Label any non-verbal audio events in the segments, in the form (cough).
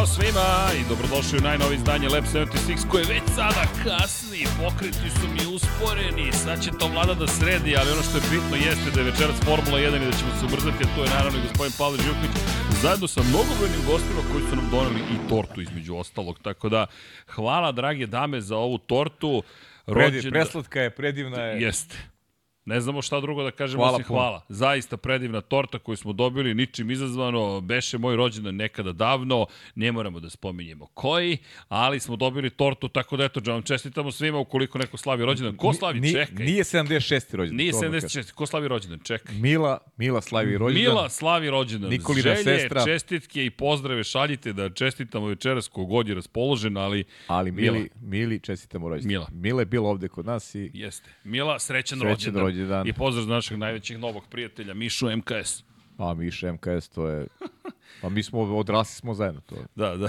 Ćao svima i dobrodošli u najnovi izdanje Lab 76 koje već sada kasni, pokreti su mi usporeni, sad će to vlada da sredi, ali ono što je bitno jeste da je večeras Formula 1 i da ćemo se ubrzati, a to je naravno i gospodin Pavle Žuknić, zajedno sa mnogobrojnim gostima koji su nam doneli i tortu između ostalog, tako da hvala drage dame za ovu tortu. Rođen... Preslatka je, predivna je. Jeste. Ne znamo šta drugo da kažemo hvala osim hvala. Zaista predivna torta koju smo dobili, ničim izazvano, beše moj rođendan nekada davno, ne moramo da spominjemo koji, ali smo dobili tortu, tako da eto, vam čestitamo svima ukoliko neko slavi rođendan. Ko slavi? Ni, Čekaj. Nije 76. rođendan. Nije 76. Ko slavi rođendan? Čekaj. Mila, Mila slavi rođendan. Mila slavi rođendan. Nikolina Želje, sestra. čestitke i pozdrave šaljite da čestitamo večeras kogod je raspoložen, ali... Ali Mili, Mila. Mili čestitamo rođendan. Mila. Mila je bila ovde kod nas i... Jeste. Mila, srećan, srećan rođendan. rođendan dan. I pozdrav za našeg najvećeg novog prijatelja, Mišu MKS. A, Miša MKS, to je... Pa mi smo, odrasli smo zajedno. To. Da, da.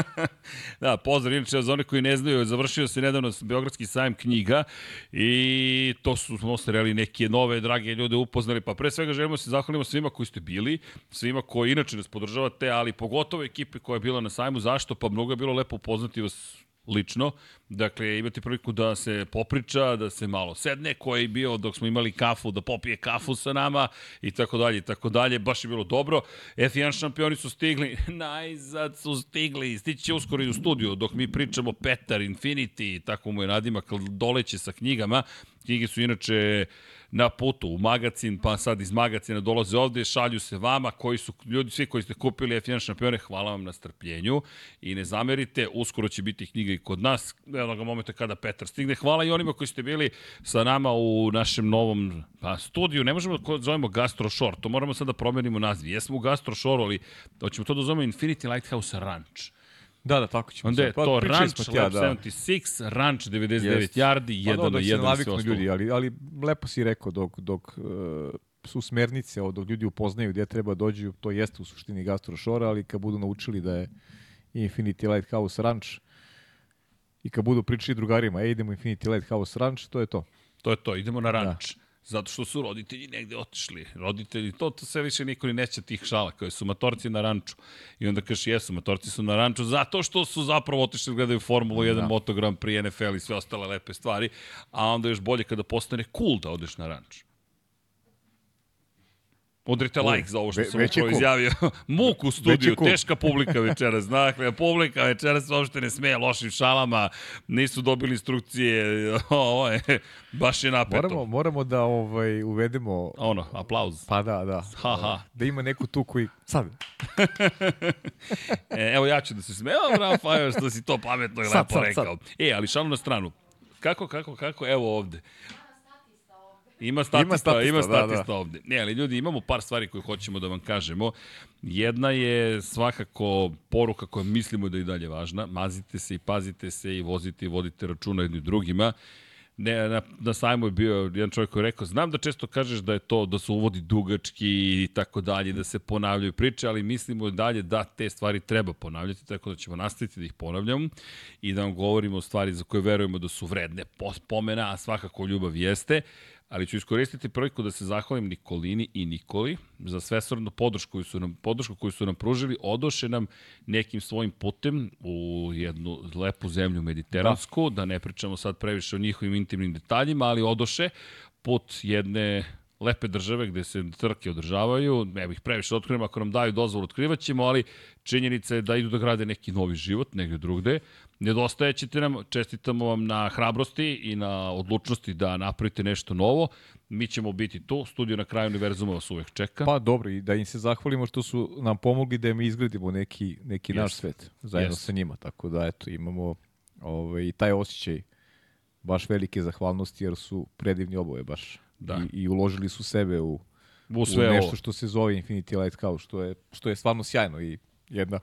(laughs) da, pozdrav, inače, za one koji ne znaju, završio se nedavno Beogradski sajam knjiga i to su smo ostali neke nove, drage ljude upoznali, pa pre svega želimo da se zahvalimo svima koji ste bili, svima koji inače nas podržavate, ali pogotovo ekipe koja je bila na sajmu, zašto? Pa mnogo je bilo lepo upoznati vas lično. Dakle, imate priliku da se popriča, da se malo sedne, ko je bio dok smo imali kafu, da popije kafu sa nama i tako dalje tako dalje. Baš je bilo dobro. F1 šampioni su stigli, (laughs) najzad su stigli, stići uskoro i u studiju dok mi pričamo Petar, Infinity, tako mu je nadimak, doleće sa knjigama. Knjige su inače na putu u magacin, pa sad iz magacina dolaze ovde, šalju se vama, koji su ljudi, svi koji ste kupili F1 šampione, hvala vam na strpljenju i ne zamerite, uskoro će biti knjiga i kod nas, jednog momenta kada Petar stigne. Hvala i onima koji ste bili sa nama u našem novom pa, studiju, ne možemo da zovemo Gastro Shore, to moramo sad da promenimo naziv. Jesmo u Gastro Shore, ali hoćemo to da zovemo Infinity Lighthouse Ranch. Da, da, tako ćemo. Onda je pa, to Ranch tja, da. 76, Ranch 99 yes. yardi, jedan pa, no, na jedan sve ostalo. ljudi, ali, ali lepo si rekao, dok, dok uh, su smernice, dok ljudi upoznaju gdje treba dođu, to jeste u suštini Gastro Shore, ali kad budu naučili da je Infinity Lighthouse Ranch i kad budu pričali drugarima, e, idemo Infinity Lighthouse Ranch, to je to. To je to, idemo na ranč. Da zato što su roditelji negde otišli. Roditelji, to, to sve više niko ni neće tih šala, koje su matorci na ranču. I onda kažeš, jesu, matorci su na ranču zato što su zapravo otišli da gledaju Formulu 1, da. Moto Grand Prix, NFL i sve ostale lepe stvari, a onda još bolje kada postane cool da odeš na ranč. Udrite like za ovo što sam upravo izjavio. (laughs) Muk u studiju, teška publika večeras. (laughs) Dakle, publika večeras uopšte ne smeje lošim šalama, nisu dobili instrukcije, (laughs) ovo je, baš je napeto. Moramo, moramo da ovaj, uvedemo... Ono, aplauz. Pa da, da. Ha, ha. Da ima neku tu koji... Sad. e, evo ja ću da se smevam, Rafael, što si to pametno i lepo sad, rekao. Sad. E, ali šalu na stranu. Kako, kako, kako, evo ovde. Ima statista, ima statista, ima statista da, da. ovde. Ne, ali ljudi, imamo par stvari koje hoćemo da vam kažemo. Jedna je svakako poruka koja mislimo da je i dalje važna. Mazite se i pazite se i vozite i vodite računa jednim drugima. Ne, na, na sajmu je bio jedan čovjek koji je rekao, znam da često kažeš da je to, da se uvodi dugački i tako dalje, da se ponavljaju priče, ali mislimo dalje da te stvari treba ponavljati, tako da ćemo nastaviti da ih ponavljamo i da vam govorimo o stvari za koje verujemo da su vredne spomena, a svakako ljubav jeste ali ću iskoristiti priliku da se zahvalim Nikolini i Nikoli za svesvrnu podršku koju su nam, podršku koju su nam pružili, odoše nam nekim svojim putem u jednu lepu zemlju mediteransku, da, da ne pričamo sad previše o njihovim intimnim detaljima, ali odoše put jedne lepe države gde se trke održavaju, ne bih previše otkrivam, ako nam daju dozvol otkrivaćemo, ali činjenica je da idu da grade neki novi život negde drugde. Nedostajećete nam, čestitamo vam na hrabrosti i na odlučnosti da napravite nešto novo. Mi ćemo biti tu, studio na kraju univerzuma vas uvek čeka. Pa dobro, i da im se zahvalimo što su nam pomogli da mi izgledimo neki, neki yes. naš svet zajedno yes. sa njima. Tako da, eto, imamo ovaj, taj osjećaj baš velike zahvalnosti jer su predivni oboje baš da. I, i uložili su sebe u, u, sve u nešto ovo. što se zove Infinity Lighthouse, što je, što je stvarno sjajno i jedna,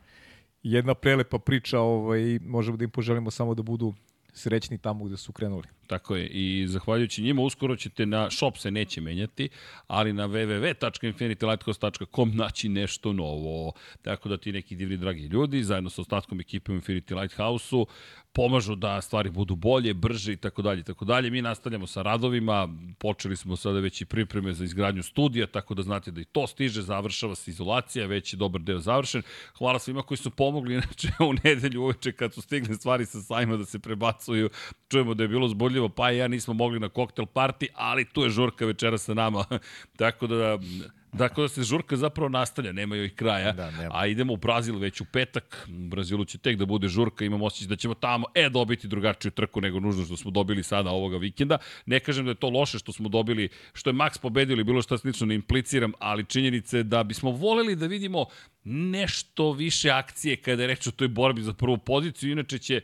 jedna prelepa priča, ovaj, možemo da im poželimo samo da budu srećni tamo gde su krenuli. Tako je. I zahvaljujući njima uskoro ćete na shop se neće menjati, ali na www.infinitylighthouse.com naći nešto novo. Tako da ti neki divni dragi ljudi zajedno sa ostatkom ekipe u Infinity Lighthouse-u pomažu da stvari budu bolje, brže i tako dalje tako dalje. Mi nastavljamo sa radovima, počeli smo sada već i pripreme za izgradnju studija, tako da znate da i to stiže, završava se izolacija, već je dobar deo završen. Hvala svima koji su pomogli, (laughs) inače u nedelju uveče kad su stigle stvari sa sajma da se prebacuju, čujemo da je bilo zboljivo, pa i ja nismo mogli na koktel party, ali tu je žurka večera sa nama, (laughs) tako da Dakle, da se žurka zapravo nastavlja, nema joj kraja, da, a idemo u Brazil već u petak, u Brazilu će tek da bude žurka, imamo osjećaj da ćemo tamo, e, dobiti drugačiju trku nego nužno što smo dobili sada ovoga vikenda. Ne kažem da je to loše što smo dobili, što je Max pobedio ili bilo što slično ne impliciram, ali činjenice da bismo voleli da vidimo nešto više akcije kada je reč o toj borbi za prvu poziciju, inače će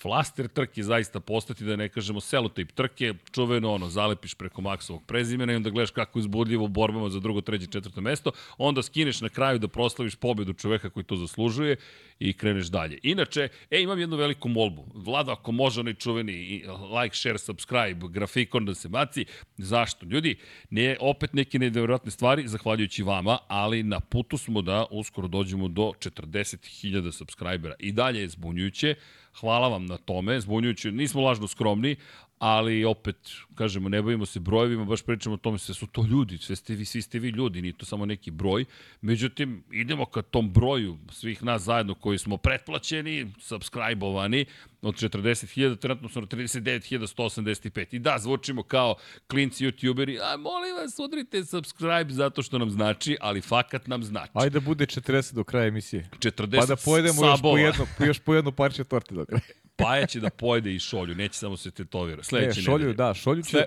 flaster trke zaista postati, da ne kažemo selotip trke, čuveno ono, zalepiš preko maksovog prezimena i onda gledaš kako izbudljivo u borbama za drugo, treće, četvrto mesto, onda skineš na kraju da proslaviš pobedu čoveka koji to zaslužuje i kreneš dalje. Inače, e, imam jednu veliku molbu. Vlada, ako može onaj čuveni like, share, subscribe, grafikon da se baci. Zašto? Ljudi, ne, opet neke nevjerojatne stvari, zahvaljujući vama, ali na putu smo da uskoro dođemo do 40.000 subscribera. I dalje je zbunjujuće, Hvala vam na tome, zbunjujući, nismo lažno skromni, ali opet, kažemo, ne bavimo se brojevima, baš pričamo o tome, sve su to ljudi, sve ste vi, svi ste vi ljudi, nije to samo neki broj. Međutim, idemo ka tom broju svih nas zajedno koji smo pretplaćeni, subscribe-ovani, od 40.000, trenutno smo na 39.185. I da, zvučimo kao klinci youtuberi, a molim vas, udrite subscribe zato što nam znači, ali fakat nam znači. Ajde da bude 40 do kraja emisije. 40 Pa da pojedemo sabova. još po jedno, još po jedno parče torte do kraja. Paja će da pojede i šolju, neće samo se tetovira. Sledeće e, šolju, nedelje. da, šolju će... Sve,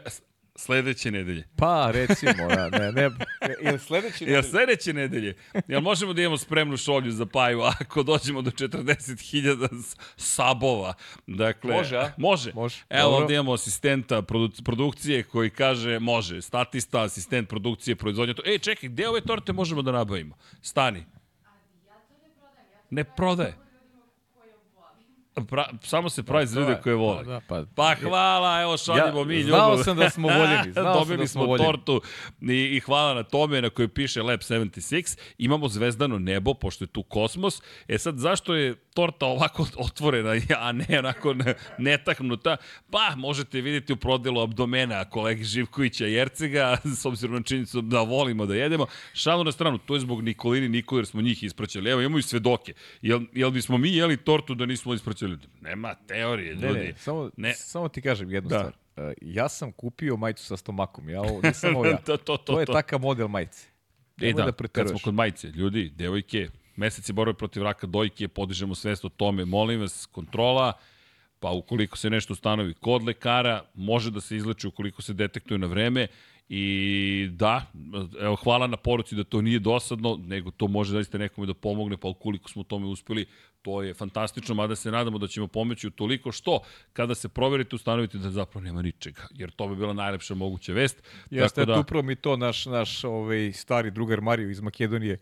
sledeće nedelje. Pa, recimo, da, ne, ne, ili sledeće nedelje. Jel sledeće nedelje? Jel možemo da imamo spremnu šolju za Paju ako dođemo do 40.000 sabova? Dakle, može, a? Može. može. Evo Dobro. ovde imamo asistenta produ produkcije koji kaže može. Statista, asistent produkcije, proizvodnja. To. Ej, čekaj, gde ove torte možemo da nabavimo? Stani. Ne prodaje. Pra, samo se pravi za ljude koje vole. Da, pa, pa hvala, evo šaljimo ja, mi ljubav. Znao sam da smo voljeni. (laughs) Znao Dobili da smo, smo tortu i, i hvala na tome na kojoj piše Lab 76. Imamo zvezdano nebo, pošto je tu kosmos. E sad, zašto je torta ovako (laughs) otvorena, (laughs) a ne onako netaknuta? Pa, možete vidjeti u prodelu abdomena kolegi Živkovića i Jercega, (laughs) s obzirom na činjenicu da volimo da jedemo. Šalu na stranu, to je zbog Nikolini Nikoli, jer smo njih ispraćali. Evo, imamo i svedoke. Jel, jel bismo mi jeli tortu da nismo ispraćali. Nema teorije, ljudi. Ne, ne, samo, ne. samo ti kažem jednu da. stvar. Uh, ja sam kupio majicu sa stomakom, ja ovo nisam ovo ja. to, to, to, to je takav model majice. E da, da kad smo kod majice, ljudi, devojke, meseci borbe protiv raka dojke, podižemo svest o tome, molim vas, kontrola, pa ukoliko se nešto ustanovi kod lekara, može da se izleči ukoliko se detektuje na vreme I da, evo, hvala na poruci da to nije dosadno, nego to može zaista nekome da pomogne, pa ukoliko smo tome uspeli, to je fantastično, mada se nadamo da ćemo pomoći u toliko što, kada se proverite, ustanovite da zapravo nema ničega, jer to bi bila najlepša moguća vest. Jeste, da... upravo mi to naš, naš ovaj, stari drugar Mario iz Makedonije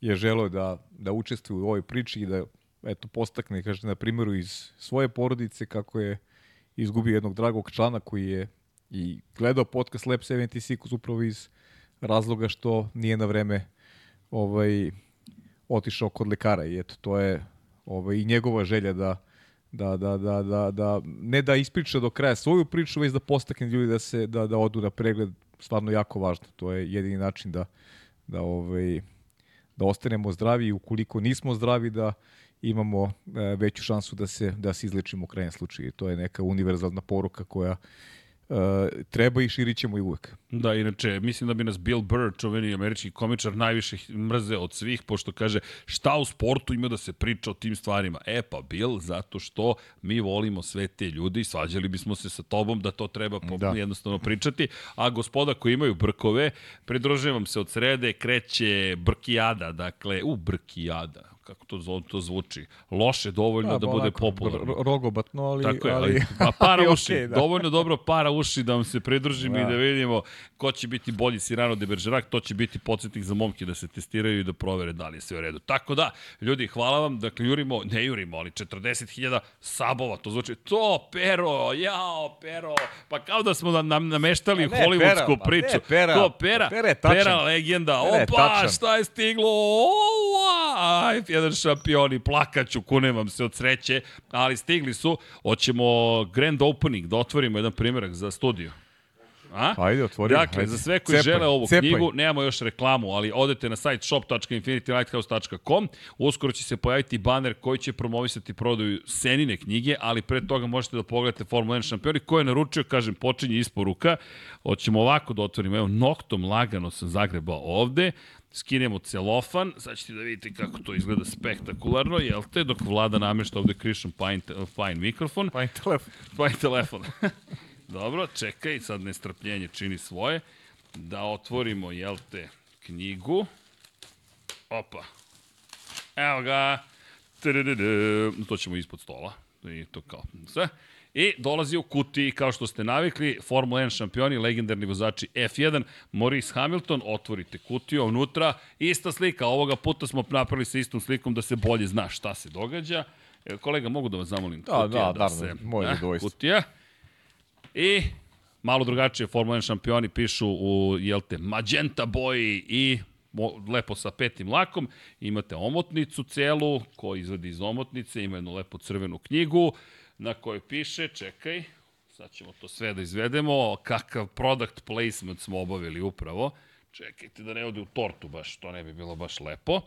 je želeo da, da učestvuje u ovoj priči i da eto, postakne, kaže, na primjeru iz svoje porodice, kako je izgubio jednog dragog člana koji je i gledao podcast Lab 76 upravo iz razloga što nije na vreme ovaj, otišao kod lekara i eto, to je ovaj, i njegova želja da, da, da, da, da, da, ne da ispriča do kraja svoju priču, već da postakne ljudi da se da, da odu na pregled, stvarno jako važno. To je jedini način da, da, ovaj, da ostanemo zdravi i ukoliko nismo zdravi da imamo e, veću šansu da se da se izlečimo u krajnjem slučaju. To je neka univerzalna poruka koja Uh, treba i širit ćemo i uvek. Da, inače, mislim da bi nas Bill Burr, čuveni američki komičar, najviše mrze od svih, pošto kaže šta u sportu ima da se priča o tim stvarima. E pa, Bill, zato što mi volimo sve te ljudi i svađali bismo se sa tobom da to treba da. jednostavno pričati. A gospoda koji imaju brkove, pridružujem vam se od srede, kreće Brkijada, dakle, u Brkijada, kako to, zlo, to zvuči, loše dovoljno da, da bude popularno. Rogobatno, ali... Tako je, ali, ali pa para (laughs) ali uši, okay, da. dovoljno dobro para uši da vam se pridružim da. i da vidimo ko će biti bolji Sirano de Bergerac, to će biti podsjetnik za momke da se testiraju i da provere da li je sve u redu. Tako da, ljudi, hvala vam, dakle, jurimo, ne jurimo, ali 40.000 sabova, to zvuči, to, pero, jao, pero, pa kao da smo nam na, nameštali pa ne, hollywoodsku pera, priču. Ne, pera, to, pera, pera, pera legenda, pera opa, šta je stiglo, opa, jedan šampion šampioni, plakaću, kunem vam se od sreće, ali stigli su. Hoćemo grand opening, da otvorimo jedan primjerak za studio. A? Ajde, otvori. Dakle, ajde. za sve koji cepaj, žele ovu cepaj. knjigu, nemamo još reklamu, ali odete na sajt shop.infinitylighthouse.com, uskoro će se pojaviti baner koji će promovisati prodaju senine knjige, ali pre toga možete da pogledate Formula 1 šampioni, koji je naručio, kažem, počinje isporuka. Hoćemo ovako da otvorimo, evo, noktom lagano sam zagrebao ovde, skinemo celofan, sad ćete da vidite kako to izgleda spektakularno, jel te, dok vlada namešta ovde Christian Pine, Fine mikrofon. Fine telefon. Fine telefon. (laughs) Dobro, čekaj, sad nestrpljenje čini svoje. Da otvorimo, jel te, knjigu. Opa. Evo ga. To ćemo ispod stola. I to kao sve. I dolazi u kutiji, kao što ste navikli, Formula 1 šampioni, legendarni vozači F1, Maurice Hamilton, otvorite kutiju, unutra, ista slika, ovoga puta smo napravili sa istom slikom da se bolje zna šta se događa. E, kolega, mogu da vas zamolim? Da, kutija, da, da, da se, moj eh, Kutija. I malo drugačije Formula 1 šampioni pišu u, jel te, magenta boji i lepo sa petim lakom, imate omotnicu celu, ko izvadi iz omotnice, ima jednu lepo crvenu knjigu, na kojoj piše, čekaj, sad ćemo to sve da izvedemo, kakav product placement smo obavili upravo, čekajte da ne ode u tortu baš, to ne bi bilo baš lepo.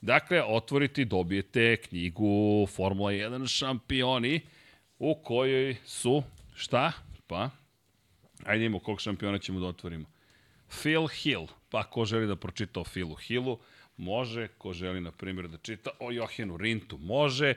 Dakle, otvorite dobijete knjigu Formula 1 šampioni, u kojoj su, šta? Pa, ajde imamo kog šampiona ćemo da otvorimo. Phil Hill, pa ko želi da pročita o Philu Hillu, može, ko želi, na primjer, da čita o Johenu Rintu, može,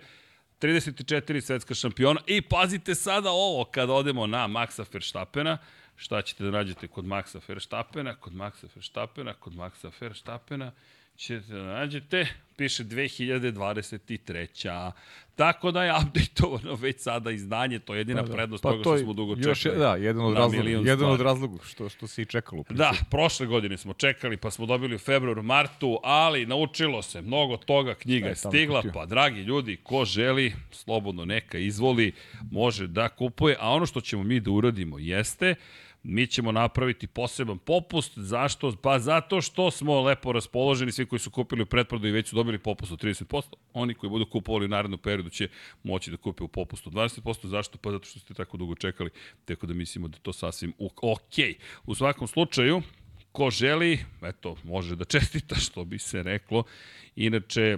34 svetska šampiona. I pazite sada ovo, kad odemo na Maxa Verstappena, šta ćete da nađete kod Maxa Verstappena, kod Maxa Verstappena, kod Maxa Verstappena, ćete da nađete, piše 2023. Tako da je updateovano već sada izdanje, to je jedina pa, da. prednost pa toga to što smo dugo čekali. Još, da, jedan od razloga, jedan od razloga što, što se i čekalo. Da, prošle godine smo čekali, pa smo dobili u februaru, martu, ali naučilo se, mnogo toga, knjiga je stigla, pa dragi ljudi, ko želi, slobodno neka izvoli, može da kupuje, a ono što ćemo mi da uradimo jeste, mi ćemo napraviti poseban popust. Zašto? Pa zato što smo lepo raspoloženi, svi koji su kupili u pretprodu i već su dobili popust od 30%. Oni koji budu kupovali u narednom periodu će moći da kupe u popustu od 20%. Zašto? Pa zato što ste tako dugo čekali, tako da mislimo da to sasvim ok. U svakom slučaju, ko želi, eto, može da čestita, što bi se reklo. Inače,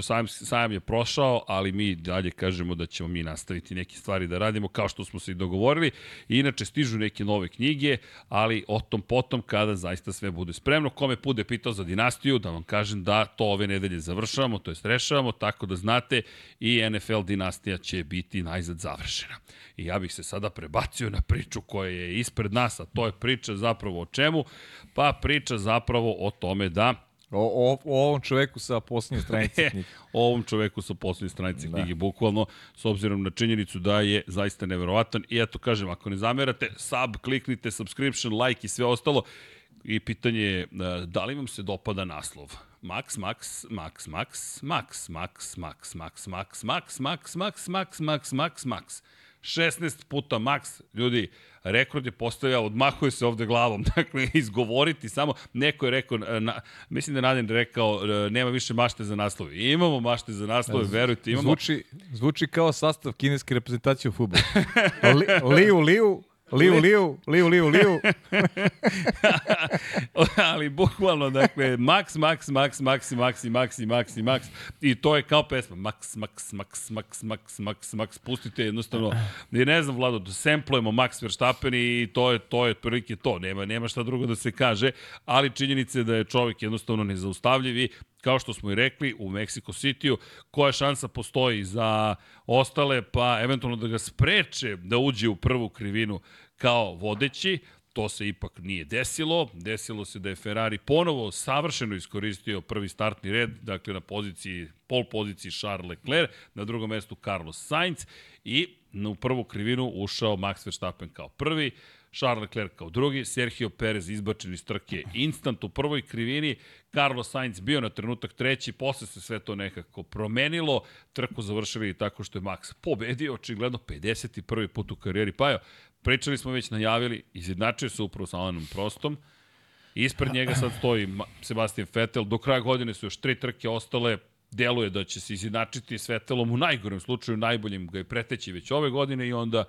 Sajam, sajam je prošao, ali mi dalje kažemo da ćemo mi nastaviti neke stvari da radimo kao što smo se i dogovorili. Inače stižu neke nove knjige, ali o tom potom kada zaista sve bude spremno. Kome bude pitao za dinastiju, da vam kažem da to ove nedelje završavamo, to jest rešavamo, tako da znate i NFL dinastija će biti najzad završena. I ja bih se sada prebacio na priču koja je ispred nas, a to je priča zapravo o čemu? Pa priča zapravo o tome da O, o, o ovom čoveku sa posljednje stranice knjige. o ovom čoveku sa posljednje stranice da. knjige, bukvalno, s obzirom na činjenicu da je zaista neverovatan. I eto, kažem, ako ne zamerate, sub, kliknite, subscription, like i sve ostalo. I pitanje je, da li vam se dopada naslov? Max, Max, Max, Max, Max, Max, Max, Max, Max, Max, Max, Max, Max, Max, Max, Max. 16 puta Max, ljudi, rekord je postavljao, odmahuje se ovde glavom, (laughs) dakle, izgovoriti samo, neko je rekao, na, mislim da Nadin rekao, e, nema više mašte za naslove. Imamo mašte za naslove, verujte, imamo. Zvuči, zvuči kao sastav kineske reprezentacije u futbolu. Li, liu, liu, Liu, liu, liu, liu, liu. Ali bukvalno, dakle, max, max, max, max, max, max, max, max. I to je kao pesma. Max, max, max, max, max, max, max. Pustite jednostavno. I ne znam, Vlado, da semplujemo Max Verstappen i to je, to je prilike to. Nema, nema šta drugo da se kaže. Ali činjenica je da je čovjek jednostavno nezaustavljiv i kao što smo i rekli, u Mexico City-u, koja šansa postoji za ostale, pa eventualno da ga spreče da uđe u prvu krivinu kao vodeći, to se ipak nije desilo. Desilo se da je Ferrari ponovo savršeno iskoristio prvi startni red, dakle na poziciji pol poziciji Charles Leclerc, na drugom mestu Carlos Sainz i u prvu krivinu ušao Max Verstappen kao prvi, Charles Leclerc kao drugi, Sergio Perez izbačen iz trke instant u prvoj krivini, Carlos Sainz bio na trenutak treći, posle se sve to nekako promenilo, trku završili tako što je Max pobedio, očigledno 51. put u karijeri, pa jo, pričali smo već, najavili, izjednačio se upravo sa Alanom Prostom, Ispred njega sad stoji Sebastian Vettel, do kraja godine su još tri trke ostale, deluje da će se izjednačiti s Vettelom u najgorem slučaju, najboljim ga je preteći već ove godine i onda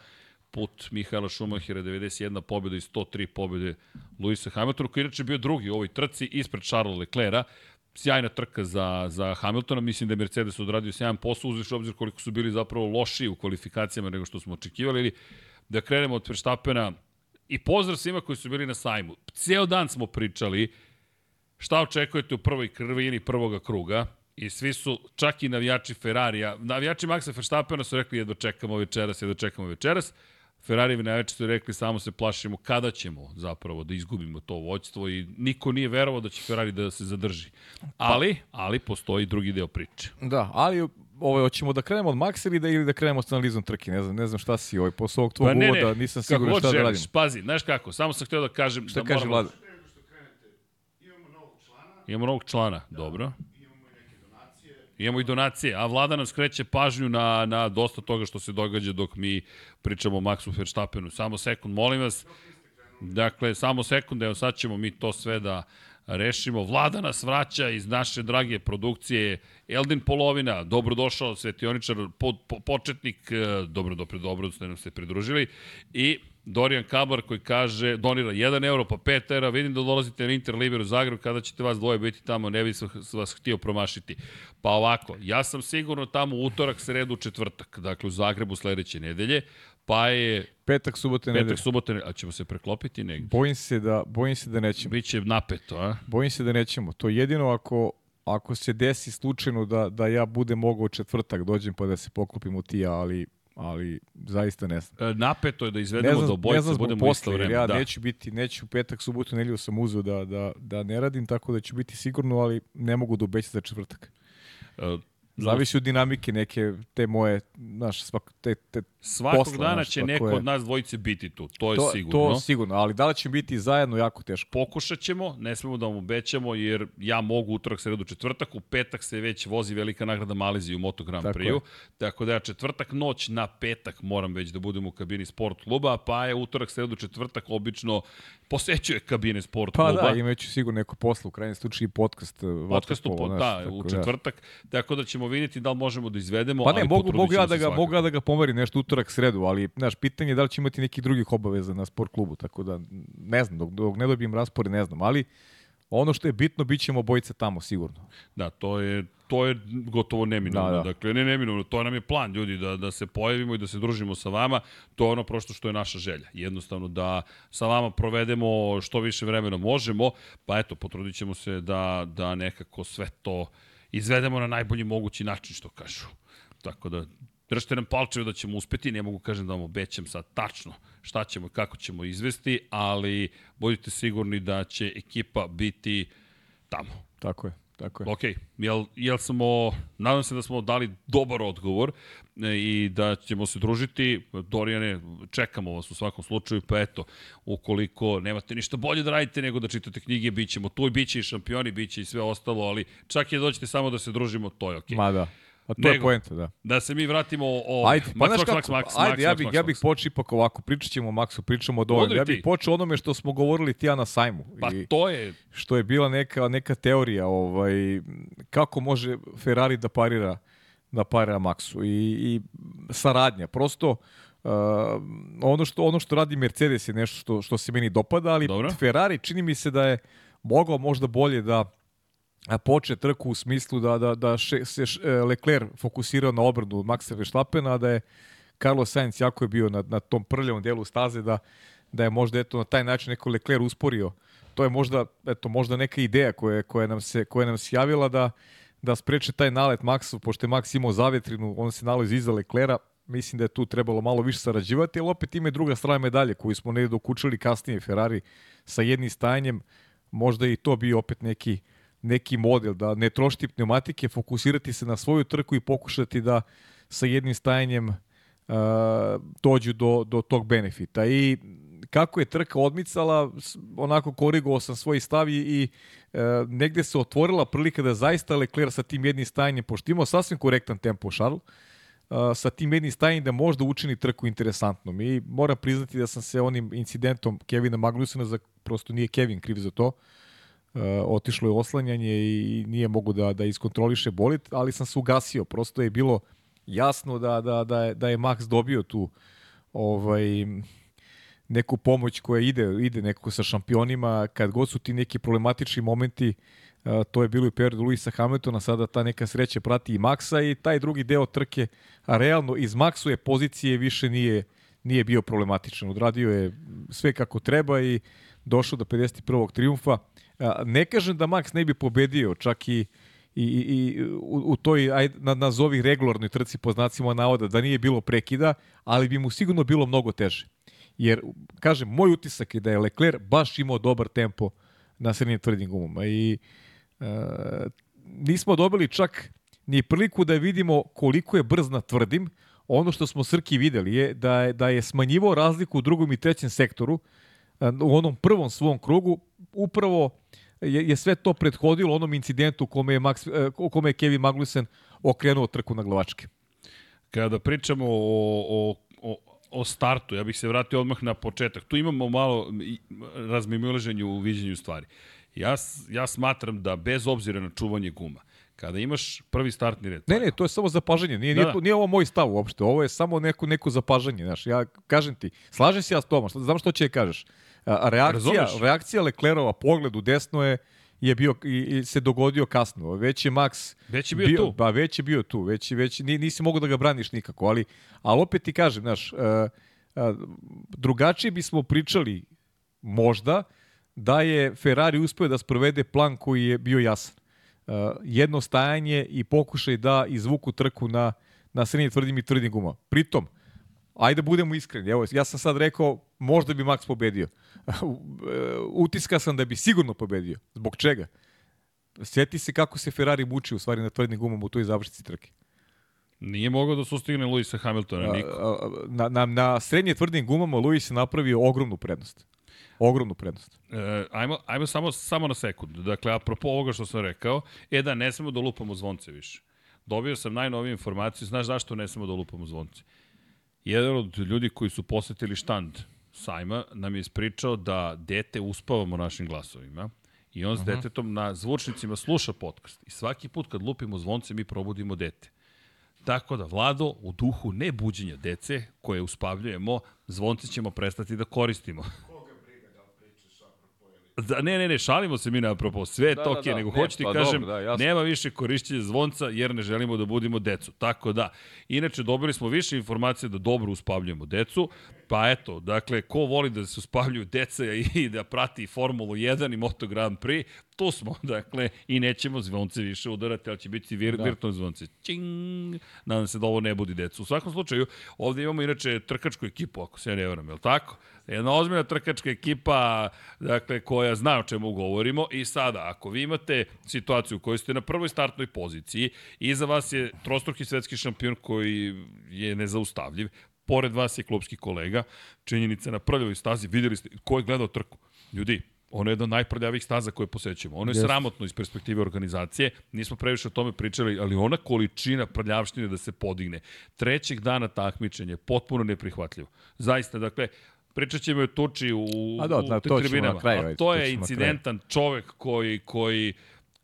put Mihaela Šumahira, 91 pobjeda i 103 pobjede Luisa Hamiltona, koji inače bio drugi u ovoj trci ispred Charles Leclerca. Sjajna trka za, za Hamiltona, mislim da je Mercedes odradio sjajan posao, uzviš obzir koliko su bili zapravo loši u kvalifikacijama nego što smo očekivali. Da krenemo od Verstappena, I pozdrav svima koji su bili na sajmu. Cijel dan smo pričali šta očekujete u prvoj krvini prvoga kruga. I svi su, čak i navijači Ferrarija, navijači Maxa Verstappena su rekli jedno čekamo večeras, jedno čekamo večeras. Ferrarijevi navijači su rekli samo se plašimo kada ćemo zapravo da izgubimo to vođstvo i niko nije verovao da će Ferrari da se zadrži. Ali, ali postoji drugi deo priče. Da, ali ovaj, hoćemo da krenemo od Maxa ili da, ili da krenemo s analizom trke? Ne znam, ne znam šta si ovaj, posle ovog tvog pa ne, uvoda, nisam siguran šta želiš, da radim. Pazi, znaš kako, samo sam htio da kažem... Šta da kaže moramo... Vlada? Imamo novog člana, da. dobro. Imamo i donacije, a vlada nam skreće pažnju na, na dosta toga što se događa dok mi pričamo o Maxu Verstappenu. Samo sekund, molim vas. Dakle, samo sekund, evo sad ćemo mi to sve da rešimo. Vlada nas vraća iz naše drage produkcije Eldin Polovina, dobrodošao, svetioničar, pod, po, početnik, e, dobro, dobro, dobro, ste nam se pridružili. I Dorijan Kablar koji kaže, donira 1 euro pa 5 eura, vidim da dolazite na Interliber u Zagreb, kada ćete vas dvoje biti tamo, ne bi vas htio promašiti. Pa ovako, ja sam sigurno tamo utorak, sredu, četvrtak, dakle u Zagrebu sledeće nedelje, pa je... Petak, subote, nedelje. Petak, subote, nedelje. A ćemo se preklopiti negdje? Bojim se da, bojim se da nećemo. Biće napeto, a? Bojim se da nećemo. To jedino ako, ako se desi slučajno da, da ja budem mogao četvrtak dođem pa da se poklopimo ti ja, ali ali zaista ne znam. E, napeto je da izvedemo znam, do bojice, budemo posle, isto vreme. Ja da. neću biti, neću petak, subotu, nedelju sam uzeo da, da, da ne radim, tako da ću biti sigurno, ali ne mogu da obećati za četvrtak. E, Zavisi od dinamike neke te moje, znaš, svak, te, te Svakog posla, dana će neko je... od nas dvojice biti tu, to je to, sigurno. To sigurno, ali da li će biti zajedno jako teško. Pokušat ćemo, ne smemo da vam obećamo, jer ja mogu utorak, sredu, četvrtak, u petak se već vozi velika nagrada Malezije u Moto Grand Prix-u, tako da ja četvrtak noć na petak moram već da budem u kabini sport kluba, pa je utorak, sredu, četvrtak obično posećuje kabine sport pa kluba. Pa da, imaću sigurno neko posle, u krajnjem slučaju i podcast. Eh, podcast po, da, u da. četvrtak, da. tako da ćemo vidjeti da li možemo da izvedemo. Pa ne, mogu, mogu, ja da ga, mogu ja da ga pomerim nešto utorak, sredu, ali, znaš, pitanje je da li će imati nekih drugih obaveza na sport klubu, tako da, ne znam, dok, dok ne dobijem raspore, ne znam, ali ono što je bitno, bit ćemo bojice tamo, sigurno. Da, to je, to je gotovo neminovno. Da, da. Dakle, ne neminovno, to nam je plan, ljudi, da, da se pojavimo i da se družimo sa vama. To je ono prosto što je naša želja. Jednostavno, da sa vama provedemo što više vremena možemo, pa eto, potrudit ćemo se da, da nekako sve to izvedemo na najbolji mogući način, što kažu. Tako da, Držite nam palčeve da ćemo uspeti, ne mogu kažem da vam obećam sad tačno šta ćemo i kako ćemo izvesti, ali budite sigurni da će ekipa biti tamo. Tako je. Tako je. Ok, jel, jel smo, nadam se da smo dali dobar odgovor e, i da ćemo se družiti. Dorijane, čekamo vas u svakom slučaju, pa eto, ukoliko nemate ništa bolje da radite nego da čitate knjige, bit ćemo tu i bit će i šampioni, bit će i sve ostalo, ali čak i da doćete samo da se družimo, to je ok. Ma da. A to Nego, je poenta, da. Da se mi vratimo o ajde, pa Max, Max, Max, Max, ajde, ja bih, ja bih počeo ipak ovako, pričat ćemo o Maxu, pričamo o dovoljno. Ja bih počeo onome što smo govorili ti ja na sajmu. Pa I to je... Što je bila neka, neka teorija, ovaj, kako može Ferrari da parira, da parira Maxu. I, i saradnja, prosto... Uh, ono što ono što radi Mercedes je nešto što što se meni dopada, ali Dobro. Ferrari čini mi se da je mogao možda bolje da poče trku u smislu da, da, da še, se e, Leclerc fokusirao na obrnu Maxa Verstappena, da je Carlos Sainz jako je bio na, na tom prljavom delu staze, da, da je možda eto, na taj način neko Leclerc usporio. To je možda, eto, možda neka ideja koja, koja, nam se, koja nam se javila da, da spreče taj nalet Maxu, pošto je Max imao zavetrinu, on se nalazi iza Leclerca, mislim da je tu trebalo malo više sarađivati, ali opet ima i druga strana medalje koju smo ne dokučili kasnije Ferrari sa jednim stajanjem, možda i to bio opet neki neki model, da ne trošiti pneumatike, fokusirati se na svoju trku i pokušati da sa jednim stajanjem uh, dođu do, do tog benefita. I kako je trka odmicala, onako korigovao sam svoj stav i, e, negde se otvorila prilika da zaista Leclerc sa tim jednim stajanjem, pošto imao sasvim korektan tempo Charles, a, sa tim jednim stajanjem da možda učini trku interesantnom. I moram priznati da sam se onim incidentom Kevina Magnusena, za, prosto nije Kevin kriv za to, Uh, otišlo je oslanjanje i nije mogu da, da iskontroliše bolit, ali sam se ugasio. Prosto je bilo jasno da, da, da, je, da je Max dobio tu ovaj, neku pomoć koja ide, ide nekako sa šampionima, kad god su ti neki problematični momenti, uh, to je bilo i periodu Luisa Hamiltona, sada ta neka sreća prati i Maxa i taj drugi deo trke, a realno iz Maxuje pozicije više nije, nije bio problematičan. Odradio je sve kako treba i došao do 51. triumfa. Ne kažem da Max ne bi pobedio, čak i i, i u, u toj, aj, na, nazovi regularnoj trci po znacima navoda, da nije bilo prekida, ali bi mu sigurno bilo mnogo teže. Jer, kažem, moj utisak je da je Leclerc baš imao dobar tempo na srednjim tvrdim gumama i e, nismo dobili čak ni priliku da vidimo koliko je brz na tvrdim. Ono što smo Srki videli je da je, da je smanjivao razliku u drugom i trećem sektoru e, u onom prvom svom krugu upravo je, je sve to prethodilo onom incidentu u kome je, Max, e, u kome je Kevin Magnussen okrenuo trku na glavačke. Kada pričamo o, o, o, o startu, ja bih se vratio odmah na početak. Tu imamo malo razmimilaženje u viđenju stvari. Ja, ja smatram da bez obzira na čuvanje guma, kada imaš prvi startni red. Ne, ne, to je samo zapažanje. Nije, da, nije, da. nije ovo moj stav uopšte. Ovo je samo neko, neko zapažanje. Znaš, ja kažem ti, slažem se ja s toma. Znam što će kažeš. Reakcija, Razumeš? reakcija Leclerova pogled u desno je je bio i, i se dogodio kasno. Već je Max već je bio, bio tu. Pa već je bio tu, već već nisi mogao da ga braniš nikako, ali ali opet ti kažem, znaš, uh, uh, drugačije bismo pričali možda da je Ferrari uspeo da sprovede plan koji je bio jasan. Uh, jedno stajanje i pokušaj da izvuku trku na na srednje tvrdim i tvrdim guma. Pritom, ajde da budemo iskreni. Evo, ja sam sad rekao, možda bi Max pobedio. Utiska sam da bi sigurno pobedio. Zbog čega? Sjeti se kako se Ferrari muči u stvari na tvrdim gumama u toj završnici trke. Nije mogao da sustigne Luisa Hamiltona, niko. Na, na, na srednje tvrdim gumama Luis je napravio ogromnu prednost. Ogromnu prednost. E, ajmo, ajmo samo, samo na sekundu. Dakle, apropo ovoga što sam rekao, je da ne smemo da lupamo zvonce više. Dobio sam najnoviju informaciju, znaš zašto ne smemo da lupamo zvonce? Jedan od ljudi koji su posetili štand sajma nam je ispričao da dete uspavamo našim glasovima i on s uh -huh. detetom na zvučnicima sluša podcast. I svaki put kad lupimo zvonce mi probudimo dete. Tako da, Vlado, u duhu ne buđenja dece koje uspavljujemo, zvonce ćemo prestati da koristimo. (laughs) Da, ne, ne, ne, šalimo se mi na apropo, sve da, to da, okay, da, nego ne, hoću ti pa kažem, dobro, da, nema više korišćenja zvonca jer ne želimo da budimo decu. Tako da, inače dobili smo više informacije da dobro uspavljujemo decu, pa eto, dakle, ko voli da se uspavljuju deca i da prati Formulu 1 i Moto Grand Prix, tu smo, (laughs) dakle, i nećemo zvonce više udarati, ali će biti vir, da. virtualne zvonce. Čing! Nadam se da ovo ne budi decu. U svakom slučaju, ovde imamo inače trkačku ekipu, ako se ne varam, je li tako? Jedna ozbiljna trkačka ekipa, dakle, koja zna o čemu govorimo i sada, ako vi imate situaciju u kojoj ste na prvoj startnoj poziciji, iza vas je trostruki svetski šampion koji je nezaustavljiv, pored vas je klubski kolega, činjenica na prvoj stazi, videli ste ko je gledao trku. Ljudi, Ono je jedna od najprljavih staza koje posećujemo. Ono je yes. sramotno iz perspektive organizacije. Nismo previše o tome pričali, ali ona količina prljavštine da se podigne. Trećeg dana takmičenja potpuno neprihvatljivo. Zaista, dakle, Pričat ćemo o tuči u, A do, da, u tribinama. Kraju, a to je incidentan čovek koji, koji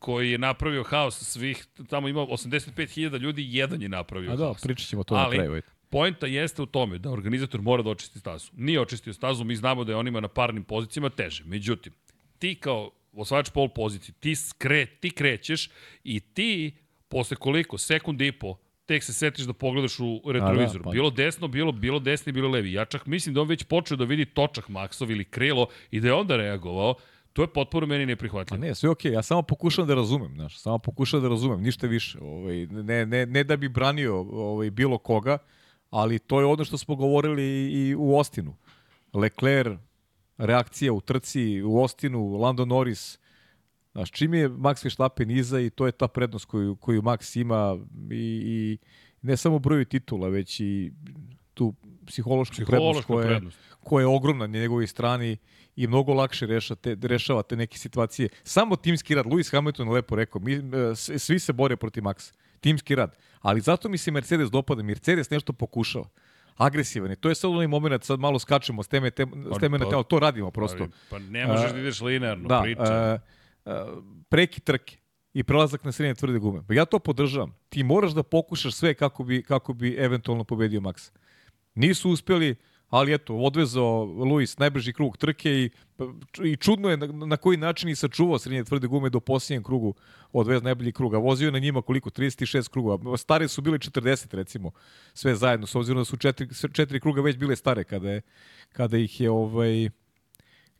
koji je napravio haos svih, tamo ima 85.000 ljudi, jedan je napravio A haos. A da, pričat ćemo to Ali, na kraju. Poenta jeste u tome da organizator mora da očisti stazu. Nije očistio stazu, mi znamo da je onima na parnim pozicijama teže. Međutim, ti kao osvajač pol pozicije, ti, skre, ti krećeš i ti posle koliko, sekund i po, tek se setiš da pogledaš u retrovizor. Da, pa. Bilo desno, bilo, bilo desni, bilo levi. Ja čak mislim da on već počeo da vidi točak Maksov ili krilo i da je onda reagovao. To je potpuno meni neprihvatljivo. A ne, sve okej, okay. ja samo pokušavam da razumem, znaš, samo pokušavam da razumem, ništa više. Ovaj, ne, ne, ne da bi branio ovaj, bilo koga, ali to je ono što smo govorili i u Ostinu. Leclerc, reakcija u trci u Ostinu, Lando Norris, Znaš, čim je Max Verstappen iza i to je ta prednost koju, koju Max ima i, i ne samo broju titula, već i tu psihološku prednost koja, prednost koja je ogromna na njegovoj strani i mnogo lakše reša te, rešava te neke situacije. Samo timski rad, Lewis Hamilton lepo rekao, mi, e, svi se bore protiv Maxa. Timski rad. Ali zato mi se Mercedes dopada. Mercedes nešto pokušava agresivan je. To je sad onaj moment, sad malo skačemo s teme, te, s teme na telo, to radimo prosto. Pa, pa ne možeš da ideš linearno, da, priča. Uh, preki trke i prelazak na srednje tvrde gume. Pa ja to podržavam. Ti moraš da pokušaš sve kako bi, kako bi eventualno pobedio Max. Nisu uspeli, ali eto, odvezao Luis najbrži krug trke i, i čudno je na, na koji način i sačuvao srednje tvrde gume do posljednjem krugu odvez najbolji kruga. Vozio je na njima koliko? 36 krugova. Stare su bile 40 recimo, sve zajedno, s obzirom da su četiri, četiri kruga već bile stare kada, je, kada ih je ovaj,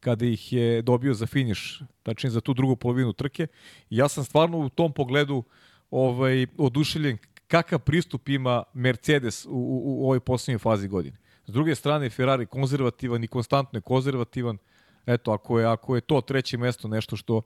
kada ih je dobio za finiš, tačnije za tu drugu polovinu trke. Ja sam stvarno u tom pogledu ovaj, oduševljen kakav pristup ima Mercedes u, u, u ovoj poslednjoj fazi godine. S druge strane, Ferrari konzervativan i konstantno je konzervativan. Eto, ako je, ako je to treće mesto nešto što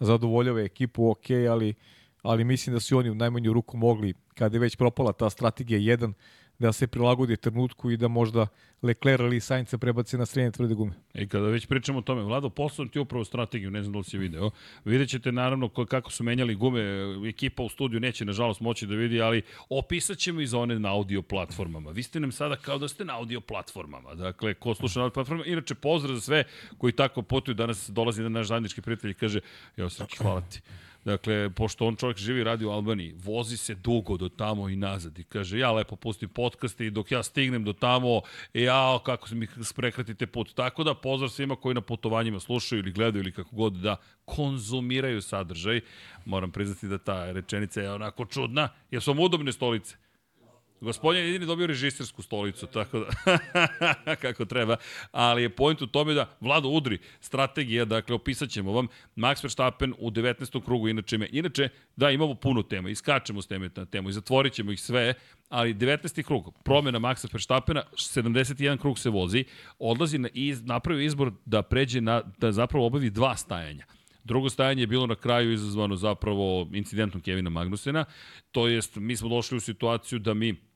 zadovoljava ekipu, ok, ali, ali mislim da su oni u najmanju ruku mogli, kada je već propala ta strategija 1, da se prilagodi trenutku i da možda Leclerc ili Sainz prebace na srednje tvrde gume. I kada već pričamo o tome, Vlado, poslao ti upravo strategiju, ne znam da li si video. Vidjet ćete naravno kako su menjali gume, ekipa u studiju neće nažalost moći da vidi, ali opisat ćemo i za one na audio platformama. Vi ste nam sada kao da ste na audio platformama. Dakle, ko sluša na audio platformama, inače pozdrav za sve koji tako putuju. Danas dolazi na naš zajednički prijatelj i kaže, evo Srki, hvala ti. Dakle, pošto on čovjek živi i radi u Albaniji, vozi se dugo do tamo i nazad i kaže, ja lepo pustim podcaste i dok ja stignem do tamo, ja, kako se mi prekratite put. Tako da, pozdrav svima koji na putovanjima slušaju ili gledaju ili kako god da konzumiraju sadržaj. Moram priznati da ta rečenica je onako čudna, jer su udobne stolice. Gospodin jedini dobio režistersku stolicu, tako da, (laughs) kako treba. Ali je point u tome da Vlado udri strategija, dakle, opisat ćemo vam Max Verstappen u 19. krugu, inače me. Inače, da, imamo puno tema, iskačemo s teme na temu i zatvorit ćemo ih sve, ali 19. krug, promjena Maxa Verstappena, 71 krug se vozi, odlazi na iz, napravio izbor da pređe na, da zapravo obavi dva stajanja. Drugo stajanje je bilo na kraju izazvano zapravo incidentom Kevina Magnusena, to jest mi smo došli u situaciju da mi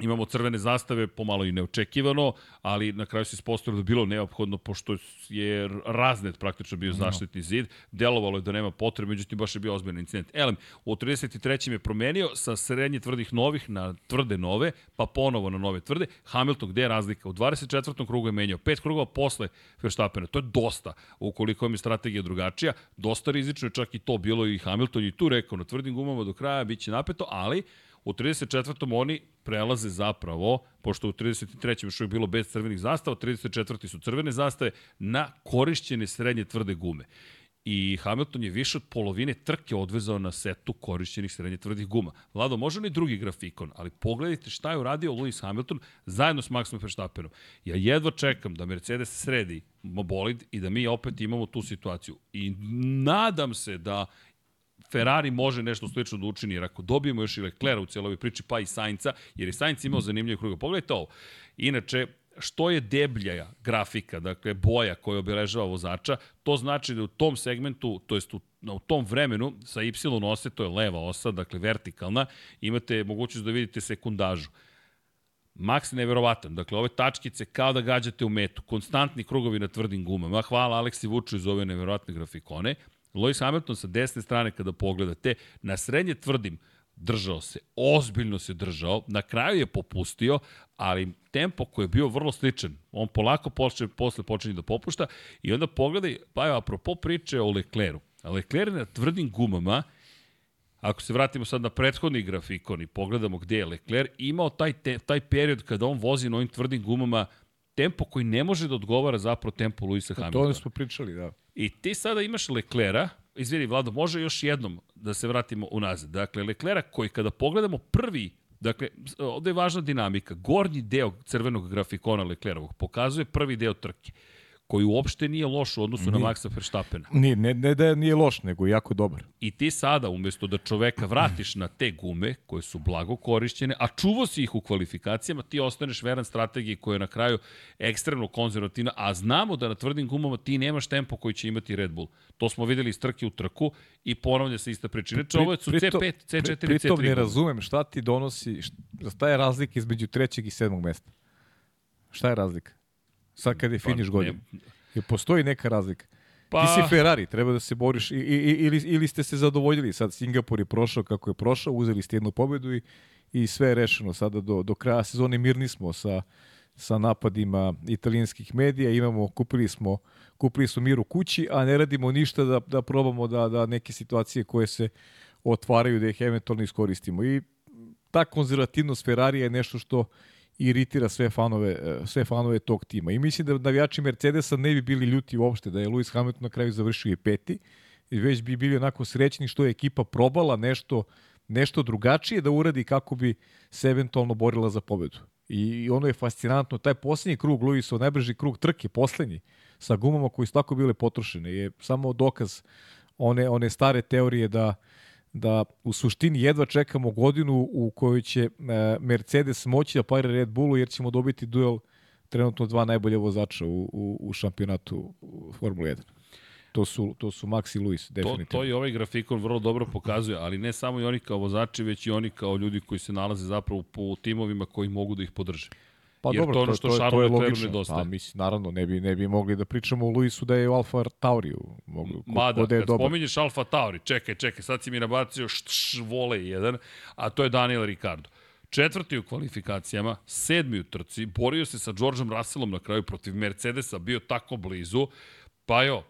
Imamo crvene zastave, pomalo i neočekivano, ali na kraju se ispostavilo da bilo neophodno, pošto je raznet praktično bio zaštitni zid. Delovalo je da nema potrebe, međutim baš je bio ozbiljan incident. Elem, u 33. je promenio sa srednje tvrdih novih na tvrde nove, pa ponovo na nove tvrde. Hamilton, gde je razlika? U 24. krugu je menjao pet krugova posle Verstappena. To je dosta, ukoliko im je strategija drugačija. Dosta rizično je čak i to bilo i Hamilton i tu rekao na tvrdim gumama do kraja, bit će napeto, ali U 34. oni prelaze zapravo, pošto u 33. još je bilo bez crvenih zastava, 34. su crvene zastave, na korišćene srednje tvrde gume. I Hamilton je više od polovine trke odvezao na setu korišćenih srednje tvrdih guma. Vlado, može li drugi grafikon, ali pogledajte šta je uradio Lewis Hamilton zajedno s Maxom Verstappenom. Ja jedva čekam da Mercedes sredi bolid i da mi opet imamo tu situaciju. I nadam se da Ferrari može nešto slično da učini, jer ako dobijemo još i Leclerc u cijelovi priči, pa i Sainca, jer je Sainz imao zanimljive kruga. Pogledajte ovo. Inače, što je debljaja grafika, dakle boja koja obeležava vozača, to znači da u tom segmentu, to jest u, u tom vremenu sa Y ose, to je leva osa, dakle vertikalna, imate mogućnost da vidite sekundažu. Max neverovatan. Dakle, ove tačkice kao da gađate u metu. Konstantni krugovi na tvrdim gumama. Hvala Aleksi Vuču za ove neverovatne grafikone. Lewis Hamilton sa desne strane kada pogledate, na srednje tvrdim, držao se, ozbiljno se držao, na kraju je popustio, ali tempo koji je bio vrlo sličan, on polako počne, posle počinje da popušta i onda pogledaj, pa je apropo priče o Lecleru. Lecler na tvrdim gumama, ako se vratimo sad na prethodni grafikon i pogledamo gde je Lecler, imao taj, te, taj period kada on vozi na ovim tvrdim gumama tempo koji ne može da odgovara zapravo tempo Luisa Hamiltona. To smo pričali, da. I ti sada imaš Leklera, izvini Vlado, može još jednom da se vratimo unazad. Dakle, Leklera koji kada pogledamo prvi Dakle, ovde je važna dinamika. Gornji deo crvenog grafikona Leclerovog pokazuje prvi deo trke. Koji uopšte nije loš u odnosu nije. na Maxa Verstappena. Nije, ne, ne da nije loš, nego jako dobar. I ti sada, umesto da čoveka vratiš na te gume, koje su blago korišćene, a čuvo si ih u kvalifikacijama, ti ostaneš veran strategiji koja je na kraju ekstremno konzervativna, a znamo da na tvrdim gumama ti nemaš tempo koji će imati Red Bull. To smo videli iz trke u trku i ponavlja se ista priča. Inače, ovo su C5, C4, C3 Pritom ne razumem šta ti donosi, šta je razlika između trećeg i sedmog mesta? Šta je razlika? Sad kad je pa, finiš godine. Je postoji neka razlika? Pa... Ti si Ferrari, treba da se boriš i, i, ili, ili ste se zadovoljili. Sad Singapur je prošao kako je prošao, uzeli ste jednu pobedu i, i sve je rešeno. Sada do, do kraja sezone mirni smo sa, sa napadima italijanskih medija. Imamo, kupili smo, kupili smo mir u kući, a ne radimo ništa da, da probamo da, da neke situacije koje se otvaraju da ih eventualno iskoristimo. I ta konzervativnost Ferrari je nešto što iritira sve fanove, e, sve fanove tog tima. I mislim da navijači Mercedesa ne bi bili ljuti uopšte da je Lewis Hamilton na kraju završio i peti, već bi bili onako srećni što je ekipa probala nešto, nešto drugačije da uradi kako bi se eventualno borila za pobedu. I ono je fascinantno, taj poslednji krug Lewisov, najbrži krug trke, poslednji, sa gumama koji su tako bile potrošene, je samo dokaz one, one stare teorije da da u suštini jedva čekamo godinu u kojoj će e, Mercedes moći da pare Red Bullu jer ćemo dobiti duel trenutno dva najbolje vozača u, u, u šampionatu Formule 1. To su, to su Max i Luis, definitivno. To, to i ovaj grafikon vrlo dobro pokazuje, ali ne samo i oni kao vozači, već i oni kao ljudi koji se nalaze zapravo po timovima koji mogu da ih podrže. Pa Jer dobro, to, ono što to, to, to je logično. Nedostaje. Pa, mislim, naravno, ne bi, ne bi mogli da pričamo o Luisu da je u Alfa Tauriju. Mogu, Mada, da je kad dobar. spominješ Alfa Tauri, čekaj, čekaj, sad si mi nabacio št, vole jedan, a to je Daniel Ricardo. Četvrti u kvalifikacijama, sedmi u trci, borio se sa Georgeom Russellom na kraju protiv Mercedesa, bio tako blizu, pa jo,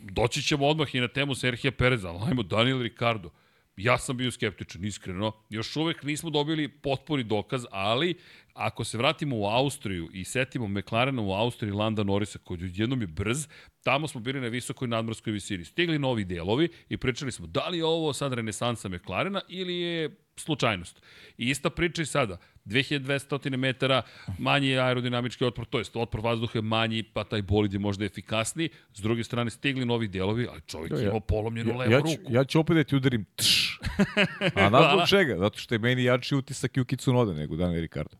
doći ćemo odmah i na temu Serhija Pereza, ali ajmo Daniel Ricardo. Ja sam bio skeptičan, iskreno. Još uvek nismo dobili potpuni dokaz, ali ako se vratimo u Austriju i setimo McLarena u Austriji Landa Norisa koji jednom je brz, tamo smo bili na visokoj nadmorskoj visini. Stigli novi delovi i pričali smo da li je ovo sad renesansa McLarena ili je slučajnost. I ista priča i sada. 2200 metara, manji je aerodinamički otpor, to jest otpor vazduha je manji, pa taj bolid je možda efikasniji. S druge strane, stigli novi delovi, ali čovjek ja, imao polomljenu ja, levu ja ću, ruku. Ja ću opet da ti udarim tš. A nazvog čega? Zato što je meni jači utisak Yuki Tsunoda nego Daniel Ricardo.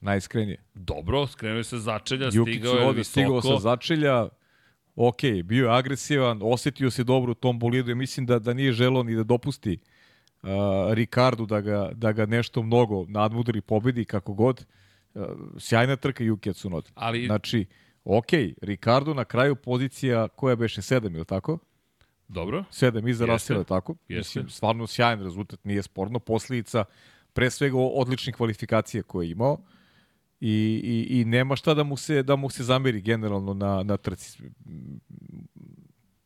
Najiskrenije. Dobro, skrenuo se začelja, Jukić stigao je visoko. Stigao sa začelja, ok, bio je agresivan, osetio se dobro u tom bolidu i mislim da, da nije želo ni da dopusti uh, Ricardu da ga, da ga nešto mnogo nadmudri pobedi kako god. Uh, sjajna trka Juki Tsunoda. Ali... Znači, ok, Ricardo na kraju pozicija koja beše sedam, ili tako? Dobro. Sedam iza Rasela, tako? Jeste. Mislim, stvarno sjajan rezultat, nije sporno. Posljedica pre svega odličnih kvalifikacija koje je imao i, i, i nema šta da mu se da mu se zameri generalno na na trci.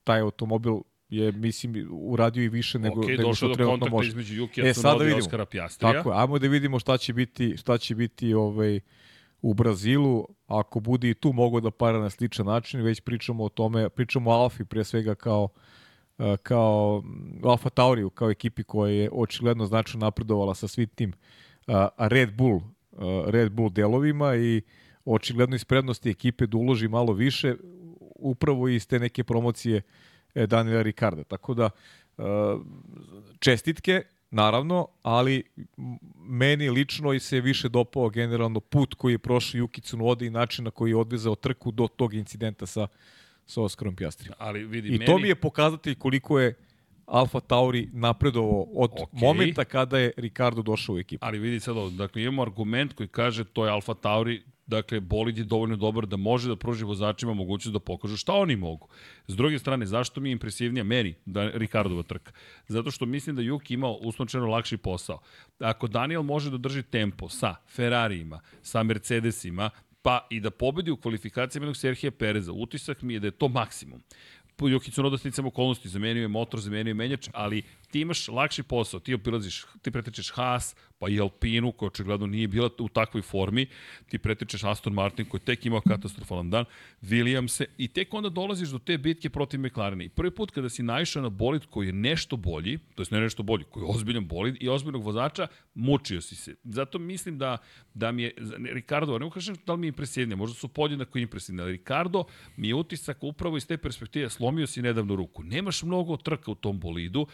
Taj automobil je mislim uradio i više nego okay, nego što trenutno može. između Jukija e, sada vidimo. Oskara Pjastrija. Tako, ajmo da vidimo šta će biti šta će biti ovaj u Brazilu, ako bude i tu mogo da para na sličan način, već pričamo o tome, pričamo o Alfi pre svega kao kao Alfa Tauriju, kao ekipi koja je očigledno značajno napredovala sa svim tim Red Bull Uh, Red Bull delovima i očigledno iz prednosti ekipe da uloži malo više upravo iz te neke promocije e, Daniela Ricarda. Tako da uh, čestitke, naravno, ali meni lično i se više dopao generalno put koji je prošao Juki Tsunoda i način na koji je odvezao trku do tog incidenta sa, sa Oskarom Pjastrijom. Ali vidi, I meni... to mi je pokazatelj koliko je Alfa Tauri napredovao od okay. momenta kada je Ricardo došao u ekipu. Ali vidi sad ovo, dakle imamo argument koji kaže to je Alfa Tauri, dakle bolid je dovoljno dobar da može da pruži vozačima mogućnost da pokažu šta oni mogu. S druge strane, zašto mi je impresivnija meni da Ricardova trka? Zato što mislim da Juki imao uslovčeno lakši posao. Ako Daniel može da drži tempo sa Ferrarijima, sa Mercedesima, pa i da pobedi u kvalifikacijama jednog Serhija Pereza, utisak mi je da je to maksimum. Jokić su da sticam okolnosti, zamenio je motor, zamenio je menjač, ali ti imaš lakši posao, ti obilaziš, ti pretečeš Haas, pa i Alpinu, koja očigledno nije bila u takvoj formi, ti pretečeš Aston Martin, koji tek imao katastrofalan dan, Williamse, i tek onda dolaziš do te bitke protiv McLarena. I prvi put kada si naišao na bolid koji je nešto bolji, to je ne nešto bolji, koji je ozbiljan bolid i ozbiljnog vozača, mučio si se. Zato mislim da, da mi je, Ricardo, ne kažem da li mi je impresivnije, možda su podjednako impresivni, ali Ricardo mi je utisak upravo iz te perspektive, slomio si nedavno ruku. Nemaš mnogo trka u tom bolidu,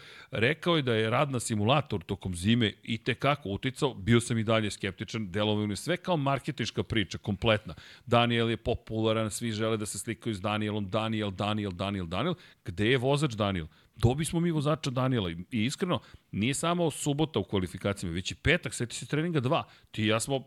rekao je da je rad na simulator tokom zime i te kako uticao, bio sam i dalje skeptičan, delovio je sve kao marketinška priča, kompletna. Daniel je popularan, svi žele da se slikaju s Danielom, Daniel, Daniel, Daniel, Daniel. Gde je vozač Daniel? Dobi smo mi vozača Daniela i iskreno, nije samo subota u kvalifikacijama, već i petak, seti se treninga 2. Ti i ja smo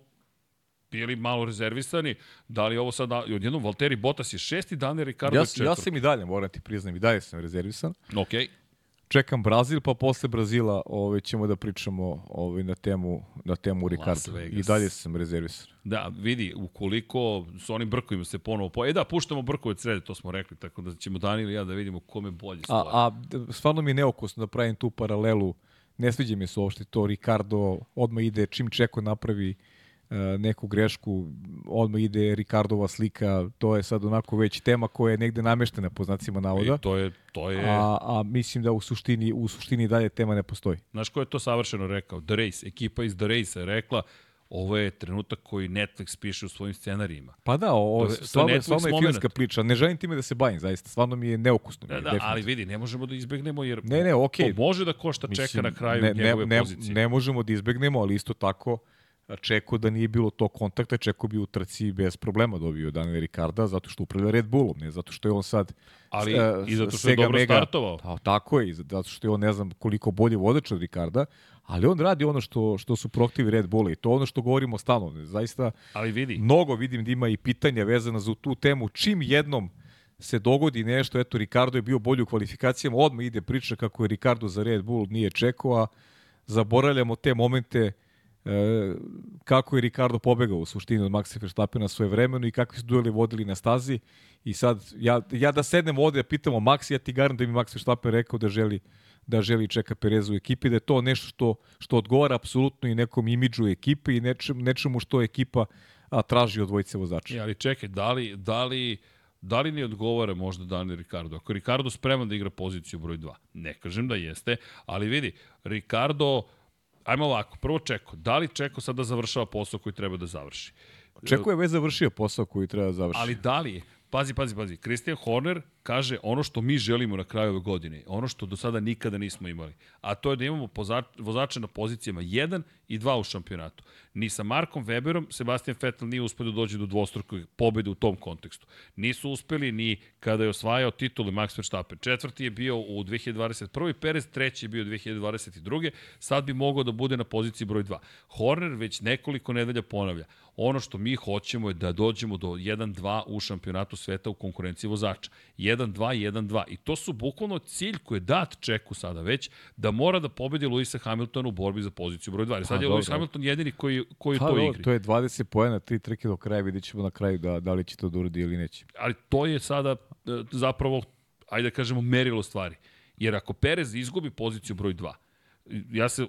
bili malo rezervisani, da li ovo sad, odjednom Valtteri Bottas je šesti, Daniel Ricardo ja, je četvrti. Ja sam i dalje, moram ti priznam, i dalje sam rezervisan. Okej. Okay čekam Brazil, pa posle Brazila ovaj, ćemo da pričamo ovaj, na temu, na temu Ricardo. I dalje sam rezervisan. Da, vidi, ukoliko su oni brkovima se ponovo... Po... E da, puštamo brkove srede, to smo rekli, tako da ćemo Dani ili ja da vidimo kome bolje stoje. A, a stvarno mi je neokusno da pravim tu paralelu. Ne sviđa mi se uopšte to. Ricardo odmah ide, čim Čeko napravi uh, neku grešku, odmah ide Ricardova slika, to je sad onako već tema koja je negde nameštena po znacima navoda. I to je, to je... A, a mislim da u suštini, u suštini dalje tema ne postoji. Znaš ko je to savršeno rekao? The Race, ekipa iz The Race je rekla, ovo je trenutak koji Netflix piše u svojim scenarijima. Pa da, ovo, to, stvarno, to stvarno je filmska priča. Ne želim time da se bavim, zaista. Stvarno mi je neukusno. Da, da, ali vidi, ne možemo da izbegnemo, jer ne, ne, okay. može da košta čeka Mislim, na kraju ne, njegove ne, pozicije. Ne možemo da izbegnemo, ali isto tako Čeko da nije bilo to kontakta, Čeko bi u trci bez problema dobio Daniel Ricarda, zato što upravlja Red Bullom, ne zato što je on sad Ali uh, i zato što je dobro mega, startovao. A, tako je, zato što je on ne znam koliko bolje vodač od Ricarda, ali on radi ono što, što su prohtivi Red Bulla i to ono što govorimo stalno. Zaista ali vidi. mnogo vidim da ima i pitanja vezana za tu temu. Čim jednom se dogodi nešto, eto Ricardo je bio bolji u kvalifikacijama, odmah ide priča kako je Ricardo za Red Bull nije čekao, a zaboravljamo te momente e, kako je Ricardo pobegao u suštini od Maxa Verstappena svoje vremeno i kakvi su dueli vodili na stazi. I sad, ja, ja da sednem ovde, ja pitamo Max, ja ti garam da mi Max Verstappen rekao da želi da želi čeka Pereza u ekipi, da je to nešto što, što odgovara apsolutno i nekom imidžu ekipe i nečem, nečemu što ekipa a, traži od dvojice vozača. Ja, ali čekaj, da li, da li, da li ne odgovara možda Dani Ricardo? Ako Ricardo spreman da igra poziciju broj 2, ne kažem da jeste, ali vidi, Ricardo ajmo ovako, prvo Čeko. Da li Čeko sada završava posao koji treba da završi? Čeko je već završio posao koji treba da završi. Ali da li je? Pazi, pazi, pazi. Christian Horner kaže ono što mi želimo na kraju ove godine, ono što do sada nikada nismo imali, a to je da imamo vozače na pozicijama 1 i 2 u šampionatu. Ni sa Markom Weberom Sebastian Vettel nije uspio da dođe do dvostrukog pobede u tom kontekstu. Nisu uspeli ni kada je osvajao titulu Max Verstappen. Četvrti je bio u 2021. Perez, treći je bio 2022. Sad bi mogao da bude na poziciji broj 2. Horner već nekoliko nedelja ponavlja. Ono što mi hoćemo je da dođemo do 1-2 u šampionatu sveta u konkurenciji vozača. 1-2, 1-2. I to su bukvalno cilj koji je dat Čeku sada već, da mora da pobedi Luisa Hamiltona u borbi za poziciju broj 2. sad je Lewis Hamilton jedini koji, koji pa, to igri. To je 20 pojena, 3 trke do kraja, vidjet ćemo na kraju da, da li će to da uradi ili neće. Ali to je sada e, zapravo, ajde da kažemo, merilo stvari. Jer ako Perez izgubi poziciju broj 2, ja se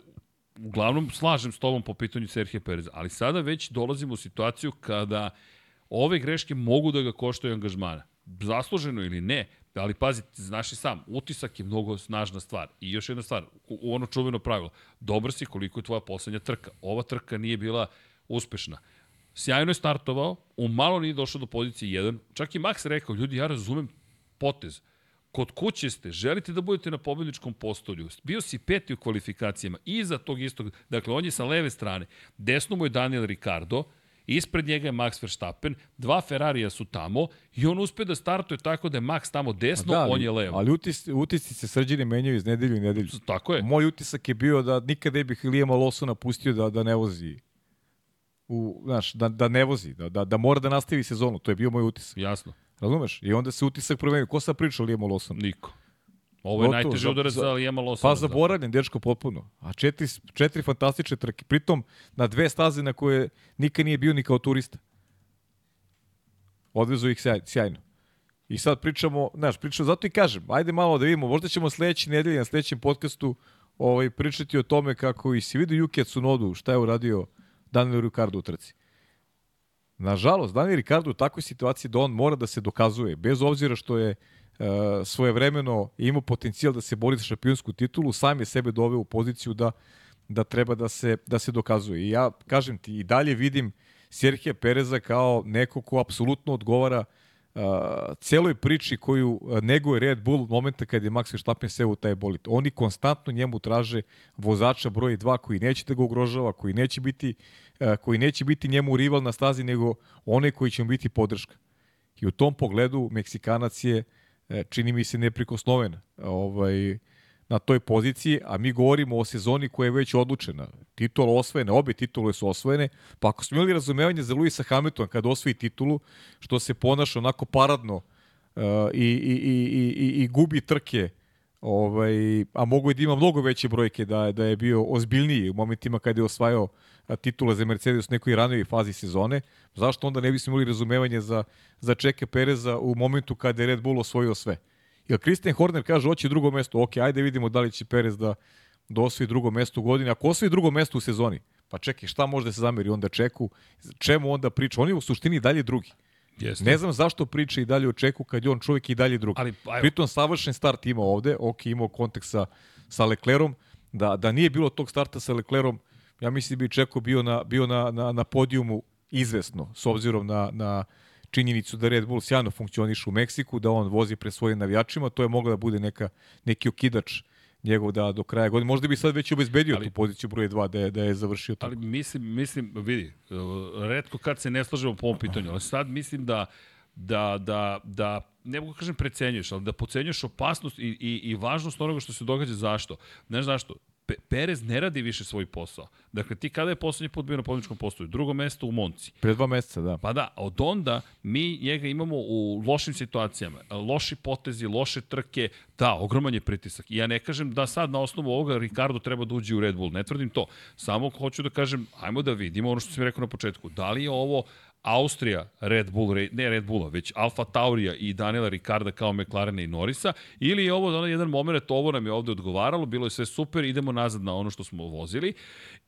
uglavnom slažem s tobom po pitanju Serhije Pereza, ali sada već dolazimo u situaciju kada ove greške mogu da ga koštaju angažmana zasluženo ili ne, ali pazi, znaš i sam, utisak je mnogo snažna stvar. I još jedna stvar, u, ono čuveno pravilo, dobro si koliko je tvoja poslednja trka. Ova trka nije bila uspešna. Sjajno je startovao, u malo nije došao do pozicije 1. Čak i Max rekao, ljudi, ja razumem potez. Kod kuće ste, želite da budete na pobedničkom postolju. Bio si peti u kvalifikacijama, iza tog istog, dakle, on je sa leve strane. Desno mu je Daniel Ricardo, Ispred njega je Max Verstappen, dva Ferrarija su tamo i on uspe da startuje tako da je Max tamo desno, da, on je levo. Ali utis, utisci se srđine menjaju iz nedelju i nedelju. Tako je. Moj utisak je bio da nikada ne bih Lijema Lawsona pustio da, da ne vozi u, znaš, da, da ne vozi, da, da, da mora da nastavi sezonu. To je bio moj utisak. Jasno. Razumeš? I onda se utisak promenio. Ko sad priča o Lijemu Lawsonu? Niko. Ovo je najteži udarac za, za Lijema Lawsona. Pa zaboravljen, dečko, potpuno. A četiri, četiri fantastične trke. Pritom, na dve staze na koje nikad nije bio ni kao turista. Odvezu ih sjajno. I sad pričamo, znaš, pričamo, zato i kažem, ajde malo da vidimo, možda ćemo sledeće nedelje na sledećem podcastu ovaj, pričati o tome kako i si vidio Yuki Tsunodu, šta je uradio Daniel Ricardo u trci. Nažalost, Daniel Ricardo u takvoj situaciji da on mora da se dokazuje, bez obzira što je uh, svojevremeno imao potencijal da se bori za šampionsku titulu, sam je sebe doveo u poziciju da da treba da se, da se dokazuje. I ja, kažem ti, i dalje vidim Serhija Pereza kao neko ko apsolutno odgovara uh, celoj priči koju neguje Red Bull momenta kad je Max Verstappen seo u taj bolit. Oni konstantno njemu traže vozača broj 2 koji neće da ga ugrožava, koji neće biti uh, koji neće biti njemu rival na stazi, nego onaj koji će mu biti podrška. I u tom pogledu Meksikanac je uh, čini mi se neprikosnoven. Ovaj, na toj poziciji, a mi govorimo o sezoni koja je već odlučena. Titula osvojene, obe titule su osvojene, pa ako smo imali razumevanje za Luisa Hamiltona kada osvoji titulu, što se ponaša onako paradno uh, i, i, i, i, i gubi trke, ovaj, a mogu i da ima mnogo veće brojke da, da je bio ozbiljniji u momentima kada je osvajao titule za Mercedes u nekoj ranoj fazi sezone, zašto onda ne bismo imali razumevanje za, za Čeke Pereza u momentu kada je Red Bull osvojio sve? Jer Christian Horner kaže hoće drugo mesto, ok, ajde vidimo da li će Perez da, da osvoji drugo mesto u godini. Ako osvoji drugo mesto u sezoni, pa čekaj, šta može da se zameri onda Čeku? Čemu onda priča? On je u suštini dalje drugi. Jeste. Ne znam zašto priča i dalje o Čeku kad je on čovjek i dalje drugi. Ali, ajmo. Pritom savršen start ima ovde, ok, imao kontekst sa, sa Leclerom, da, da nije bilo tog starta sa Leclerom, ja mislim da bi Čeko bio na, bio na, na, na podijumu izvesno, s obzirom na, na, činjenicu da Red Bull sjajno funkcioniše u Meksiku, da on vozi pre svojim navijačima, to je mogla da bude neka, neki okidač njegov da do kraja godine. Možda bi sad već obezbedio ali, tu poziciju broj 2 da je, da je završio to. Ali mislim, mislim, vidi, redko kad se ne slažemo po ovom pitanju, ali sad mislim da da, da, da ne mogu da kažem precenjuješ, ali da pocenjuješ opasnost i, i, i važnost onoga što se događa zašto. Znaš zašto? Pe Perez ne radi više svoj posao. Dakle, ti kada je poslednji put bio na pobjedičkom postoju? Drugo mesto u Monci. Pre dva meseca, da. Pa da, od onda mi njega imamo u lošim situacijama. Loši potezi, loše trke, da, ogroman je pritisak. I ja ne kažem da sad na osnovu ovoga Ricardo treba da uđe u Red Bull. Ne tvrdim to. Samo hoću da kažem, ajmo da vidimo ono što sam rekao na početku. Da li je ovo Austrija, Red Bull, ne Red Bulla, već Alfa Taurija i Daniela Ricarda kao McLarena i Norisa, ili je ovo onaj jedan moment, ovo nam je ovde odgovaralo, bilo je sve super, idemo nazad na ono što smo vozili,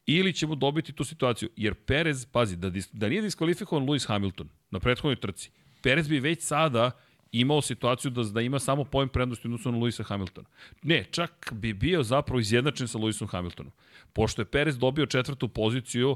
ili ćemo dobiti tu situaciju. Jer Perez, pazi, da, da nije diskvalifikovan Lewis Hamilton na prethodnoj trci, Perez bi već sada imao situaciju da, da ima samo pojem prednosti odnosno na Luisa Hamiltona. Ne, čak bi bio zapravo izjednačen sa Luisom Hamiltonom. Pošto je Perez dobio četvrtu poziciju,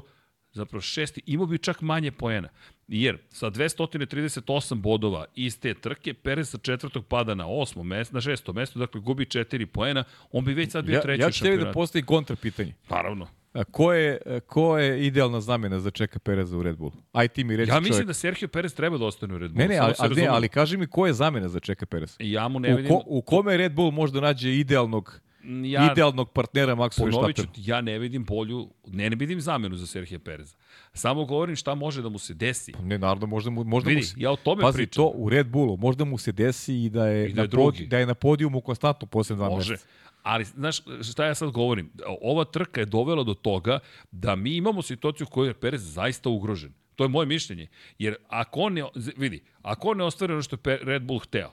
zapravo šesti, imao bi čak manje poena. Jer sa 238 bodova iz te trke, Perez sa četvrtog pada na osmo mesto, na šesto mesto, dakle gubi 4 poena, on bi već sad bio ja, treći ja ću tebi da postavi kontra pitanje. Naravno. A ko je, ko je idealna zamena za Čeka Pereza u Red Bull? Aj ti mi reći Ja mislim čovjek. da Sergio Perez treba da ostane u Red Bull. Ne, ne, ali, ali, ne, ali kaži mi ko je zamena za Čeka Pereza? Ja mu ne vidim... U, ko, u kome Red Bull možda nađe idealnog ja, idealnog partnera Maxu Verstappenu. ja ne vidim bolju, ne, ne vidim zamenu za Serhije Pereza. Samo govorim šta može da mu se desi. Pa ne, naravno, možda mu, možda Vidi, mu se, ja o tome pazi, pričam. to u Red Bullu, možda mu se desi i da je, I da je, na, pod, da je na podijumu konstantno posle dva može. Meseca. Ali, znaš, šta ja sad govorim? Ova trka je dovela do toga da mi imamo situaciju u kojoj je Perez zaista ugrožen. To je moje mišljenje. Jer ako on ne, vidi, ako on ne ostvari ono što je Red Bull hteo,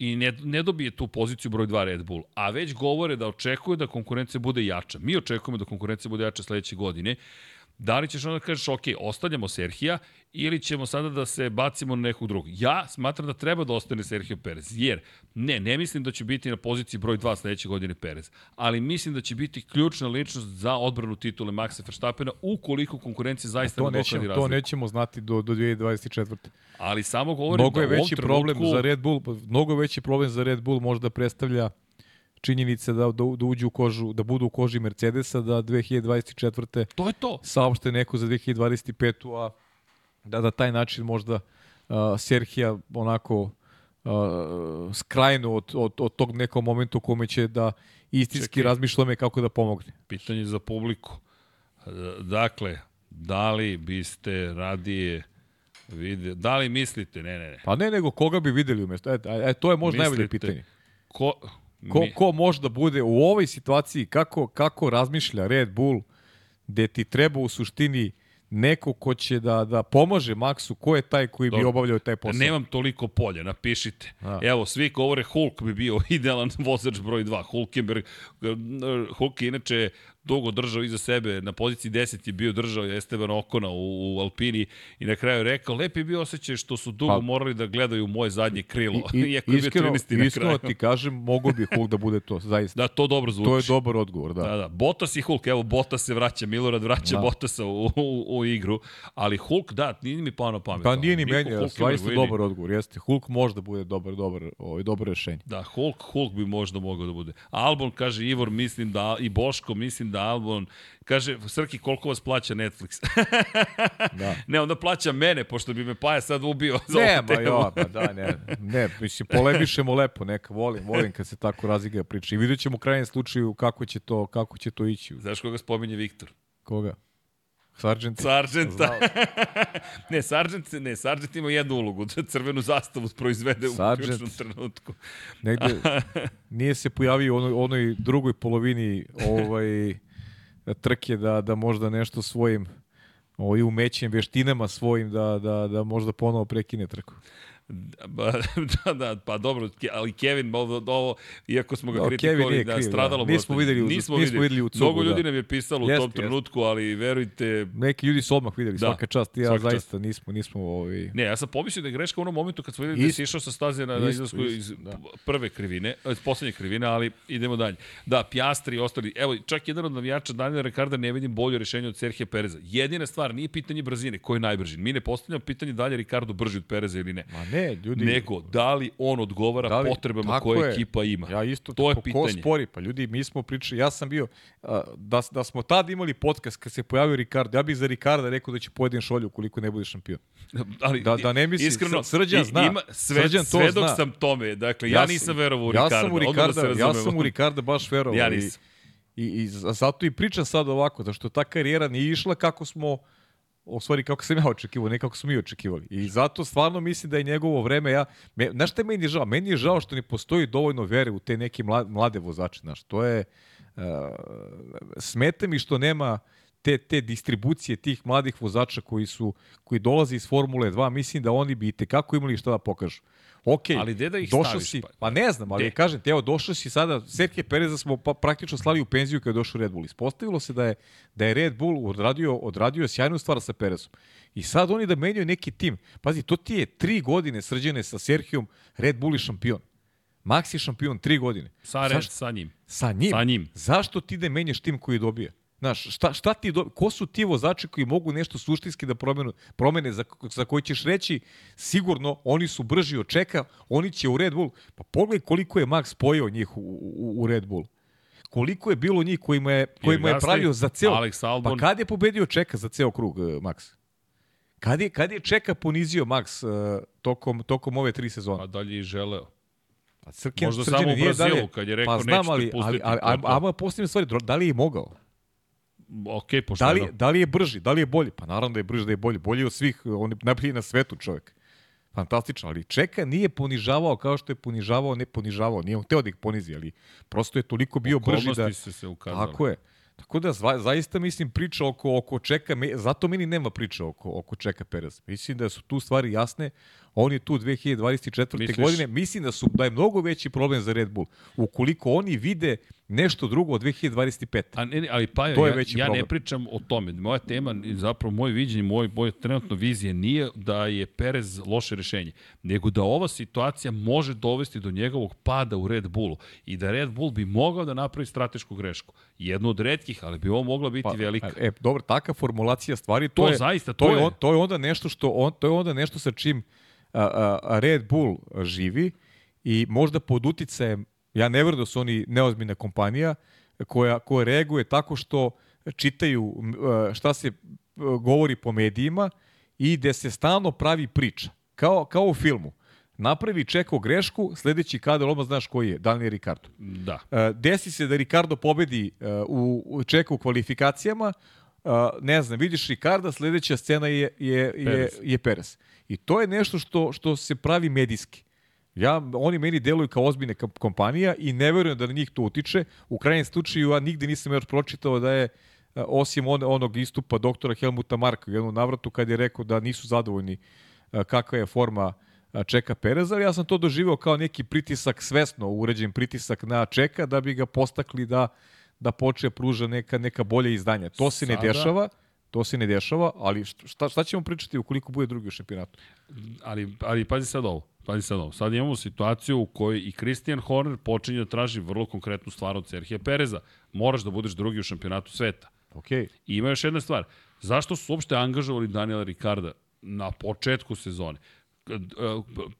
i ne, ne dobije tu poziciju broj 2 Red Bull, a već govore da očekuje da konkurencija bude jača. Mi očekujemo da konkurencija bude jača sledeće godine. Da li ćeš onda da kažeš, ok, ostavljamo Serhija ili ćemo sada da se bacimo na nekog drugog? Ja smatram da treba da ostane Sergio Perez, jer ne, ne mislim da će biti na poziciji broj 2 sledeće godine Perez, ali mislim da će biti ključna ličnost za odbranu titule Maxa Verstappena ukoliko konkurencija zaista ne dokladi razliku. To nećemo znati do, do 2024. Ali samo govorim mnogo je da veći problem trenutku... za Red Bull, mnogo veći problem za Red Bull možda predstavlja činjenica da, da, da uđu u kožu, da budu u koži Mercedesa, da 2024. To je to. Saopšte neko za 2025. a da da taj način možda uh, Serhija onako uh, skrajnu od, od, od tog nekog momentu u kome će da istinski razmišljame kako da pomogne. Pitanje za publiku. Dakle, da li biste radije vide, da li mislite, ne, ne, ne. Pa ne, nego koga bi videli umesto, e, e to je možda mislite, najbolje pitanje. Ko, Ko, ko može da bude u ovoj situaciji, kako, kako razmišlja Red Bull, gde ti treba u suštini neko ko će da, da pomože Maksu, ko je taj koji Dobro. bi obavljao taj posao? Nemam toliko polja, napišite. A. Evo, svi govore Hulk bi bio (laughs) idealan vozač broj 2. Hulkenberg, Hulk je inače dugo držao iza sebe, na poziciji 10 je bio držao Esteban Okona u, u Alpini i na kraju rekao, lep je bio osjećaj što su dugo pa, morali da gledaju moje zadnje krilo. I, i, (laughs) Iako iskreno, je iskreno ti kažem, mogu bi Hulk da bude to, zaista. Da, to dobro zvuči. To je dobar odgovor, da. Da, da. Botas i Hulk, evo Botas se vraća, Milorad vraća da. Botasa u, u, u, igru, ali Hulk, da, nije mi pao na pamet. Pa nije ni meni, Hulk zaista dobar odgovor, jeste. Hulk može da bude dobar, dobar, ovaj, dobro rešenje. Da, Hulk, Hulk bi možda mogao da bude. Albon, kaže Ivor, mislim da, i Boško, mislim da Albon Kaže, Srki, koliko vas plaća Netflix? (laughs) da. Ne, onda plaća mene, pošto bi me Paja sad ubio za ne. Ne, jo, pa da, ne, ne, mislim, polemišemo lepo, neka, volim, volim kad se tako raziga priča. I vidjet ćemo u krajnjem slučaju kako će to, kako će to ići. Znaš koga spominje Viktor? Koga? Sargent. Sargenta. (laughs) ne, Sargent, ne, Sargent ima jednu ulogu, da crvenu zastavu proizvede Sargent. u ključnom trenutku. Negde (laughs) nije se pojavio u onoj, onoj drugoj polovini ovaj trke da, da možda nešto svojim ovaj, umećem, veštinama svojim da, da, da možda ponovo prekine trku. (laughs) da, da, pa dobro, ali Kevin, ovo, ovo iako smo ga no, kritikovali da kriv, stradalo da. Nismo videli, nismo, nismo videli u cugu, Mnogo ljudi da. nam je pisalo jest, u tom trenutku, ali verujte... Neki ljudi su odmah videli, da, svaka čast, ja svaka zaista čast. nismo, nismo ovaj... Ne, ja sam pomislio da je greška u onom momentu kad smo videli ist, da si išao sa staze na, na izlasku iz da. prve krivine, iz poslednje krivine, ali idemo dalje. Da, Pjastri i ostali, evo, čak jedan od navijača Daniela Ricarda ne vidim bolje rešenje od Serhije Pereza. Jedina stvar, nije pitanje brzine, ko je najbrži. Mi ne postavljamo pitanje da li je Ricardo brži od Pereza ili ne. Ma ne, ljudi... Nego, da li on odgovara da li, potrebama koje je. ekipa ima. Ja isto, to je ko, pitanje. Ko spori? Pa ljudi, mi smo pričali, ja sam bio, da, da smo tad imali podcast kad se pojavio Ricardo, ja bih za Ricarda rekao da će pojedin šolju koliko ne bude šampion. Ali, da, da ne misli, iskreno, Srđan zna. Ima, sve, Srđan to svedok zna. sam tome, dakle, ja, ja nisam verovao u Ricarda. Ja sam u Ricarda, da ja sam u Ricarda baš verovao. ja nisam. I, i, i zato i pričam sad ovako, da što ta karijera nije išla kako smo u stvari kako sam ja očekivao, ne kako smo mi očekivali. I zato stvarno mislim da je njegovo vreme, ja, me, znaš šta je meni žao? Meni je žao što ne postoji dovoljno vere u te neke mlade, mlade vozače, znaš, to je, uh, smete mi što nema te, te distribucije tih mladih vozača koji su koji dolaze iz Formule 2, mislim da oni bi i tekako imali šta da pokažu. Ok, ali gde da ih došao staviš? Si, pa, ne znam, ali de? kažem ti, evo, došao si sada, Serke Pereza smo pa, praktično slali u penziju kada je došao Red Bull. Ispostavilo se da je, da je Red Bull odradio, odradio sjajnu stvar sa Perezom. I sad oni da menjaju neki tim. Pazi, to ti je tri godine srđene sa Serhijom, Red Bull je šampion. Max je šampion tri godine. Sa, red, sa njim. Sa njim? Sa njim. Zašto ti da menjaš tim koji dobije? Znaš, šta, šta ti do... ko su ti vozači koji mogu nešto suštinski da promenu, promene za, za koji ćeš reći sigurno oni su brži od čeka, oni će u Red Bull. Pa pogledaj koliko je Max pojeo njih u, u, u Red Bull. Koliko je bilo njih kojima je, kojima je pravio za ceo... Alex Albon. Pa kad je pobedio čeka za ceo krug, uh, Max? Kad je, kad je čeka ponizio Max uh, tokom, tokom ove tri sezone? Pa dalje i želeo. Pa Srken, Možda samo u Brazilu, dalje, kad je rekao pa, znam, ali, ali, ali, ali, ali, ali postavljam stvari, da li je mogao? Ok, pošto da li, da li je brži, da li je bolji? Pa naravno da je brži, da je bolji. Bolji od svih, on je najbolji na svetu čovjek. Fantastično, ali Čeka nije ponižavao kao što je ponižavao, ne ponižavao, nije on hteo da ih ponizi, ali prosto je toliko bio brži da... se se ukazali. Tako je. Tako da zaista mislim priča oko, oko Čeka, zato meni nema priča oko, oko Čeka Perez. Mislim da su tu stvari jasne, on je tu 2024. Misliš? godine, mislim da su da je mnogo veći problem za Red Bull. Ukoliko oni vide nešto drugo od 2025. A ne, ali pa to je ja, veći ja problem. ne pričam o tome. Moja tema, zapravo moje viđenje, moj, moje trenutno vizije nije da je Perez loše rešenje, nego da ova situacija može dovesti do njegovog pada u Red Bullu i da Red Bull bi mogao da napravi stratešku grešku. Jednu od redkih, ali bi ovo mogla biti pa, velika. E, dobro, taka formulacija stvari, to, to je, zaista, to, to je, on, to je onda nešto što on, to je onda nešto sa čim Red Bull živi i možda pod uticajem Ja ne verujem da su oni neozbiljna kompanija koja, koja reaguje tako što čitaju šta se govori po medijima i gde se stalno pravi priča. Kao, kao u filmu. Napravi čeko grešku, sledeći kadar odmah znaš koji je, Daniel Ricardo. Da. Desi se da Ricardo pobedi u, u čeku u kvalifikacijama, ne znam, vidiš Ricarda, sledeća scena je, je, je, je Perez. I to je nešto što, što se pravi medijski. Ja, oni meni deluju kao ozbiljne kompanija i ne verujem da na njih to utiče. U krajnjem slučaju ja nigde nisam još pročitao da je osim on, onog istupa doktora Helmuta Marka u jednom navratu kad je rekao da nisu zadovoljni kakva je forma Čeka Pereza, ali ja sam to doživeo kao neki pritisak, svesno uređen pritisak na Čeka da bi ga postakli da da počne pruža neka, neka bolje izdanja. To se Sada, ne dešava, to se ne dešava, ali šta, šta ćemo pričati ukoliko bude drugi u šampionatu? Ali, ali pazi sad ovo. Pazi sad ovo. Sad imamo situaciju u kojoj i Christian Horner počinje da traži vrlo konkretnu stvar od Serhije Pereza. Moraš da budeš drugi u šampionatu sveta. Okay. I ima još jedna stvar. Zašto su uopšte angažovali Daniela Ricarda na početku sezone? E,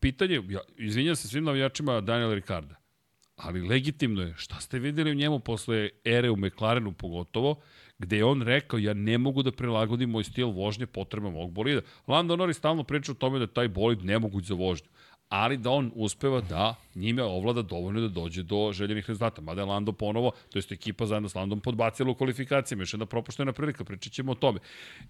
pitanje, ja, izvinjam se svim navijačima Daniela Ricarda, ali legitimno je, šta ste videli u njemu posle ere u McLarenu pogotovo, gde je on rekao ja ne mogu da prilagodim moj stil vožnje potrebama mog bolida. Lando Norris stalno priča o tome da taj bolid nemoguć za vožnju ali da on uspeva da njime ovlada dovoljno da dođe do željenih rezultata. Mada je Lando ponovo, to je ekipa zajedno s Landom podbacila u kvalifikacijama, još jedna propuštena prilika, pričat ćemo o tome.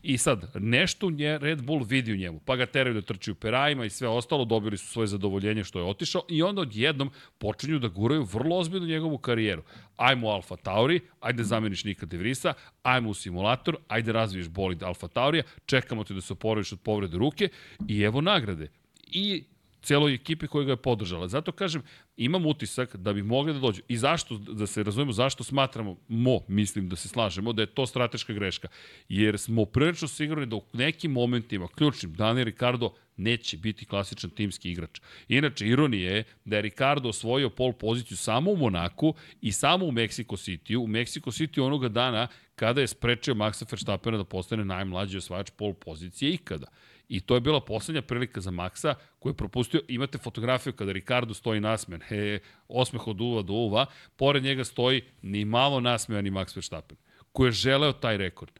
I sad, nešto nje Red Bull vidi u njemu, pa ga teraju da trči u perajima i sve ostalo, dobili su svoje zadovoljenje što je otišao i onda odjednom počinju da guraju vrlo ozbiljnu njegovu karijeru. Ajmo Alfa Tauri, ajde zameniš Nika De Vrisa, ajmo u simulator, ajde razviješ bolid Alfa Taurija, čekamo te da se oporaviš od povrede ruke i evo nagrade. I celoj ekipi koja ga je podržala. Zato kažem, imam utisak da bi mogli da dođu. I zašto, da se razumemo, zašto smatramo, mo, mislim da se slažemo, da je to strateška greška. Jer smo prilično sigurni da u nekim momentima, ključnim, Daniel Ricardo neće biti klasičan timski igrač. Inače, ironije je da je Ricardo osvojio pol poziciju samo u Monaku i samo u Mexico City. U Mexico City onoga dana kada je sprečio Maxa Verstappena da postane najmlađi osvajač pol pozicije ikada. I to je bila poslednja prilika za Maxa koji je propustio. Imate fotografiju kada Ricardo stoji nasmejan, he, osmeh od uva do uva, pored njega stoji ni malo nasmejan ni Max Verstappen, koji je želeo taj rekord.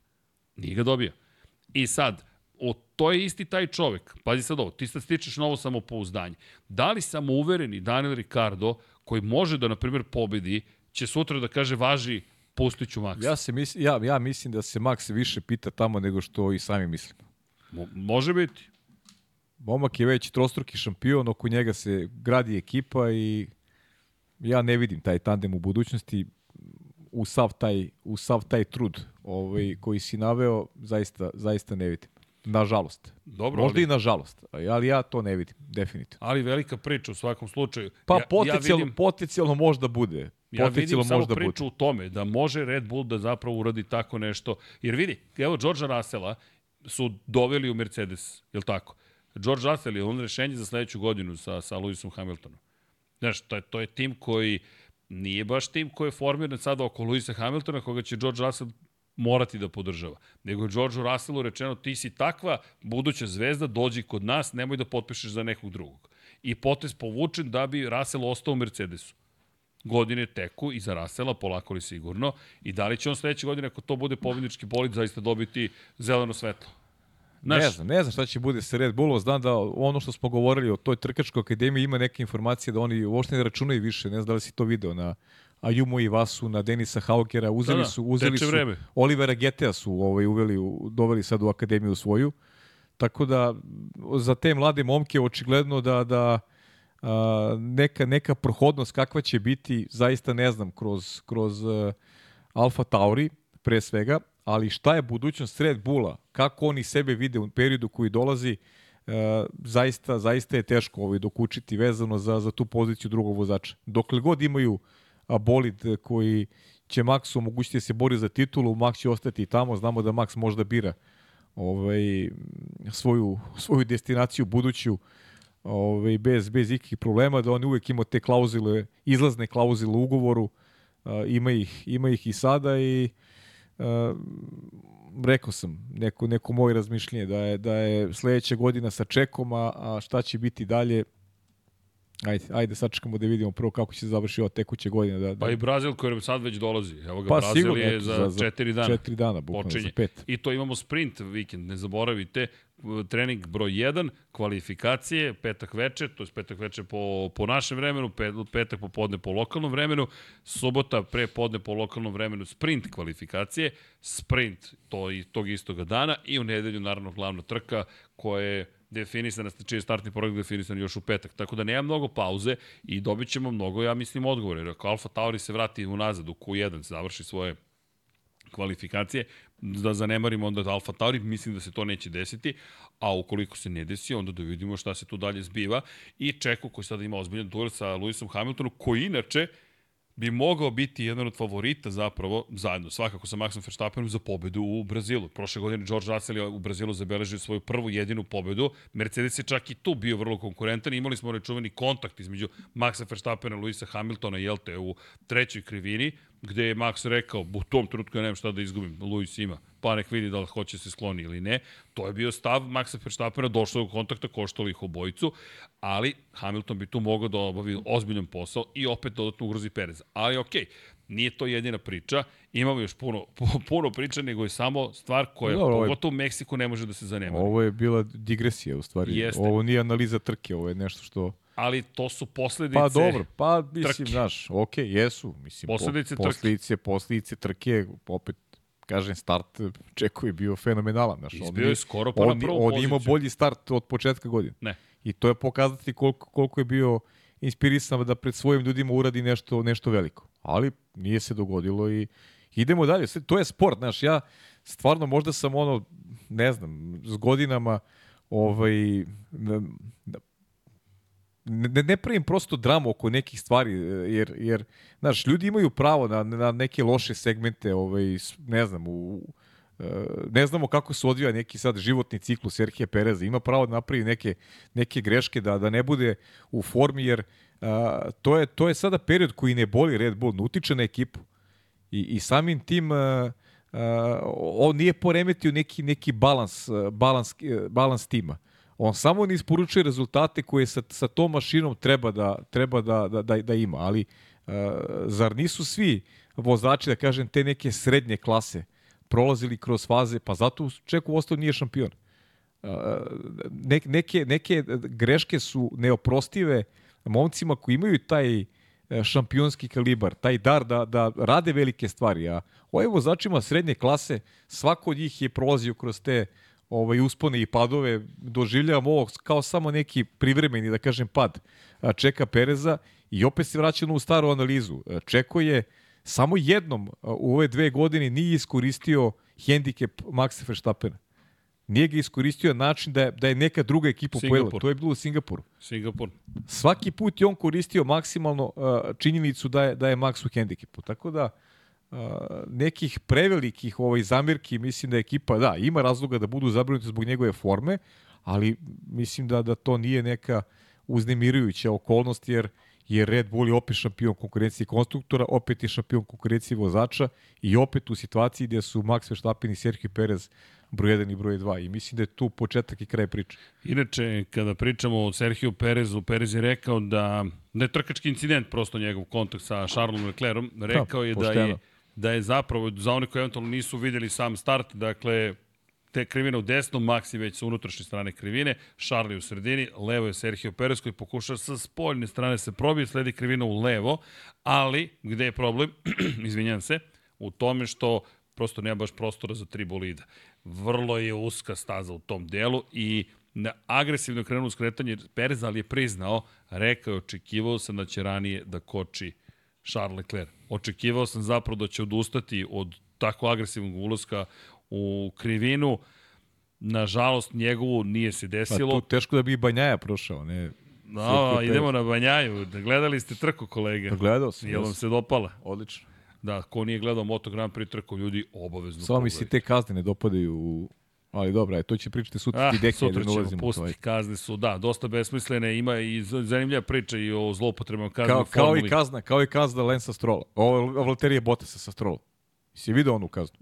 Nije ga dobio. I sad, o, to je isti taj čovek. Pazi sad ovo, ti sad stičeš novo samopouzdanje. Da li samouvereni Daniel Ricardo, koji može da, na primjer, pobedi, će sutra da kaže važi pustiću Maxa? Ja, se mis, ja, ja mislim da se Max više pita tamo nego što i sami mislimo. Mo, može biti. Momak je već trostruki šampion, oko njega se gradi ekipa i ja ne vidim taj tandem u budućnosti u sav taj, u sav taj trud ovaj, koji si naveo, zaista, zaista ne vidim. Nažalost. Dobro, Možda ali... i nažalost, ali ja to ne vidim, definitivno. Ali velika priča u svakom slučaju. Pa ja, potencijalno, ja vidim... potencijalno možda bude. Ja vidim samo priču bude. u tome da može Red Bull da zapravo uradi tako nešto. Jer vidi, evo Georgea Russella, su doveli u Mercedes, je li tako? George Russell je on rešenje za sledeću godinu sa, sa Lewisom Hamiltonom. Znaš, to je, to je tim koji nije baš tim koji je formiran sada oko Lewisa Hamiltona, koga će George Russell morati da podržava. Nego je George Russellu rečeno, ti si takva buduća zvezda, dođi kod nas, nemoj da potpišeš za nekog drugog. I potez povučen da bi Russell ostao u Mercedesu godine teku i za Rasela, polako li sigurno, i da li će on sledeće godine, ako to bude pobednički bolid, zaista dobiti zeleno svetlo? Naš... Ne znam, ne znam šta će bude sa Red Bullom, znam da ono što smo govorili o toj trkačkoj akademiji ima neke informacije da oni uopšte ne računaju više, ne znam da li si to video na Ajumo i Vasu, na Denisa Haugera, uzeli da, da, su, uzeli su vreme. Olivera Getea su ovaj, uveli, doveli sad u akademiju svoju, tako da za te mlade momke očigledno da, da neka, neka prohodnost kakva će biti, zaista ne znam, kroz, kroz uh, Alfa Tauri, pre svega, ali šta je budućnost Red Bulla, kako oni sebe vide u periodu koji dolazi, uh, zaista, zaista je teško ovaj dokučiti vezano za, za tu poziciju drugog vozača. Dokle god imaju bolid koji će Maxu omogućiti da se bori za titulu, Max će ostati tamo, znamo da Max možda bira ovaj, svoju, svoju destinaciju buduću ovaj, bez, bez ikakvih problema, da on uvek ima te klauzule, izlazne klauzule u ugovoru, uh, ima, ih, ima ih i sada i uh, rekao sam neko, neko moje razmišljenje da je, da je sledeća godina sa čekom, a, a šta će biti dalje, Ajde, ajde sačekamo da vidimo prvo kako će se završiti ova tekuća godina. Da, da... Pa i Brazil koji sad već dolazi. Evo ga, pa, Brazil sigurno, je za, za četiri dana. Četiri dana, bukvalno za pet. I to imamo sprint vikend, ne zaboravite. Trening broj 1, kvalifikacije, petak veče, to je petak veče po, po našem vremenu, pet, petak popodne po lokalnom vremenu, subota pre podne po lokalnom vremenu, sprint kvalifikacije, sprint to, i tog istoga dana i u nedelju naravno glavna trka koja je definisana, čiji startni program definisan još u petak. Tako da nema mnogo pauze i dobit ćemo mnogo, ja mislim, odgovore. Jer ako Alfa Tauri se vrati unazad u Q1, završi svoje kvalifikacije, da zanemarimo onda Alfa Tauri, mislim da se to neće desiti, a ukoliko se ne desi, onda da vidimo šta se tu dalje zbiva i Čeku koji sada ima ozbiljan duel sa Lewisom Hamiltonom, koji inače bi mogao biti jedan od favorita zapravo, zajedno svakako sa Maxom Verstappenom za pobedu u Brazilu. Prošle godine George Russell je u Brazilu zabeležio svoju prvu jedinu pobedu. Mercedes je čak i tu bio vrlo konkurentan. Imali smo rečuveni kontakt između Maxa Verstappena i Luisa Hamiltona, jel te, u trećoj krivini gde je Max rekao, u tom trenutku ja nemam šta da izgubim, Luis ima, pa nek vidi da li hoće se skloni ili ne. To je bio stav Maxa Verstappena, došlo do kontakta, koštali ih obojicu, ali Hamilton bi tu mogao da obavi ozbiljan posao i opet dodatno ugrozi Perez. Ali okej, okay, nije to jedina priča, imamo još puno, (laughs) puno priča, nego je samo stvar koja, Dobro, pogotovo u Meksiku, ne može da se zanema. Ovo je bila digresija, u stvari. Jeste. Ovo nije analiza trke, ovo je nešto što ali to su posledice Pa dobro, pa mislim, trke. znaš, ok, jesu. Mislim, posledice, po, posledice, trke. posledice trke, opet kažem, start Čeko je bio fenomenalan. Znaš, Izbio je skoro pa on, na prvu On imao bolji start od početka godine. Ne. I to je pokazati koliko, koliko je bio inspirisan da pred svojim ljudima uradi nešto, nešto veliko. Ali nije se dogodilo i idemo dalje. To je sport, znaš, ja stvarno možda sam ono, ne znam, s godinama ovaj, ne, ne pravim prosto dramu oko nekih stvari, jer, jer znaš, ljudi imaju pravo na, na neke loše segmente, ovaj, ne znam, u, e, ne znamo kako se odvija neki sad životni ciklus Serhije Pereza. Ima pravo da napravi neke, neke greške, da, da ne bude u formi, jer a, to, je, to je sada period koji ne boli Red Bull, ne utiče na ekipu. I, i samim tim a, a, on nije poremetio neki, neki balans, balans, balans tima. On samo ne isporučuje rezultate koje sa, sa tom mašinom treba da, treba da, da, da, da ima, ali uh, zar nisu svi vozači, da kažem, te neke srednje klase prolazili kroz faze, pa zato Čeku ostao nije šampion. Uh, ne, neke, neke greške su neoprostive momcima koji imaju taj šampionski kalibar, taj dar da, da rade velike stvari. A ovaj vozačima srednje klase, svako od njih je prolazio kroz te uh, ovaj, uspone i padove, doživljavam ovo kao samo neki privremeni, da kažem, pad Čeka Pereza i opet se vraćamo u staru analizu. Čeko je samo jednom u ove dve godine nije iskoristio hendikep Maxa Verstappena. Nije ga iskoristio način da je, da je neka druga ekipa pojela. To je bilo u Singapuru. Singapur. Svaki put je on koristio maksimalno činjenicu da je, da je Max u hendikepu. Tako da, uh, nekih prevelikih ovaj zamirki, mislim da ekipa, da, ima razloga da budu zabrinuti zbog njegove forme, ali mislim da da to nije neka uznemirujuća okolnost, jer je Red Bull je opet šampion konkurencije konstruktora, opet je šampion konkurencije vozača i opet u situaciji gde su Max Verstappen i Sergio Perez broj 1 i broj 2 i mislim da je tu početak i kraj priče. Inače, kada pričamo o Sergio Perezu, Perez je rekao da, da je trkački incident prosto njegov kontakt sa Charlesom Leclerom, rekao da, je da je da je zapravo, za one koji eventualno nisu videli sam start, dakle, te krivine u desnom, Maxi već sa unutrašnje strane krivine, Charlie u sredini, levo je Sergio Perez koji pokušava sa spoljne strane se probije, sledi krivina u levo, ali gde je problem, (clears throat) izvinjam se, u tome što prosto nema baš prostora za tri bolida. Vrlo je uska staza u tom delu i na agresivno krenulo skretanje Perez, ali je priznao, rekao očekivao sam da će ranije da koči Charles Leclerc. Očekivao sam zapravo da će odustati od tako agresivnog ulaska u krivinu. Nažalost, njegovu nije se desilo. Pa tu teško da bi Banjaja prošao, ne... No, idemo na Banjaju. Gledali ste trku, kolega? Pa gledao sam. Je vam se dopala? Odlično. Da, ko nije gledao Moto Grand Prix trku, ljudi obavezno Samo mi se te kazne ne dopadaju u Ali dobro, aj, to će pričati sutra ah, ti deke, sutra ćemo pustiti, kazne su, da, dosta besmislene, ima i zanimljiva priča i o zloupotrebama kazne kao, kao i kazna, kao i kazna Lensa Strola. Ovo Valterije Botasa sa Strola. Si vidio onu kaznu?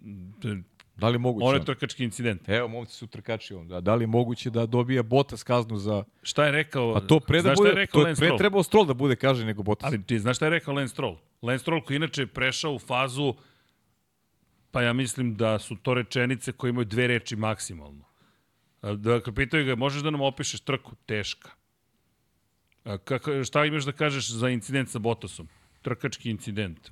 Da li moguće? On je trkački incident. Evo, momci su trkači on. Da, da li moguće da dobija Botas kaznu za... Šta je rekao? Pa to pre da bude, rekao to je pre trebao Stroll da bude kaže nego Botas. Ali ti znaš šta je rekao Lance Stroll? Lance Stroll koji inače je prešao u fazu Pa ja mislim da su to rečenice koje imaju dve reči maksimalno. Dakle, pitaju ga, možeš da nam opišeš trku? Teška. Kako, šta imaš da kažeš za incident sa Botasom? Trkački incident.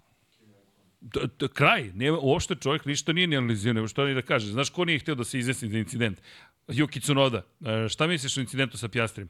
D, d, kraj, ne, uopšte čovjek ništa nije ni analizio, nema šta ni da kaže. Znaš ko nije htio da se izjasni za incident? Yuki Tsunoda. Šta misliš o incidentu sa Pjastrim?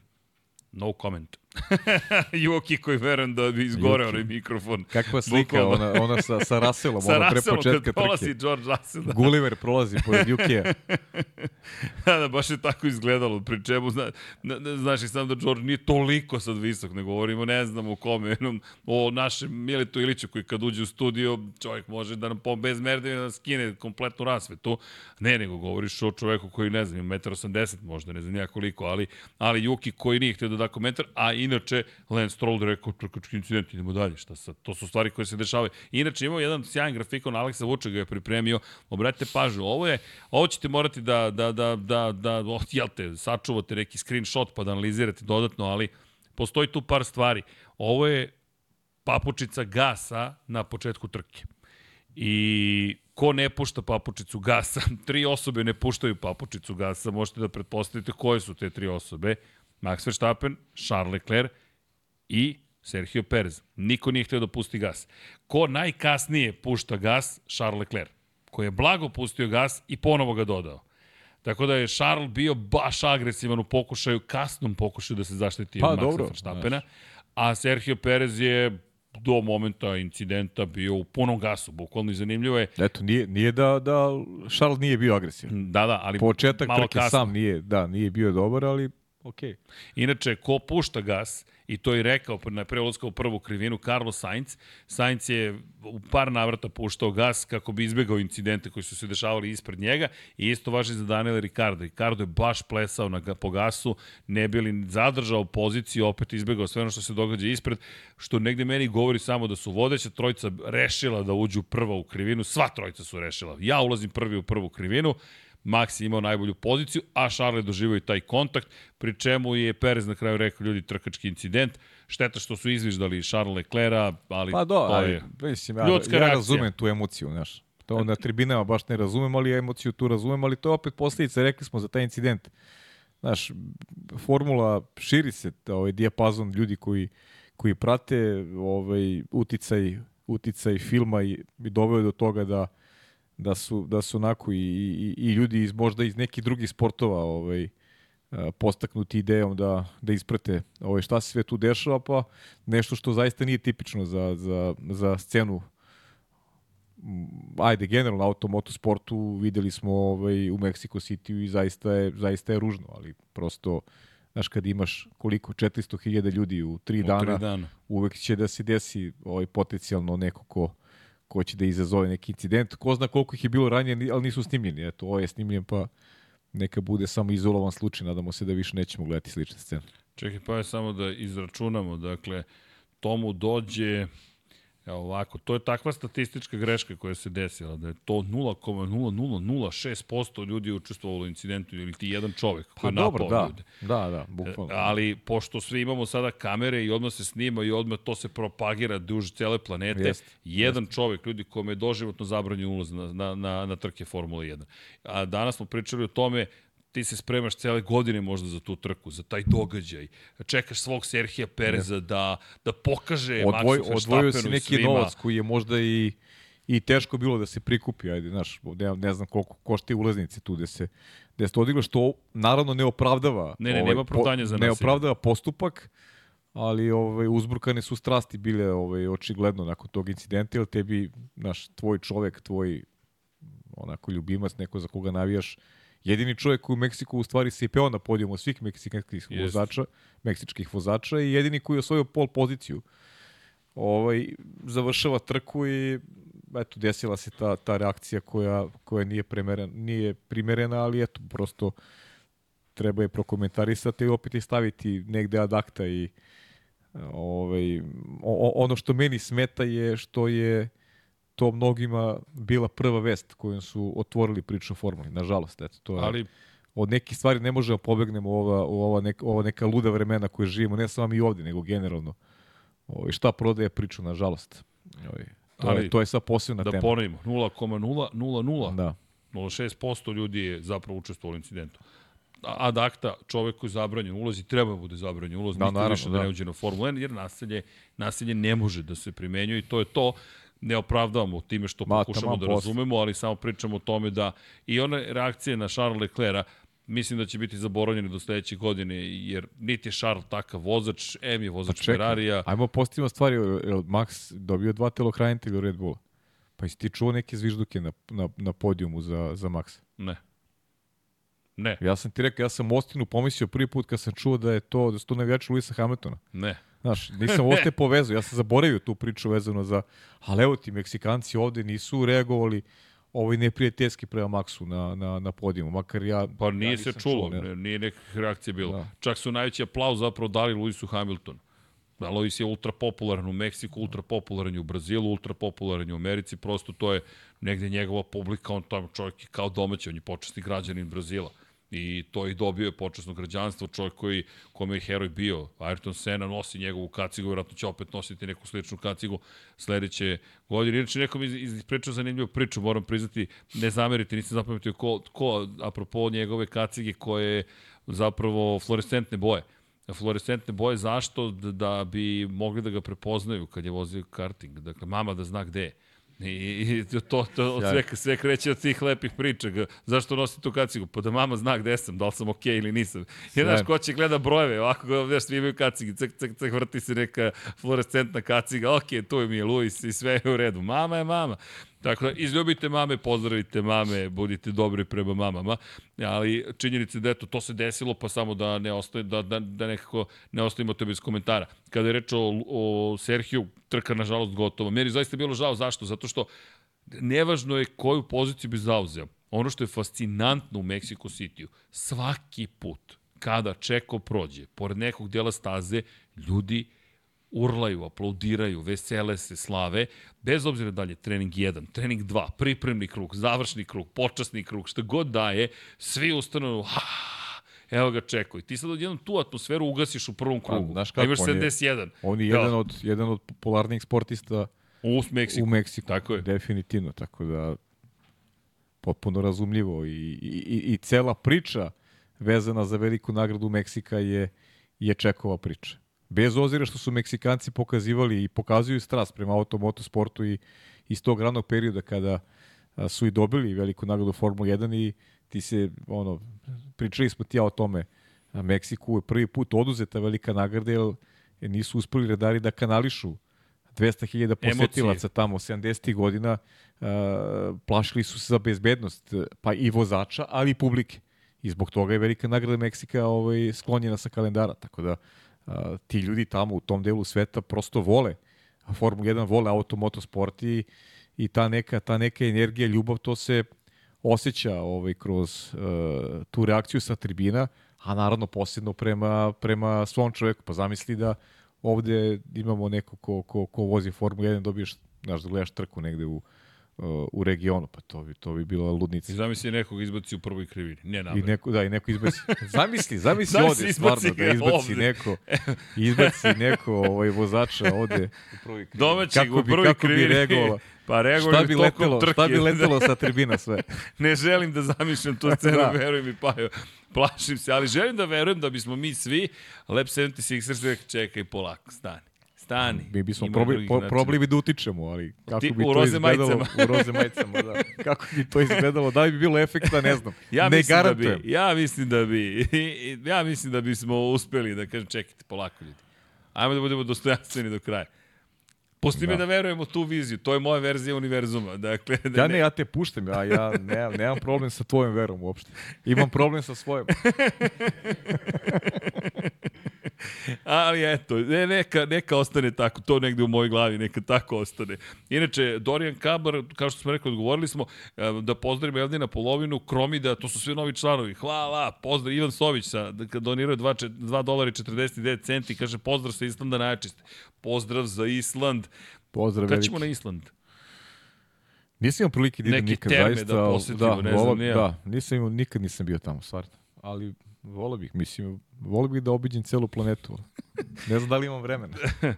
No comment. (laughs) Juki koji verujem da bi izgoreo onaj mikrofon. Kakva slika, ona, ona sa, sa (laughs) Russellom, sa ona pre početka trke. prolazi George Russell. Da. Gulliver prolazi pored Jukija. (laughs) da, da, baš je tako izgledalo. Pri čemu, zna, ne, znaš i sam da George nije toliko sad visok, ne govorimo, ne znam o kome, jednom, o našem Militu Iliću koji kad uđe u studio, čovjek može da nam po bez merde da skine kompletnu rasvetu. Ne, nego govoriš o čoveku koji, ne znam, 1,80 m možda, ne znam nijako koliko, ali, ali Juki koji nije htio da da komentar, a inače Lance Stroll rekao trkački incident, idemo dalje, šta sad, to su stvari koje se dešavaju. Inače imao jedan sjajan grafikon, Aleksa Vuča ga je pripremio, obratite pažnju, ovo je, ovo ćete morati da, da, da, da, da, oh, jel te, sačuvate neki screenshot pa da analizirate dodatno, ali postoji tu par stvari. Ovo je papučica gasa na početku trke. I ko ne pušta papučicu gasa, (laughs) tri osobe ne puštaju papučicu gasa, možete da pretpostavite koje su te tri osobe. Max Verstappen, Charles Leclerc i Sergio Perez. Niko nije htio da pusti gas. Ko najkasnije pušta gas? Charles Leclerc, koji je blago pustio gas i ponovo ga dodao. Tako da je Charles bio baš agresivan u pokušaju, kasnom pokušaju da se zaštiti pa, Maxa Verstappena, a Sergio Perez je do momenta incidenta bio u punom gasu, bukvalno i zanimljivo je. Eto, nije, nije da, da Charles nije bio agresivan. Da, da, ali Početak malo trke kasno. sam nije, da, nije bio dobar, ali Okay. Inače, ko pušta gas, i to je rekao na pre u prvu krivinu Carlos Sainz. Sainz je u par navrata puštao gas kako bi izbegao incidente koji su se dešavali ispred njega i isto važi za Daniela Ricardo. Ricardo je baš plesao na, po gasu, ne bi li zadržao poziciju, opet izbegao sve ono što se događa ispred, što negde meni govori samo da su vodeća trojica rešila da uđu prva u krivinu, sva trojica su rešila. Ja ulazim prvi u prvu krivinu, Max je imao najbolju poziciju, a Charles doživao i taj kontakt, pri čemu je Perez na kraju rekao ljudi trkački incident. Šteta što su izviždali Charles Leclerc, ali pa do, to je ali, mislim, ja, ljudska ja reakcija. razumem tu emociju, znaš. To na tribinama baš ne razumem, ali ja emociju tu razumem, ali to je opet posljedica, rekli smo za taj incident. Znaš, formula širi se, ovaj dijapazon ljudi koji, koji prate ovaj, uticaj, uticaj filma i, i doveo do toga da da su, da su onako i, i, i ljudi iz možda iz nekih drugih sportova ovaj, postaknuti idejom da, da isprate ovaj, šta se sve tu dešava, pa nešto što zaista nije tipično za, za, za scenu. Ajde, generalno automoto sportu videli smo ovaj, u Mexico City i zaista je, zaista je ružno, ali prosto znaš, kad imaš koliko, 400.000 ljudi u tri, u dana, tri dana, uvek će da se desi ovaj, potencijalno neko ko, ko će da izazove neki incident. Ko zna koliko ih je bilo ranije, ali nisu snimljeni. Eto, ovo je snimljen, pa neka bude samo izolovan slučaj. Nadamo se da više nećemo gledati slične scene. Čekaj, pa je samo da izračunamo. Dakle, tomu dođe Evo ovako, to je takva statistička greška koja se desila, da je to 0,0006% ljudi učestvovalo u incidentu ili ti jedan čovek koji pa, dobro, da. ljude. Da, da, bukvalno. E, ali pošto svi imamo sada kamere i odmah se snima i odmah to se propagira duž cele planete, jest, jedan jest. čovek, ljudi kome je doživotno zabranjen ulaz na, na, na, na trke Formula 1. A danas smo pričali o tome ti se spremaš cele godine možda za tu trku, za taj događaj. Čekaš svog Serhija Pereza da, da pokaže Odvoj, Maxu Odvojio si neki svima. novac koji je možda i i teško bilo da se prikupi, ajde, znaš, ne, ne znam koliko košte ulaznice tu gde se, gde se to odigla, što naravno ne opravdava. Ne, ne, ovaj, nema opravdanja za nas. Ne opravdava postupak, ali ovaj, uzburkane su strasti bile ovaj, očigledno nakon tog incidenta, jer tebi, naš, tvoj čovek, tvoj onako ljubimac, neko za koga navijaš, jedini čovjek koji u Meksiku u stvari se i peo na podijumu svih meksikanskih yes. vozača, meksičkih vozača i jedini koji je osvojio pol poziciju. Ovaj, završava trku i eto, desila se ta, ta reakcija koja, koja nije, premeren, nije primerena, ali eto, prosto treba je prokomentarisati i opet je staviti negde ad akta i ovaj, o, ono što meni smeta je što je to mnogima bila prva vest kojom su otvorili priču o formuli, nažalost. Eto, to je, Ali od nekih stvari ne možemo pobegnemo u ova, u ova, neka, ova neka luda vremena koje živimo, ne samo mi ovde, nego generalno. Ovo, ovaj, šta prodaje priču, nažalost. Ovo, ovaj, to, Ali, je, to je sad posebna da tema. Da ponovimo, 0,000. Da. 0,6% ljudi je zapravo učestvovalo u incidentu ad akta čovek koji je zabranjen ulaz i treba da bude zabranjen ulaz, da, naravno, više da, da ne uđe na Formula 1, jer nasilje, nasilje ne može da se primenjuje i to je to ne opravdavamo time što Ma, pokušamo da razumemo, ali samo pričamo o tome da i one reakcije na Charles Leclerc mislim da će biti zaboravljeni do sledeće godine, jer niti je Charles takav vozač, M je vozač pa Ferrarija. Ajmo postavimo stvari, Max dobio dva telohranitelja u Red Bulla? Pa jesi ti čuo neke zvižduke na, na, na podijumu za, za Max? Ne. Ne. Ja sam ti rekao, ja sam Ostinu pomislio prvi put kad sam čuo da je to, da su to navijači Luisa Hamiltona. Ne. Znaš, nisam ošte povezao, ja sam zaboravio tu priču vezano za, ali evo ti, Meksikanci ovde nisu reagovali ovaj neprijateljski prema Maksu na, na, na podijumu, makar ja... Pa nije ja se čulo, ne. nije nekakve reakcije bilo. Da. Čak su najveći aplauz zapravo dali Luisu Hamiltonu. Da, Luis je ultra popularan u Meksiku, ultra popularan u Brazilu, ultra popularan u Americi, prosto to je negde njegova publika, on tamo čovjek je kao domaći, on je počasni građanin Brazila. I to i dobio je počasno građanstvo, čovjek koji, kome je heroj bio. Ayrton Senna nosi njegovu kacigu, vjerojatno će opet nositi neku sličnu kacigu sledeće godine. Inače, nekom iz, iz, pričao zanimljivu priču, moram priznati, ne zamerite, nisam zapametio ko, ko, apropo njegove kacige koje zapravo fluorescentne boje. Fluorescentne boje zašto? Da, da bi mogli da ga prepoznaju kad je vozio karting. Dakle, mama da zna gde je. I, i to, to sve, sve kreće od tih lepih priča. Zašto nosi tu kacigu? Pa da mama zna gde sam, da li sam okej okay ili nisam. I znaš, ko će gleda brojeve, ovako znaš, svi imaju kacigi, cek, cek, cek, vrti se neka fluorescentna kaciga, ok, tu mi je Luis i sve je u redu. Mama je mama. Tako da, izljubite mame, pozdravite mame, budite dobri prema mamama, ali činjenica da eto, to se desilo, pa samo da ne ostaje, da, da, da nekako ne ostavimo to bez komentara. Kada je reč o, o Serhiju, trka nažalost gotova. Meni zaista bilo žao, zašto? Zato što nevažno je koju poziciju bi zauzeo. Ono što je fascinantno u Mexico City-u, svaki put kada Čeko prođe pored nekog dela staze, ljudi urlaju, aplaudiraju, vesele se, slave, bez obzira da li je trening 1, trening 2, pripremni krug, završni krug, počasni krug, šta god daje, svi ustanu, ha, evo ga čekaj. Ti sad odjednom tu atmosferu ugasiš u prvom pa, krugu. Znaš kako, imaš 71. On je, on je jedan, od, jedan od popularnijih sportista u Meksiku. U Meksiku, tako je. Definitivno, tako da potpuno razumljivo i, i, i, i cela priča vezana za veliku nagradu Meksika je, je Čekova priča. Bez ozira što su Meksikanci pokazivali i pokazuju strast prema automotosportu i iz tog ranog perioda kada su i dobili veliku nagradu Formula 1 i ti se, ono, pričali smo ti ja o tome, na Meksiku je prvi put oduzeta velika nagrada jer nisu uspeli redari da kanališu 200.000 posetilaca tamo 70. godina, uh, plašili su se za bezbednost pa i vozača, ali i publike. I zbog toga je velika nagrada Meksika ovaj, sklonjena sa kalendara, tako da ti ljudi tamo u tom delu sveta prosto vole Formula 1, vole automotosport i, i ta neka, ta neka energija, ljubav, to se osjeća ovaj, kroz uh, tu reakciju sa tribina, a naravno posebno prema, prema svom čoveku. Pa zamisli da ovde imamo neko ko, ko, ko vozi Formula 1, dobiješ, znaš, da gledaš trku negde u, u regionu, pa to bi, to bi bila ludnica. I zamisli nekog izbaci u prvoj krivini, ne namerno. I neko, da, i neko izbaci. (laughs) Zamisli, zamisli ovde, stvarno, da izbaci ovde. neko, izbaci neko ovaj, vozača ovde u prvoj krivini. Domaćeg kako u prvoj kako krivini. Bi reagovalo, Pa šta bi letelo, trke. šta bi letelo sa (laughs) tribina sve? ne želim da zamišljam tu scenu, (laughs) da. veruj mi, pa plašim se, ali želim da verujem da bismo mi svi Lab 76ers čekaj polako, stani stani. Mi bismo probali, po, probali bi da utičemo, ali kako Ti, bi to izgledalo majicama. (laughs) u roze majicama, da. Kako bi to izgledalo, da li bi bilo efekta, ne znam. ja ne garantujem. Da bi, ja mislim da bi, (laughs) ja mislim da bismo uspeli da kažem, čekajte, polako ljudi. Ajmo da budemo dostojanstveni do kraja. Pusti da. me da verujemo tu viziju, to je moja verzija univerzuma. Dakle, da ja ne, ja te puštam, ja, ja nemam, nemam problem sa tvojom verom uopšte. Imam problem sa svojom. (laughs) Ali eto, ne, neka, neka ostane tako, to negde u mojoj glavi, neka tako ostane. Inače, Dorijan Kabar, kao što smo rekli, odgovorili smo e, da pozdravimo Eldina Polovinu, Kromida, to su svi novi članovi. Hvala, pozdrav, Ivan Sović, sa, donirao 2, 2 dolari 49 centi, kaže pozdrav sa Islanda najčiste. Pozdrav za Island. Pozdrav Kad ćemo na Island? Nisam imao prilike da idem nikad, da zaista. da posetimo, da, ne znam, Da, nisam imao, nikad nisam bio tamo, stvarno. Ali Volio bih, mislim, volio bih da obiđem celu planetu. Ne znam da li imam vremena. (laughs)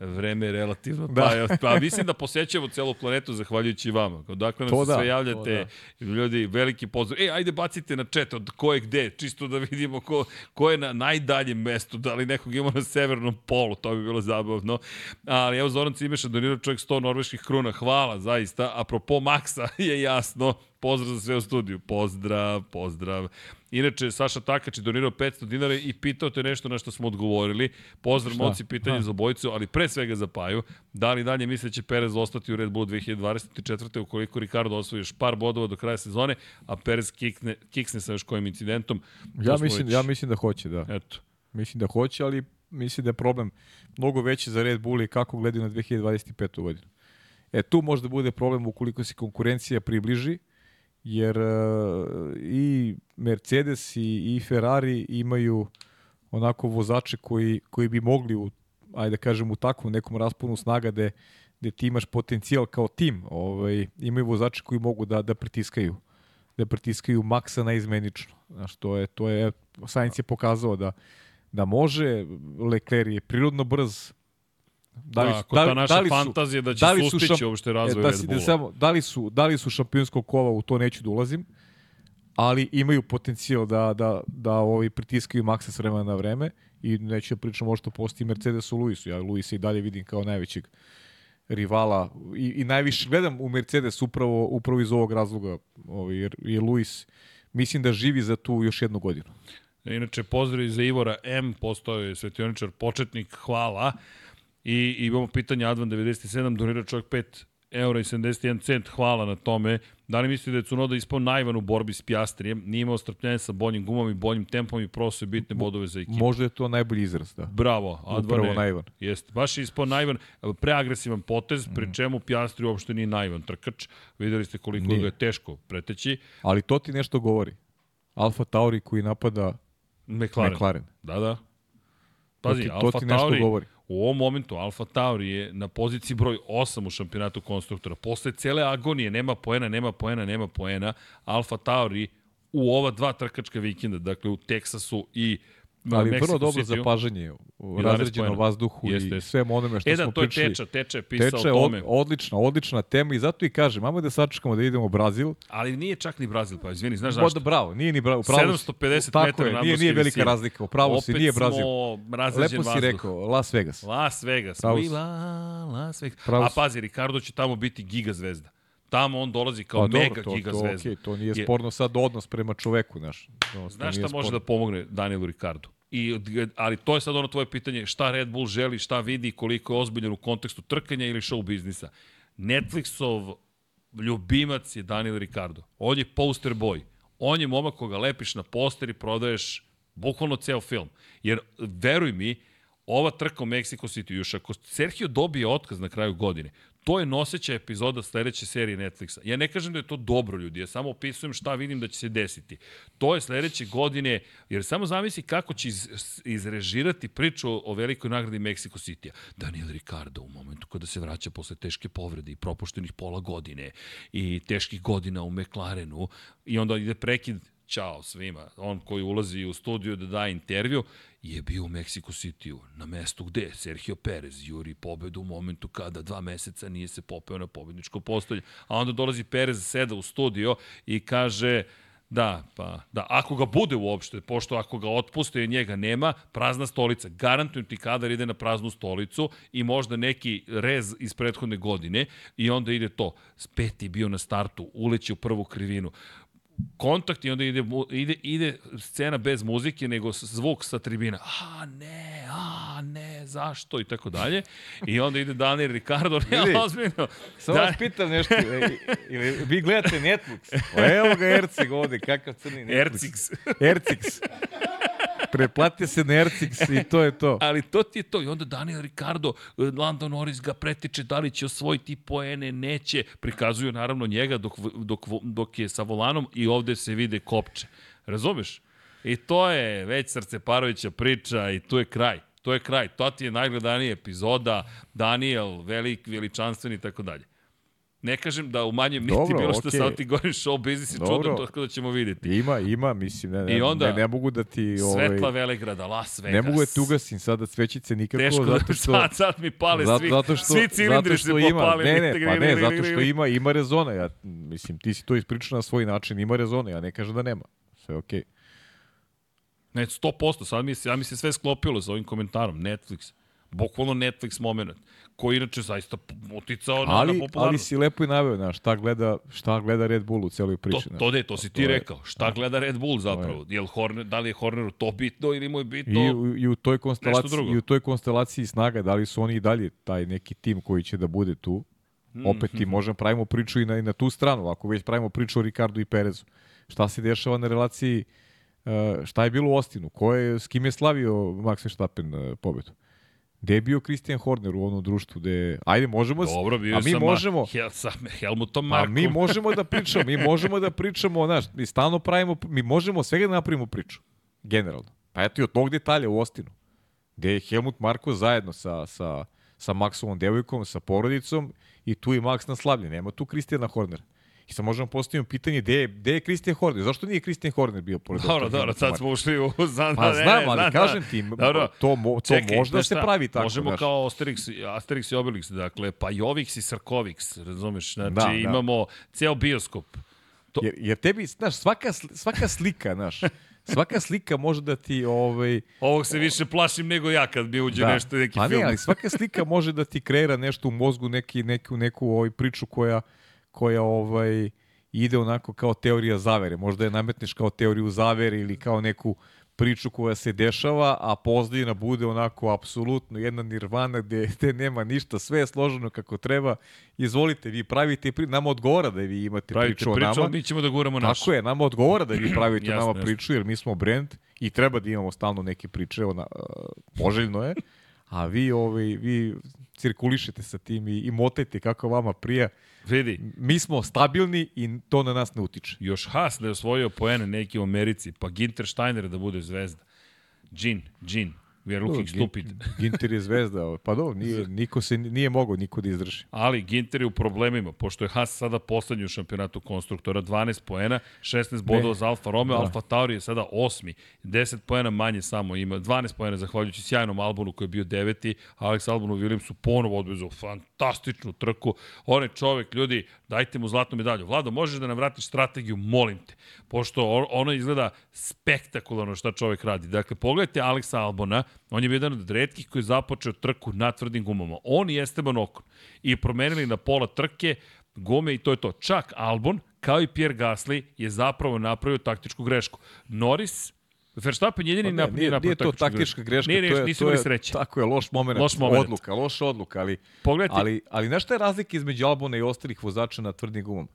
Vreme je relativno. Da. Pa, pa mislim da posećamo celu planetu zahvaljujući vama. Dakle, nam to se da, sve javljate, da. ljudi, veliki pozdrav. E, ajde bacite na chat od ko je gde, čisto da vidimo ko, ko je na najdaljem mestu, da li nekog ima na severnom polu, to bi bilo zabavno. Ali evo Zoran Cimeša donirao čovjek 100 norveških kruna, hvala zaista. Apropo Maksa (laughs) je jasno, Pozdrav za sve u studiju. Pozdrav, pozdrav. Inače, Saša Takač je donirao 500 dinara i pitao te nešto na što smo odgovorili. Pozdrav, Šta? moci, pitanje ha. za obojicu, ali pre svega za Paju. Da li dalje misle da će Perez ostati u Red Bull 2024. ukoliko Ricardo osvoji još par bodova do kraja sezone, a Perez kikne, kiksne sa još kojim incidentom? Ja mislim, već... ja mislim da hoće, da. Eto. Mislim da hoće, ali mislim da je problem mnogo veći za Red Bull i kako gledaju na 2025. godinu. E, tu možda bude problem ukoliko se konkurencija približi, jer uh, i Mercedes i, i Ferrari imaju onako vozače koji, koji bi mogli u, ajde da kažem, u takvom nekom rasponu snaga da gde ti imaš potencijal kao tim, ovaj, imaju vozače koji mogu da, da pritiskaju da pritiskaju maksa na izmenično. Znaš, to je, to je, Sainz je pokazao da, da može, Leclerc je prirodno brz, Da, li, da, da, ta naša da li su, fantazija da će da li sustići šamp... uopšte razvoj e, da, Red Bulla. Da, samo, da, li su, da li su šampionskog kova, u to neću da ulazim, ali imaju potencijal da, da, da ovi pritiskaju maksa s vremena na vreme i neću da pričam možda postoji Mercedes u Luisu. Ja Luisa i dalje vidim kao najvećeg rivala i, i najviše gledam u Mercedes upravo, upravo iz ovog razloga ovaj, jer je Luis mislim da živi za tu još jednu godinu. Inače, pozdrav za Ivora M, postao je svetioničar početnik, hvala. I imamo pitanje Advan 97, donira čovjek 5 eura i 71 cent, hvala na tome. Da li mislite da je Cunoda ispao najvan u borbi s Pjastrijem, nije imao strpljenje sa boljim gumom i boljim tempom i prosao je bitne bodove za ekipu? Možda je to najbolji izraz, da. Bravo, Advan je, najvan. Jeste, baš je ispao najvan, preagresivan potez, pri mm. čemu Pjastri uopšte nije najvan trkač. Videli ste koliko nije. ga je teško preteći. Ali to ti nešto govori. Alfa Tauri koji napada McLaren. McLaren. Da, da. Pazi, to ti, Alfa to ti nešto Tauri, govori U ovom momentu Alfa Tauri je na poziciji broj 8 u šampionatu konstruktora. Posle cele agonije, nema poena, nema poena, nema poena, Alfa Tauri u ova dva trkačka vikenda, dakle u Teksasu i Ali Mexico vrlo dobro zapažanje u razređenom vazduhu jeste, i svem onome što e, da, smo pričali. E da, to je Teča, Teča je pisao teča o tome. Od, odlična, odlična tema i zato i kažem, imamo da sačekamo da idemo u Brazil. Ali nije čak ni Brazil, pa izvini, znaš zašto? bravo, nije ni bravo. Pravo 750 tako metara je, nije, nije velika visine. razlika, upravo si, nije Brazil. Lepo si rekao, Las Vegas. Las Vegas, pravo si. Las Vegas. Pravo A pazi, Ricardo će tamo biti giga zvezda tamo on dolazi kao pa, mega dobro, to, giga to, zvezda. Okay, to nije sporno sad odnos prema čoveku, znaš. Znaš šta može da pomogne Danielu Ricardu? I, ali to je sad ono tvoje pitanje šta Red Bull želi, šta vidi, koliko je ozbiljan u kontekstu trkanja ili show biznisa. Netflixov ljubimac je Daniel Ricardo. On je poster boy. On je momak koga lepiš na poster i prodaješ bukvalno ceo film. Jer, veruj mi, ova trka u Mexico City, još ako Sergio dobije otkaz na kraju godine, to je noseća epizoda sledeće serije Netflixa. Ja ne kažem da je to dobro, ljudi, ja samo opisujem šta vidim da će se desiti. To je sledeće godine, jer samo zamisli kako će iz, izrežirati priču o velikoj nagradi Mexico City-a. Daniel Ricardo u momentu kada se vraća posle teške povrede i propuštenih pola godine i teških godina u McLarenu i onda ide prekid Ćao svima. On koji ulazi u studiju da da intervju je bio u Mexico City-u, na mestu gde Sergio Perez juri pobedu u momentu kada dva meseca nije se popeo na pobedničko postolje. A onda dolazi Perez, seda u studio i kaže... Da, pa, da, ako ga bude uopšte, pošto ako ga otpuste i njega nema, prazna stolica. Garantujem ti kadar ide na praznu stolicu i možda neki rez iz prethodne godine i onda ide to. Spet je bio na startu, uleće u prvu krivinu kontakt i onda ide, ide, ide scena bez muzike, nego zvuk sa tribina. A ne, a ne, zašto i tako dalje. I onda ide Daniel Ricardo, ne, ozbiljno. Samo vas pitam nešto, e, ili vi gledate Netflix? O, evo ga Ercig ovde, kakav crni Netflix. Ercix. Ercix. Preplatite se na Ercix i to je to. Ali to ti je to. I onda Daniel Ricardo, Lando Norris ga pretiče da li će osvojiti poene, neće. Prikazuju naravno njega dok, dok, dok je sa volanom i ovde se vide kopče. Razumeš? I to je već Srceparovića priča i tu je kraj. To je kraj. To ti je najgledanija epizoda. Daniel, velik, veličanstveni i tako dalje. Ne kažem da u manjem niti Dobro, bilo što okay. sad ti govorim show business i čudno, tako da ćemo videti. Ima, ima, mislim, ne, ne, I onda, ne, ne mogu da ti... Ovaj, Svetla Velegrada, Las Vegas. Ne mogu da ti ugasim sada svećice nikako, Teško zato da- što... sad, sad mi pale zato, svi, zato što, svi cilindri se popali. Ne, ne, pa ne, (laughs) zato što ima, ima rezona. Ja, mislim, ti si to ispričao na svoj način, ima rezona, ja ne kažem da nema. Sve okej. Okay. Ne, 100%, sad mi se, ja mi se sve sklopilo sa ovim komentarom, Netflix. Bukvalno Netflix moment koji inače zaista uticao na, ali, na popularnost. Ali si lepo i naveo, na, šta gleda, šta gleda Red Bull u celoj priči. To, to, de, to si ti to rekao. Šta je, gleda Red Bull zapravo? Je. Jel Horner, da li je Horneru to bitno ili mu je bitno I, u, i u toj konstelaciji, I u toj konstelaciji snaga, da li su oni i dalje taj neki tim koji će da bude tu? Mm, Opet ti mm. možemo pravimo priču i na, i na tu stranu, ako već pravimo priču o Ricardu i Perezu. Šta se dešava na relaciji, uh, šta je bilo u Ostinu? Ko je, s kim je slavio Max Verstappen uh, pobedu? Gde je bio Christian Horner u onom društvu gde ajde možemo Dobro, bio a mi sa možemo Hel, sa Helmutom Markom. A mi (laughs) možemo da pričamo, mi možemo da pričamo, znaš, mi stalno pravimo mi možemo svega da napravimo priču generalno. Pa eto i od tog detalja u Ostinu. Gde je Helmut Marko zajedno sa sa sa Maxovom devojkom, sa porodicom i tu i Max na slavlje. Nema tu Kristijana Hornera. I sad možemo postaviti pitanje gde je, gde je Christian Horner? Zašto nije Christian Horner bio pored Dobro, dobro, sad smo ušli u... (laughs) Znam, pa znam, ne, ali znam, kažem ti, dobro. to, mo, to Čekaj, možda se pravi tako. Možemo znaš. kao Asterix, Asterix i Obelix, dakle, pa Jovix i Sarkovix, razumeš? Znači, da, imamo da. ceo bioskop. To... Jer, jer tebi, znaš, svaka, svaka slika, znaš, svaka slika može da ti ovaj Ovog se više plašim nego ja kad bi uđe da. nešto neki pa film. Ne, ali svaka slika može da ti kreira nešto u mozgu, neki neku neku ovaj priču koja koja ovaj ide onako kao teorija zavere. Možda je nametneš kao teoriju zavere ili kao neku priču koja se dešava, a pozdina bude onako apsolutno jedna nirvana gde, (laughs) gde nema ništa, sve je složeno kako treba. Izvolite, vi pravite priču, nama odgovara da vi imate pravite priču, priču o nama. mi ćemo da guramo našu. Tako je, nama odgovara da vi pravite (clears throat) jasne, nama priču, jer mi smo brand i treba da imamo stalno neke priče, ona, uh, poželjno je, a vi, ovaj, vi cirkulišete sa tim i, i motajte kako vama prija. Vidi. Mi smo stabilni i to na nas ne utiče. Još Haas da je osvojio poene neki u Americi, pa Ginter Steiner da bude zvezda. Džin, Džin. We are looking stupid. Ginter je zvezda, pa do, nije, (laughs) niko se nije mogao niko da izdrži. Ali Ginter je u problemima, pošto je Haas sada poslednji u šampionatu konstruktora, 12 poena, 16 bodova za Alfa Romeo, da. Alfa Tauri je sada osmi, 10 poena manje samo ima, 12 poena zahvaljujući sjajnom Albonu koji je bio deveti, Alex Albonu Williamsu ponovo odvezao fantastičnu trku. On je čovek, ljudi, dajte mu zlatnu medalju. Vlado, možeš da nam vratiš strategiju, molim te, pošto ono izgleda spektakularno šta čovek radi. Dakle, pogledajte Alexa Albona, On je jedan od redkih koji je započeo trku na tvrdim gumama. On i Esteban Okon. I promenili na pola trke gume i to je to. Čak Albon, kao i Pierre Gasly, je zapravo napravio taktičku grešku. Norris Verstappen jedini pa ne, nije, nije, nije to taktička greška, nije, to je, to je, sreće. Tako je, loš moment, loš moment. odluka, loš odluka, ali, Pogledajte. ali, ali nešto je razlika između Albona i ostalih vozača na tvrdim gumama?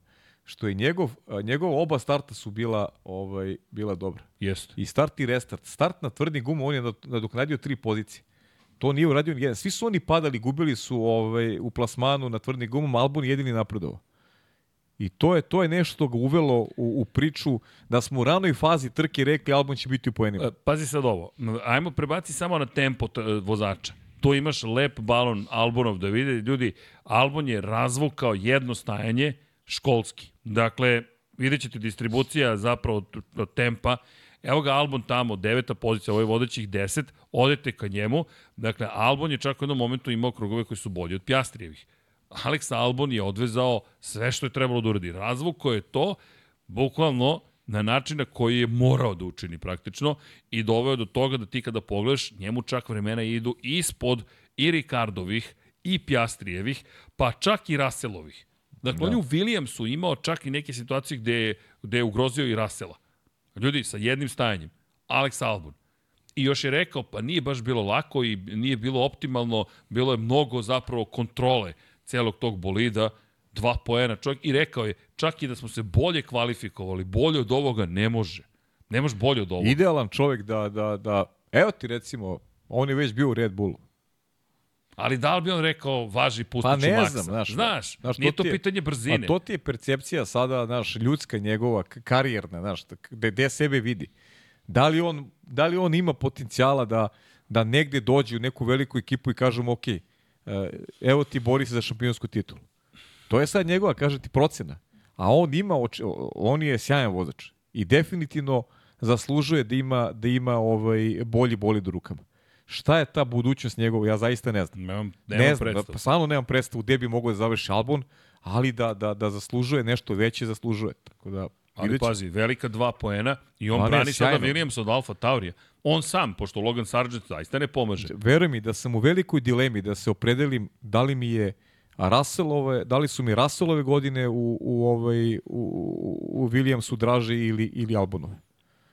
Što je njegov, njegov oba starta su bila ovaj bila dobra. Jeste. I start i restart. Start na tvrdim gumu, on je nadoknadio tri pozicije. To nije uradio jedan. Svi su oni padali, gubili su ovaj, u plasmanu na tvrdim gumama, Albon jedini napredovao. I to je to je nešto što ga uvelo u, u priču da smo u ranoj fazi trke rekli Albon će biti u poenima. E, pazi sad ovo. Ajmo prebaci samo na tempo vozača. Tu imaš lep balon Albonov da vide ljudi. Albon je razvukao jedno stajanje školski. Dakle, vidjet ćete distribucija zapravo tempa. Evo ga Albon tamo, deveta pozicija, ovo je vodećih deset, odete ka njemu. Dakle, Albon je čak u jednom momentu imao krugove koji su bolji od Pjastrijevih. Alex Albon je odvezao sve što je trebalo da uradi. Razvuko je to, bukvalno, na način na koji je morao da učini praktično i doveo do toga da ti kada pogledaš, njemu čak vremena idu ispod i Ricardovih i Pjastrijevih, pa čak i Raselovih. Dakle, da. on je u Williamsu imao čak i neke situacije gde je, gde je ugrozio i Rasela. Ljudi, sa jednim stajanjem. Alex Albon. I još je rekao, pa nije baš bilo lako i nije bilo optimalno, bilo je mnogo zapravo kontrole celog tog bolida, dva poena čovjek i rekao je, čak i da smo se bolje kvalifikovali, bolje od ovoga ne može. Ne može bolje od ovoga. Idealan čovjek da, da, da, evo ti recimo, on je već bio u Red Bullu. Ali da li bi on rekao važi pustiću pa ne maksa? znam, znaš, znaš, znaš nije to, to je, pitanje brzine. A to ti je percepcija sada, znaš, ljudska njegova, karijerna, znaš, gde, gde sebe vidi. Da li on, da li on ima potencijala da, da negde dođe u neku veliku ekipu i kažemo, ok, eh, evo ti bori se za šampionsku titulu. To je sad njegova, kaže ti, procena. A on ima, on je sjajan vozač. I definitivno zaslužuje da ima, da ima ovaj bolji bolid u rukama. Šta je ta budućnost njegova, ja zaista ne znam. Nemam, nemam ne znam, predstavu. Pa stvarno nemam predstavu gde bi mogao da završi album, ali da, da, da zaslužuje nešto veće, zaslužuje. Tako da, Ali Videći. pazi, velika dva poena i on A brani sada Williams od Alfa Taurija. On sam, pošto Logan Sargent zaista ne pomaže. Veruj mi da sam u velikoj dilemi da se opredelim da li mi je Russellove, da li su mi Russellove godine u, u, ovaj, u, u Williamsu draže ili, ili Albonove.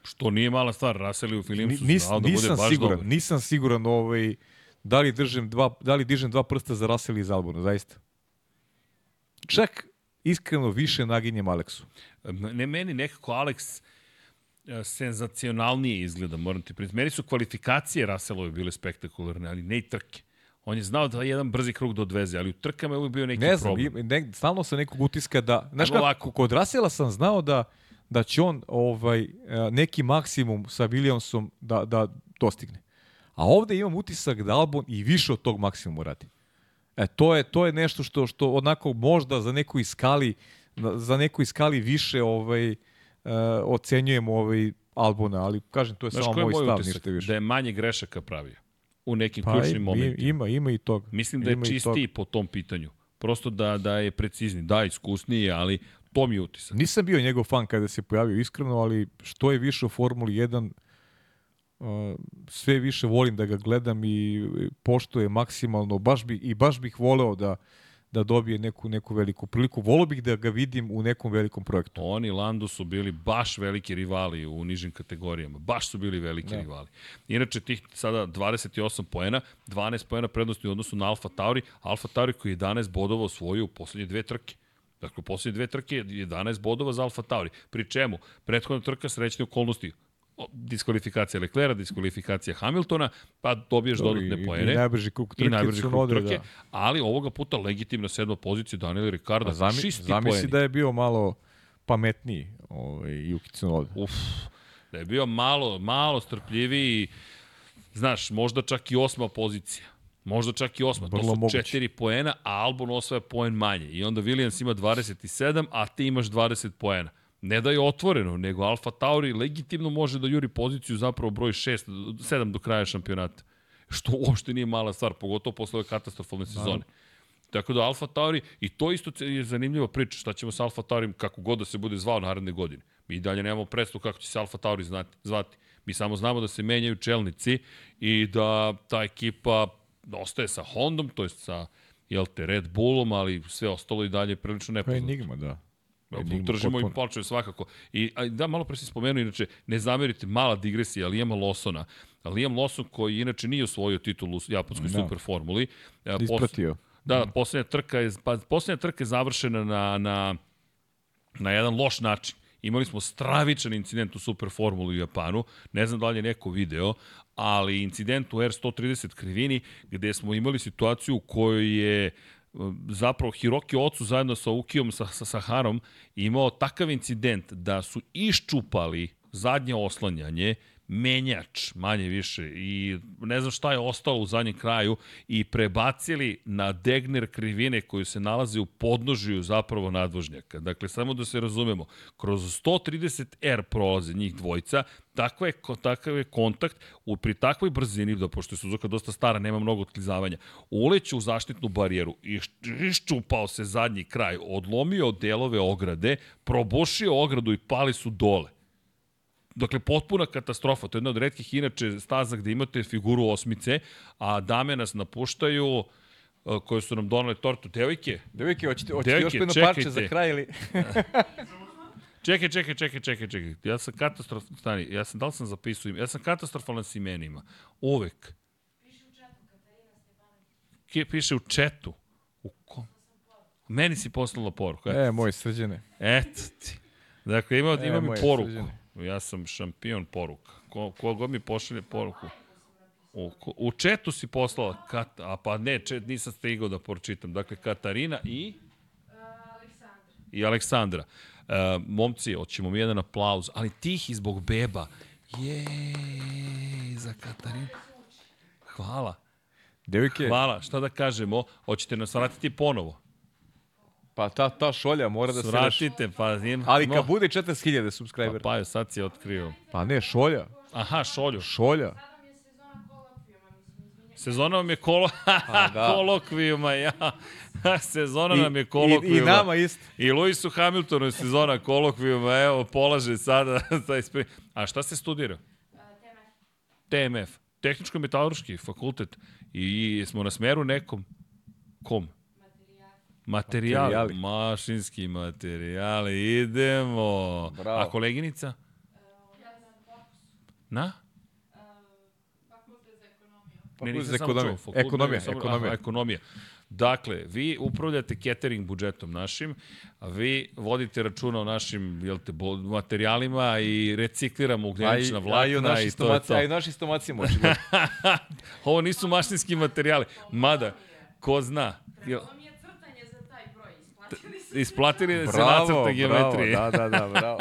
Što nije mala stvar, Russell u Williamsu Nis, da bude baš siguran, dobar. Nisam siguran ovaj, da li, držim dva, da li dižem dva prsta za Russell i za Albona, zaista. Čak iskreno više naginjem Aleksu. Ne, meni nekako Aleks e, senzacionalnije izgleda, moram ti priznati. Meni su kvalifikacije Russellove bile spektakularne, ali ne i trke. On je znao da jedan brzi krug da odveze, ali u trkama je uvijek bio neki ne znam, problem. Ne, stalno sam nekog utiska da... Znaš kako, kod Rasela sam znao da, da će on ovaj, e, neki maksimum sa Williamsom da, da dostigne. A ovde imam utisak da Albon i više od tog maksimuma radi. E, to je, to je nešto što, što onako možda za neku iskali, za neku iskali više ovaj, uh, ocenjujemo ovaj Albona, ali kažem, to je Znaš, samo moj, moj stav, ništa više. Da je manje grešaka pravio u nekim pa, ključnim momentima. Ima, ima i toga. Mislim da je ima čistiji po tom pitanju. Prosto da, da je precizni. Da, iskusniji, ali to mi je utisak. Nisam bio njegov fan kada se pojavio iskreno, ali što je više u Formuli 1, uh, sve više volim da ga gledam i pošto je maksimalno, baš bi, i baš bih voleo da da dobije neku, neku veliku priliku. Volio bih da ga vidim u nekom velikom projektu. Oni Lando su bili baš veliki rivali u nižim kategorijama. Baš su bili veliki da. rivali. Inače, tih sada 28 poena, 12 poena prednosti u odnosu na Alfa Tauri. Alfa Tauri koji je 11 bodova osvojio u poslednje dve trke. Dakle, u poslednje dve trke je 11 bodova za Alfa Tauri. Pri čemu? Prethodna trka srećne okolnosti diskvalifikacija Leclerca, diskvalifikacija Hamiltona, pa dobiješ to, dodatne poene. I najbrži krug trke. I najbrži krug trke, da. ali ovoga puta legitimna sedma pozicija Daniela Ricarda, zami, čisti zamisli poeni. da je bio malo pametniji ovaj, Yuki Tsunoda. Uf, da je bio malo, malo strpljiviji, znaš, možda čak i osma pozicija. Možda čak i osma. Vrlo to su moguće. četiri poena, a Albon osvaja poen manje. I onda Williams ima 27, a ti imaš 20 poena ne da je otvoreno, nego Alfa Tauri legitimno može da juri poziciju zapravo broj 6, 7 do kraja šampionata. Što uopšte nije mala stvar, pogotovo posle ove katastrofalne sezone. Da. Tako da Alfa Tauri, i to isto je zanimljiva priča, šta ćemo sa Alfa Tauri, kako god da se bude zvao naredne godine. Mi dalje nemamo predstavu kako će se Alfa Tauri znati, zvati. Mi samo znamo da se menjaju čelnici i da ta ekipa ostaje sa Hondom, to je sa jel te, Red Bullom, ali sve ostalo i dalje prilično nepoznato. Pa enigma, da. Držimo im palčeve svakako. I a, da, malo pre si spomenuo, inače, ne zamerite, mala digresija, Liam Lawsona. Liam Lawson koji inače nije osvojio titulu u japanskoj no. super formuli. Ispratio. Da, mm. poslednja trka je, pa, poslednja trka je završena na, na, na jedan loš način. Imali smo stravičan incident u Super Formuli u Japanu, ne znam da li je neko video, ali incident u R130 krivini gde smo imali situaciju u kojoj je zapravo Hiroki Ocu zajedno sa Ukijom, sa, sa Saharom, imao takav incident da su iščupali zadnje oslanjanje, menjač, manje više, i ne znam šta je ostalo u zadnjem kraju, i prebacili na degner krivine koju se nalazi u podnožiju zapravo nadvožnjaka. Dakle, samo da se razumemo, kroz 130R prolaze njih dvojca, takva je, takav je kontakt u, pri takvoj brzini, da pošto je Suzuka dosta stara, nema mnogo otklizavanja, uleće u zaštitnu barijeru i iščupao se zadnji kraj, odlomio delove ograde, probošio ogradu i pali su dole. Dakle, potpuna katastrofa. To je jedna od redkih, inače, staza gde imate figuru osmice, a dame nas napuštaju e, koje su nam donale tortu. Devojke? Devojke, hoćete, hoćete Devojke, još jedno parče za kraj ili... (laughs) čekaj, čekaj, čekaj, čekaj, čekaj. Ja sam katastrof... Stani, ja sam, da li sam zapisao Ja sam katastrofalan s imenima. Uvek. Piše u četu, Katarina. Piše u četu. U kom? Meni si poslala poruku. Eto. E, moj srđene. Eto ti. Dakle, ima, e, ima mi poruku. Srđene. Ja sam šampion poruka. Ko, ko god mi pošalje poruku. U, u četu si poslala, Kat, a pa ne, čet, nisam stigao da pročitam. Dakle, Katarina i... Aleksandra. I Aleksandra. Uh, momci, hoćemo mi jedan aplauz, ali tihi zbog beba. Je, za Katarinu. Hvala. Devike. Hvala, šta da kažemo, hoćete nas vratiti ponovo? Pa ta, ta šolja mora da se... Vratite, pa ima... Ali kad no. bude 40.000 subscribera. Pa, pa sad si otkrio. Pa ne, šolja. Aha, šolju. Šolja. Sezona vam je kolo... (laughs) Pa da. (laughs) kolokvijuma, ja. (laughs) sezona I, nam je kolokvijuma. I, I nama isto. I Lewisu Hamiltonu je sezona kolokvijuma, evo, polaže sada. A šta se studira? TMF. Tehničko-metalurški fakultet. I smo na smeru nekom. Kom? Materijali. materijali. Mašinski materijali. Idemo. Bravo. A koleginica? Na? Ne, nisam ekonomija. Čuo, ekonomija, samo, ekonomija. Aha, ekonomija. Dakle, vi upravljate catering budžetom našim, a vi vodite računa o našim jel te, materijalima i recikliramo ugljenična vlakna i, i, i to je to. A i naši stomaci moći. (laughs) Ovo nisu mašinski materijali. Mada, ko zna. Jel, isplatili bravo, se nacrta geometrije. Bravo, da, da, da, bravo.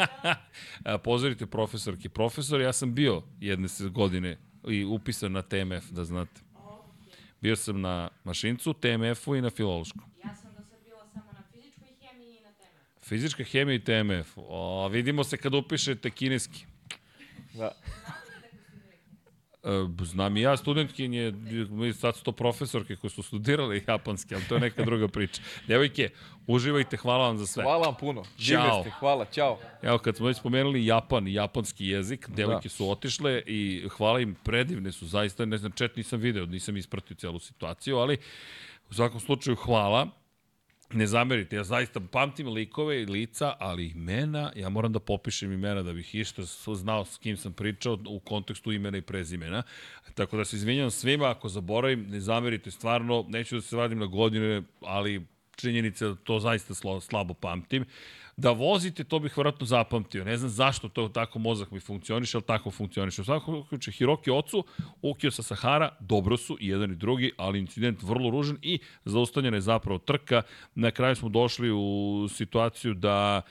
(laughs) Pozorite profesorki. Profesor, ja sam bio jedne godine i upisan na TMF, da znate. Bio sam na mašincu, TMF-u i na filološkom. Ja sam do sad bila samo na fizičkoj hemiji i na TMF. Fizička hemija i TMF. O, vidimo se kad upišete kineski. Da. E, znam i ja studentkinje, sad su to profesorke koje su studirale japanski, ali to je neka druga priča. Devojke, uživajte, hvala vam za sve. Hvala vam puno. Ćao. Ste, hvala, ćao. Evo, kad smo već spomenuli Japan i japanski jezik, devojke da. su otišle i hvala im, predivne su, zaista, ne znam, čet nisam video, nisam ispratio celu situaciju, ali u svakom slučaju hvala ne zamerite, ja zaista pamtim likove i lica, ali imena, ja moram da popišem imena da bih išta znao s kim sam pričao u kontekstu imena i prezimena. Tako da se izvinjam svima ako zaboravim, ne zamerite stvarno, neću da se vadim na godine, ali činjenica da to zaista slabo pamtim. Da vozite, to bih vjerojatno zapamtio. Ne znam zašto to tako mozak mi funkcioniše, ali tako funkcioniše. U svakom slučaju, Hiroki Ocu, Ukio sa Sahara, dobro su i jedan i drugi, ali incident vrlo ružan i zaustavljena je zapravo trka. Na kraju smo došli u situaciju da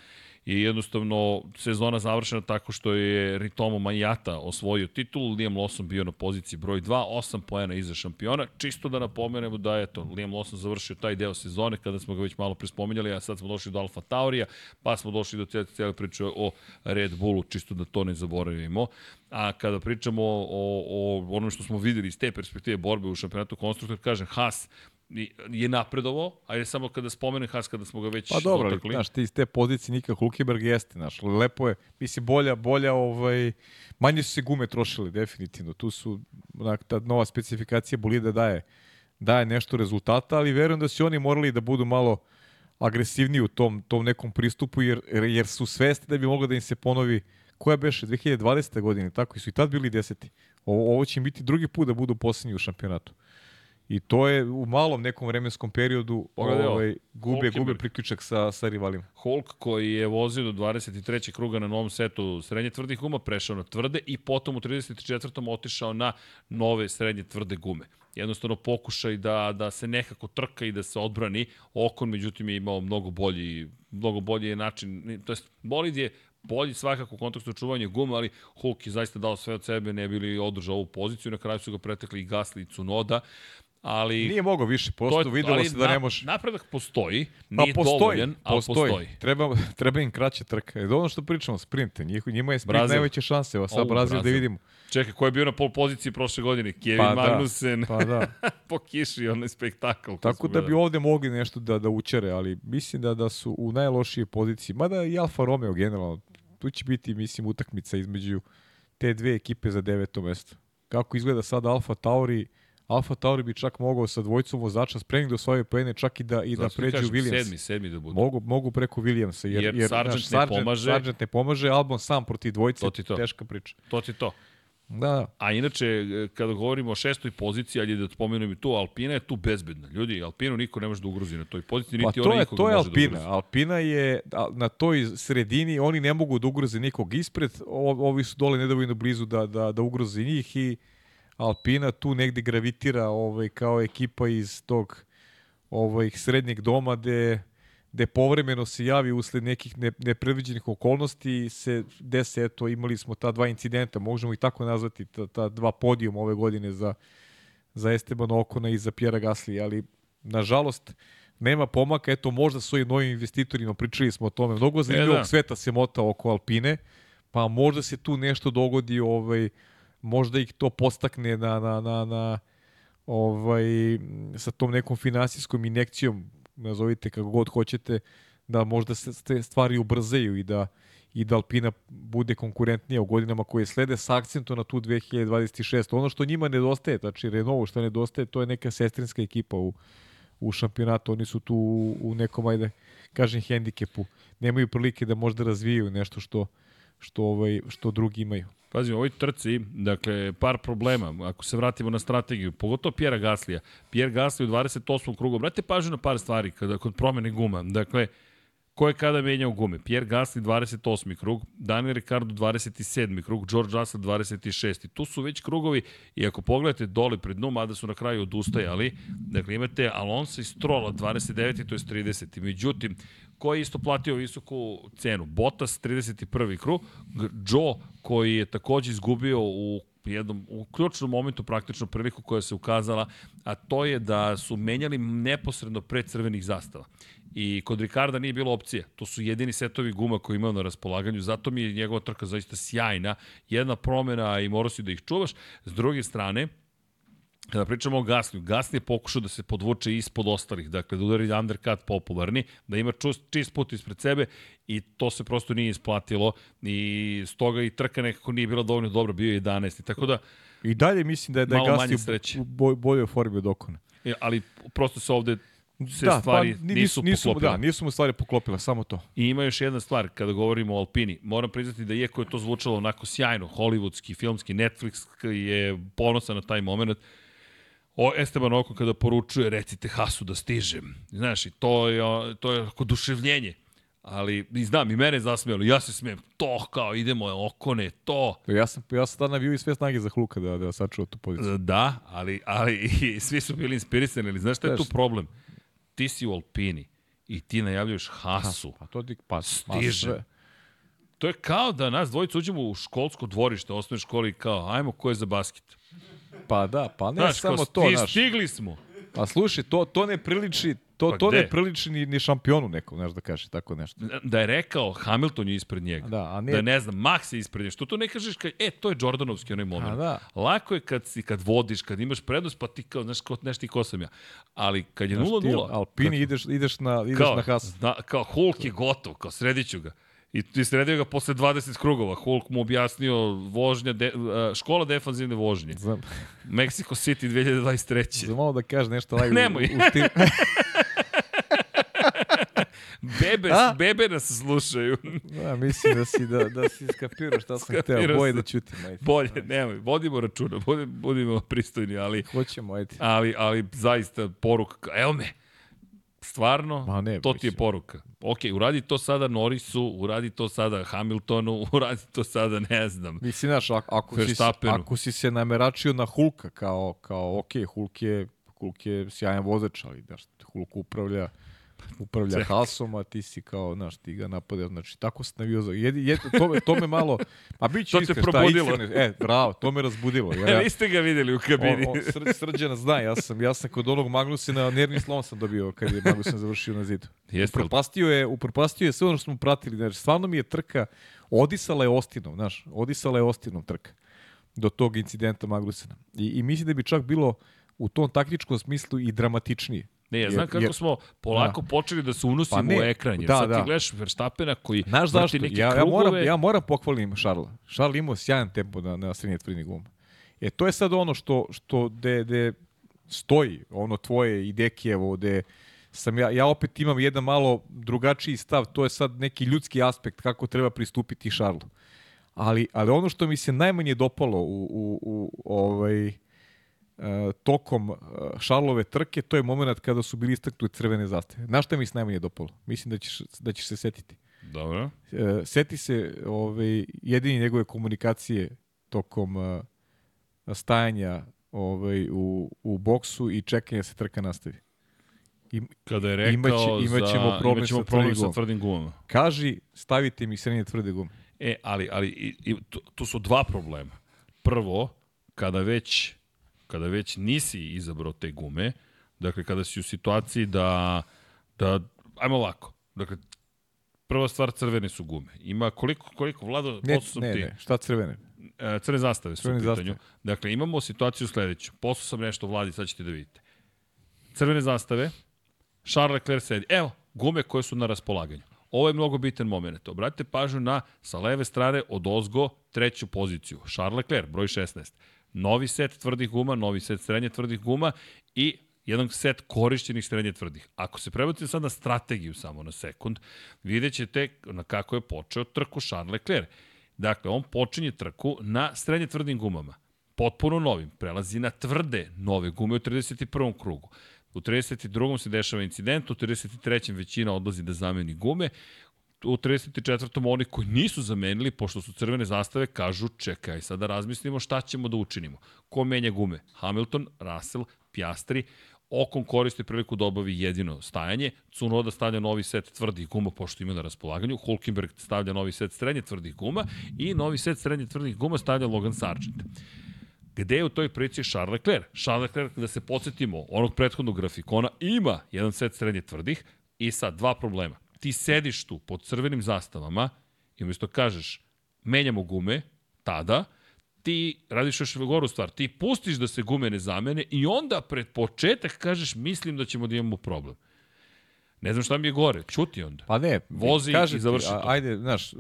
je jednostavno sezona završena tako što je Ritomo Majata osvojio titul, Liam Lawson bio na poziciji broj 2, 8 poena iza šampiona. Čisto da napomenemo da je to Liam Lawson završio taj deo sezone kada smo ga već malo prispominjali, a sad smo došli do Alfa Taurija, pa smo došli do cijele, cijele priče o Red Bullu, čisto da to ne zaboravimo. A kada pričamo o, o, o onom što smo videli iz te perspektive borbe u šampionatu konstruktor, kažem, Haas je napredovo, ajde samo kada spomenem Haas, kada smo ga već Pa dobro, dotakli. znaš, ti iz te pozicije Nika Hulkenberg jeste, znaš, lepo je, misli, bolja, bolja, ovaj, manje su se gume trošili, definitivno, tu su, onak, ta nova specifikacija bolida daje, daje nešto rezultata, ali verujem da su oni morali da budu malo agresivniji u tom, tom nekom pristupu, jer, jer su svesti da bi moglo da im se ponovi koja beše 2020. godine, tako i su i tad bili deseti. Ovo, ovo će im biti drugi put da budu poslednji u šampionatu. I to je u malom nekom vremenskom periodu Pogledaj, ovaj, gube, gube priključak sa, sa rivalima. Hulk koji je vozio do 23. kruga na novom setu srednje tvrdih guma, prešao na tvrde i potom u 34. otišao na nove srednje tvrde gume. Jednostavno pokušaj da, da se nekako trka i da se odbrani. Okon, međutim, je imao mnogo bolji, mnogo bolji način, to jest bolid je bolji svakako u kontekstu čuvanja guma, ali Hulk je zaista dao sve od sebe, ne bili održao ovu poziciju, na kraju su ga pretekli i Gasly i Cunoda ali nije mogao više, prosto to, videlo se da na, ne može. Napredak postoji, pa nije pa postoji, dovoljan, ali postoji. postoji. Treba, treba im kraće trka. Je ono što pričamo, sprinte, njih, njima je sprint Brazil. najveće šanse, evo sad Brazil, Brazil da vidimo. Čekaj, ko je bio na pol poziciji prošle godine? Kevin pa, da, Magnussen, da, pa da. (laughs) po kiši, onaj spektakl. Tako da bi ovde mogli nešto da, da učere, ali mislim da da su u najlošije poziciji. Mada i Alfa Romeo generalno, tu će biti, mislim, utakmica između te dve ekipe za deveto mesto. Kako izgleda sad Alfa Tauri, Alfa Tauri bi čak mogao sa dvojicom vozača spremnih da osvojaju poene čak i da i da pređu kažem, Williams. Sedmi, sedmi da budu. Mogu, mogu preko Williamsa jer, jer, jer Sargent, naš, Sargent, ne pomaže. Sargent ne pomaže, Albon sam protiv dvojice, to ti to. teška priča. To ti to. Da, da. A inače, kada govorimo o šestoj poziciji, ali da spomenem i tu, Alpina je tu bezbedna. Ljudi, Alpinu niko ne može da ugrozi na toj poziciji, niti pa, to ona je, to je da Alpina. Da Alpina je na toj sredini, oni ne mogu da ugroze nikog ispred, ovi su dole nedovoljno blizu da, da, da ugroze njih i Alpina tu negde gravitira ovaj, kao ekipa iz tog ovaj, srednjeg doma gde, gde povremeno se javi usled nekih ne, nepredviđenih okolnosti se dese, eto, imali smo ta dva incidenta, možemo i tako nazvati, ta, ta dva podijuma ove godine za, za Esteban Okona i za Pjera Gasly, ali nažalost nema pomaka, eto možda su i novim investitorima, pričali smo o tome, mnogo zanimljivog e, da. sveta se mota oko Alpine, pa možda se tu nešto dogodi ovaj, možda ih to postakne na, na, na, na ovaj, sa tom nekom finansijskom injekcijom, nazovite kako god hoćete, da možda se te stvari ubrzaju i da i da Alpina bude konkurentnija u godinama koje slede sa akcentom na tu 2026. Ono što njima nedostaje, znači Renault što nedostaje, to je neka sestrinska ekipa u, u šampionatu. Oni su tu u nekom, ajde, kažem, hendikepu. Nemaju prilike da možda razvijaju nešto što, što, ovaj, što drugi imaju. Pazi, u ovoj trci, dakle, par problema. Ako se vratimo na strategiju, pogotovo Pjera Gaslija. Pjer Gasli u 28. krugu. Brate pažnju na par stvari kada, kod promene guma. Dakle, Ko je kada menjao gume? Pierre Gasly 28. krug, Daniel Ricciardo 27. krug, George Russell 26. Tu su već krugovi i ako pogledate dole pred dnu, mada su na kraju odustajali, dakle imate Alonso i Strolla 29. to je 30. Međutim, ko je isto platio visoku cenu? Bottas 31. krug, Joe koji je takođe izgubio u jednom u ključnom momentu praktično priliku koja se ukazala, a to je da su menjali neposredno pred crvenih zastava. I kod Ricarda nije bilo opcije. To su jedini setovi guma koji imao na raspolaganju, zato mi je njegova trka zaista sjajna. Jedna promena i morao si da ih čuvaš. S druge strane, Kada pričamo o Gasliju, Gasli je pokušao da se podvuče ispod ostalih, dakle da udari undercut popularni, da ima čust, čist put ispred sebe i to se prosto nije isplatilo i stoga i trka nekako nije bila dovoljno dobra, bio je 11. Tako da, I dalje mislim da je, da je Gasli u boj, boljoj formi od Okona. E, ali prosto se ovde se da, stvari pa, nisu, nisu poklopile. Da, nisu mu stvari poklopile, samo to. I ima još jedna stvar, kada govorimo o Alpini, moram priznati da iako je to zvučalo onako sjajno, hollywoodski, filmski, Netflix je ponosan na taj moment, o Esteban Oko kada poručuje recite Hasu da stižem. Znaš, i to je, to je ako duševljenje. Ali, i znam, i mene zasmijalo, ja se smijem, to kao idemo, okone, to. Ja sam, ja sam tada navio i sve snage za Hluka da, da sačuva tu poziciju. Da, ali, ali i svi su bili inspirisani, ali znaš šta je tu problem? Ti si u Alpini i ti najavljuješ Hasu. Pa to ti pa, stiže. To je kao da nas dvojica uđemo u školsko dvorište, osnovne škole i kao, ajmo, ko je za basket? Pa da, pa ne znaš, samo to, znaš. Stigli smo. Pa slušaj, to, to ne priliči, to, pa to ne priliči ni, ni šampionu nekom, znaš da kaže, tako nešto. Da je rekao Hamilton je ispred njega. Da, a nije... Da ne znam, Max je ispred njega. Što to ne kažeš kao, e, to je Jordanovski onaj moment. A, da. Lako je kad, si, kad vodiš, kad imaš prednost, pa ti kao, znaš, ko, nešto ti ko sam ja. Ali kad je 0-0... Alpini kad, ideš, ideš na, ideš kao, na Haas. Zna, kao Hulk je gotov, kao srediću ga. I ti sredio ga posle 20 krugova. Hulk mu objasnio vožnja, de, škola defanzivne vožnje. Znam. Mexico City 2023. Znam malo da kaže nešto live Nemoj. U, u stil... (laughs) Bebe, A? bebe nas slušaju. Da, mislim da si, da, da si skapirao šta sam hteo. Bolje da ćutim. Ajde. Bolje, nemoj. Vodimo računa. Budimo, budimo pristojni, ali... Hoćemo, ajde. Ali, ali zaista poruka. Evo me. Stvarno, Ma ne, to ti je poruka. Ok, uradi to sada Norrisu, uradi to sada Hamiltonu, (laughs) uradi to sada, ne znam. Mislim, znaš, ako, ako, si, ako si se nameračio na Hulka, kao, kao ok, Hulk je, Hulk je sjajan vozač, ali daš, Hulk upravlja upravlja Hasom, a ti si kao, znaš, ti ga napada, znači, tako se navio za... Jedi, jed, to, to me malo... A bit će iskren, šta e, bravo, to me razbudilo. Ja, ja, (laughs) Niste ga videli u kabini. O, o, sr, srđana zna, ja sam, ja sam kod onog Magnusina, nervni slom sam dobio kad je Magnusin završio na zidu. Jeste upropastio je, upropastio je sve ono što smo pratili, znači, stvarno mi je trka, odisala je Ostinom, znaš, odisala je Ostinom trka do tog incidenta Magnusina. I, I mislim da bi čak bilo u tom taktičkom smislu i dramatičnije. Ne, ja znam kako smo polako da. počeli da se unosimo pa ne, u ekran, jer da, sad da. ti gledaš Verstappena koji Znaš zašto? Neke ja, ja, moram, ja moram pohvalim Šarla. Šarl imao sjajan tempo na, na srednje tvrdini guma. E, to je sad ono što, što de, de stoji, ono tvoje i Dekijevo, de sam ja, ja opet imam jedan malo drugačiji stav, to je sad neki ljudski aspekt kako treba pristupiti Šarlu. Ali, ali ono što mi se najmanje dopalo u, u, u ovaj, tokom e, Šarlove trke, to je moment kada su bili istaknute crvene zastave. Na šta mi se najmanje dopalo? Mislim da ćeš, da ćeš se setiti. Dobro. E, seti se ovaj, jedini njegove komunikacije tokom stajanja ovaj, u, u boksu i čekanja da se trka nastavi. I, Kada je rekao imaće, imaćemo problem, imaćemo sa, problem sa tvrdim gumama. Kaži, stavite mi srednje tvrde gume. E, ali, ali i, i, tu, tu su dva problema. Prvo, kada već kada već nisi izabrao te gume, dakle kada si u situaciji da, da ajmo ovako, dakle prva stvar crvene su gume. Ima koliko koliko vlado ne, ne, ti? Ne, šta crvene? E, crne zastave su crne u pitanju. Zastave. Dakle, imamo situaciju sledeću. Poslu sam nešto vladi, sad ćete da vidite. Crvene zastave, Charles Leclerc sedi. Evo, gume koje su na raspolaganju. Ovo je mnogo bitan moment. Obratite pažnju na, sa leve strane, od ozgo, treću poziciju. Charles Leclerc, broj 16. Novi set tvrdih guma, novi set srednje tvrdih guma i jedan set korišćenih srednje tvrdih. Ako se prebacite sad na strategiju samo na sekund, vidjet ćete na kako je počeo trku Charles Leclerc. Dakle, on počinje trku na srednje tvrdim gumama. Potpuno novim. Prelazi na tvrde nove gume u 31. krugu. U 32. se dešava incident, u 33. većina odlazi da zameni gume, u 34. oni koji nisu zamenili, pošto su crvene zastave, kažu čekaj, sada razmislimo šta ćemo da učinimo. Ko menja gume? Hamilton, Russell, Piastri, Okon koristi priliku da obavi jedino stajanje, Cunoda stavlja novi set tvrdih guma, pošto ima na raspolaganju, Hulkenberg stavlja novi set srednje tvrdih guma i novi set srednje tvrdih guma stavlja Logan Sargent. Gde je u toj priči Charles Leclerc? Charles Leclerc, da se podsjetimo, onog prethodnog grafikona, ima jedan set srednje tvrdih i sad dva problema. Ti sediš tu pod crvenim zastavama i umjesto kažeš menjamo gume, tada, ti radiš još goru stvar, ti pustiš da se gume ne zamene i onda pred početak kažeš mislim da ćemo da imamo problem. Ne znam šta mi je gore, čuti onda. Pa ne, vozi i završi to. Ajde, znaš, uh,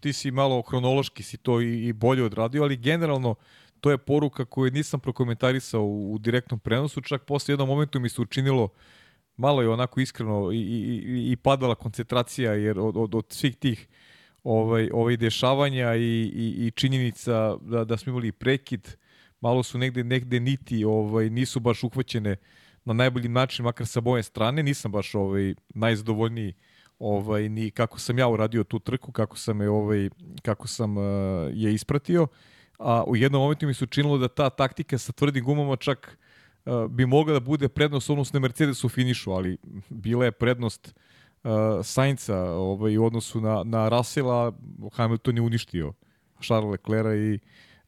ti si malo hronološki si to i, i bolje odradio, ali generalno to je poruka koju nisam prokomentarisao u, u direktnom prenosu, čak posle jednom momentu mi se učinilo malo je onako iskreno i, i, i padala koncentracija jer od, od, od svih tih ovaj, ovaj dešavanja i, i, i činjenica da, da smo imali prekid, malo su negde, negde niti ovaj, nisu baš uhvaćene na najbolji način, makar sa moje strane, nisam baš ovaj, najzadovoljniji ovaj, ni kako sam ja uradio tu trku, kako sam je, ovaj, kako sam uh, je ispratio, a u jednom momentu mi se učinilo da ta taktika sa tvrdim gumama čak uh, bi mogla da bude prednost odnosno Mercedes u finišu, ali bila je prednost uh, Sainca ovaj, u odnosu na, na Russella, Hamilton je uništio Charles Leclerc i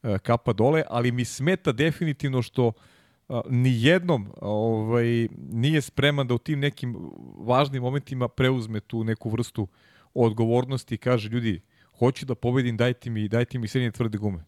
uh, kapa dole, ali mi smeta definitivno što uh, ni jednom ovaj, nije spreman da u tim nekim važnim momentima preuzme tu neku vrstu odgovornosti i kaže ljudi, hoću da pobedim, dajte mi, dajte mi srednje tvrde gume.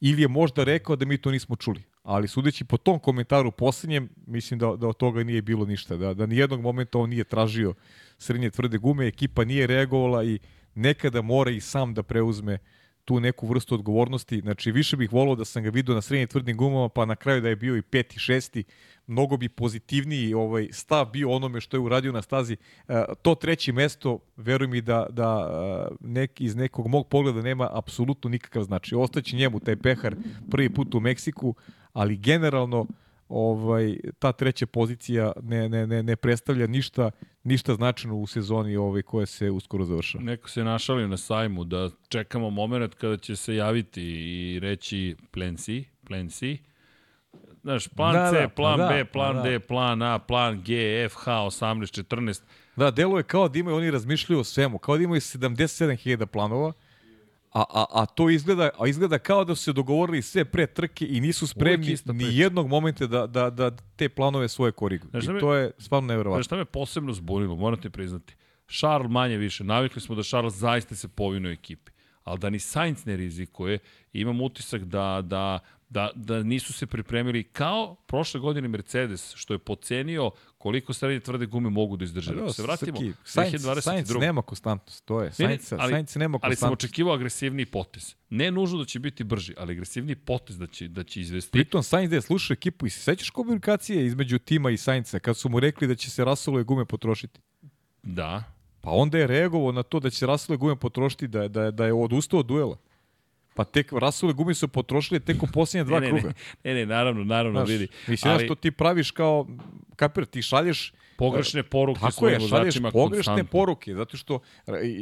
Ili je možda rekao da mi to nismo čuli ali sudeći po tom komentaru poslednjem, mislim da, da od toga nije bilo ništa, da, da nijednog momenta on nije tražio srednje tvrde gume, ekipa nije reagovala i nekada mora i sam da preuzme tu neku vrstu odgovornosti. Znači, više bih volao da sam ga vidio na srednje tvrdim gumama, pa na kraju da je bio i peti, šesti, mnogo bi pozitivniji ovaj stav bio onome što je uradio na stazi. E, to treće mesto, veruj mi da, da e, nek, iz nekog mog pogleda nema apsolutno nikakav znači. Ostaće njemu taj pehar prvi put u Meksiku, ali generalno ovaj ta treća pozicija ne, ne, ne, ne predstavlja ništa ništa značajno u sezoni ovaj koja se uskoro završava. Neko se našalio na sajmu da čekamo moment kada će se javiti i reći plan C, plan C. Znaš, plan da, C, da, plan da, B, plan da. D, plan A, plan G, F, H, 18, 14. Da, deluje kao da imaju, oni razmišljaju o svemu, kao da imaju 77.000 planova, A, a, a to izgleda, a izgleda kao da su se dogovorili sve pre trke i nisu spremni ni jednog momenta da, da, da te planove svoje koriguju. I me, to je stvarno nevjerovatno. Znaš šta me posebno zbunilo, morate priznati. Charles manje više, navikli smo da Charles zaista se povinuje ekipi, ali da ni Sainz ne rizikuje, imam utisak da, da da, da nisu se pripremili kao prošle godine Mercedes, što je pocenio koliko srednje tvrde gume mogu da izdrže. Da, se vratimo, Srki, Sainz, Sainz nema konstantnost, to je. Sainz, ali, Sainz nema konstantnost. Ali sam očekivao agresivniji potez. Ne nužno da će biti brži, ali agresivniji potez da će, da će izvesti. Pritom Sainz da je slušao ekipu i se sećaš komunikacije između tima i Sainza kad su mu rekli da će se Russellove gume potrošiti? Da. Pa onda je reagovao na to da će se Russellove gume potrošiti, da, da, da je odustao od duela. Pa tek Rasule gume su potrošili tek u posljednje (laughs) dva ne, ne, kruga. Ne, ne, naravno, naravno, Znaš, vidi. Mislim ali... što ti praviš kao, kapir, ti šalješ pogrešne poruke tako je, šalješ pogrešne konstantno. poruke, zato što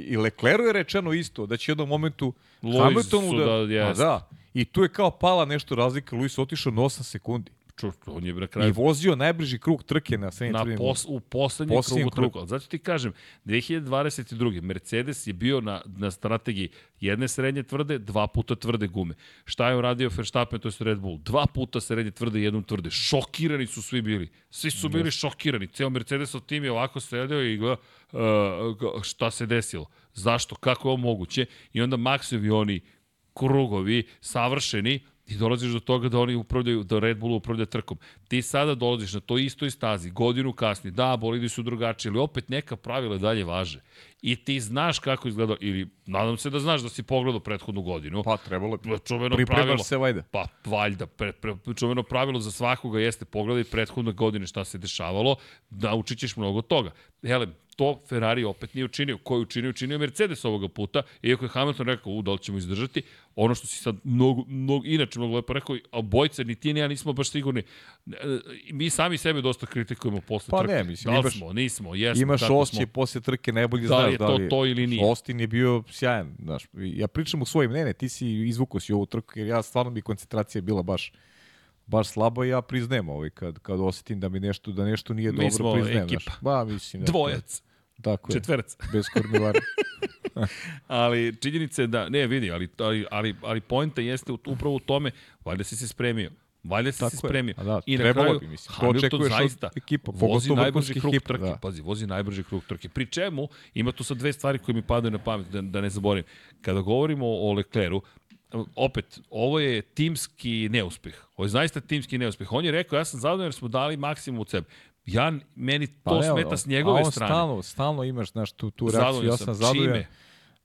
i Lecleru je rečeno isto, da će u jednom momentu Hamiltonu da, da, da, i tu je kao pala nešto razlika, Luis otišao na 8 sekundi. Ču, on je na kraju... I vozio najbrži krug trke na srednjem na pos, U poslednjem, krugu, krugu. Zato ti kažem, 2022. Mercedes je bio na, na strategiji jedne srednje tvrde, dva puta tvrde gume. Šta je uradio Verstappen, to je Red Bull? Dva puta srednje tvrde, jednom tvrde. Šokirani su svi bili. Svi su bili šokirani. Ceo Mercedesov tim je ovako sedeo i gleda uh, šta se desilo. Zašto? Kako je ovo moguće? I onda Maxovi oni krugovi savršeni i dolaziš do toga da oni upravljaju, da Red Bull upravlja trkom. Ti sada dolaziš na toj istoj stazi, godinu kasni, da, bolidi su drugačiji, ali opet neka pravila dalje važe. I ti znaš kako izgleda, ili nadam se da znaš da si pogledao prethodnu godinu. Pa trebalo je. Čuveno pravilo. se vajda. Pa, valjda. Pre, pre, čuveno pravilo za svakoga jeste pogledaj prethodne godine šta se dešavalo, naučit ćeš mnogo toga. Hele, to Ferrari opet nije učinio. Ko je učinio? Učinio Mercedes ovoga puta, iako je Hamilton rekao, u, da li ćemo izdržati. Ono što si sad mnogo, mnogo, inače mnogo lepo rekao, a bojca ni ti ni ja nismo baš sigurni. E, Mi sami sebe dosta kritikujemo posle Pa trke. ne, mislim, da li imaš- smo, nismo, jesmo, Imaš osjećaj posle trke, najbolje Da znaš li je to to ili nije. Austin je bio sjajan, znaš. Ja pričam u svojim, ne, ne, ti si izvukao si ovu trku, jer ja stvarno mi koncentracija bila baš baš slaba i ja priznajem ovaj, kad, kad osetim da mi nešto, da nešto nije Mi dobro, smo priznajem. Ba, mislim. da, Dvojac, Tako je, četverca. (laughs) bez kormivara. (laughs) Ali činjenica je da, ne vidi, ali, ali, ali, ali pojenta jeste u- upravo u tome, valjda si se spremio. Valjda si Tako se spremio. Da, I na trebalo kraju, bi, mislim. To Hamilton očekuješ od zaista ekipa, vozi najbrži krug ekipa, trke. da. Pazi, vozi najbrži krug trke. Pri čemu, ima tu sad dve stvari koje mi padaju na pamet, da, da ne zaboravim. Kada govorimo o Lecleru, opet, ovo je timski neuspeh. Ovo je zaista timski neuspeh. On je rekao, ja sam zadovoljan jer smo dali maksimum od sebe. Ja, meni to ne, smeta on- s njegove a on strane. Stalno, stalno imaš, znaš, tu, tu reakciju, Zadovoljan ja sam. sam zadovoljan. Čime?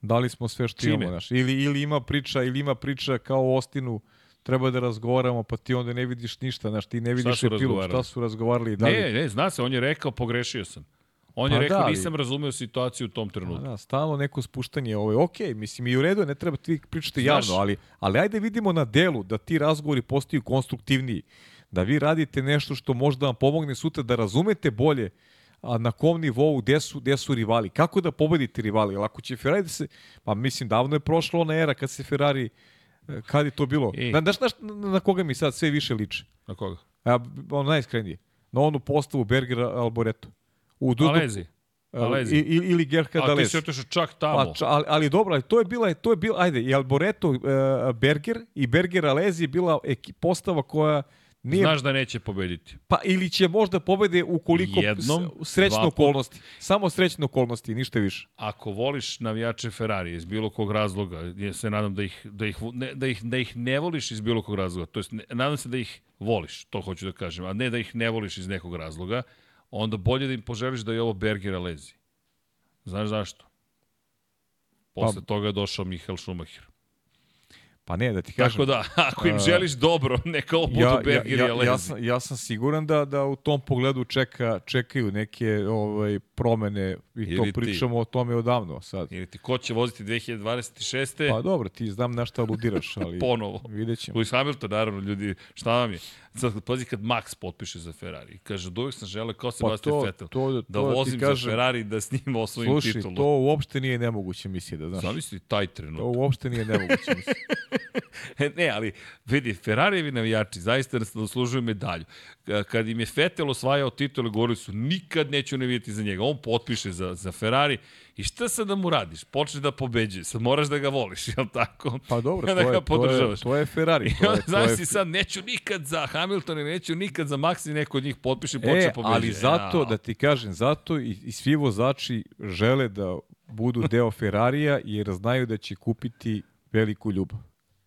Dali smo sve što Čime? imamo, znaš. Ili, ili ima priča, ili ima priča kao u Ostinu, treba da razgovaramo, pa ti onda ne vidiš ništa, znaš, ti ne vidiš epilog, šta su razgovarali. Da li, Ne, ne, zna se, on je rekao, pogrešio sam. On je Pa rekao, da, nisam razumeo situaciju u tom Pa trenutku. da, stalno neko spuštanje, ovo je okej, mislim i u redu je, ne treba ti pričati Znaš- javno, ali, ali ajde vidimo na delu da ti razgovori postaju konstruktivniji, da vi radite nešto što može da vam pomogne sutra da razumete bolje a na kom nivou, gde su, gde su rivali, kako da pobedite rivali, jer ako će Ferrari da se, pa mislim davno je prošla ona era kad se Ferrari, e, kad je to bilo, I- znaš, znaš na, na koga mi sad sve više liče, Na koga? a, ono najiskrenije, na onu postavu Bergera Alboreto, u Dudu, Alezi. Alezi. i, i- ili Gerhard A ti si otišao čak tamo. Pa, ča- ali, ali dobro, ali to je bila, to je bila, ajde, i Alboreto uh, Berger i Berger Alezi je bila eki, postava koja nije, Znaš da neće pobediti. pa ili će možda pobede ukoliko Jednom, srećne okolnosti. Samo srećne okolnosti, ništa više. Ako voliš navijače Ferrari iz bilo kog razloga, ja se nadam da ih, da ih, ne, da ih, da ih ne voliš iz bilo kog razloga, to jest nadam se da ih voliš, to hoću da kažem, a ne da ih ne voliš iz nekog razloga, onda bolje da im poželiš da je ovo Berger Alezi. Znaš zašto? Posle Pa- toga je došao Michael Schumacher. Pa ne, da ti kažem. Tako da, ako im želiš dobro, neka ovo budu ja, ja, Berger ja, Alezi. ja, sam, ja sam siguran da, da u tom pogledu čeka, čekaju neke ovaj, promene i Ili to ti. pričamo o tome odavno sad. Ili ti ko će voziti 2026. Pa dobro, ti znam na šta aludiraš, ali (laughs) Ponovo. vidjet ćemo. Lewis Hamilton, naravno, ljudi, šta vam je? Sad, pazi kad Max potpiše za Ferrari. Kaže, od uvijek sam želeo kao Sebastian to- Vettel. to- da to vozim kažem. za Ferrari da s njim osvojim Slušaj, titulu. to uopšte nije nemoguće misli da znaš. Zamisli taj To trenutak. uopšte nije nemoguće misli. (laughs) E, ne, ali vidi, Ferrarijevi navijači zaista zaslužuju medalju. Ka- Kad im je Vettel osvajao titule, govorili su nikad neću ne vidjeti za njega. On potpiše za, za Ferrari i šta sad da mu radiš? Počne da pobeđuje. Sad moraš da ga voliš, (laughs) jel tako? Pa dobro, (laughs) Da to, je, to, je, to je Ferrari. To je, (laughs) to je, znaš si sad, neću nikad za Hamiltona, neću nikad za Max i neko od njih potpiše i počne e, pobeđuje. ali zato, Ja. da ti kažem, zato i, i svi vozači žele da budu deo Ferrarija jer znaju da će kupiti veliku ljubav.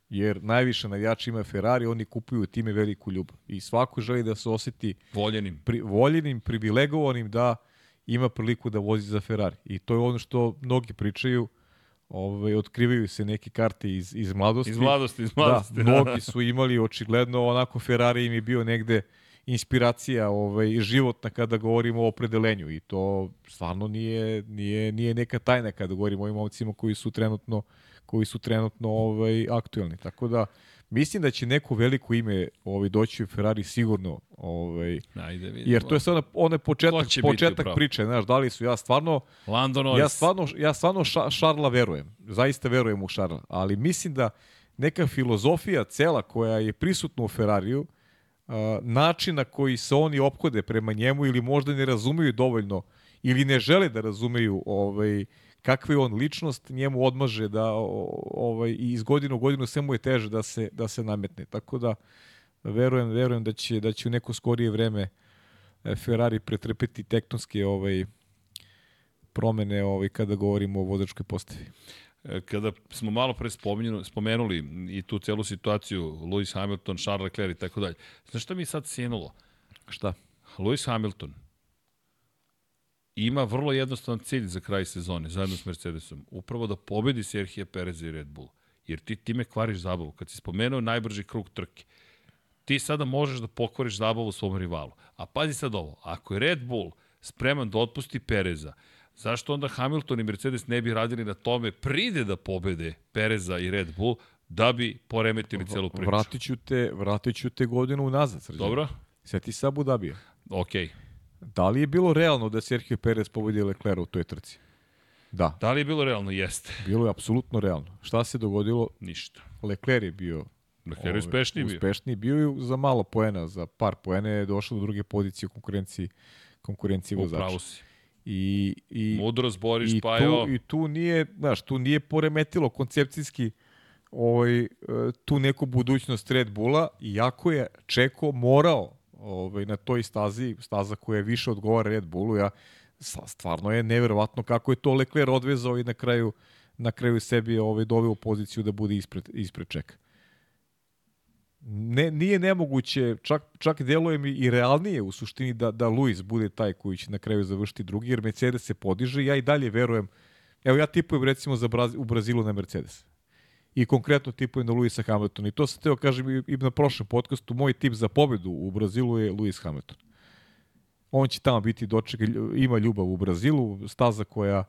Jer najviše navijača ima Ferrari, oni kupuju time veliku ljubav. I svako želi da se oseti Voljenim. pri, voljenim, privilegovanim da ima priliku da vozi za Ferrari. I to je ono što mnogi pričaju, ovaj, otkrivaju se neke karte iz, iz mladosti. Iz mladosti, iz mladosti. Da, mnogi su imali očigledno onako Ferrari im je bio negde inspiracija ovaj, životna kada govorimo o opredelenju i to stvarno nije, nije, nije neka tajna kada govorimo o ovim momcima koji su trenutno koji su trenutno ovaj, aktuelni. Tako da mislim da će neko veliko ime ovaj, doći u Ferrari sigurno ovaj, Ajde, vidimo. jer to je sad onaj početak, početak priče, znaš, da li su, ja stvarno, Lando Norris. ja stvarno, ja stvarno ša, Šarla verujem. Zaista verujem u Šarla. Ali mislim da neka filozofija cela koja je prisutna u Ferrariju, način na koji se oni opkode prema njemu ili možda ne razumeju dovoljno ili ne žele da razumeju ovaj, kakva je on ličnost, njemu odmaže da ovaj, i iz godinu u godinu sve mu je teže da se, da se nametne. Tako da verujem, verujem da će, da će u neko skorije vreme e, Ferrari pretrpeti tektonske ovaj, promene ovaj, kada govorimo o vozačkoj postavi. E, kada smo malo pre spomenuli i tu celu situaciju, Lewis Hamilton, Charles Leclerc i tako dalje, znaš šta mi sad sjenulo? Šta? Lewis Hamilton ima vrlo jednostavan cilj za kraj sezone, zajedno s Mercedesom. Upravo da pobedi Serhije Perez i Red Bull. Jer ti time kvariš zabavu. Kad si spomenuo najbrži krug trke, ti sada možeš da pokvariš zabavu svom rivalu. A pazi sad ovo, ako je Red Bull spreman da otpusti Pereza, zašto onda Hamilton i Mercedes ne bi radili na tome pride da pobede Pereza i Red Bull da bi poremetili celu priču? Vratit ću te, vratit ću te godinu unazad. Srđan. Dobro. Sjeti se Abu Dhabija. Okej. Okay. Da li je bilo realno da Sergio Perez pobedi Leclerc u toj trci? Da. Da li je bilo realno? Jeste. (laughs) Bilo je apsolutno realno. Šta se dogodilo? Ništa. Leclerc je bio Leclerc je uspešniji bio. Uspešniji bio je za malo poena, za par poena je došao do druge pozicije u konkurenciji, konkurenciji vozača. Upravo si. I, i, Mudro zboriš, i pa tu, I tu nije, znaš, tu nije poremetilo koncepcijski ovaj, tu neku budućnost Red Bulla, iako je Čeko morao ovaj, na toj stazi, staza koja je više odgovara Red Bullu, ja, stvarno je neverovatno kako je to Leclerc odvezao i na kraju na kraju sebi ovaj, doveo poziciju da bude ispred, ispred čeka. Ne, nije nemoguće, čak, čak deluje mi i realnije u suštini da, da Luis bude taj koji će na kraju završiti drugi, jer Mercedes se podiže i ja i dalje verujem, evo ja tipujem recimo za Braz, u Brazilu na Mercedes i konkretno tipujem na Luisa Hamiltona. I to sam teo kažem i na prošlom podcastu, moj tip za pobedu u Brazilu je Luis Hamilton. On će tamo biti doček, ima ljubav u Brazilu, staza koja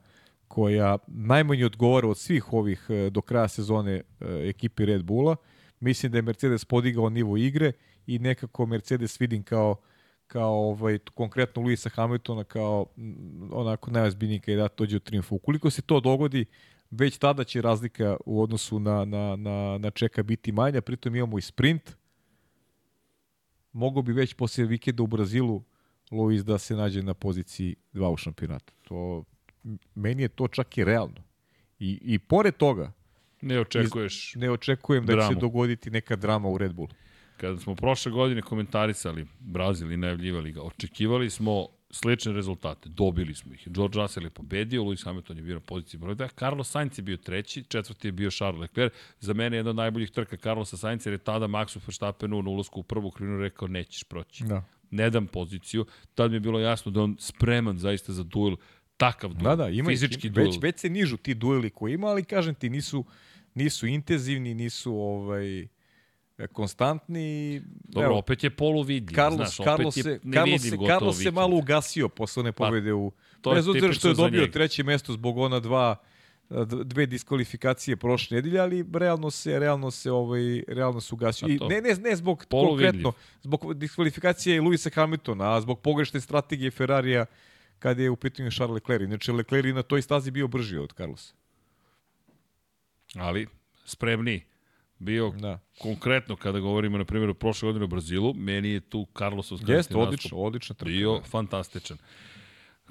koja najmanje odgovara od svih ovih e, do kraja sezone e, ekipi Red Bulla. Mislim da je Mercedes podigao nivo igre i nekako Mercedes vidim kao kao ovaj, konkretno Luisa Hamiltona kao onako najozbiljniji kandidat dođe u triumfu. Ukoliko se to dogodi, već tada će razlika u odnosu na, na, na, na čeka biti manja, pritom imamo i sprint. Mogu bi već posle vikenda u Brazilu Luis da se nađe na poziciji dva u šampionatu. To, meni je to čak i realno. I, i pored toga, ne očekuješ iz, ne očekujem da će se dogoditi neka drama u Red Bullu. Kada smo prošle godine komentarisali Brazil i najavljivali ga, očekivali smo slične rezultate. Dobili smo ih. George Russell je pobedio, Lewis Hamilton je bio na poziciji broj 2, Carlos Sainz je bio treći, četvrti je bio Charles Leclerc. Za mene je jedna od najboljih trka Carlosa Sainz, jer je tada Maxu Verstappenu na ulazku u prvu krivinu rekao nećeš proći. Da. Ne dam poziciju. Tad mi je bilo jasno da on spreman zaista za duel, takav duel, da, da, ima, fizički ima, duel. Već, već se nižu ti dueli koji ima, ali kažem ti, nisu, nisu intenzivni, nisu ovaj, konstantni. Dobro, evo, opet je poluvidljiv, Carlos, znaš, opet Carlos je Carlos, se, Carlos se malo ugasio posle one pa, pobede u... Pa, bez obzira što je dobio treće mesto zbog ona dva dve diskvalifikacije prošle nedelje, ali realno se realno se ovaj realno se ugasio. I ne ne ne zbog konkretno zbog diskvalifikacije Luisa Hamiltona, a zbog pogrešne strategije Ferrarija kad je u pitanju Charles Leclerc. Znači Leclerc na toj stazi bio brži od Carlosa. Ali spremni bio da. konkretno kada govorimo na primjer o prošle godine u Brazilu, meni je tu Carlos Jeste, odlično, odlično trka. Bio da. fantastičan.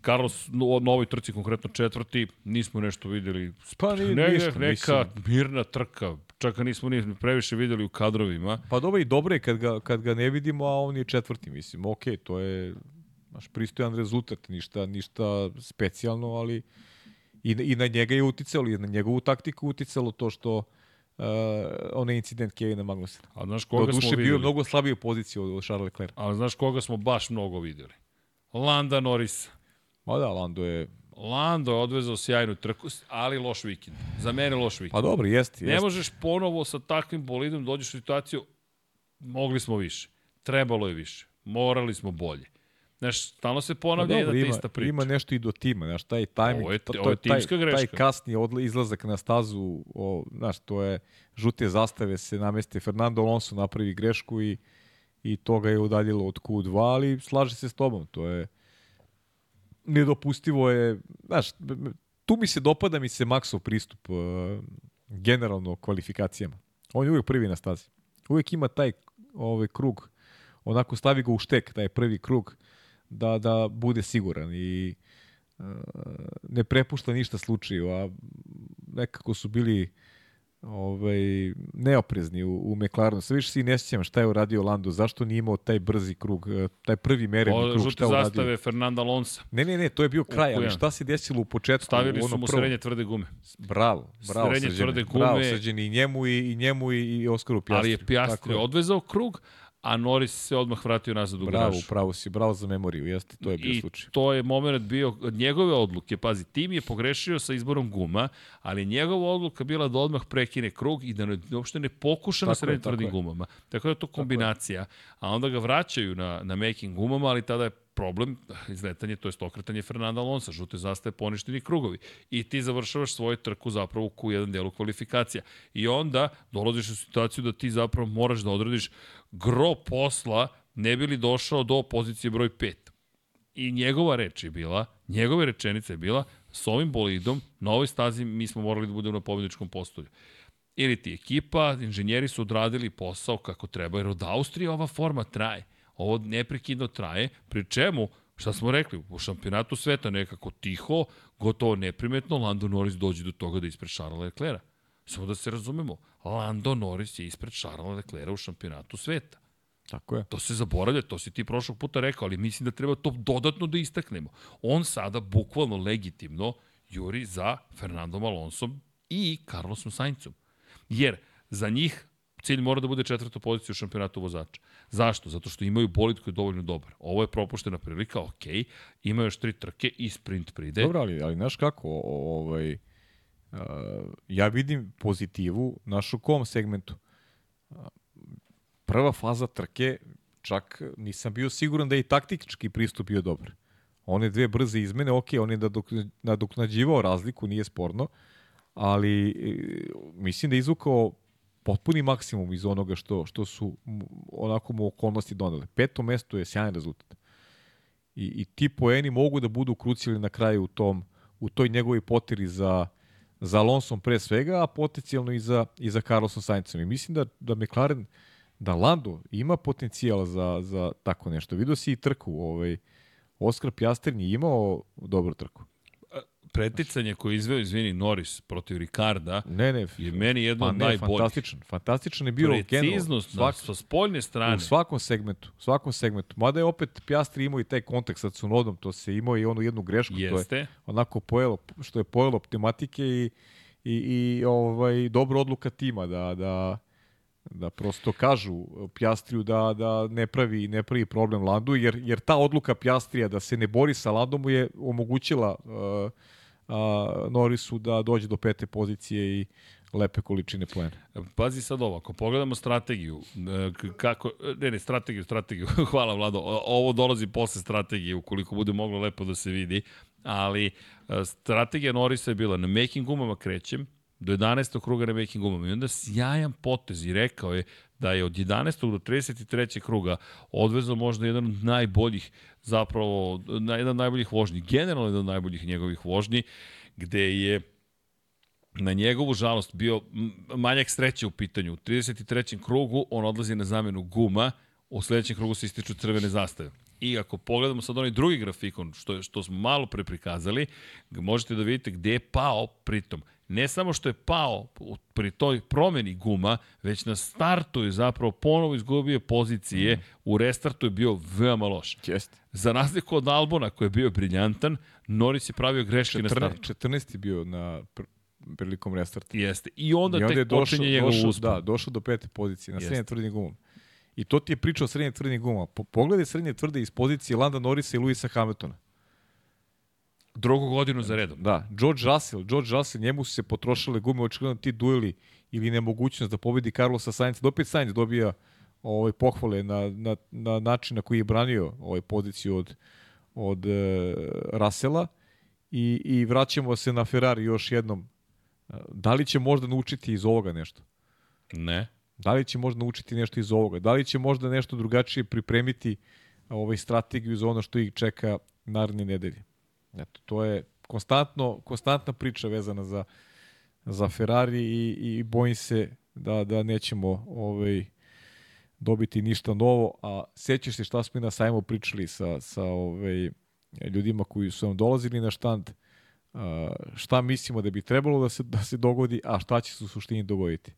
Carlos na ovoj trci konkretno četvrti, nismo nešto videli. Pa ni, ne, ništa, neka mislim. mirna trka, čak nismo ni previše videli u kadrovima. Pa dobro i dobro je kad ga, kad ga ne vidimo, a on je četvrti, mislim. Ok, to je naš pristojan rezultat, ništa, ništa specijalno, ali i, i na njega je uticalo, i na njegovu taktiku uticalo to što uh, onaj incident Kevina Magnusa. A znaš koga Do smo videli? bio mnogo slabiji u poziciji od Charles Leclerc. A znaš koga smo baš mnogo videli? Landa Norris. Ma da, Lando je... Lando je odvezao sjajnu trku, ali loš vikend. Za mene loš vikend. Pa dobro, jeste. Ne možeš ponovo sa takvim bolidom dođeš u situaciju, mogli smo više, trebalo je više, morali smo bolje. Znaš, stalno se ponavlja pa jedna ima, ista priča. Ima nešto i do tima, znaš, taj timing, ovo je, to, to, ovo je taj, greška. taj kasni odla, izlazak na stazu, o, znaš, to je, žute zastave se nameste, Fernando Alonso napravi grešku i, i to ga je udaljilo od Q2, ali slaže se s tobom, to je nedopustivo je, znaš, tu mi se dopada mi se Maxov pristup uh, generalno kvalifikacijama. On je uvijek prvi na stazi. Uvijek ima taj ovaj krug, onako stavi ga u štek, taj prvi krug, da, da bude siguran i uh, ne prepušta ništa slučaju, a nekako su bili ovaj, neoprezni u, u McLarenu. Sve više si ne sjećam šta je uradio Lando, zašto nije imao taj brzi krug, e, taj prvi mereni krug, Žute šta je uradio. zastave Fernanda Alonso. Ne, ne, ne, to je bio kraj, ali šta se desilo u početku? Stavili u ono su mu prvo? srednje tvrde gume. Bravo, bravo Srednje srđene. tvrde gume. Bravo srđene i njemu i, i njemu i, i Oskaru Pjastri. Ali je Piastri odvezao krug, a Norris se odmah vratio nazad u Bravo, garažu. pravo si, bravo za memoriju, jeste, to je bio I slučaj. to je moment bio od njegove odluke. Pazi, tim je pogrešio sa izborom guma, ali njegova odluka bila da odmah prekine krug i da ne, uopšte ne pokuša na Tako je, srednje tvrdim gumama. Tako da je to kombinacija. A onda ga vraćaju na, na making gumama, ali tada je problem izletanje, to je okretanje Fernanda Alonso, žute zastaje poništeni krugovi. I ti završavaš svoju trku zapravo u jedan delu kvalifikacija. I onda dolaziš u situaciju da ti zapravo moraš da odradiš gro posla ne bi li došao do pozicije broj 5. I njegova reč je bila, njegove rečenice je bila, s ovim bolidom, na ovoj stazi mi smo morali da budemo na pobjedičkom postolju. Ili ti ekipa, inženjeri su odradili posao kako treba, jer od Austrije ova forma traje. Ovo neprekidno traje, pri čemu, šta smo rekli, u šampionatu sveta nekako tiho, gotovo neprimetno, Lando Norris dođe do toga da ispred Charlesa Leclerca. Samo da se razumemo, Lando Norris je ispred Charlesa Leclerca u šampionatu sveta. Tako je. To se zaboravlja, to si ti prošlog puta rekao, ali mislim da treba to dodatno da istaknemo. On sada bukvalno legitimno juri za Fernandom Alonsom i Carlosom Saincom. Jer za njih cilj mora da bude četvrta pozicija u šampionatu vozača. Zašto? Zato što imaju bolid koji je dovoljno dobar. Ovo je propuštena prilika, ok, ima još tri trke i sprint pride. Dobro, ali, ali znaš kako, o- ovaj, uh, ja vidim pozitivu našu kom segmentu. Prva faza trke, čak nisam bio siguran da je i taktički pristup bio dobar. One dve brze izmene, ok, on je nadok- nadoknađivao razliku, nije sporno, ali e, mislim da je izvukao potpuni maksimum iz onoga što, što su onako mu okolnosti donele. Peto mesto je sjajan rezultat. I, i ti poeni mogu da budu krucijali na kraju u tom u toj njegovoj poteri za za Alonsom pre svega, a potencijalno i za, i za Carlosom Saincom. I mislim da, da McLaren, da Lando ima potencijal za, za tako nešto. Vidio si i trku, ovaj, Oskar Pjastrin je imao dobru trku. Preticanje koje je izveo, izvini, Norris protiv Ricarda Ne, ne, je meni jedno pa ne, najboljih. fantastičan. Fantastičan je bio. Preciznost Svak, sa spoljne strane. u svakom segmentu, u svakom segmentu. Mada je opet Pjastri imao i taj kontakt sa Cunodom, to se imao i onu jednu grešku, to je Jeste. onako pojelo, što je pojelo pneumatike i, i, i ovaj, dobra odluka tima da, da, da prosto kažu Pjastriju da, da ne, pravi, ne pravi problem Landu, jer, jer ta odluka Pjastrija da se ne bori sa Landom mu je omogućila uh, uh, Norrisu da dođe do pete pozicije i lepe količine poena. Pazi sad ovo, ako pogledamo strategiju, e, kako, ne, ne, strategiju, strategiju, (laughs) hvala Vlado, ovo dolazi posle strategije, ukoliko bude moglo lepo da se vidi, ali e, strategija Norisa je bila na making gumama krećem, do 11. kruga na making gumama i onda sjajan potez i rekao je da je od 11. do 33. kruga odvezao možda jedan od najboljih, zapravo, na, jedan od najboljih vožnji, generalno jedan od najboljih njegovih vožnji, gde je na njegovu žalost bio manjak sreće u pitanju. U 33. krugu on odlazi na zamenu guma, u sledećem krugu se ističu crvene zastave. I ako pogledamo sad onaj drugi grafikon, što, što smo malo pre prikazali, možete da vidite gde je pao pritom. Ne samo što je pao pri toj promeni guma, već na startu je zapravo ponovo izgubio pozicije, u restartu je bio veoma loš. Jeste. Za razliku od Albona koji je bio briljantan, Norris je pravio greške na 14, startu. 14 je bio na pr prilikom restarta. Jeste. I onda, I onda tek počinje njegov uspon. da, došao do pete pozicije na srednje tvrdim gumom. I to ti je priča o srednje tvrdim gumama. Po, pogledaj srednje tvrde iz pozicije Landa Norrisa i Luisa Hamiltona. Drugu godinu za redom. Da, George Russell, George Russell, njemu su se potrošile gume, očigledno ti dueli ili nemogućnost da pobedi Carlosa Sainz, da opet Sainz dobija ovaj pohvale na, na, na način na koji je branio ovaj poziciju od, od e, Russella i, i vraćamo se na Ferrari još jednom. Da li će možda naučiti iz ovoga nešto? Ne. Da li će možda naučiti nešto iz ovoga? Da li će možda nešto drugačije pripremiti ovaj strategiju za ono što ih čeka naredne nedelje? Eto, to je konstantno, konstantna priča vezana za, za Ferrari i, i bojim se da, da nećemo ovaj, dobiti ništa novo, a sećaš se šta smo i na sajmu pričali sa, sa ovaj, ljudima koji su nam dolazili na štand, šta mislimo da bi trebalo da se, da se dogodi, a šta će se u suštini dogoditi.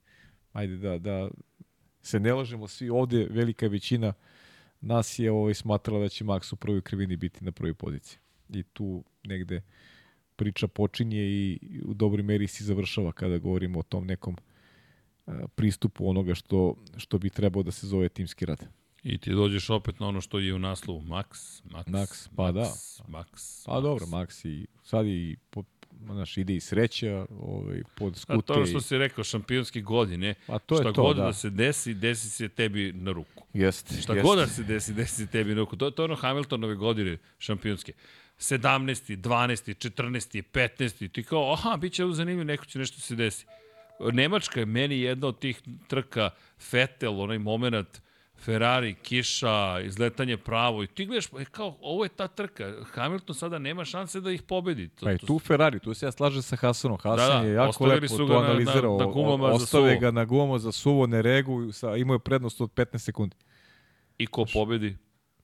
Ajde da, da se ne lažemo svi ovde, velika većina nas je ovaj, smatrala da će Max u prvoj krivini biti na prvoj poziciji. I tu negde priča počinje i u dobroj meri se završava kada govorimo o tom nekom pristupu onoga što, što bi trebao da se zove timski rad. I ti dođeš opet na ono što je u naslovu Max, Max, Max, pa Max, da. Max. Pa Max. dobro, Max i sad i po, znaš, ide i sreća ovaj, pod skute. A to što si rekao, šampionske godine, A to šta to, god da. da. se desi, desi se tebi na ruku. Jeste, Šta jeste. god da se desi, desi se tebi na ruku. To, to je ono Hamiltonove godine šampionske. 17. 12. 14. 15. Ti kao, aha, bit će ovo zanimljivo, neko će nešto se desi. Nemačka je meni jedna od tih trka, Vettel, onaj moment, Ferrari, kiša, izletanje pravo i ti gledaš, e, kao, ovo je ta trka. Hamilton sada nema šanse da ih pobedi. To, Pa i to- tu Ferrari, tu se ja slažem sa Hasanom. Hasan Da, da, je jako lepo su to ga na- na- analizirao. na gumama za Ostave suvo. ga na gumama za suvo, ne reaguju, sa, imao je prednost od 15 sekundi. I ko pobedi?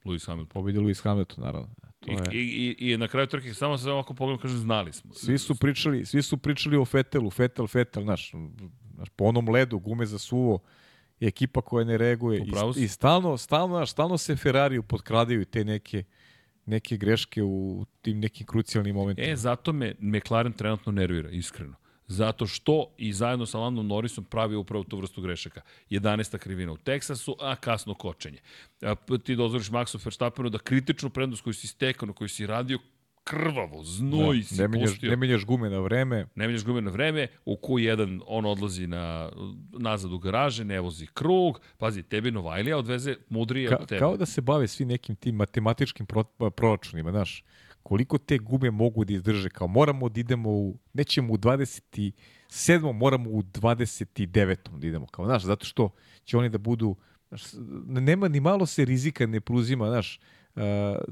Lewis Hamilton. Pobedi Lewis Hamilton, naravno. I, i, i, na kraju trke samo se ovako pogledam, kažem, znali smo. Svi su pričali, svi su pričali o Fetelu, Fetel, Fetel, znaš, znaš, po onom ledu, gume za suvo, ekipa koja ne reaguje i, i stalno, stalno, znaš, stalno se Ferrariju potkradaju te neke neke greške u tim nekim krucijalnim momentima. E, zato me McLaren trenutno nervira, iskreno. Zato što i zajedno sa Landon Norrisom pravi upravo tu vrstu grešaka. 11. krivina u Teksasu, a kasno kočenje. A, p- ti dozvoriš Maxu Verstappenu da kritičnu prednost koju si stekao, koju si radio krvavo, znoj Da, si ne, menjaš, pustio. ne menjaš gume na vreme, ne menjaš gume na vreme, u Q1 on odlazi na, nazad u garaže, ne vozi krug, pazi, tebi Novajlija odveze mudrije Ka, od tebe. kao da se bave svi nekim tim matematičkim pro, proračunima, znaš, koliko te gume mogu da izdrže, kao moramo da idemo u, nećemo u 27. moramo u 29. da idemo, kao, znaš, zato što će oni da budu, znaš, nema ni malo se rizika ne pruzima, znaš, uh,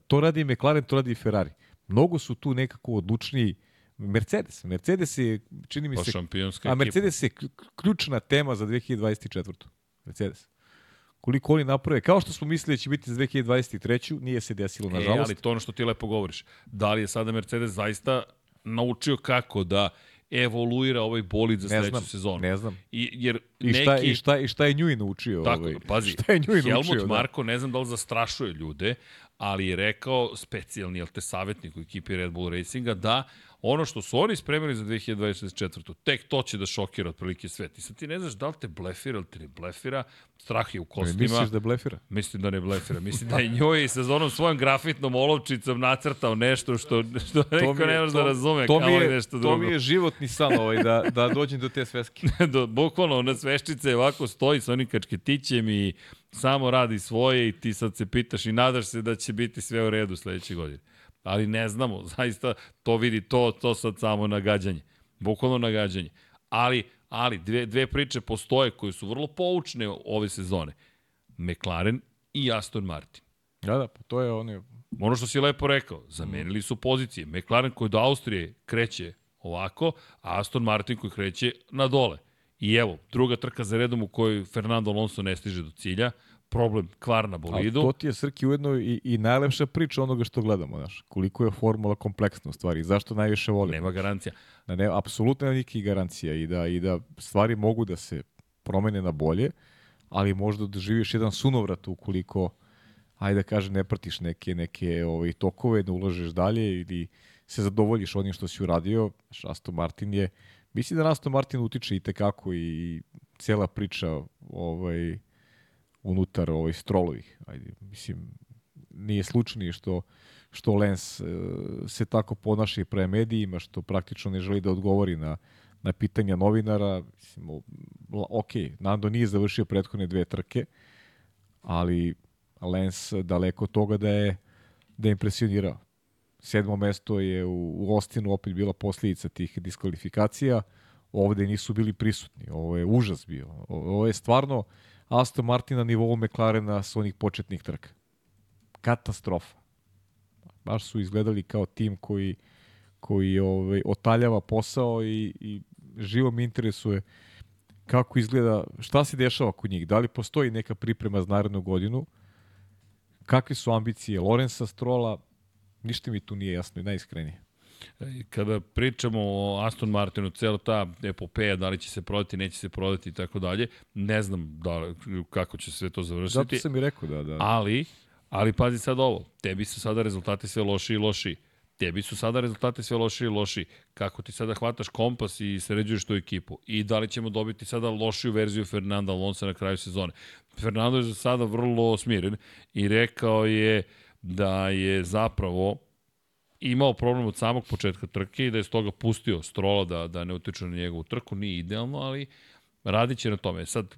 to radi McLaren, to radi Ferrari. Mnogo su tu nekako odlučniji Mercedes. Mercedes je, čini mi Pa se, šampionska a ekipa. Mercedes je klj- ključna tema za 2024. Mercedes koliko oni naprave, kao što smo mislili da će biti za 2023. nije se desilo, E, nažalost. ali to ono što ti lepo govoriš. Da li je sada Mercedes zaista naučio kako da evoluira ovaj bolid za ne sledeću znam, sezonu? ne znam. I, jer I šta, neki... i šta, i šta je Njui naučio? Tako, ovaj, pazi, (laughs) šta je Njui Helmut naučio? Marko, ne znam da li zastrašuje ljude, ali je rekao specijalni, jel te savjetnik u ekipi Red Bull Racinga, da ono što su oni spremili za 2024. Tek to će da šokira otprilike svet. I sad ti ne znaš da li te blefira ili te ne blefira, strah je u kostima. Misliš da blefira? Mislim da ne blefira. Mislim da je njoj sezonom svojom grafitnom olovčicom nacrtao nešto što, što je- ne može da razume, to kao je, nešto To drugo. mi je životni san ovaj, da, da dođem do te sveske. (laughs) do, bukvalno na sveščice ovako stoji sa onim kačketićem i samo radi svoje i ti sad se pitaš i nadaš se da će biti sve u redu sledeće godine. Ali ne znamo, (laughs) zaista to vidi, to, to sad samo nagađanje. Bukvalno nagađanje. Ali, ali dve, dve priče postoje koje su vrlo poučne ove sezone. McLaren i Aston Martin. Da, da, pa to je ono... Ono što si lepo rekao, zamenili su pozicije. McLaren koji do Austrije kreće ovako, a Aston Martin koji kreće na dole. I evo, druga trka za redom u kojoj Fernando Alonso ne stiže do cilja, problem kvar na Ali bolidu. to ti je Srki ujedno i, i najlepša priča onoga što gledamo, znaš. Koliko je formula kompleksna u stvari, zašto najviše volim. Nema garancija. da ne, apsolutno nema nikakvih garancija i da, i da stvari mogu da se promene na bolje, ali možda doživiš jedan sunovrat ukoliko, ajde da kažem, ne pratiš neke, neke ovaj, tokove, ne ulažeš dalje ili se zadovoljiš onim što si uradio. Aston Martin je, mislim da Aston Martin utiče i tekako i cela priča ovaj, unutar ovaj, strolovih. Ajde, mislim, nije slučajno što što Lens e, se tako ponaša i pre medijima, što praktično ne želi da odgovori na, na pitanja novinara. Mislim, ok, Nando nije završio prethodne dve trke, ali Lens daleko od toga da je, da je impresionirao. Sedmo mesto je u, u Ostinu opet bila posljedica tih diskvalifikacija. Ovde nisu bili prisutni. Ovo je užas bio. Ovo je stvarno Aston Martin na nivou McLarena s onih početnih trka. Katastrofa baš su izgledali kao tim koji koji ovaj otaljava posao i, i živo me interesuje kako izgleda, šta se dešava kod njih, da li postoji neka priprema za narednu godinu, kakve su ambicije Lorenza Strola, ništa mi tu nije jasno i najiskrenije. Kada pričamo o Aston Martinu, celo ta epopeja, da li će se prodati, neće se prodati i tako dalje, ne znam da, kako će sve to završiti. Zato sam i rekao da, da. Ali, ali pazi sad ovo, tebi su sada rezultati sve loši i loši. Tebi su sada rezultati sve loši i loši. Kako ti sada hvataš kompas i sređuješ tu ekipu? I da li ćemo dobiti sada lošiju verziju Fernanda Alonso na kraju sezone? Fernando je za sada vrlo smiren i rekao je da je zapravo imao problem od samog početka trke i da je stoga pustio Strola da, da ne utiče na njegovu trku. Nije idealno, ali radit će na tome. Sad,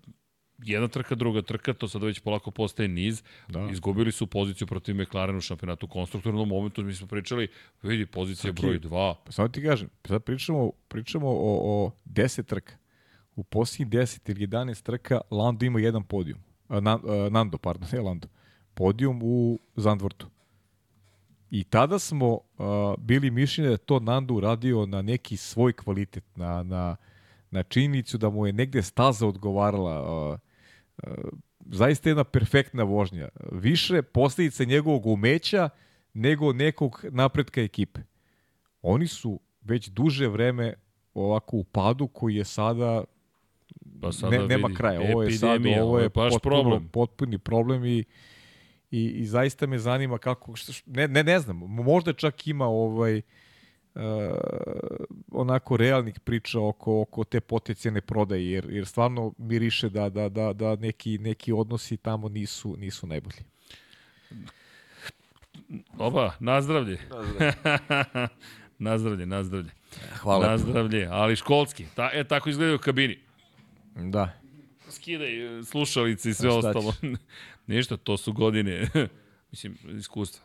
jedna trka, druga trka, to sad već polako postaje niz. Da. Izgubili su poziciju protiv McLarena u šampionatu konstruktornom momentu. Mi smo pričali, vidi, pozicija Saki, broj 2. Pa samo ti kažem, sad pričamo, pričamo o, o 10 trka. U posljednjih 10 ili 11 trka Lando ima jedan podijum. A, Nando, pardon, (laughs) ne Lando. Podijum u Zandvortu. I tada smo uh, bili mišljeni da to Nando uradio na neki svoj kvalitet, na, na, na činjenicu da mu je negde staza odgovarala. Uh, uh, zaista jedna perfektna vožnja. Više posljedice njegovog umeća nego nekog napretka ekipe. Oni su već duže vreme ovako u padu koji je sada pa sada ne, nema kraja. Ovo je sad ovo je, baš potpuno, problem. potpuni problem i i, i zaista me zanima kako, što, ne, ne, ne znam, možda čak ima ovaj, uh, onako realnih priča oko, oko te potencijene prodaje, jer, jer stvarno miriše da, da, da, da neki, neki odnosi tamo nisu, nisu najbolji. Oba, nazdravlje. Nazdravlje. (laughs) nazdravlje, nazdravlje. Hvala. Nazdravlje, ali školski. Ta, e, tako izgledaju u kabini. Da. Skidaj e, slušalice i sve ostalo. (laughs) Ništa, to su godine, (laughs) mislim, iskustva.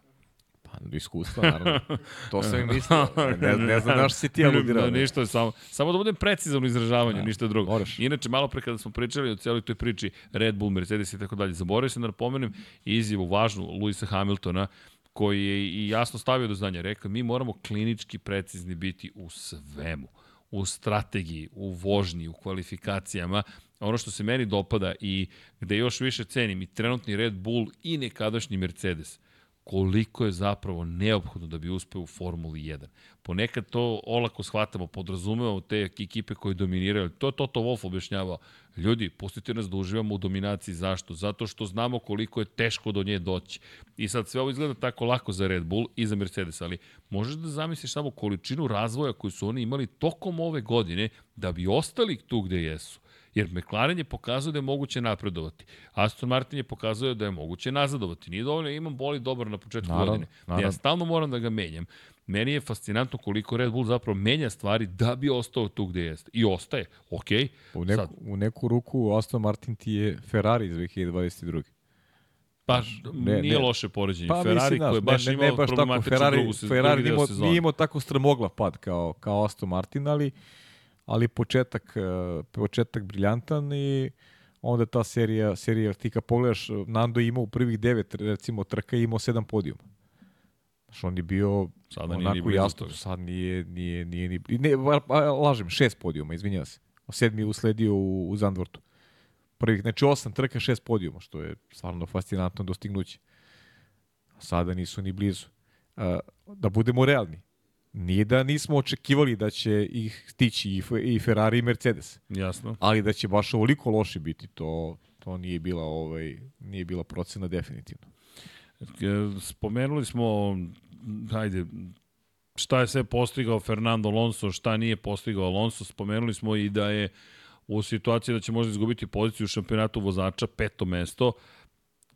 Pa, iskustva, naravno. To sam i (laughs) mislio. Ne, ne znam da si ti aludirao. Da, ništa, samo, samo da budem precizan u izražavanju, da, ništa drugo. Moraš. Inače, malo pre kada smo pričali o cijeloj toj priči Red Bull, Mercedes i tako dalje, zaboravio sam da napomenem izjavu važnu Luisa Hamiltona, koji je i jasno stavio do znanja. Rekao, mi moramo klinički precizni biti u svemu u strategiji, u vožnji, u kvalifikacijama, ono što se meni dopada i gde još više cenim i trenutni Red Bull i nekadašnji Mercedes, koliko je zapravo neophodno da bi uspeo u Formuli 1. Ponekad to olako shvatamo, podrazumevamo te ekipe koje dominiraju. To je Toto Wolff objašnjavao. Ljudi, pustite nas da uživamo u dominaciji. Zašto? Zato što znamo koliko je teško do nje doći. I sad sve ovo izgleda tako lako za Red Bull i za Mercedes, ali možeš da zamisliš samo količinu razvoja koju su oni imali tokom ove godine da bi ostali tu gde jesu. Jer McLaren je pokazao da je moguće napredovati. Aston Martin je pokazao da je moguće nazadovati. Nije dovoljno, imam boli dobar na početku naravno, godine. Naravno. Ja stalno moram da ga menjam. Meni je fascinantno koliko Red Bull zapravo menja stvari da bi ostao tu gde jeste. I ostaje, ok. U neku, Sad. u neku ruku Aston Martin ti je Ferrari iz 2022. Pa ne, nije ne, loše poređenje. Pa, Ferrari koji je baš ne, ne, imao baš tako, Ferrari, drugu, Ferrari nije imao, nije imao tako strmogla pad kao, kao Aston Martin, ali ali početak, e, početak briljantan i onda ta serija, serija ti kad pogledaš, Nando je imao u prvih devet, recimo, trka imao sedam podijuma. Znaš, on je bio Sada onako jasno, sad nije, nije, nije, nije, ne, lažem, šest podijuma, izvinjavam se. Sedmi je usledio u, u Zandvortu. Prvih, znači osam trka, šest podijuma, što je stvarno fascinantno dostignuće. Sada nisu ni blizu. Uh, da budemo realni, Nije da nismo očekivali da će ih stići i Ferrari i Mercedes. Jasno. Ali da će baš ovoliko loši biti, to, to nije bila, ovaj, nije bila procena definitivno. Spomenuli smo, hajde, šta je sve postigao Fernando Alonso, šta nije postigao Alonso, spomenuli smo i da je u situaciji da će možda izgubiti poziciju u šampionatu vozača, peto mesto.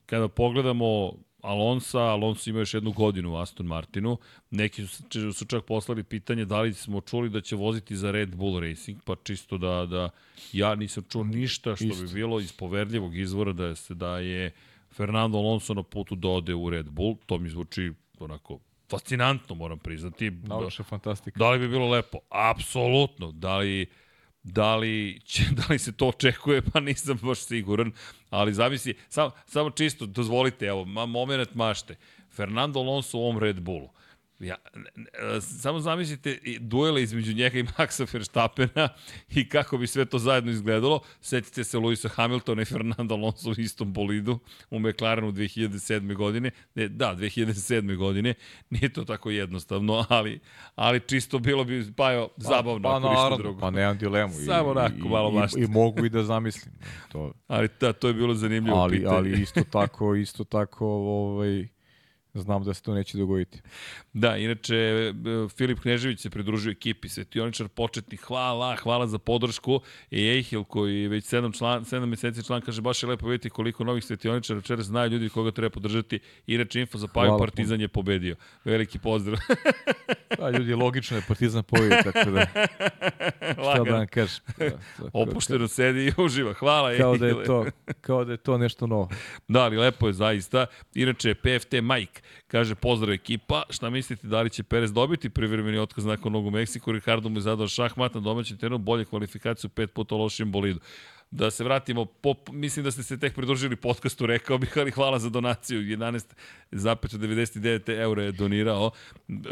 Kada pogledamo Alonso, Alonso ima još jednu godinu u Aston Martinu. Neki su, su čak poslali pitanje da li smo čuli da će voziti za Red Bull Racing, pa čisto da, da ja nisam čuo ništa što Isto. bi bilo iz poverljivog izvora da je, da je Fernando Alonso na putu da ode u Red Bull. To mi zvuči onako fascinantno, moram priznati. Naučna fantastika. Da li bi bilo lepo? Apsolutno. Da li Da li, će, (laughs) da li se to očekuje, pa nisam baš siguran, ali zamisli, sam, samo čisto, dozvolite, evo, ma, moment mašte. Fernando Alonso u ovom Red Bullu. Ja, samo zamislite duele između njega i Maxa Verstappena i kako bi sve to zajedno izgledalo. Setite se Luisa Hamiltona i Fernando Alonso u istom bolidu u McLarenu 2007. godine. Ne, da, 2007. godine. Nije to tako jednostavno, ali, ali čisto bilo bi pa, jo, zabavno pa, pa, naravno, drugo. Pa nemam dilemu. Samo onako, malo mašte. I, I, mogu i da zamislim. To... Ali da, to je bilo zanimljivo ali, pitanje. Ali isto tako, isto tako, ovaj, znam da se to neće dogoditi. Da, inače, e, Filip Knežević se pridružio ekipi, svetioničar početni, hvala, hvala za podršku. I Ejhil, koji već 7, član, 7 meseci član, kaže, baš je lepo vidjeti koliko novih svetioničara večera znaju ljudi koga treba podržati. Inače, info za Paju Partizan je pobedio. Veliki pozdrav. (laughs) da, ljudi, logično je Partizan pobedi, tako da... (laughs) Šta da vam kažem? Da, Opušteno sedi i uživa. Hvala, kao da je to, kao da je to nešto novo. Da, ali lepo je zaista. Inače, PFT Mike kaže pozdrav ekipa, šta mislite da li će Perez dobiti privremeni otkaz nakon nogu Meksiku, Ricardo mu je zadao šahmat na domaćem terenu, bolje kvalifikaciju pet puta lošim bolidu da se vratimo, po, mislim da ste se tek pridružili podcastu, rekao bih, ali hvala za donaciju, 11,99 eura je donirao.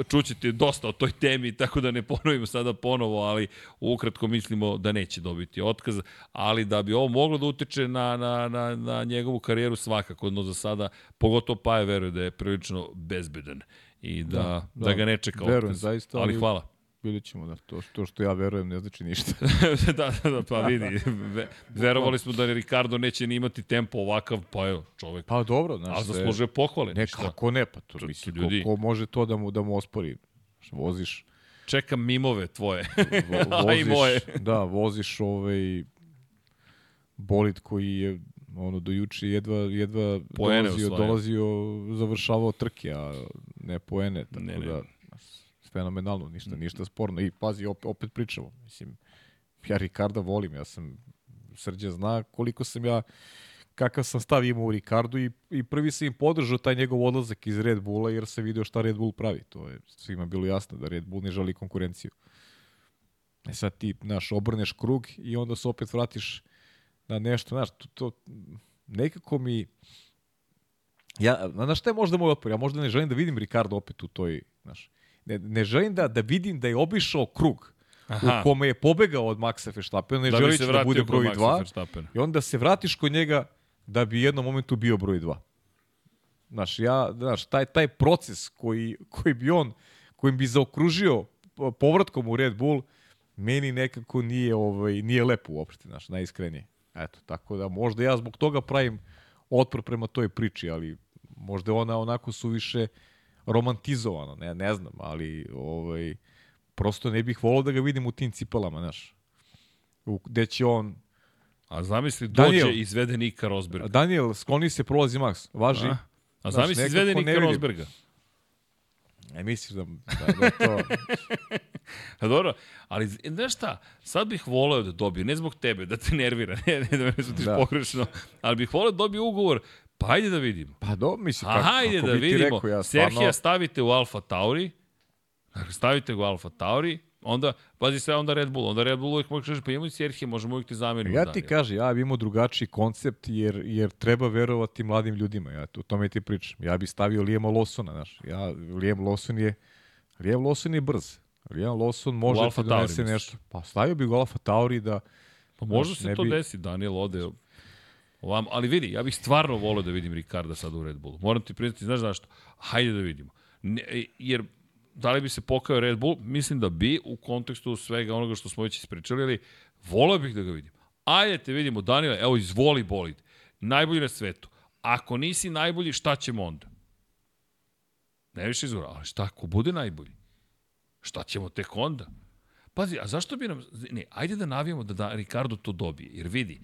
Čućete dosta o toj temi, tako da ne ponovimo sada ponovo, ali ukratko mislimo da neće dobiti otkaz, ali da bi ovo moglo da utiče na, na, na, na njegovu karijeru svakako, no za sada, pogotovo Paje veruje da je prilično bezbedan i da, da, da, da ga ne čeka verujem, otkaz. Zaista, ali, ali hvala vidjet ćemo da to, to što ja verujem ne znači ništa. (laughs) da, da, da, pa vidi. Verovali smo da Ricardo neće ni imati tempo ovakav, pa evo, čovek. Pa dobro, znaš. A zaslužuje pohvale. Ne, ništa. kako ne, pa to mislim, ljudi... ko, ko može to da mu, da mu ospori? Voziš... Čekam mimove tvoje. (laughs) voziš, A i moje. da, voziš ovaj bolid koji je ono do juče jedva jedva poene dolazio, dolazio, završavao trke, a ne poene, tako ne, ne. da fenomenalno, ništa, mm. ništa sporno. I pazi, opet, opet pričamo. Mislim, ja Ricarda volim, ja sam, Srđe zna koliko sam ja, kakav sam stav imao u Ricardu i, i prvi sam im podržao taj njegov odlazak iz Red Bulla jer se video šta Red Bull pravi. To je svima bilo jasno da Red Bull ne želi konkurenciju. E sad ti, znaš, obrneš krug i onda se opet vratiš na nešto, znaš, to, to nekako mi ja, znaš šta je možda moj otpor? Ja možda ne želim da vidim Ricardo opet u toj, znaš, ne, ne želim da, da vidim da je obišao krug Aha. u kome je pobegao od Maxa Verstappena, ne da želiš da bude broj 2 i onda se vratiš kod njega da bi jednom momentu bio broj 2. Znaš, ja, znaš, taj, taj proces koji, koji bi on, kojim bi zaokružio povratkom u Red Bull, meni nekako nije, ovaj, nije lepo uopšte, znaš, najiskrenije. Eto, tako da možda ja zbog toga pravim otpor prema toj priči, ali možda ona onako suviše više romantizovano, ne, ne znam, ali ovaj, prosto ne bih volao da ga vidim u tim cipelama, znaš. U, gde će on... A zamisli, dođe Daniel, izvede Nika Rosberga. Daniel, skloni se, prolazi Max. Važi. A, a zamisli, izvede Nika Rosberga. Ne misliš da, da, da to... A dobro, ali znaš šta, sad bih voleo da dobije, ne zbog tebe, da te nervira, ne, ne da me sutiš da. pogrešno, ali bih voleo da dobije ugovor Pa ajde da vidimo. Pa do, mislim, kako, ajde kako da vidimo. Rekao, ja stvarno... Serhija stavite u Alfa Tauri, dakle, stavite ga u Alfa Tauri, onda, pazi sve, onda Red Bull. Onda Red Bull uvijek može kažeš, pa imamo i Serhije, možemo uvijek ti zamenimo. Ja ti kažem, ja bih imao drugačiji koncept, jer, jer treba verovati mladim ljudima. Ja, o tome ti pričam. Ja bih stavio Lijema Lawsona, znaš. Ja, Lijem Lawson je, Lijem Lawson je brz. Lijem Lawson može ti donese nešto. Pa stavio bih go Alfa Tauri da... Pa možda se to bi... desi, Daniel ode Ovam, ali vidi, ja bih stvarno volio da vidim Ricarda sad u Red Bullu. Moram ti priznati, znaš zašto? Hajde da vidimo. Ne, e, jer da li bi se pokao Red Bull? Mislim da bi u kontekstu svega onoga što smo već ispričali, ali volio bih da ga vidim. Ajde te vidimo, Daniela, evo izvoli bolid. Najbolji na svetu. Ako nisi najbolji, šta ćemo onda? Ne više izvora, ali šta, ako bude najbolji? Šta ćemo tek onda? Pazi, a zašto bi nam... Ne, ajde da navijamo da, da Ricardo to dobije, jer vidi,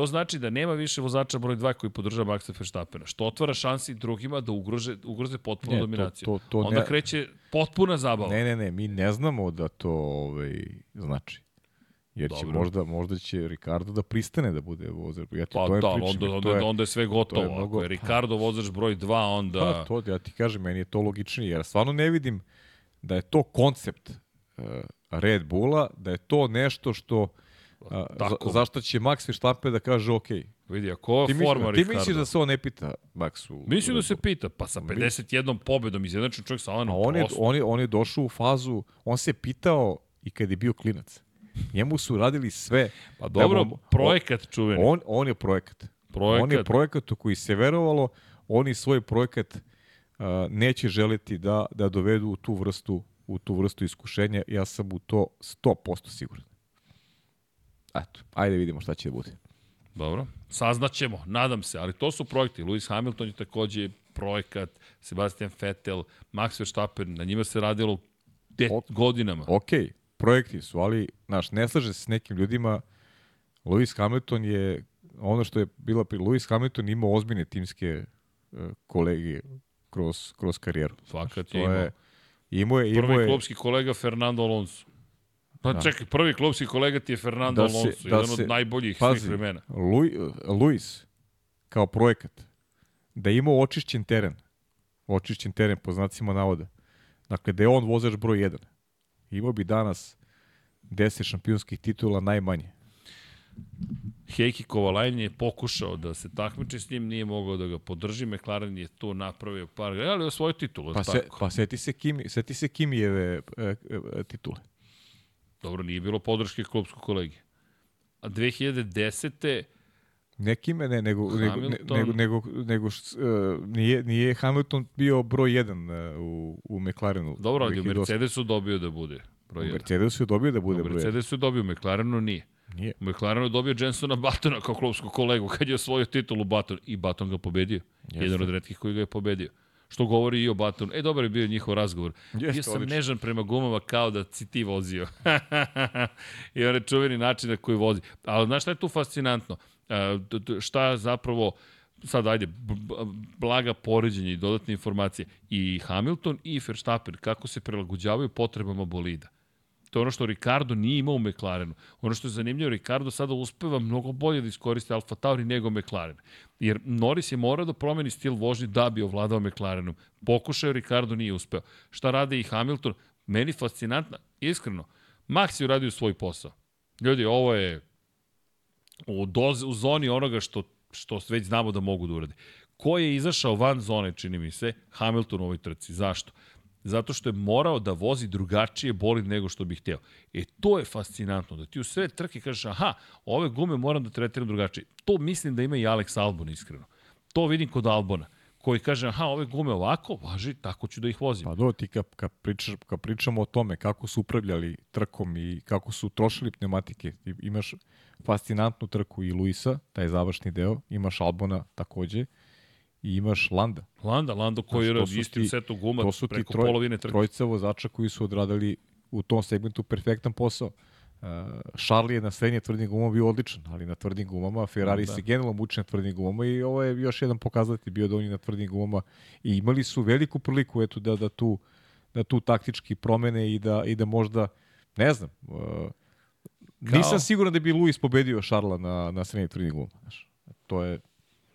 To znači da nema više vozača broj 2 koji podržava Maxa Verstappena, što otvara šansi drugima da ugrože, ugroze potpuno ne, dominaciju. To, to, to Onda ne, kreće potpuna zabava. Ne, ne, ne, mi ne znamo da to ovaj, znači. Jer će Dobro. možda, možda će Ricardo da pristane da bude vozač. Ja ti pa to je da, pričam, onda, onda, je, onda je sve gotovo. Je mnogo, Ako je Ricardo vozač broj 2, onda... Pa, to, ja ti kažem, meni je to logičnije. Jer stvarno ne vidim da je to koncept uh, Red Bulla, da je to nešto što A, Tako. Za, zašto će Max Verstappen da kaže ok, Vidi, ako Ti, forma misliš, ti misliš Ricardo... da se on ne pita Maxu? Mislim da se pita, pa sa 51 pobedom izjednačen čovjek sa Alanom on je, on, je, on je došao u fazu, on se pitao i kad je bio klinac. Njemu su radili sve. Pa dobro, da mu- projekat čuveni. On, on je projekat. Projekat. On je projekat u koji se verovalo, oni svoj projekat uh, neće želiti da, da dovedu u tu vrstu u tu vrstu iskušenja. Ja sam u to 100% siguran. Eto, ajde vidimo šta će da bude. Dobro, saznaćemo, nadam se, ali to su projekti. Lewis Hamilton je takođe projekat, Sebastian Vettel, Max Verstappen, na njima se radilo pet Ok. godinama. Ok, projekti su, ali, znaš, ne slaže se s nekim ljudima. Lewis Hamilton je, ono što je bila pri Lewis Hamilton imao ozbiljne timske uh, kolege kroz, kroz karijeru. Fakat je imao. je, imao je, imao Prvi je, klubski kolega Fernando Alonso. Pa da. čekaj, prvi klubski kolega ti je Fernando Da se- Alonso, da jedan se- od najboljih pazi, svih vremena. Lu, Luis kao projekat da je imao očišćen teren očišćen teren po znacima navoda dakle da je on vozač broj 1 imao bi danas 10 šampionskih titula najmanje Heiki Kovalainen je pokušao da se takmiči s njim, nije mogao da ga podrži, McLaren je tu napravio par, ali osvojio titulu, pa, se, tako? pa seti se, Kimi, seti se Kimijeve e, e, titule Dobro, nije bilo podrške klubskog kolegi. A 2010. ne Kime, ne, nego, nego, Hamilton. nego, nego, nego e, nije, nije Hamilton bio broj 1 u, u McLarenu Dobro, ali u 2008. Mercedesu dobio da bude u broj 1. Mercedesu je dobio da bude U broj 1 Mercedesu je dobio, u McLarenu nije. nije U McLarenu je dobio Jensona Batona kao klubskog kolegu kad je osvojio titulu Baton i Baton ga pobedio. Jeste. Jedan od redkih koji ga je pobedio. Što govori i o Batonu. E, dobar je bio njihov razgovor. Jeste, Bio sam odlično. nežan prema gumama kao da si ti vozio. (laughs) I on je čuveni način na koji vozi. Ali znaš šta je tu fascinantno? E, šta zapravo sad ajde, blaga poređenje i dodatne informacije. I Hamilton i Verstappen kako se prilagođavaju potrebama bolida. To je ono što Ricardo nije imao u McLarenu. Ono što je zanimljivo, Ricardo sada uspeva mnogo bolje da iskoriste Alfa Tauri nego McLaren. Jer Norris je morao da promeni stil vožnje da bi ovladao McLarenom. Pokušao, Ricardo nije uspeo. Šta rade i Hamilton? Meni fascinantna, iskreno. Max je uradio svoj posao. Ljudi, ovo je u, doz, u zoni onoga što, što već znamo da mogu da urade. Ko je izašao van zone, čini mi se, Hamilton u ovoj trci. Zašto? Zato što je morao da vozi drugačije bolid nego što bi hteo. E to je fascinantno, da ti u sve trke kažeš, aha, ove gume moram da tretiram drugačije. To mislim da ima i Alex Albon, iskreno. To vidim kod Albona, koji kaže, aha, ove gume ovako, važi, tako ću da ih vozim. Pa do, ti kad, kad, pričaš, kad pričamo o tome kako su upravljali trkom i kako su trošili pneumatike, ti imaš fascinantnu trku i Luisa, taj završni deo, imaš Albona takođe i imaš Landa. Landa, Lando koji je to su istim ti- setu guma to su ti preko troj- polovine trke. Trojica vozača koji su odradili u tom segmentu perfektan posao. Uh, Charlie je na srednje tvrdim gumama bio odličan, ali na tvrdim gumama Ferrari Da. se generalno muči na tvrdim gumama i ovo je još jedan pokazatelj bio da oni na tvrdim gumama i imali su veliku priliku eto da da tu da tu taktički promene i da i da možda ne znam uh, nisam siguran da bi Luis pobedio Šarla na na srednje tvrdim gumama. To je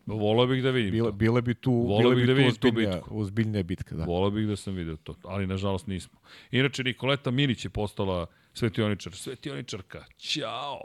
Volao bih da vidim bile, to. bile bi tu bile bih bi da tu vidim tu ozbiljnija, bitku. ozbiljnija bitka, da. Volao bih da sam video to, ali nažalost nismo. Inače, Nikoleta Minić je postala svetioničar. Svetioničarka, ćao!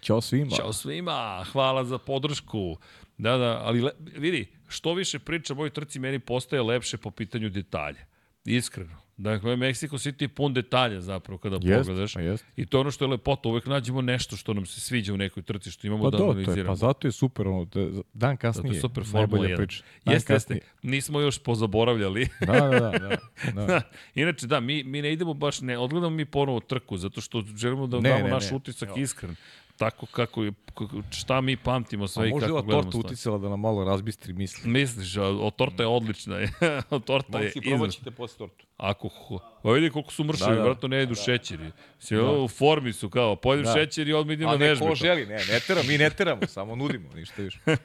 Ćao svima. Ćao svima, hvala za podršku. Da, da, ali le, vidi, što više priča o ovoj trci, meni postaje lepše po pitanju detalja. Iskreno. Dakle, Mexico City je pun detalja zapravo kada Jest, pogledaš. jest. I to je ono što je lepota, uvek nađemo nešto što nam se sviđa u nekoj trci, što imamo Pa da do, to je, analiziramo. pa zato je super, ono, da, dan kasnije, Zato je super Formula najbolja 1. priča. Jeste, jeste. Nismo još pozaboravljali. Da, da, da. da, (laughs) da. Inače, da, mi, mi ne idemo baš, ne odgledamo mi ponovo trku, zato što želimo da Ne, damo ne, naš ne. utisak iskren. Tako kako je, kako, šta mi pamtimo sve A i možda je kako ova gledamo torta uticala da nam malo razbistri misli. Misliš, a, o, torta je odlična. je. o, (laughs) torta je izvrsna. posle tortu. Ako, ho- pa vidi koliko su mršavi, Da, da, da. da. vratno ne jedu šećeri. Si, da. U formi su kao, pojedem Da. da. šećer i odmah idem A na ne, vežbe. ko želi, ne, ne teramo, mi ne teramo, samo nudimo, ništa više. (laughs)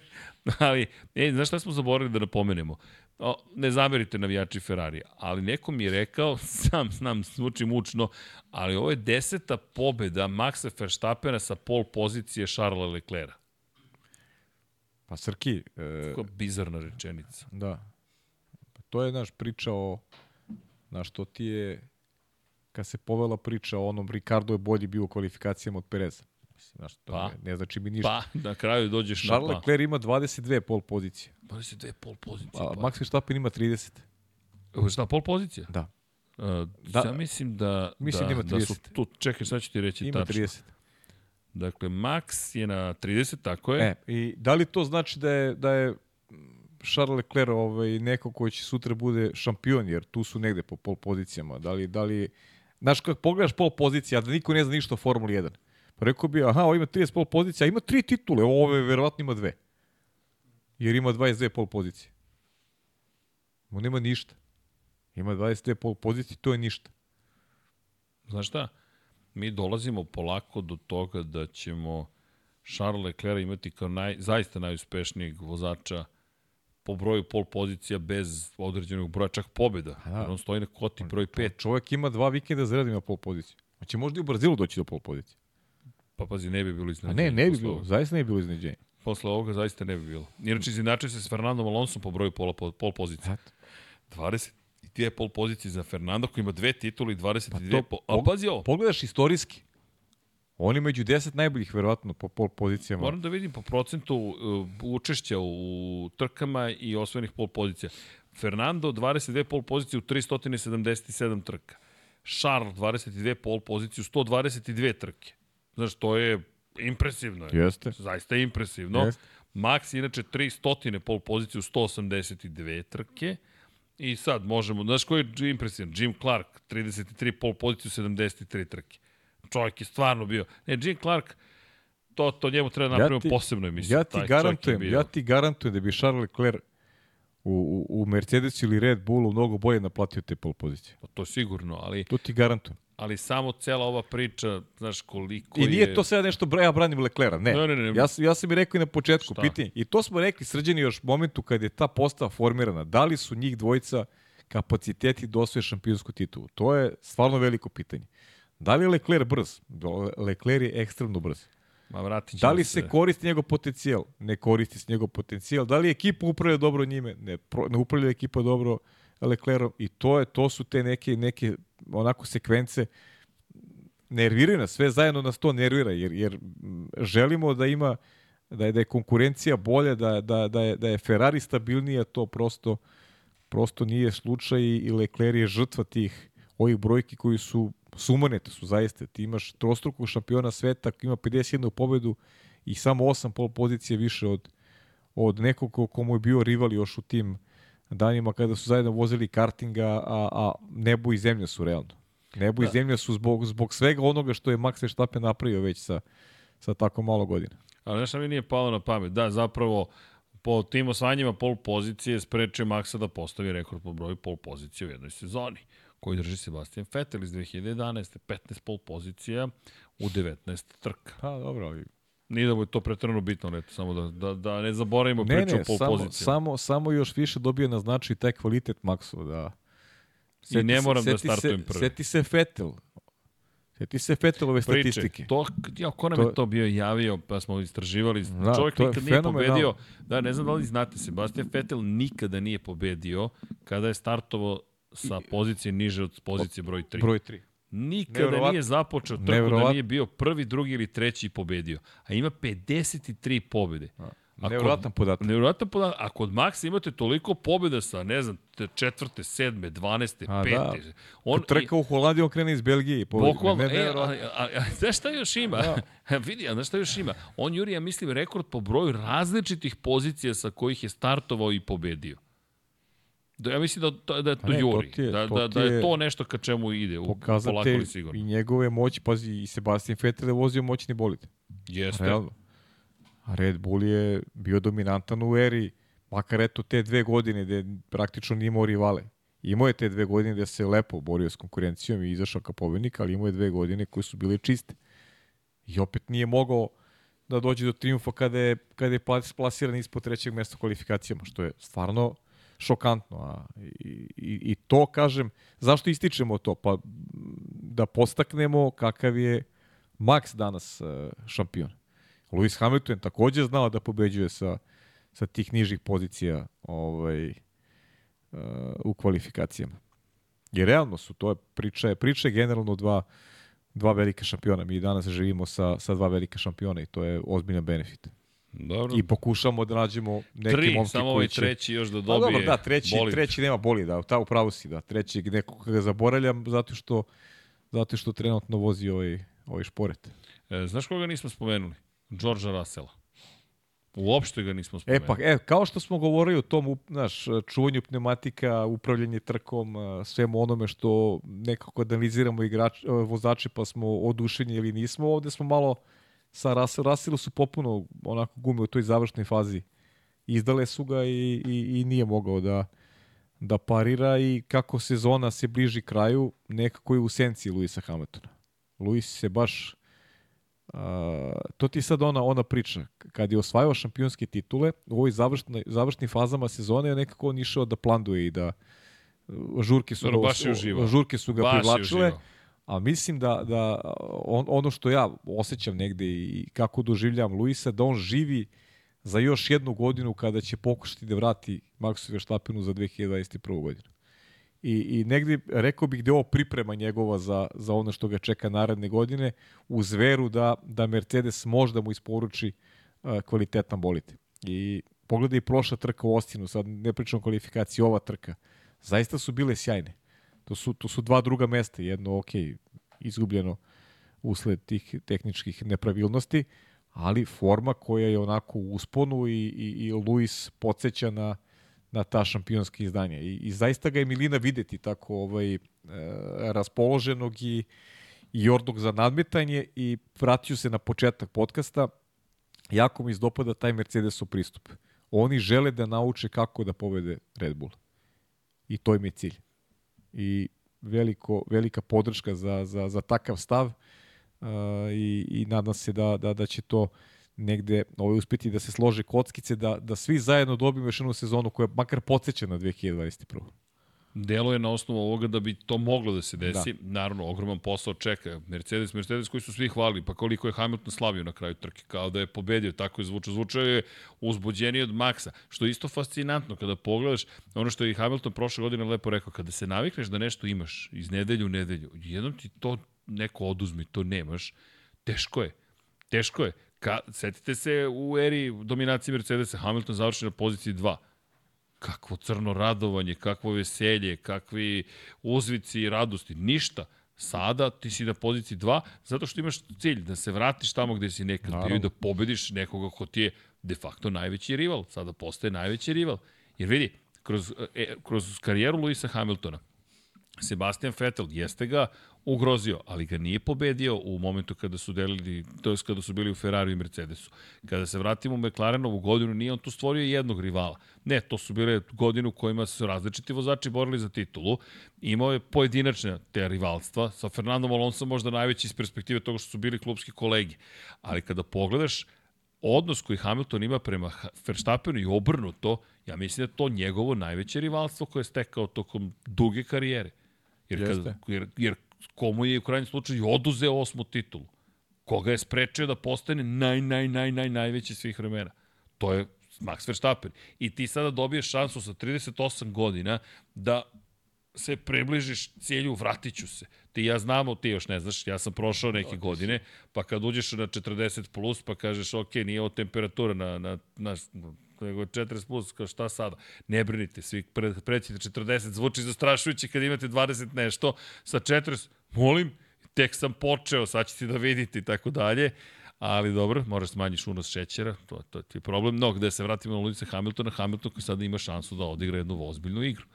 Ali, e, znaš šta smo zaboravili da napomenemo? O, ne zamerite navijači Ferrari, ali neko mi je rekao, (laughs) sam znam, zvuči mučno, ali ovo je deseta pobeda Maxa Verstappena sa pol pozicije Charlesa Leclerca. Pa Srki, e, Kako bizarna rečenica. da, pa to je naš priča o, znaš, to ti je, kad se povela priča o onom Ricardo je bolji bio u kvalifikacijama od Pereza. Mislim, znaš, to pa, ne, ne znači mi ništa. Pa, na kraju dođeš Charles na pa. Leclerc ima 22 pol pozicije. 22 pol pozicije. A, pa. Max Verstappen ima 30. Šta, pol pozicija? Da. Uh, da. Ja mislim da, mislim da, ima 30. da su tu, čekaj, sad ću ti reći ima tačno. 30. Dakle, Max je na 30, tako je. E, i da li to znači da je, da je Charles Leclerc ovaj, neko koji će sutra bude šampion, jer tu su negde po pol pozicijama. Da li, da li, znaš, kako pogledaš pol pozicija, da niko ne zna ništa o Formuli 1. Pa rekao bi, aha, ovo ima 30 pol pozicija, a ima tri titule, ove verovatno ima dve. Jer ima 22 pol pozicije. On nema ništa. Ima 22 pol pozicije, to je ništa. Znaš šta? Mi dolazimo polako do toga da ćemo Charles Leclerc imati kao naj, zaista najuspešnijeg vozača po broju pol pozicija bez određenog broja čak pobjeda. Da. on stoji na koti broj 5. Čovjek ima dva vikenda za redom ima pol poziciju. Hoće možda i u Brazilu doći do pol pozicije. Pa pazi, ne bi bilo iznenađenje. A ne, ne bi bilo, zaista ne bi bilo iznenađenje. Posle ovoga zaista ne bi bilo. Inače, izinače se s Fernandom Alonsom po broju pola, pol pozicije. 20 je pol pozicije za Fernando koji ima dve titule i 22 pa to, pol... A pazi ovo. Pogledaš istorijski. Oni među 10 najboljih, verovatno, po pol pozicijama. Moram da vidim po procentu uh, učešća u trkama i osvojenih pol pozicija. Fernando 22 pol pozicije u 377 trka. Charles 22 pol pozicije u 122 trke. Znaš, to je impresivno. Jeste. Zaista je impresivno. Jeste. Max inače 300 pol pozicije u 182 trke. I sad možemo, znaš koji je impresivan? Jim Clark, 33 pol poziciju, 73 trke. Čovjek je stvarno bio. Ne, Jim Clark, to, to njemu treba napraviti ja ti, posebno emisiju. Ja ti Taj garantujem, ja ti garantujem da bi Charles Leclerc u, u, u Mercedesu ili Red Bullu mnogo bolje naplatio te pol pozicije. Pa to je sigurno, ali... To ti garantujem ali samo cela ova priča, znaš koliko je... I nije to sve nešto, ja branim Leklera, ne. ne, ne, ne. Ja, ja sam i rekao i na početku, Šta? pitanje. I to smo rekli srđeni još momentu kad je ta postava formirana. Da li su njih dvojica kapaciteti da osvoje šampionsku titulu? To je stvarno veliko pitanje. Da li je Lecler brz? Lecler je ekstremno brz. Ma vratit da li se, se koristi njegov potencijal? Ne koristi se njegov potencijal. Da li ekipa upravlja dobro njime? Ne, pro, ne upravlja ekipa dobro Leclerom i to je to su te neke neke onako sekvence nerviraju nas, sve zajedno nas to nervira, jer, jer želimo da ima, da je, da je konkurencija bolja, da, da, da, je, da je Ferrari stabilnija, to prosto, prosto nije slučaj i Leclerc je žrtva tih ovih brojki koji su sumanete su zaista. Ti imaš trostrukog šampiona sveta koji ima 51 pobedu i samo 8 pol pozicije više od, od nekog komu je bio rival još u tim danima kada su zajedno vozili kartinga, a, a nebo i zemlja su realno. Nebo da. i zemlja su zbog, zbog svega onoga što je Max Verstappen napravio već sa, sa tako malo godina. Ali nešto mi nije palo na pamet. Da, zapravo, po tim osvanjima pol pozicije sprečio Maxa da postavi rekord po broju pol pozicije u jednoj sezoni koji drži Sebastian Vettel iz 2011. 15 pol pozicija u 19 trka. Pa dobro, ali Nije da mu je to pretredno bitno, ne, samo da, da, da ne zaboravimo ne, priču ne, o pol samo, pozicije. Samo, samo još više dobije na znači taj kvalitet Maxu, da... I ne moram se, da startujem prvi. Seti se Fetel. Seti se Fetelove Priče. statistike. To, ja, ko nam to, je to bio javio, pa smo istraživali. Da, Čovjek nikad nije pobedio. Da, ne znam da li znate, Sebastian Fetel nikada nije pobedio kada je startovao sa pozicije niže od pozicije broj 3. Broj 3. Nikada nije započeo trku da nije bio prvi, drugi ili treći i pobedio. A ima 53 pobede. A nevjerojatan podatak. Nevjerojatan podatak. A kod Maxa imate toliko pobjeda sa, ne znam, četvrte, sedme, dvaneste, a, pete. Da. On, Kad treka u Holandiji, on krene iz Belgije. Bukvalno, e, a, a, a, znaš šta još ima? Da. (laughs) Vidi, a znaš šta još ima? On juri, ja mislim, rekord po broju različitih pozicija sa kojih je startovao i pobedio. Da, ja mislim da, da je to ne, Juri, to je, da, to da, da je to nešto ka čemu ide, u, polako sigurno. i njegove moći, pazi, i Sebastian Vettel je vozio moćni bolid. Jeste. Realno. A Red Bull je bio dominantan u eri, makar eto te dve godine gde praktično nije imao rivale. Imao je te dve godine gde se lepo borio s konkurencijom i izašao kao pobednik, ali imao je dve godine koje su bile čiste. I opet nije mogao da dođe do triumfa kada je, kada je plasiran ispod trećeg mesta kvalifikacijama, što je stvarno šokantno. A, i, i, to, kažem, zašto ističemo to? Pa da postaknemo kakav je Max danas uh, šampion. Lewis Hamilton takođe znao da pobeđuje sa, sa tih nižih pozicija ovaj, uh, u kvalifikacijama. I realno su, to je priča, priča je generalno dva, dva velika šampiona. Mi danas živimo sa, sa dva velika šampiona i to je ozbiljan benefit. Dobro. I pokušamo da nađemo neki Tri, momke samo ovaj će... treći još da Pa dobije. dobro, da, treći, bolid. treći nema boli, da, ta upravo si, da. Treći neko ga zaboravljam zato što zato što trenutno vozi ovaj, ovaj šporet. E, znaš koga nismo spomenuli? Georgea Russella. Uopšte ga nismo E spomenuli. pa, e, kao što smo govorili o tom, znaš, čuvanju pneumatika, upravljanje trkom, svemu onome što nekako analiziramo igrač, e, vozače pa smo oduševljeni ili nismo, ovde smo malo sa Russell, Russellu su popuno onako gume u toj završnoj fazi. Izdale su ga i, i, i nije mogao da, da parira i kako sezona se bliži kraju, nekako je u senci Luisa Hamiltona. Luis se baš a, to ti je sad ona, ona priča. Kad je osvajao šampionske titule, u ovoj završnoj, završnim fazama sezone je nekako on išao da planduje i da uh, žurke su, Dobro, ga, baš žurke su ga Baš je privlačile. A mislim da, da on, ono što ja osjećam negde i kako doživljavam Luisa, da on živi za još jednu godinu kada će pokušati da vrati Maxu Verstappenu za 2021. godinu. I, I negde rekao bih da je ovo priprema njegova za, za ono što ga čeka naredne godine, uz veru da, da Mercedes možda mu isporuči kvalitetan bolid. I pogledaj prošla trka u Ostinu, sad ne pričam o kvalifikaciji, ova trka. Zaista su bile sjajne. To su, to su dva druga mesta, jedno ok, izgubljeno usled tih tehničkih nepravilnosti, ali forma koja je onako u usponu i, i, i Luis podsjeća na, na ta šampionska izdanja. I, I zaista ga je Milina videti tako ovaj, e, raspoloženog i, i ordog za nadmetanje i vratio se na početak podcasta. Jako mi izdopada taj Mercedesov pristup. Oni žele da nauče kako da pobede Red Bull. I to im je cilj. I veliko, velika podrška za, za, za takav stav uh, i, i nadam se da, da, da će to negde ovaj, uspeti da se slože kockice, da, da svi zajedno dobijemo još jednu sezonu koja makar podsjeća na 2021. Delo je na osnovu ovoga da bi to moglo da se desi. Da. Naravno, ogroman posao čeka. Mercedes, Mercedes koji su svi hvalili, pa koliko je Hamilton slavio na kraju trke, kao da je pobedio, tako je zvučao. Zvučao je uzbuđeniji od Maxa, što je isto fascinantno kada pogledaš ono što je Hamilton prošle godine lepo rekao, kada se navikneš da nešto imaš iz nedelju u nedelju, jednom ti to neko oduzme, to nemaš, teško je. Teško je. Ka, setite se u eri dominacije Mercedesa, Hamilton završi na poziciji 2 kakvo crno radovanje, kakvo veselje, kakvi uzvici i radosti, ništa. Sada ti si na poziciji 2 zato što imaš cilj da se vratiš tamo gde si nekad bio i da pobediš nekoga ko ti je de facto najveći rival. Sada postaje najveći rival. Jer vidi, kroz, e, kroz karijeru Luisa Hamiltona, Sebastian Vettel jeste ga ugrozio, ali ga nije pobedio u momentu kada su delili, to jest kada su bili u Ferrari i Mercedesu. Kada se vratimo u McLarenovu godinu, nije on tu stvorio jednog rivala. Ne, to su bile godine u kojima su različiti vozači borili za titulu. Imao je pojedinačne te rivalstva. Sa Fernandom Alonso možda najveći iz perspektive toga što su bili klubski kolegi. Ali kada pogledaš odnos koji Hamilton ima prema Verstappenu i obrnuto, ja mislim da je to njegovo najveće rivalstvo koje je stekao tokom duge karijere. Jer, kad, jer, jer komu je u krajnjem slučaju oduzeo osmu titulu. Koga je sprečio da postane naj, naj, naj, naj, najveći svih vremena. To je Max Verstappen. I ti sada dobiješ šansu sa 38 godina da se približiš cijelju, vratit ću se. Ti ja znamo, ti još ne znaš, ja sam prošao neke godine, pa kad uđeš na 40 plus, pa kažeš, ok, nije ovo temperatura na, na, na nego 40 plus, kao šta sada? Ne brinite, svi pre, prećete 40, zvuči zastrašujuće kad imate 20 nešto, sa 40, molim, tek sam počeo, sad ćete da vidite i tako dalje. Ali dobro, moraš smanjiš unos šećera, to, to ti je problem. No, gde se vratimo na ulice Hamiltona, Hamilton koji sada ima šansu da odigra jednu ozbiljnu igru.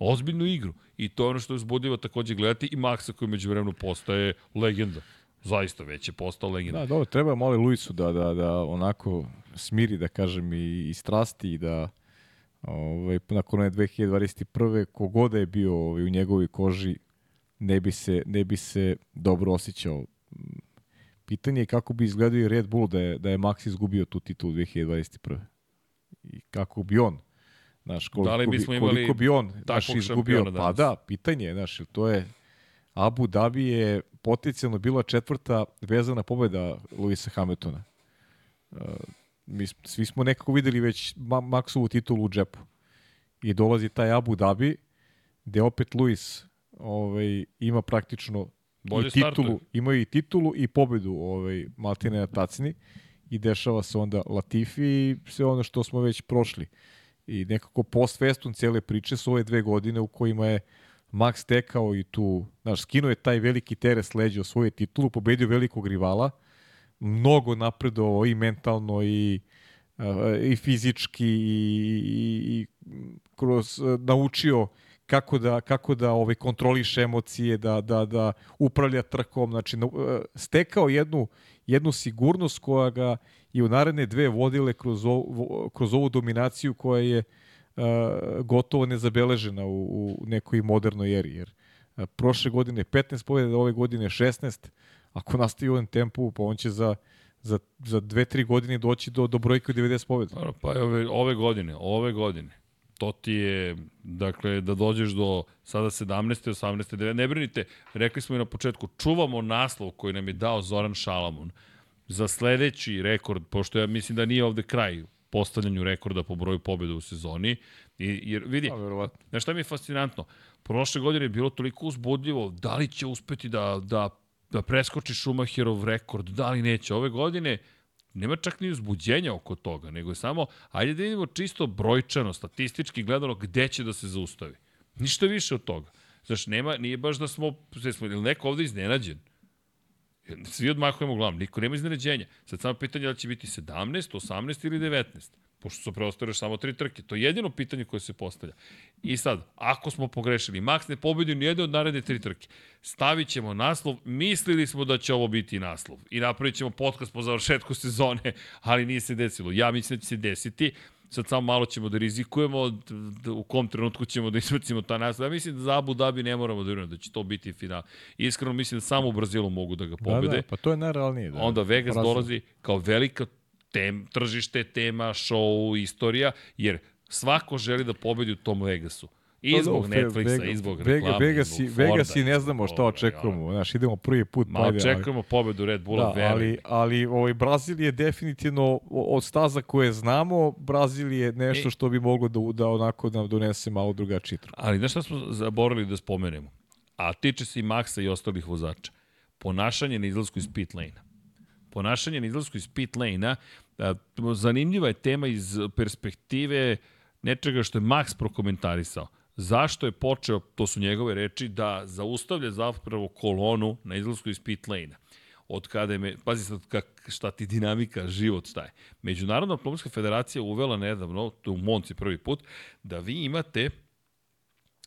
Ozbiljnu igru. I to je ono što je uzbudljivo takođe gledati i Maxa koji među vremenu postaje legenda. Zaista već je postao legenda. Da, dobro, treba mali Luisu da, da, da onako smiri, da kažem, i, i strasti i da ovaj, nakon one 2021. kogoda je bio ovaj, u njegovoj koži ne bi se, ne bi se dobro osjećao. Pitanje je kako bi izgledao i Red Bull da je, da je Max izgubio tu titulu 2021. I kako bi on Znaš, koliko, da li bismo bi, imali koliko bi on naš izgubio, pa da, pitanje je, znaš, to je Abu Dhabi je potencijalno bila četvrta vezana pobeda Luisa Hamiltona. Uh, mi svi smo nekako videli već ma Maxovu titulu u džepu. I dolazi taj Abu Dhabi, gde opet Luis ovaj, ima praktično Bolje i titulu, startuju. imaju i titulu i pobedu ovaj, Maltine na tacni i dešava se onda Latifi i sve ono što smo već prošli. I nekako post festum cele priče su ove dve godine u kojima je Max tekao i tu, znaš, skinuo je taj veliki teres leđa o svoje titulu, pobedio velikog rivala, mnogo napredovao i mentalno i uh, i fizički i, i, i kroz uh, naučio kako da kako da ovaj kontroliše emocije, da da da upravlja trkom, znači uh, stekao jednu jednu sigurnost koja ga i u naredne dve vodile kroz ovu, kroz ovu dominaciju koja je uh, gotovo nezabeležena u, u nekoj modernoj eri. Jer prošle godine 15 pobjeda, ove godine 16. Ako nastavi u ovom tempu, pa on će za za, za dve, tri godine doći do, do brojke od 90 pobjeda. Pa ove, ove godine, ove godine. To ti je, dakle, da dođeš do sada 17. 18. 9. Ne brinite, rekli smo i na početku, čuvamo naslov koji nam je dao Zoran Šalamun za sledeći rekord, pošto ja mislim da nije ovde kraj postavljanju rekorda po broju pobjeda u sezoni. I, jer vidi, A, znaš šta mi je fascinantno? Prošle godine je bilo toliko uzbudljivo, da li će uspeti da, da da preskoči Schumacherov rekord, da li neće. Ove godine nema čak ni uzbuđenja oko toga, nego je samo, ajde da vidimo čisto brojčano, statistički gledano, gde će da se zaustavi. Ništa više od toga. Znaš, nema, nije baš da smo, da smo ili neko ovde iznenađen. Svi odmahujemo glavom, niko nema iznenađenja. Sad samo pitanje da će biti 17, 18 ili 19 pošto su preostale samo tri trke. To je jedino pitanje koje se postavlja. I sad, ako smo pogrešili, Max ne pobedio ni jedne od naredne tri trke. Stavit ćemo naslov, mislili smo da će ovo biti naslov. I napravit ćemo podcast po završetku sezone, ali nije se desilo. Ja mislim da će se desiti. Sad samo malo ćemo da rizikujemo u kom trenutku ćemo da izbacimo ta naslov. Ja mislim da za Abu Dhabi ne moramo da vjerujemo da će to biti final. Iskreno mislim da samo u Brazilu mogu da ga pobede. Da, da, pa to je najrealnije. Da. Onda Vegas Brazil. dolazi kao velika tem, tržište, tema, show, istorija, jer svako želi da pobedi u tom Vegasu. I zbog Netflixa, i zbog reklame, Vegas, i Vegas i ne znamo šta očekujemo. Znaš, idemo prvi put. Ma, očekujemo ali, pobedu Red Bulla, da, ali, ali ovaj, Brazil je definitivno od staza koje znamo, Brazil je nešto što bi moglo da, da onako nam donese malo drugačiji truk. Ali znaš šta smo zaboravili da spomenemo? A tiče se i Maxa i ostalih vozača. Ponašanje na izlasku iz pit lane-a ponašanje na izlasku iz pit lane-a. Zanimljiva je tema iz perspektive nečega što je Max prokomentarisao. Zašto je počeo, to su njegove reči, da zaustavlja zapravo kolonu na izlasku iz pit lane-a od kada je, me, pazi sad kak, šta ti dinamika, život šta je. Međunarodna automobilska federacija uvela nedavno, to u Monci prvi put, da vi imate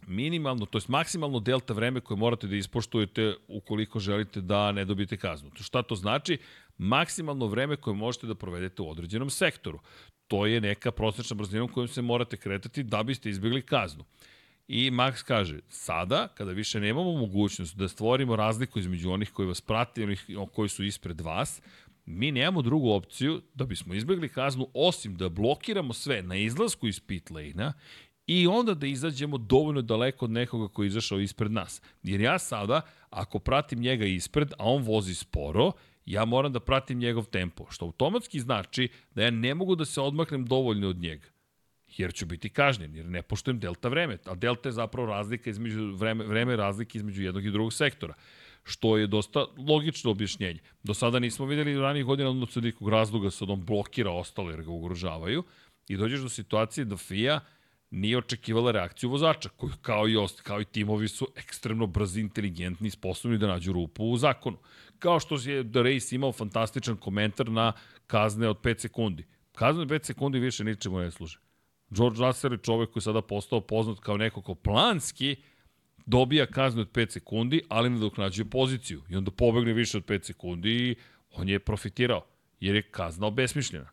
minimalno, to je maksimalno delta vreme koje morate da ispoštujete ukoliko želite da ne dobijete kaznu. Šta to znači? Maksimalno vreme koje možete da provedete u određenom sektoru. To je neka prosečna brzina u kojom se morate kretati da biste izbjegli kaznu. I Max kaže, sada, kada više nemamo mogućnost da stvorimo razliku između onih koji vas prate i onih koji su ispred vas, mi nemamo drugu opciju da bismo izbjegli kaznu osim da blokiramo sve na izlasku iz pit lane-a i onda da izađemo dovoljno daleko od nekoga koji je izašao ispred nas. Jer ja sada, ako pratim njega ispred, a on vozi sporo, ja moram da pratim njegov tempo, što automatski znači da ja ne mogu da se odmaknem dovoljno od njega jer ću biti kažnjen, jer ne poštujem delta vreme. A delta je zapravo razlika između, vreme, vreme razlike između jednog i drugog sektora što je dosta logično objašnjenje. Do sada nismo videli u ranih godina odnosno nekog razloga se on blokira ostalo jer ga ugrožavaju i dođeš do situacije da FIA nije očekivala reakciju vozača, koji kao i, ost, kao i timovi su ekstremno brzi, inteligentni sposobni da nađu rupu u zakonu. Kao što je The Race imao fantastičan komentar na kazne od 5 sekundi. Kazne od 5 sekundi više ničemu ne služe. George Russell je čovek koji je sada postao poznat kao neko ko planski dobija kaznu od 5 sekundi, ali ne dok nađe poziciju. I onda pobegne više od 5 sekundi i on je profitirao, jer je kazna obesmišljena.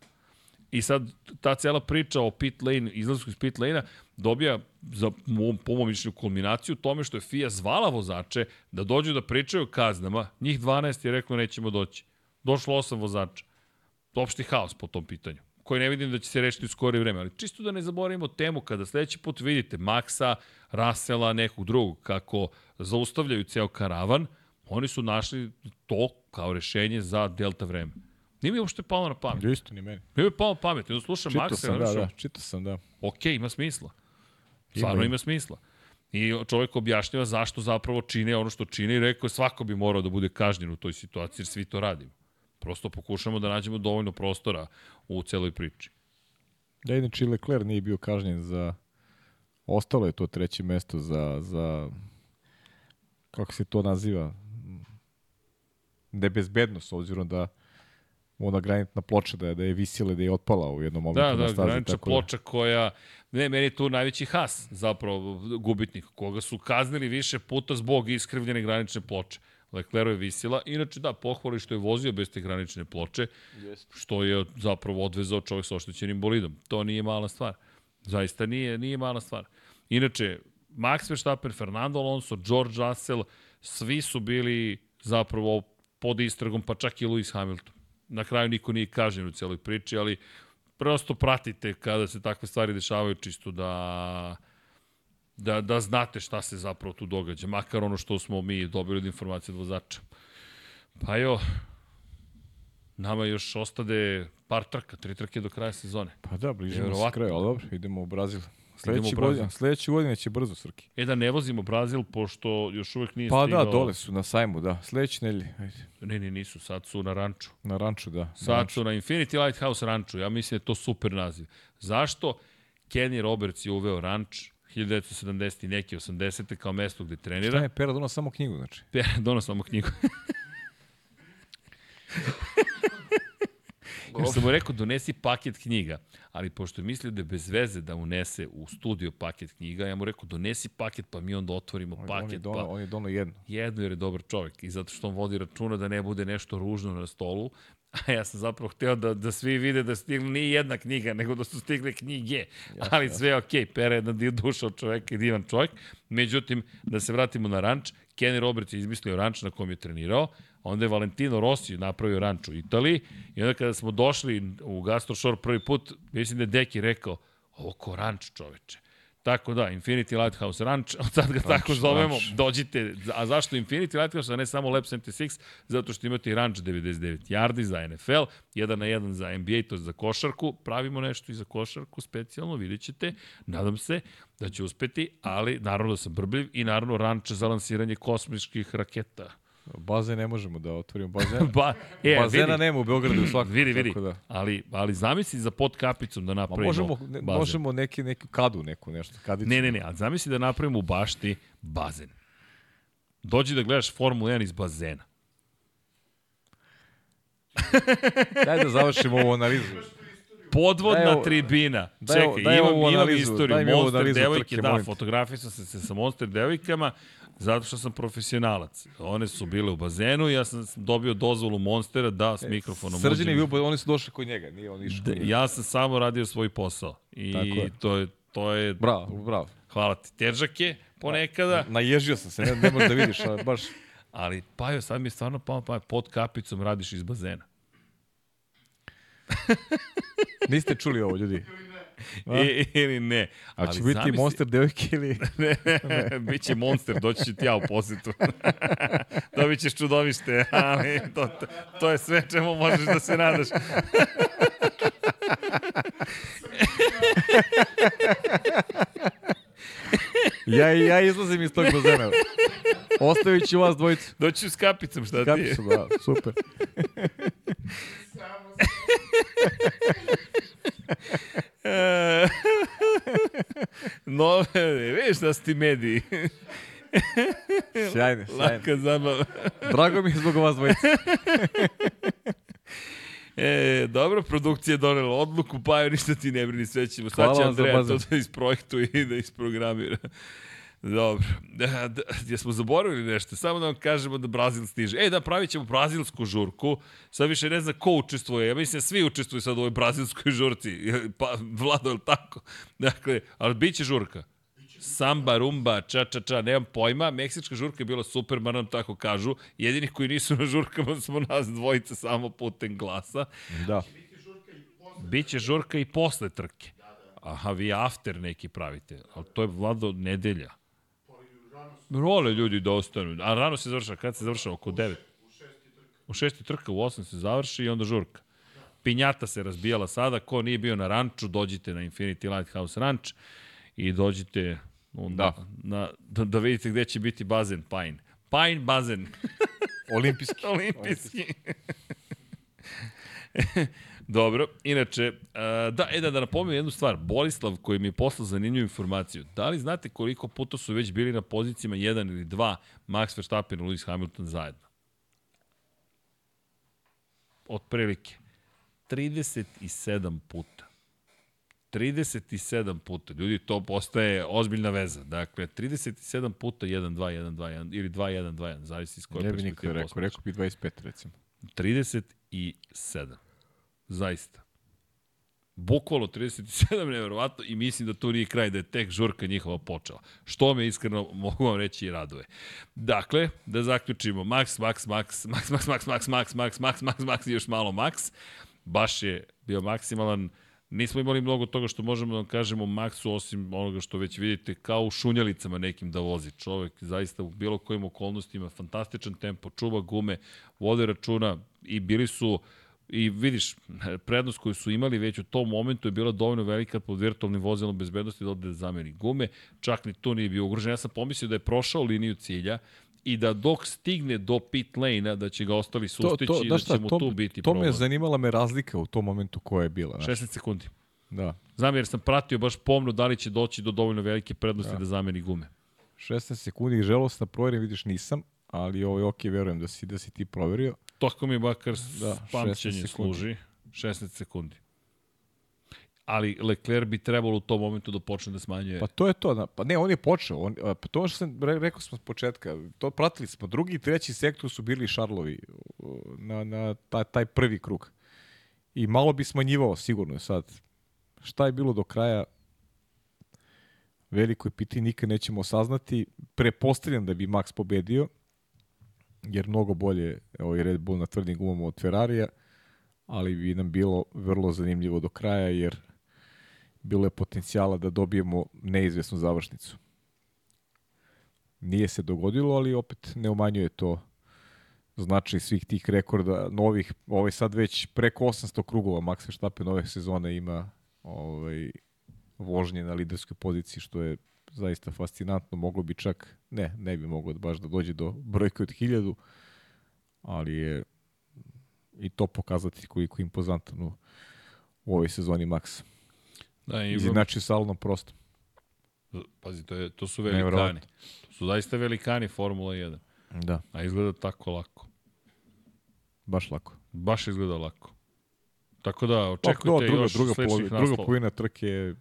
I sad ta cela priča o pit lane, izlasku iz pit lane-a, dobija, za, po mom mišljenju, kulminaciju tome što je FIA zvala vozače da dođu da pričaju o kaznama. Njih 12 je reklo nećemo doći. Došlo 8 vozača. Opšti haos po tom pitanju koji ne vidim da će se rešiti u skorije vreme. Ali čisto da ne zaboravimo temu, kada sledeći put vidite Maxa, Rasela, nekog drugog, kako zaustavljaju ceo karavan, oni su našli to kao rešenje za delta vreme. Nije mi uopšte palo na pamet. Isto ni meni. Nije mi palo na pamet. Jedno slušam čito Maxa. Sam, da, da, čito sam, da. Ok, ima smisla. Stvarno ima, ima smisla. I čovjek objašnjava zašto zapravo čine ono što čine i rekao je svako bi morao da bude kažnjen u toj situaciji jer svi to radimo. Prosto pokušamo da nađemo dovoljno prostora u celoj priči. Da, inače Leclerc nije bio kažnjen za... Ostalo je to treće mesto za, za kako se to naziva, nebezbednost, obzirom da ona granitna ploča da je, da je visila, da je otpala u jednom momentu da, na stazi. Da, granitna da- ploča koja, ne, meni je tu najveći has, zapravo, gubitnik, koga su kaznili više puta zbog iskrivljene granične ploče. Leclerc je visila, inače da, pohvali što je vozio bez te granične ploče, Jest. što je zapravo odvezao čovjek sa oštećenim bolidom. To nije mala stvar. Zaista nije, nije mala stvar. Inače, Max Verstappen, Fernando Alonso, George Russell, svi su bili zapravo pod istragom, pa čak i Lewis Hamilton. Na kraju niko nije kažen u celoj priči, ali prosto pratite kada se takve stvari dešavaju čisto da da, da znate šta se zapravo tu događa, makar ono što smo mi dobili od informacije od vozača. Pa jo, nama još ostade par trka, tri trke do kraja sezone. Pa da, bližimo se kraju, ali dobro, idemo u Brazil. Sledeći godin, sledeći godine će brzo Srki. E da ne vozimo Brazil, pošto još uvek nije Pa stigao... da, dole su na sajmu, da. Sledeće nedelje, ajde. Ne, ne, nisu, sad su na ranču. Na ranču, da. Na Sad ranču. su na Infinity Lighthouse ranču. Ja mislim da je to super naziv. Zašto? Kenny Roberts je uveo ranč 1970 i neke 80. kao mesto gde Šta trenira. je Pera donao samo knjigu, znači? (laughs) Pe, donos samo knjigu. (laughs) Još sam mu rekao, donesi paket knjiga, ali pošto je mislio da je bez veze da unese u studio paket knjiga, ja mu rekao, donesi paket, pa mi onda otvorimo On, on, je paket, donao, pa on je donao jedno. jedno jer je dobar čovjek i zato što on vodi računa da ne bude nešto ružno na stolu, (laughs) a ja sam zapravo hteo da, da svi vide da stigla nije jedna knjiga, nego da su stigle knjige, ali sve je okej, Pera je jedna duša od čoveka i divan čovjek, međutim, da se vratimo na ranč, Kenny Roberts je izmislio ranč na kom je trenirao, onda je Valentino Rossi napravio ranč u Italiji i onda kada smo došli u Gastro Shore prvi put, mislim da je Deki rekao, ovo ko ranč čoveče. Tako da, Infinity Lighthouse Ranch, od (laughs) sad ga ranch, tako zovemo, ranch. dođite. A zašto Infinity Lighthouse, a ne samo Lab 76? Zato što imate i Ranch 99 yardi za NFL, jedan na jedan za NBA, to je za košarku. Pravimo nešto i za košarku specijalno, vidjet ćete. Nadam se da će uspeti, ali naravno da sam brbljiv i naravno ranč za lansiranje kosmičkih raketa. Bazen ne možemo da otvorimo bazen. (laughs) Ba, e, Bazena vidi, nema u Beogradu svakako. vidi, vidi. Da. Ali, ali zamisli za pod kapicom da Ma napravimo možemo, ne, bazen. možemo neki, neku kadu, neku nešto. Kadicu. Ne, ne, ne, ali zamisli da napravimo u bašti bazen. Dođi da gledaš Formulu 1 iz bazena. (laughs) Daj da završimo ovu analizu. Podvodna Daj tribina. daj Čekaj, daj imam, ovu imam analizu, istoriju. daj mi Monster analizu devojke, da, molim te. fotografisao sam se sa Monster devojkama zato što sam profesionalac. One su bile u bazenu i ja sam dobio dozvolu Monstera da s mikrofonom Srđan je uđem. bio, oni su došli kod njega, nije on išao. Da, ja sam samo radio svoj posao. I Tako je. to je, to je, Bravo, bravo. hvala ti, težak je ponekada. Naježio sam se, ne, ne možeš da vidiš, (laughs) ali baš... Ali, pa jo, sad mi je stvarno pao pa pod kapicom radiš iz bazena. Niste čuli ovo, ljudi. (laughs) I, ili ne. A će biti zamisli- monster devojke ili... (laughs) Ne, biće monster, doći ću ti ja u posetu. (laughs) Dobit ćeš čudovište, ali to, to, to je sve čemu možeš da se nadaš. (laughs) Ja, ja izlazim iz tog bazena. Ostavit ću vas dvojicu. Doći s kapicom, šta ti Kapi je? su, da, super. E, (laughs) no, vidiš da su ti mediji. (laughs) Sjajne, sjajne. Laka zabava. Drago mi je zbog vas dvojice. (laughs) E, dobro, produkcija je donela odluku, pa joj ništa ti ne brini, sve ćemo. Sad će Andreja to da isprojektuje i da isprogramira. Dobro. Da, jesmo zaboravili nešto? Samo da vam kažemo da Brazil stiže. E, da, pravit ćemo brazilsku žurku. Sad više ne znam ko učestvuje. Ja mislim da svi učestvuju sad u ovoj brazilskoj žurci. Pa, Vlado, je li tako? Dakle, ali bit će žurka. Samba, rumba, ča, ča, ča, nemam pojma. Meksička žurka je bila super, bar nam tako kažu. Jedini koji nisu na žurkama smo nas dvojica samo putem glasa. Da. Biće žurka i posle trke. Aha, vi after neki pravite. Ali to je vlado nedelja. Role ljudi da ostanu. A rano se završava. Kad se završava? Oko 9. U šesti trka, u 8 se završi i onda žurka. Pinjata se razbijala sada. Ko nije bio na ranču, dođite na Infinity Lighthouse Ranch i dođite Da. Na, da, da vidite gde će biti bazen Pine. Pine bazen. (laughs) Olimpijski. (laughs) Olimpijski. (laughs) Dobro, inače, da, e da, da napomenem jednu stvar. Borislav koji mi je poslao zanimljivu informaciju. Da li znate koliko puta su već bili na pozicijama 1 ili 2 Max Verstappen i Lewis Hamilton zajedno? Otprilike. 37 puta. 37 puta. Ljudi, to postaje ozbiljna veza. Dakle, 37 puta 1, 2, 1, 2, 1 ili 2, 1, 2, 1. Zavisi iz koje perspektive. Ne bi nikada rekao, rekao bi 25 recimo. 37. Zaista. Bukvalo 37, nevjerovatno, i mislim da to nije kraj, da je tek žurka njihova počela. Što me iskreno, mogu vam reći, i raduje. Dakle, da zaključimo, Max, Max, Max, Max, Max, Max, Max, Max, Max, Max, Max, Max, još malo Max. Baš je bio maksimalan. Nismo imali mnogo toga što možemo da kažemo Maxu, osim onoga što već vidite, kao u šunjalicama nekim da vozi. Čovek zaista u bilo kojim okolnostima, fantastičan tempo, čuva gume, vode računa i bili su I vidiš, prednost koju su imali već u tom momentu je bila dovoljno velika pod virtualnim vozilom bezbednosti da ode da zameni gume. Čak ni to nije bio ugrožen. Ja sam pomislio da je prošao liniju cilja i da dok stigne do pit lane-a da će ga ostali sustići to, to, i da će mu to, tu biti to problem. To me zanimala me razlika u tom momentu koja je bila. Znaš. 16 sekundi. Da. Znam jer sam pratio baš pomno da li će doći do dovoljno velike prednosti da, da zameni gume. 16 sekundi, želost na provjerim, vidiš nisam, ali ovo je ok, verujem da si, da si ti proverio. Toko mi bakar da, pamćenje služi. 16 sekundi. Ali Leclerc bi trebalo u tom momentu da počne da smanjuje. Pa to je to. Da, pa ne, on je počeo. On, pa to što sam rekao smo s početka. To pratili smo. Drugi i treći sektor su bili Šarlovi na, na taj, taj prvi krug. I malo bi smanjivao sigurno sad. Šta je bilo do kraja, veliko je pitanje, nikad nećemo saznati. Prepostavljam da bi Max pobedio, jer mnogo bolje ovaj Red Bull na tvrdim gumama od Ferrarija, ali bi nam bilo vrlo zanimljivo do kraja, jer bilo je potencijala da dobijemo neizvesnu završnicu. Nije se dogodilo, ali opet ne umanjuje to znači svih tih rekorda novih, ovaj sad već preko 800 krugova Max Verstappen ove sezone ima ovaj, vožnje na liderskoj poziciji, što je zaista fascinantno, moglo bi čak, ne, ne bi moglo baš da dođe do brojke od 1000, ali je i to pokazati koliko je impozantan u, u ovoj sezoni Max. Da, i Izinači sa Alonom prostom. Pazi, to, je, to su velikani. To su zaista velikani Formula 1. Da. A izgleda tako lako. Baš lako. Baš izgleda lako. Tako da, očekujte druga, još druga, naslova. Druga polovina trke je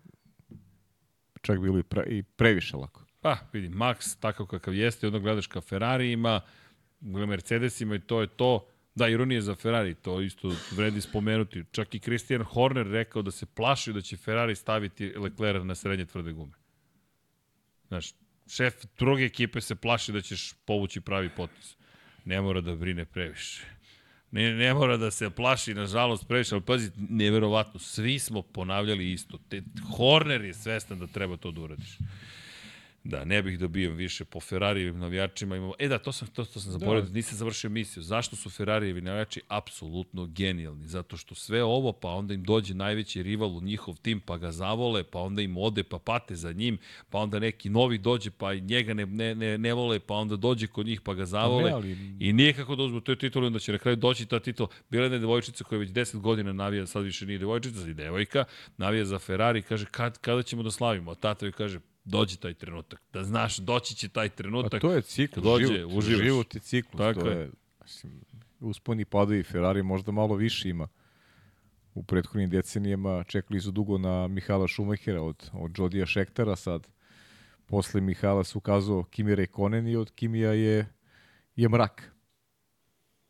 čak bilo i, pre, i previše lako. Pa, vidi, Max takav kakav jeste, onda gledaš ka Ferrari ima, Mercedesima i to je to. Da, ironije za Ferrari, to isto vredi spomenuti. Čak i Christian Horner rekao da se plaši da će Ferrari staviti Leclerc na srednje tvrde gume. Znaš, šef druge ekipe se plaši da ćeš povući pravi potis. Ne mora da brine previše. Ne, ne mora da se plaši, nažalost, previše, ali pazi, neverovatno, svi smo ponavljali isto. Te, Horner je svestan da treba to da uradiš. Da, ne bih dobio više po Ferrarijevim navijačima. Imamo... E da, to sam, to, to sam zaboravio, da. nisam završio misiju. Zašto su Ferrarijevi navijači apsolutno genijalni? Zato što sve ovo, pa onda im dođe najveći rival u njihov tim, pa ga zavole, pa onda im ode, pa pate za njim, pa onda neki novi dođe, pa njega ne, ne, ne, ne vole, pa onda dođe kod njih, pa ga zavole. Pa ne, ali... I nije kako da uzmu toj titulu, onda će na kraju doći ta titul. Bila jedna devojčica koja već 10 godina navija, sad više nije devojčica, ali devojka, navija za Ferrari, kaže kad, kada ćemo da slavimo? A tata joj kaže, dođe taj trenutak. Da znaš, doći će taj trenutak. A to je cikl, dođe, život, uživaš. život je ciklus. Tako to je. je mislim, usponi padovi Ferrari možda malo više ima. U prethodnim decenijama čekali su dugo na Mihala Šumahira od, od Jodija Šektara sad. Posle Mihala se ukazao Kimi Rekonen i od Kimija je, je mrak.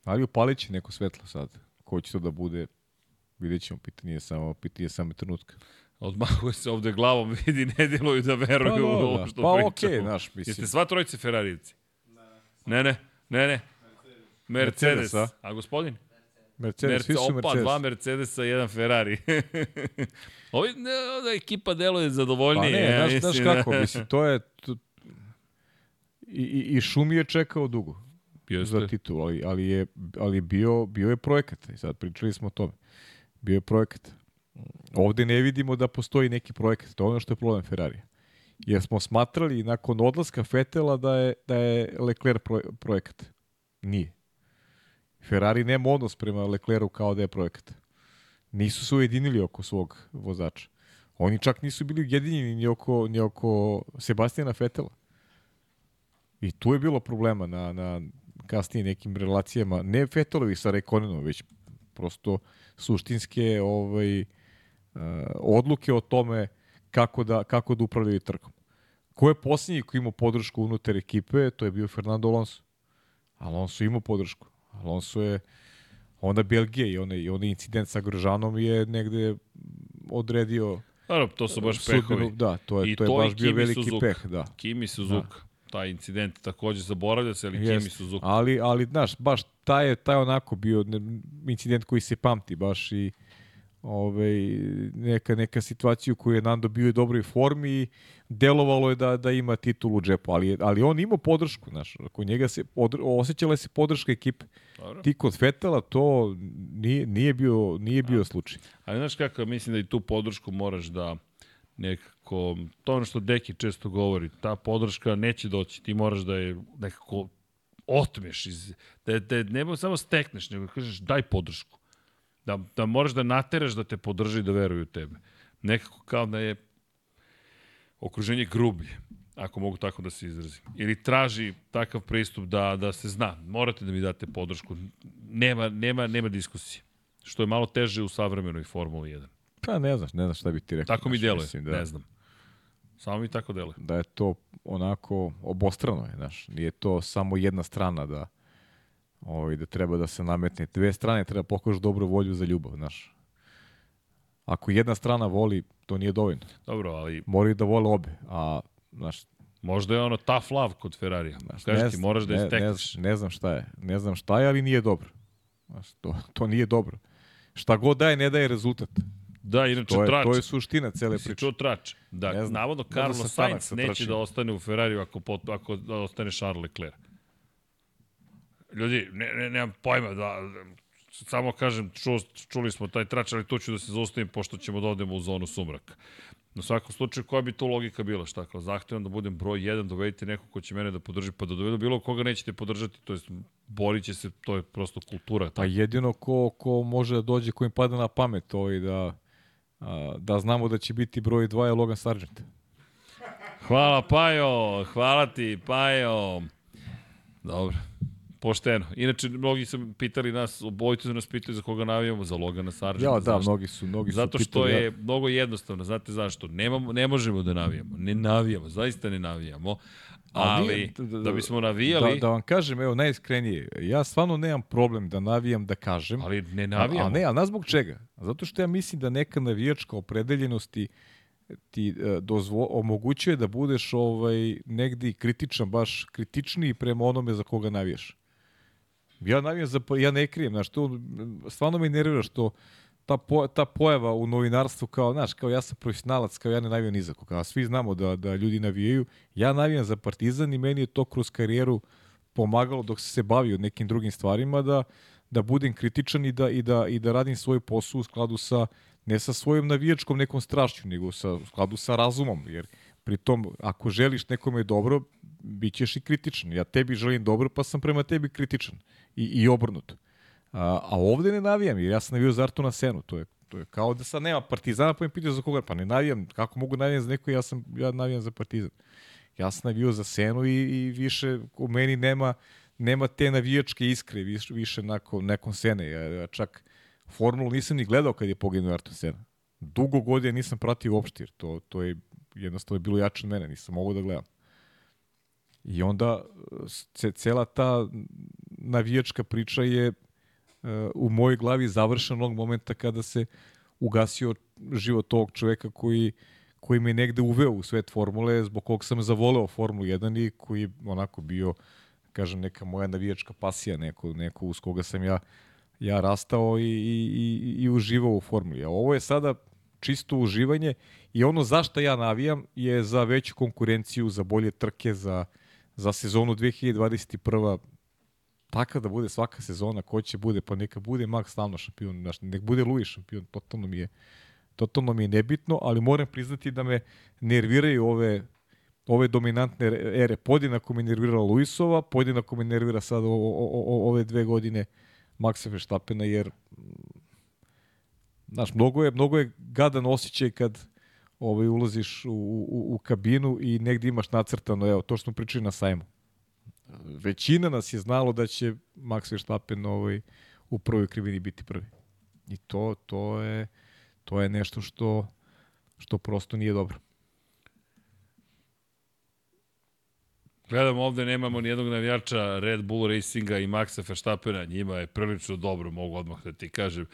Ali upalit će neko svetlo sad. Ko će to da bude, vidjet ćemo, pitanje je samo, pitanje je samo trenutka. Odmahuje se ovde glavom, (laughs) vidi, ne djeluju da veruju pa, u ovo što pa, pričamo. Pa okej, okay, znaš, mislim. Jeste sva trojice Ferarijevci? Ne, ne, ne, ne. Mercedes. Mercedes a? a gospodin? Mercedes, Merce, svi su Mercedes. Opa, dva Mercedesa, jedan Ferrari. (laughs) Ovi, ne, da ekipa deluje zadovoljnije. Pa ne, ja, znaš, znaš kako, (laughs) mislim, to je... To, i, i, I Šumi je čekao dugo Jeste. za titul, ali, ali, je, ali bio, bio je projekat. I sad pričali smo o tome. Bio je projekat. Ovde ne vidimo da postoji neki projekat, to je ono što je problem Ferrari. jer smo smatrali nakon odlaska Fetela da je, da je Leclerc pro, projekat. Nije. Ferrari nema odnos prema Leclercu kao da je projekat. Nisu se ujedinili oko svog vozača. Oni čak nisu bili ujedinjeni ni oko, ni oko Sebastijana Fetela. I tu je bilo problema na, na kasnije nekim relacijama, ne Fetelovi sa Rekonenom, već prosto suštinske ovaj, uh, odluke o tome kako da, kako da upravljaju trkom. Ko je posljednji koji imao podršku unutar ekipe, to je bio Fernando Alonso. Alonso imao podršku. Alonso je onda Belgije i onaj, onaj incident sa Gržanom je negde odredio Dobro, to su baš pehovi. Da, to je, I to je to baš bio veliki Suzuka. peh. Da. Kimi Suzuka. Da. Taj incident takođe zaboravlja se, ali Jest. Kimi Suzuka. Ali, ali, znaš, baš taj je taj onako bio incident koji se pamti baš i ovaj, neka, neka situacija u kojoj je Nando bio u dobroj formi i delovalo je da, da ima titulu u džepu, ali, ali on ima podršku, znaš, kod njega se odr, osjećala se podrška ekipe. Dobro. Ti kod Fetela to nije, nije bio, nije bio A, slučaj. Ali znaš kako, mislim da i tu podršku moraš da nekako, to ono što Deki često govori, ta podrška neće doći, ti moraš da je nekako otmeš iz, da, da ne samo stekneš, nego kažeš daj podršku. Da, da moraš da nateraš da te podrži i da veruju u tebe. Nekako kao da je okruženje grublje, ako mogu tako da se izrazim. Ili traži takav pristup da, da se zna, morate da mi date podršku. Nema, nema, nema diskusije. Što je malo teže u savremenoj Formuli 1. Pa ne znaš, ne znaš šta bi ti rekao. Tako mi deluje, mislim, da, ne znam. Samo mi tako deluje. Da je to onako obostrano, je, znaš. Nije to samo jedna strana da ovaj, da treba da se nametne. Dve strane treba pokažu dobru volju za ljubav, znaš. Ako jedna strana voli, to nije dovoljno. Dobro, ali... Moraju da vole obe, a, znaš, Možda je ono tough love kod Ferrarija. Znaš, Kaži ti, moraš da istekneš. Ne, ne, ne znam šta je. Ne znam šta je, ali nije dobro. Znaš, to, to nije dobro. Šta god daje, ne daje rezultat. Da, inače to je, trač. To je suština cele priče. Čuo trač. Da, ne navodno Carlos Sainz neće da ostane u Ferrariju ako, pot, ako ostane Charles Leclerc. Ljudi, ne, ne, nemam pojma da, samo kažem, ču, čuli smo taj trač, ali tu ću da se zaustavim pošto ćemo da odemo u zonu sumraka. Na svakom slučaju, koja bi to logika bila? Šta, kao zahtevam da budem broj 1, dovedite neko ko će mene da podrži, pa da dovedu bilo koga nećete podržati, to jest borit će se, to je prosto kultura. Pa jedino ko, ko može da dođe, ko im pada na pamet, to i da, da znamo da će biti broj 2 je Logan Sargent. Hvala Pajo, hvala ti Pajo. Dobro. Pošteno. Inače, mnogi su pitali nas, obojice su nas pitali za koga navijamo, za Logana Sargenta. Ja, da, zašto? mnogi su, mnogi Zato su što pitali, je ja. mnogo jednostavno, znate zašto? Nemamo, ne možemo da navijamo, ne navijamo, zaista ne navijamo. Ali, da, da bismo navijali... Da, da vam kažem, evo, najiskrenije, ja stvarno nemam problem da navijam, da kažem. Ali ne navijamo. A, a ne, a na zbog čega? Zato što ja mislim da neka navijačka opredeljenosti ti uh, dozvo, omogućuje da budeš ovaj negde kritičan, baš kritičniji prema onome za koga navijaš. Ja navijam za, ja ne krijem, znaš, to stvarno me nervira što ta, po, ta pojava u novinarstvu kao, znaš, kao ja sam profesionalac, kao ja ne navijam ni za koga. Svi znamo da, da ljudi navijaju. Ja navijam za Partizan i meni je to kroz karijeru pomagalo dok se se bavio nekim drugim stvarima da, da budem kritičan i da, i da, i da radim svoj posao u skladu sa, ne sa svojom navijačkom nekom strašću, nego sa, u skladu sa razumom. Jer pritom, ako želiš nekome dobro, bit ćeš i kritičan. Ja tebi želim dobro, pa sam prema tebi kritičan. I, i obrnuto. A, a ovde ne navijam, jer ja sam navio za Artuna Senu. To je, to je kao da sad nema Partizana, pa mi pitaju za koga. Pa ne navijam, kako mogu navijam za neko, ja, sam, ja navijam za Partizan. Ja sam navio za Senu i, i više u meni nema, nema te navijačke iskre, više, više nakon, nekom Sene. Ja, ja čak formulu nisam ni gledao kad je poginuo Artur Sena. Dugo godina nisam pratio uopšte, to, to je jednostavno bilo jače od mene, nisam mogao da gledam. I onda cela ta navijačka priča je uh, u mojoj glavi završena onog momenta kada se ugasio život tog čoveka koji koji me negde uveo u svet formule, zbog kog sam zavoleo Formulu 1 i koji je onako bio, kažem, neka moja navijačka pasija, neko, neko uz koga sam ja, ja rastao i, i, i, i uživao u Formuli. A ovo je sada čisto uživanje i ono zašto ja navijam je za veću konkurenciju, za bolje trke, za, za sezonu 2021 taka da bude svaka sezona, ko će bude, pa neka bude Max stalno šampion, znaš, nek bude Louis šampion, totalno mi je totalno mi je nebitno, ali moram priznati da me nerviraju ove ove dominantne ere. Podjednako me nervirala Luisova, podjednako me nervira sad o, o, o, ove dve godine Maxa Verstappena, jer znaš, mnogo je, mnogo je gadan osjećaj kad ovaj, ulaziš u, u, u kabinu i negdje imaš nacrtano, evo, to što smo pričali na sajmu. Većina nas je znalo da će Max Verstappen ovaj, u prvoj krivini biti prvi. I to, to, je, to je nešto što, što prosto nije dobro. Gledam ovde, nemamo ni jednog navijača Red Bull Racinga i Maxa Verstappena, njima je prilično dobro, mogu odmah da ti kažem.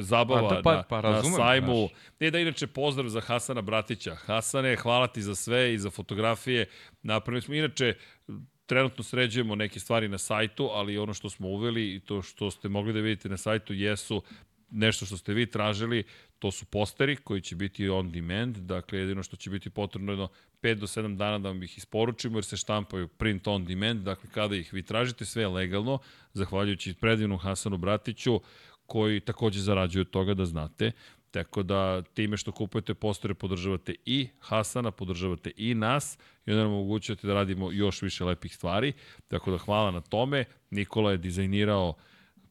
Zabava pa, pa, pa, razumem, na sajmu. Znaš. Ne da inače pozdrav za Hasana Bratića. Hasane, hvala ti za sve i za fotografije. Napravili smo, inače, trenutno sređujemo neke stvari na sajtu, ali ono što smo uveli i to što ste mogli da vidite na sajtu jesu nešto što ste vi tražili, to su posteri koji će biti on demand, dakle jedino što će biti potrebno jedno 5 do 7 dana da vam ih isporučimo jer se štampaju print on demand, dakle kada ih vi tražite, sve je legalno, zahvaljujući predivnom Hasanu Bratiću koji takođe zarađuje od toga da znate. Tako da time što kupujete postere podržavate i Hasana, podržavate i nas i onda nam omogućujete da radimo još više lepih stvari. Tako da hvala na tome. Nikola je dizajnirao uh,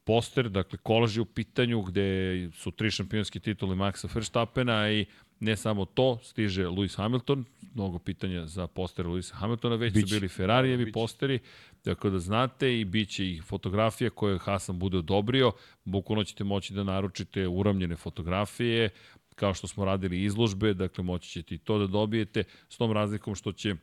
poster, dakle kolaž je u pitanju gde su tri šampionski tituli Maxa Verstappena i ne samo to, stiže Lewis Hamilton, mnogo pitanja za postere Lewisa Hamiltona, već Bić. su bili Ferrarijevi Bić. posteri, tako da znate i bit će i fotografija koje Hasan bude odobrio, bukvalno ćete moći da naručite uramljene fotografije, kao što smo radili izložbe, dakle moći ćete i to da dobijete, s tom razlikom što će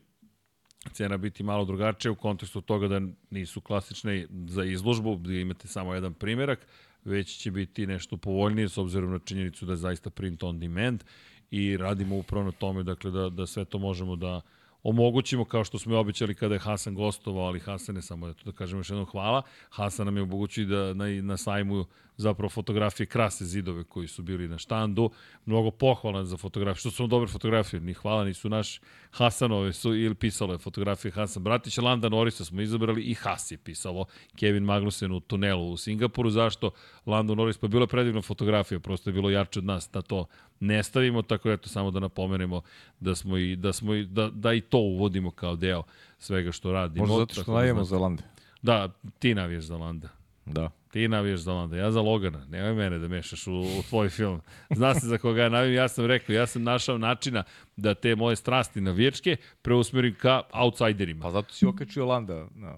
cena biti malo drugačija u kontekstu toga da nisu klasične za izložbu, gde imate samo jedan primerak, već će biti nešto povoljnije s obzirom na činjenicu da je zaista print on demand i radimo upravo na tome dakle, da, da sve to možemo da omogućimo kao što smo i običali kada je Hasan gostovao, ali Hasan je samo da kažemo još jednom hvala. Hasan nam je omogućio da na, na sajmu zapravo fotografije krase zidove koji su bili na štandu. Mnogo pohvala za fotografije, što su dobre fotografije, ni hvala, nisu naš Hasanove su ili pisalo je fotografije Hasan Bratić, Landa Norisa smo izabrali i Has je pisalo Kevin Magnussen u tunelu u Singapuru. Zašto Lando Norris? Pa bilo predivna fotografija, prosto je bilo jače od nas da to ne stavimo, tako eto samo da napomenemo da smo i da smo i da, da i to uvodimo kao deo svega što radimo. Možda zato što da navijemo za Landa. Da, ti navijaš za Landa. Da. Ti navijaš za Landa, ja za Logana. Nemoj mene da mešaš u, u tvoj film. Zna se za koga ja navijam, ja sam rekao, ja sam našao načina da te moje strasti navijačke preusmerim ka outsiderima. Pa zato si okačio Landa na...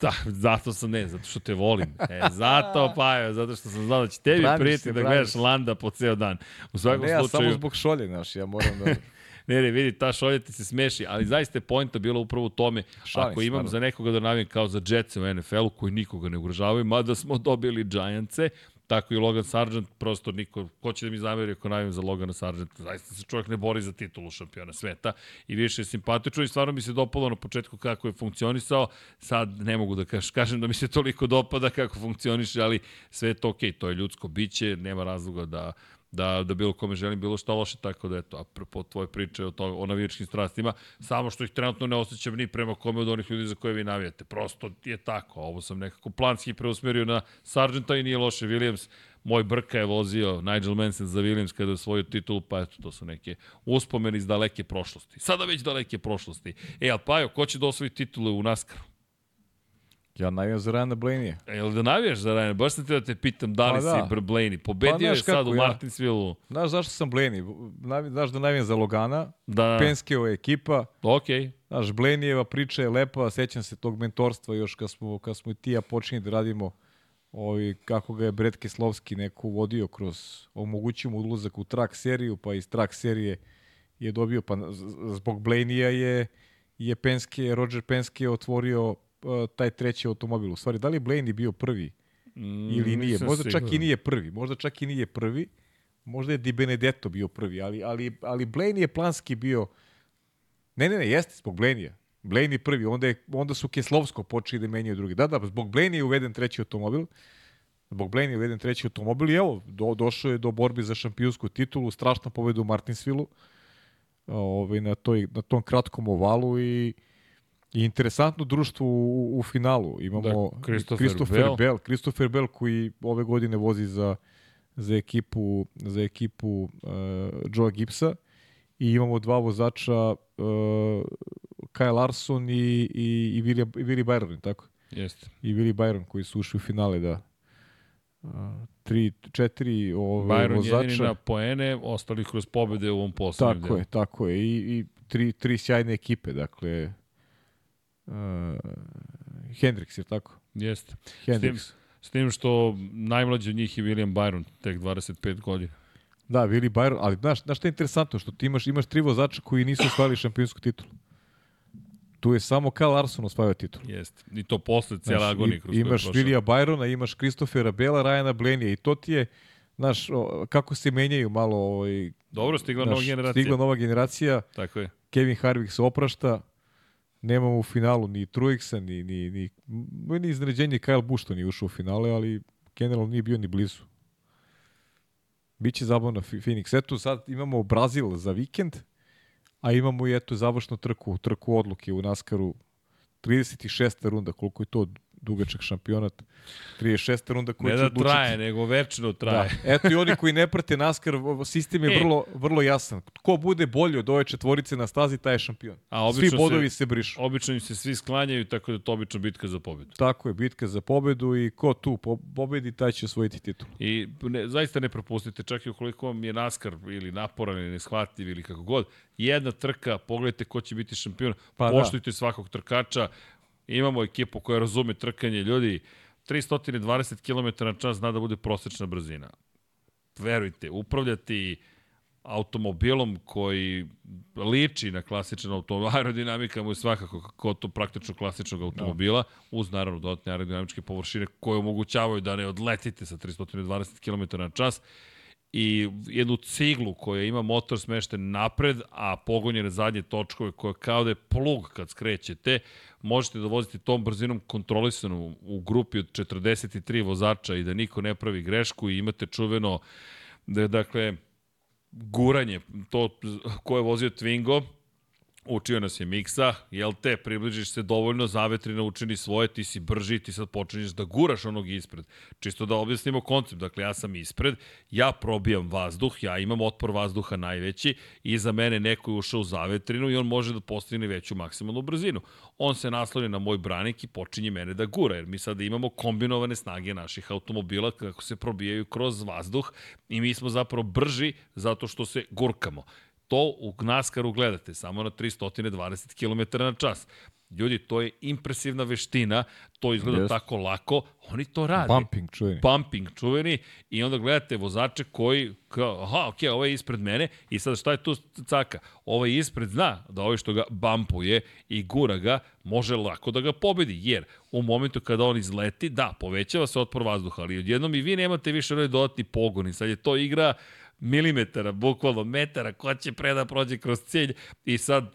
Da, zato sam ne, zato što te volim. E, zato (laughs) pa je, zato što sam znao da će tebi prijeti da gledaš Landa po ceo dan. U svakom ne, slučaju... ja samo zbog šolje, znaš, ja moram da... (laughs) ne, ne, vidi, ta šolja ti se smeši, ali zaista je pojenta bila upravo u tome, Šalim, ako imam stvarno. za nekoga da navijam kao za Jetsa u NFL-u, koji nikoga ne ugrožavaju, mada smo (laughs) dobili Giantse, tako i Logan Sargent, prosto niko, ko će da mi zameri ako najavim za Logana Sargenta, zaista se čovjek ne bori za titulu šampiona sveta i više je simpatično i stvarno mi se dopalo na početku kako je funkcionisao, sad ne mogu da kaž, kažem da mi se toliko dopada kako funkcioniše, ali sve je to okej, okay, to je ljudsko biće, nema razloga da da, da bilo kome želim bilo što loše, tako da eto, apropo tvoje priče o, to, o navijačkim strastima, samo što ih trenutno ne osjećam ni prema kome od onih ljudi za koje vi navijate. Prosto je tako, ovo sam nekako planski preusmerio na Sargenta i nije loše Williams, moj brka je vozio Nigel Mansell za Williams kada je osvojio titulu, pa eto, to su neke uspomene iz daleke prošlosti. Sada već daleke prošlosti. E, ali Pajo, ko će da osvoji titule u NASCAR-u? Ja navijam za Ryan Blaney. E, jel da navijaš za Ryan? Baš sam te da te pitam da li pa da. si Blaney. Pobedio pa, je sad u ja. Martinsville-u. Znaš zašto sam Blaney? Znaš da navijam za Logana. Da. Je ekipa. Okej. Okay. Znaš, Blaneyjeva priča je lepa. Sećam se tog mentorstva još kad smo, kad smo i ti ja počinjeli da radimo ovi, kako ga je Bret Keslovski neko vodio kroz omogućio mu ulazak u track seriju, pa iz track serije je dobio, pa zbog Blaneyja je, je Penske, Roger Penske otvorio taj treći automobil. U stvari, da li je Blaney bio prvi mm, ili nije? Možda sigurno. čak i nije prvi. Možda čak i nije prvi. Možda je Di Benedetto bio prvi, ali, ali, ali Blaney je planski bio... Ne, ne, ne, jeste zbog Blaney-a. Blaney prvi, onda, je, onda su Keslovsko počeli da menjaju drugi. Da, da, zbog Blaney je uveden treći automobil. Zbog Blaney je uveden treći automobil i evo, do, došao je do borbi za šampionsku titulu, strašna pobeda u Martinsvilu ovaj, na, toj, na tom kratkom ovalu i I interesantno društvo u, u finalu. Imamo da, Christopher, Christopher Bell. Bell. Christopher Bell koji ove godine vozi za, za ekipu, za ekipu uh, Joe Gibsa i imamo dva vozača uh, Kyle Larson i, i, i William, i Willi Byron, tako? Jeste. I Willi Byron koji su ušli u finale, da. Uh, tri, četiri ove, Byron vozača. jedini na poene, ostali kroz pobede u ovom poslednjem Tako delu. je, tako je. I, i tri, tri sjajne ekipe, dakle, uh, Hendrix je tako? Jeste. Hendrix. S tim što najmlađi od njih je William Byron, tek 25 godina. Da, Willi Byron, ali znaš, znaš što je interesantno, što ti imaš, imaš tri vozača koji nisu osvajali šampionsku titulu. Tu je samo Kyle Larson osvajao titulu. Jeste. I to posle cijela Znaš, agonija kroz Imaš. Vilija Byrona, imaš Kristofera Bela, Ryana Blenija i to ti je, znaš, o, kako se menjaju malo, ovaj, Dobro, stigla znaš, nova generacija. stigla nova generacija, Tako je. Kevin Harvick se oprašta, nemamo u finalu ni Truexa, ni, ni, ni, ni iznenađenje Kyle Busch što nije ušao u finale, ali generalno nije bio ni blizu. Biće zabavno Phoenix. Eto, sad imamo Brazil za vikend, a imamo i eto završnu trku, trku odluke u Naskaru. 36. runda, koliko je to dugačak šampionat. 36. runda koji Ne će da odlučiti. traje, nego večno traje. Da. (laughs) Eto i oni koji ne prate NASCAR, sistem je E. vrlo, vrlo jasan. Ko bude bolji od ove četvorice na stazi, taj je šampion. A obično Svi bodovi se, se brišu. obično im se svi sklanjaju, tako da je to obično bitka za pobedu. Tako je, bitka za pobedu i ko tu po- pobedi, taj će osvojiti titul. I ne, zaista ne propustite, čak i ukoliko vam je naskar ili naporan ili neshvatljiv ili kako god, jedna trka, pogledajte ko će biti šampion, Pa da. poštujte svakog trkača, imamo ekipu koja razume trkanje, ljudi, 320 km na čas zna da bude prosečna brzina. Verujte, upravljati automobilom koji liči na klasičan automobil, (laughs) aerodinamika mu je svakako kao to praktično klasičnog automobila, uz naravno dodatne aerodinamičke površine koje omogućavaju da ne odletite sa 320 km na čas i jednu ciglu koja ima motor smešten napred, a pogon je na zadnje točkove koja kao da je plug kad skrećete, možete da vozite tom brzinom kontrolisanu u grupi od 43 vozača i da niko ne pravi grešku i imate čuveno da, dakle, guranje, to ko je vozio Twingo, učio nas je Miksa, jel te, približiš se dovoljno, zavetrina učini svoje, ti si brži, ti sad počinješ da guraš onog ispred. Čisto da objasnimo koncept, dakle ja sam ispred, ja probijam vazduh, ja imam otpor vazduha najveći, iza mene neko je ušao u zavetrinu i on može da postigne veću maksimalnu brzinu. On se nasloni na moj branik i počinje mene da gura, jer mi sada imamo kombinovane snage naših automobila kako se probijaju kroz vazduh i mi smo zapravo brži zato što se gurkamo. To u NASCAR-u gledate samo na 320 km na čas. Ljudi, to je impresivna veština, to izgleda Jest. tako lako, oni to rade. Bumping čuveni. Pumping čuveni i onda gledate vozače koji, kao, aha, okej, okay, ovo je ispred mene i sad šta je tu caka? Ovaj ispred zna da ovaj što ga bumpuje i gura ga, može lako da ga pobedi, jer u momentu kada on izleti, da, povećava se otpor vazduha, ali odjednom i vi nemate više onaj dodatni pogon i sad je to igra milimetara, bukvalno metara, ko će pre da prođe kroz cilj i sad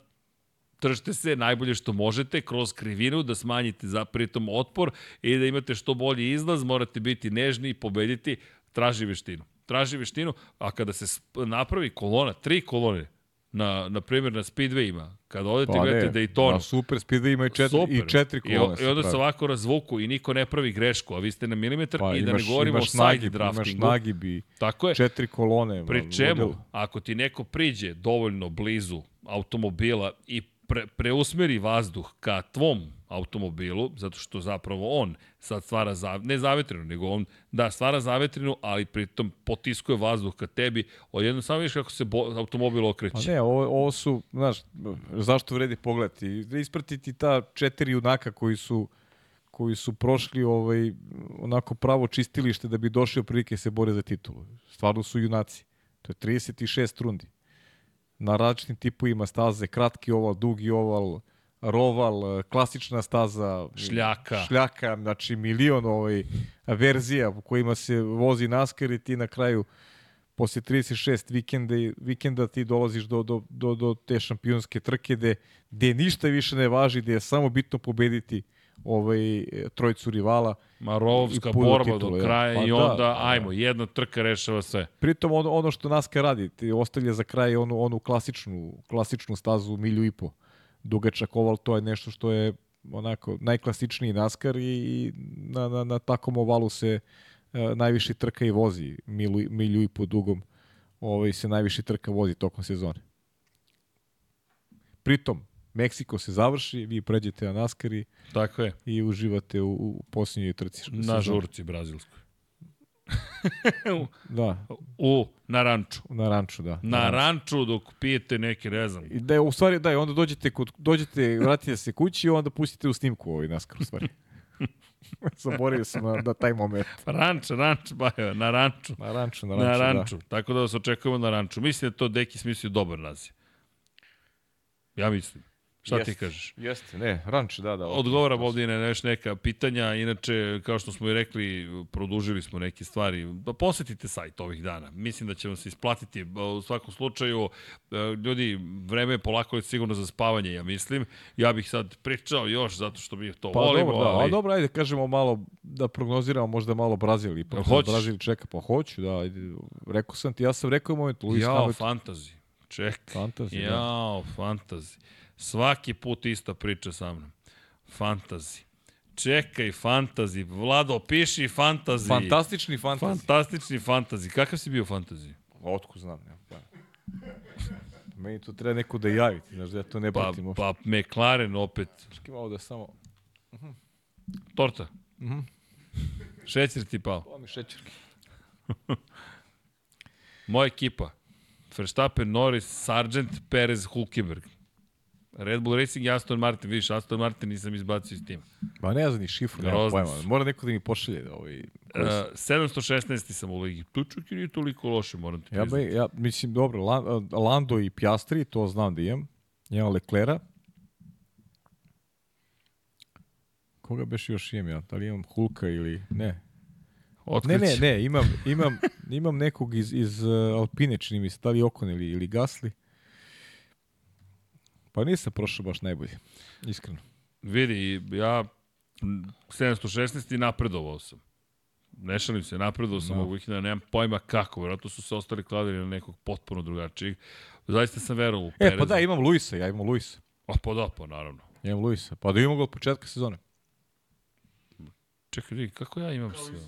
držite se najbolje što možete kroz krivinu da smanjite za pritom otpor i da imate što bolji izlaz, morate biti nežni i pobediti, traži veštinu. Traži veštinu, a kada se napravi kolona, tri kolone, na, na primjer na speedwayima, kada odete pa gledate Daytona, Na super speedway ima i četiri, i četiri I, kolone. o- I onda se ovako razvuku i niko ne pravi grešku, a vi ste na milimetar pa, i da imaš, ne govorimo o side nagib, draftingu. Imaš nagib i Tako je. četiri kolone. Pri čemu, ludilo. ako ti neko priđe dovoljno blizu automobila i pre, preusmeri vazduh ka tvom automobilu, zato što zapravo on sad stvara, za, ne zavetrinu, nego on, da, stvara zavetrinu, ali pritom potiskuje vazduh ka tebi, odjedno samo vidiš kako se bo, automobil Pa okreće. ne, ovo, ovo su, znaš, zašto vredi pogledati? Da ispratiti ta četiri junaka koji su koji su prošli ovaj onako pravo čistilište da bi došli prilike se bore za titulu. Stvarno su junaci. To je 36 rundi. Na različitim tipovima staze, kratki oval, dugi oval, roval, klasična staza, Šljaka. šljaka, znači milion ovaj, verzija u kojima se vozi NASCAR i ti na kraju posle 36 vikenda, vikenda ti dolaziš do, do, do, do te šampionske trke gde, gde ništa više ne važi, gde je samo bitno pobediti ovaj, trojcu rivala. Marovska borba do ja. kraja Pa i da, onda, da. ajmo, jedna trka rešava sve. Pritom ono, ono što NASCAR radi, ti ostavlja za kraj onu, onu klasičnu, klasičnu stazu milju i po. Dugačak oval, to je nešto što je onako najklasičniji NASCAR i, na, na, na takom ovalu se e, najviše trka i vozi. Milu, milju i po dugom ovaj, se najviše trka vozi tokom sezone. pritom, Meksiko se završi, vi pređete na NASCAR i, Tako je. i uživate u, u posljednjoj trci. Na sezone. žurci brazilskoj. (laughs) Da, U, na ranču. na ranču, da. Na ranču dok pijete neke, ne znam. I da u stvari, da, onda dođete, kod, dođete, vratite se kući i onda pustite u snimku ovaj NASCAR u stvari. (laughs) Zaboravio sam na, na taj moment. Ranč, ranč, bajo, na ranču. Na ranču, na Na ranču, ranču. Tako da vas očekujemo na ranču. Mislim da to Deki smislio dobar naziv. Ja mislim. Šta ti Jeste. kažeš? da. Jeste, ne, ranč, da, da. Odgovaram ovdje na neš neka pitanja, inače, kao što smo i rekli, produžili smo neke stvari. Pa Posetite sajt ovih dana. Mislim da će vam se isplatiti. U svakom slučaju, e, ljudi, vreme je polako je sigurno za spavanje, ja mislim. Ja bih sad pričao još, zato što mi to Pa volimo, dobro, da, ali... dobro, ajde kažemo malo, da prognoziramo možda malo Brazil. Ipak Hoćeš? Brazil čeka, pa hoću, da, ajde. Rekao sam ti, ja sam rekao u momentu, Luis Jao, fantazi. Čekaj. Fantasy, da. Jao, fantazi. Svaki put ista priča sa mnom. Fantazi. Čekaj, fantazi. Vlado, piši fantazi. Fantastični fantasy. Fantastični fantazi. Kakav si bio fantazi? Otko znam, ja. Pa. Meni to treba neko da javi, znaš da ja to ne Pa, pratim uopšte. pa McLaren opet. Čekaj malo da samo, Torta. Mhm. Šećer ti pao. ovo mi šećerke. (laughs) Moja ekipa. Verstappen, Norris, Sargent, Perez, Hulkenberg. Red Bull Racing i Aston Martin. Vidiš, Aston Martin nisam izbacio iz tima. Ma ne znam ni šifru, nema pojma. Mora neko da mi pošalje ovaj... Uh, 716. sam u ligi. Tu čak i nije toliko loše, moram ti Ja, priznati. be, ja mislim, dobro, Lan- Lando i Piastri, to znam da imam. Imam Leclera. Koga beš još imam ja? Da li imam Hulka ili... Ne. Ne, Otkriće. ne, ne, imam, imam, imam nekog iz, iz uh, Alpine, čini mi se, da li Okon ili, ili Gasli. Pa nisam prošao baš najbolje, iskreno. Vidi, ja m, 716. i napredovao sam. Ne šalim se, napredovao sam Da. ovog vikenda, nemam pojma kako, vjerojatno su se ostali kladili na nekog potpuno drugačijeg. Zaista sam verovao u E, Pereza. pa da, imam Luisa, ja imam Luisa. A, pa da, pa naravno. Ja imam Luisa. Pa da imam ga od početka sezone. Čekaj, vidi, kako ja imam sve?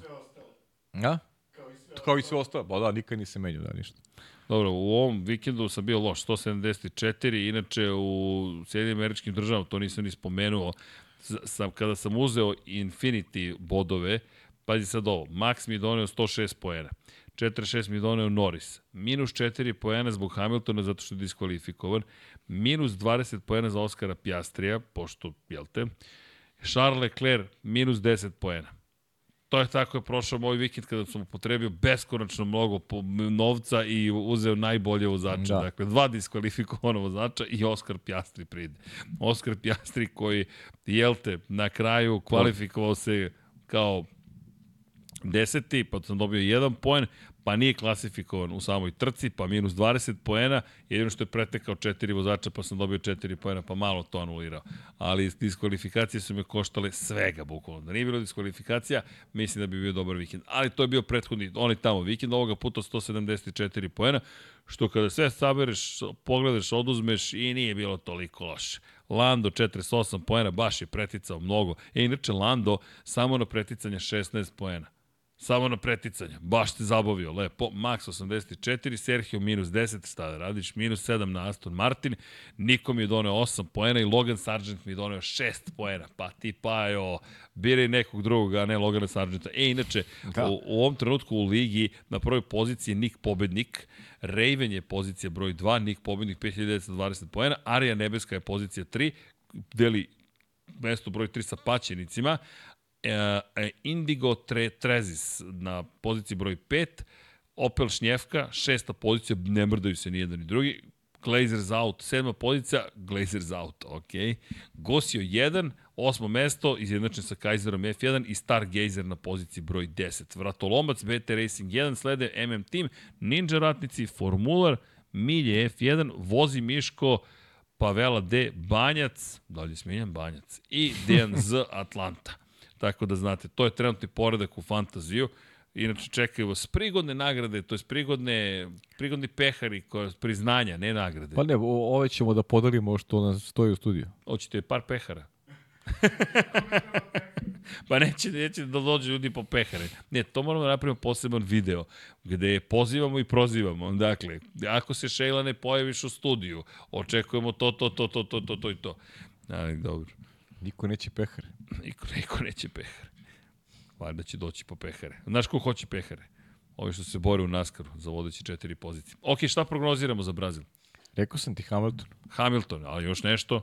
Ja? Kao i sve ostalo. Pa da, nikad nisam menio da ništa. Dobro, u ovom vikendu sam bio loš, 174, inače u Sjedinim američkim državama, to nisam ni spomenuo, sam, kada sam uzeo Infinity bodove, pazi sad ovo, Max mi je doneo 106 poena, 46 mi je doneo Norris, minus 4 poena zbog Hamiltona zato što je diskvalifikovan, minus 20 poena za Oskara Piastrija, pošto, jel te, Charles Leclerc minus 10 poena. To je tako je prošao moj vikend kada sam upotrebio beskonačno mnogo novca i uzeo najbolje vozača. Da. Dakle, dva diskvalifikovana vozača i Oskar Pjastri pride. Oskar Pjastri koji, jel te, na kraju kvalifikovao se kao deseti, pa sam dobio jedan poen, pa nije klasifikovan u samoj trci, pa minus 20 poena, jedino što je pretekao četiri vozača, pa sam dobio četiri poena, pa malo to anulirao. Ali diskvalifikacije su me koštale svega, bukvalno. Da nije bilo diskvalifikacija, mislim da bi bio dobar vikend. Ali to je bio prethodni, onaj tamo vikend, ovoga puta 174 poena, što kada sve sabereš, pogledaš, oduzmeš i nije bilo toliko loše. Lando 48 poena, baš je preticao mnogo. E, inače, Lando samo na preticanje 16 poena. Samo na preticanje. Baš te zabavio. Lepo. Max 84, Sergio minus 10, šta da radiš? Minus 7 na Aston Martin. Niko mi je doneo 8 poena i Logan Sargent mi je doneo 6 poena. Pa ti pajo, biraj nekog drugog, a ne Logana Sargenta. E, inače, Da. u, u ovom trenutku u ligi na prvoj poziciji je Nick pobednik, Raven je pozicija broj 2, Nick pobednik 5920 poena, Arija Nebeska je pozicija 3, deli mesto broj 3 sa paćenicima, Indigo Tre, Trezis na poziciji broj 5, Opel Šnjevka, šesta pozicija, ne mrdaju se ni jedan ni drugi, Glazers out, sedma pozicija, Glazers out, ok. Gosio 1, osmo mesto, izjednačen sa Kaiserom F1 i Stargazer na poziciji broj 10. Vratolomac, BT Racing 1, slede MM Team, Ninja Ratnici, Formular, Milje F1, Vozi Miško, Pavela D, Banjac, dalje smijenjam Banjac, i (laughs) Dejan Z, Atlanta. Tako da znate, to je trenutni poredak u fantaziju. Inače, čekaju vas prigodne nagrade, to je prigodne, prigodni pehari, koje, priznanja, ne nagrade. Pa ne, o- ove ćemo da podelimo što nas stoji u studiju. Hoćete par pehara? (laughs) Pa neće, neće da dođe ljudi po pehare. Ne, to moramo da napravimo poseban video, gde pozivamo i prozivamo. Dakle, ako se Šejla ne pojaviš u studiju, očekujemo to, to, to, to, to, to, to i to. Ali, dobro. Niko neće pehare. (laughs) Niko, niko neće pehare. Valjda će doći po pehare. Znaš ko hoće pehare? Ovi što se bore u Naskaru za vodeći četiri pozicije. Ok, šta prognoziramo za Brazil? Rekao sam ti Hamilton. Hamilton, ali još nešto?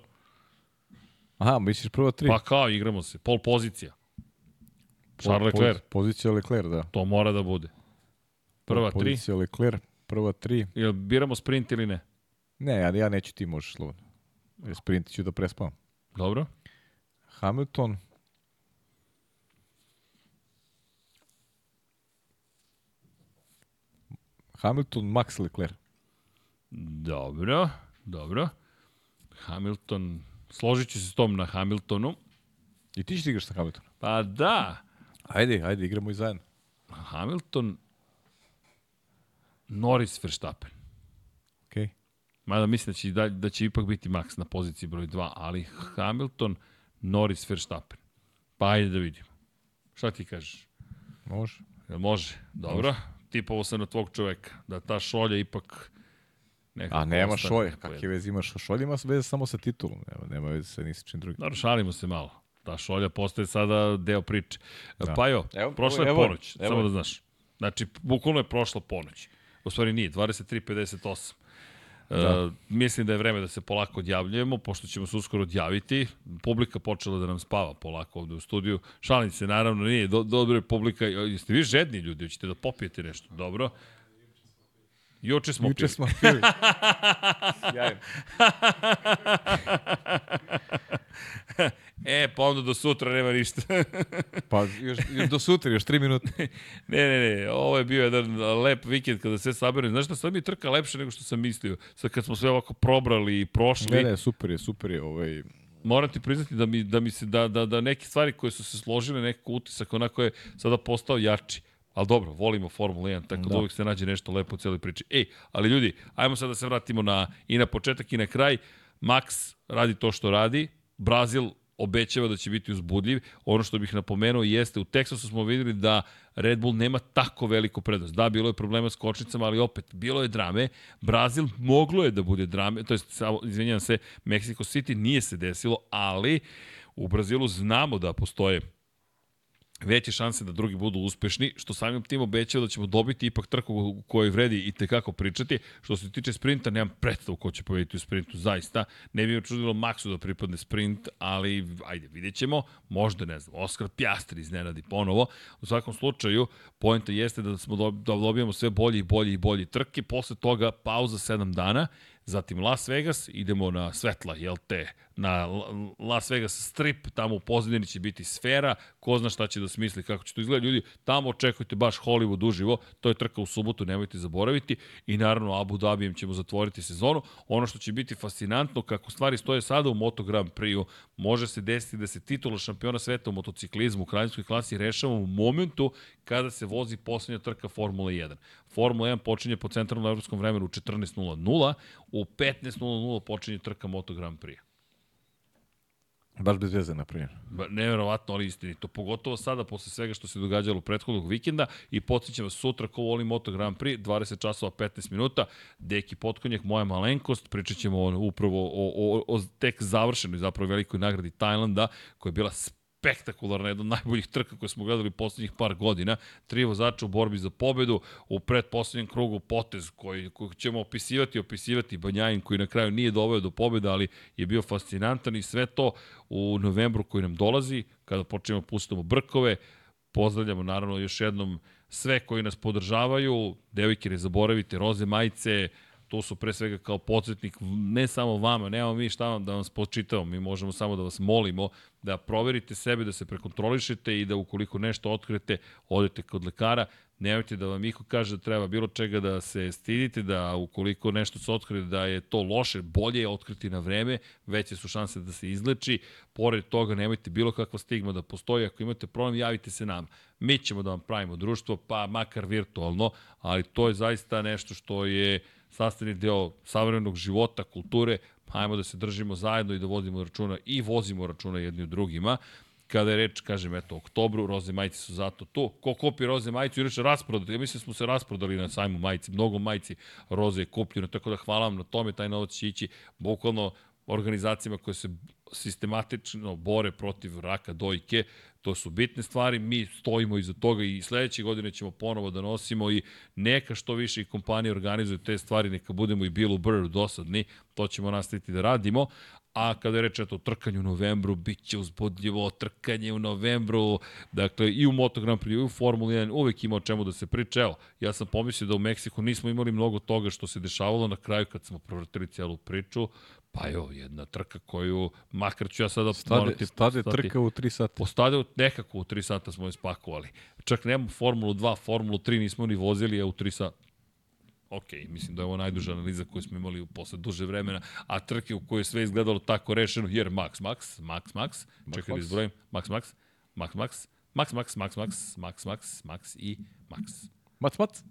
Aha, misliš prva tri? Pa kao, igramo se. Pol pozicija. Charles po, Leclerc. Pozicija Leclerc, da. To mora da bude. Prva tri. Pozicija Leclerc, prva tri. Jel biramo sprint ili ne? Ne, ja, ja neću, ti možeš slobodno. Jer sprint ću da prespavam. Dobro. Hamilton. Hamilton, Max Leclerc. Dobro, dobro. Hamilton, složit ću se s tom na Hamiltonu. I ti ćeš da igraš sa Hamiltonom? Pa da, Ajde, ajde, igramo i zajedno. Hamilton, Norris, Verstappen. Okej. Okay. Mada mislim da će, da, da će ipak biti Max na poziciji broj 2, ali Hamilton, Norris, Verstappen. Pa ajde da vidimo. Šta ti kažeš? Može. Jel može? Dobro. Može. Tipovo sam na tvog čoveka. Da ta šolja ipak... A nema šolja. Kakve veze imaš? Šolja ima veze samo sa titulom. Nema, nema veze sa ničim drugim. Dobro, šalimo se malo. Ta šolja postaje sada deo priče. Da. Pa jo, evo, prošla je evo, ponoć, evo. samo da znaš. Znači, bukvalno je prošla ponoć. U stvari nije, 23.58. Da. Uh, mislim da je vreme da se polako odjavljujemo, pošto ćemo se uskoro odjaviti. Publika počela da nam spava polako ovde u studiju. Šalim se, naravno, nije. Do, dobro je publika. Jeste vi žedni ljudi, hoćete da popijete nešto? Dobro. Juče smo Juče smo pili. (laughs) Sjajno. (laughs) e, pa onda do sutra nema ništa. (laughs) pa još, još do sutra, još tri minute. ne, ne, ne, ovo je bio jedan lep vikend kada sve saberem. Znaš šta, sad mi trka lepše nego što sam mislio. Sad kad smo sve ovako probrali i prošli. Ne, ne, super je, super je. Ovaj... Moram ti priznati da mi, da mi se, da, da, da neke stvari koje su se složile, nekako utisak, onako je sada postao jači. Ali dobro, volimo Formula 1, tako da, da uvijek se nađe nešto lepo u cijeloj priči. Ej, ali ljudi, ajmo sad da se vratimo na, i na početak i na kraj. Max radi to što radi, Brazil obećava da će biti uzbudljiv. Ono što bih napomenuo jeste, u Teksasu smo videli da Red Bull nema tako veliko prednost. Da, bilo je problema s kočnicama, ali opet, bilo je drame. Brazil moglo je da bude drame, to je, izvinjam se, Mexico City nije se desilo, ali u Brazilu znamo da postoje veće šanse da drugi budu uspešni, što samim tim obećao da ćemo dobiti ipak trku u kojoj vredi i tekako pričati. Što se tiče sprinta, nemam predstavu ko će pobediti u sprintu, zaista. Ne bi me čudilo Maxu da pripadne sprint, ali ajde, vidjet ćemo. Možda, ne znam, Oskar Pjastri iznenadi ponovo. U svakom slučaju, pojenta jeste da smo da dobijemo sve bolji i bolji i bolji trke. Posle toga pauza 7 dana Zatim Las Vegas, idemo na svetla, jel te, na Las Vegas strip, tamo u pozadini će biti sfera, ko zna šta će da smisli, kako će to izgledati. Ljudi, tamo očekujte baš Hollywood uživo, to je trka u subotu, nemojte zaboraviti. I naravno Abu Dhabijem ćemo zatvoriti sezonu. Ono što će biti fascinantno, kako stvari stoje sada u Moto Grand Prix-u, može se desiti da se titula šampiona sveta u motociklizmu u kraljevskoj klasi rešava u momentu kada se vozi poslednja trka Formula 1. Formula 1 počinje po centralnom evropskom vremenu u 14.00, u 15.00 počinje trka Moto Grand Prix. Baš bez veze, na primjer. Neverovatno, ali istinito. Pogotovo sada, posle svega što se događalo prethodnog vikenda i podsjećam vas sutra ko voli Moto Grand Prix, 20 časova 15 minuta, Deki Potkonjak, moja malenkost, pričat ćemo upravo o, o, o, o tek završenoj zapravo velikoj nagradi Tajlanda, koja je bila spektakularna, jedna od najboljih trka koje smo gledali poslednjih par godina. Tri vozača u borbi za pobedu, u predposlednjem krugu potez koji, koji ćemo opisivati, opisivati Banjajin koji na kraju nije doveo do pobeda, ali je bio fascinantan i sve to u novembru koji nam dolazi, kada počnemo pustimo brkove, pozdravljamo naravno još jednom sve koji nas podržavaju, devojke ne zaboravite, roze majice, to su pre svega kao podsjetnik, ne samo vama, nemamo mi šta vam da vam spočitamo, mi možemo samo da vas molimo da proverite sebe, da se prekontrolišete i da ukoliko nešto otkrete, odete kod lekara, nemojte da vam iko kaže da treba bilo čega da se stidite, da ukoliko nešto se otkrije da je to loše, bolje je otkriti na vreme, veće su šanse da se izleči, pored toga nemojte bilo kakva stigma da postoji, ako imate problem javite se nam. Mi ćemo da vam pravimo društvo, pa makar virtualno, ali to je zaista nešto što je sastavni deo savremenog života, kulture, hajmo da se držimo zajedno i da vodimo računa i vozimo računa jedni u drugima. kada je reč, kažem, eto, oktobru, roze majice su zato tu. Ko kupi roze majice, inače rasprodati. Ja mislim da smo se rasprodali na sajmu majice, mnogo majici roze je kupljeno, tako da hvala vam na tome, taj novac će ići bukvalno organizacijama koje se sistematično bore protiv raka dojke, to su bitne stvari, mi stojimo iza toga i sledeće godine ćemo ponovo da nosimo i neka što više kompanije organizuju te stvari, neka budemo i Bill Burr dosadni, to ćemo nastaviti da radimo, a kada je reč o trkanju u novembru, bit će uzbudljivo trkanje u novembru, dakle i u Moto Grand Prix, i u Formula 1, uvek ima o čemu da se priča. Evo, ja sam pomislio da u Meksiku nismo imali mnogo toga što se dešavalo na kraju kad smo provrtili celu priču, Pa evo, jedna trka koju, makar ću ja sada stade, morati... Stade stati, trka u 3 sata. Po stade nekako u 3 sata smo je spakovali. Čak nemamo Formulu 2, Formulu 3 nismo ni vozili, a u 3 sata. Ok, mislim da je ovo najduža analiza koju smo imali posle duže vremena, a trke u kojoj je sve izgledalo tako rešeno, jer Max, Max, Max, Max, čekaj da izbrojim, Max, Max, Max, Max, Max, Max, Max, Max, Max, Max, Max i Max. Mac, mac.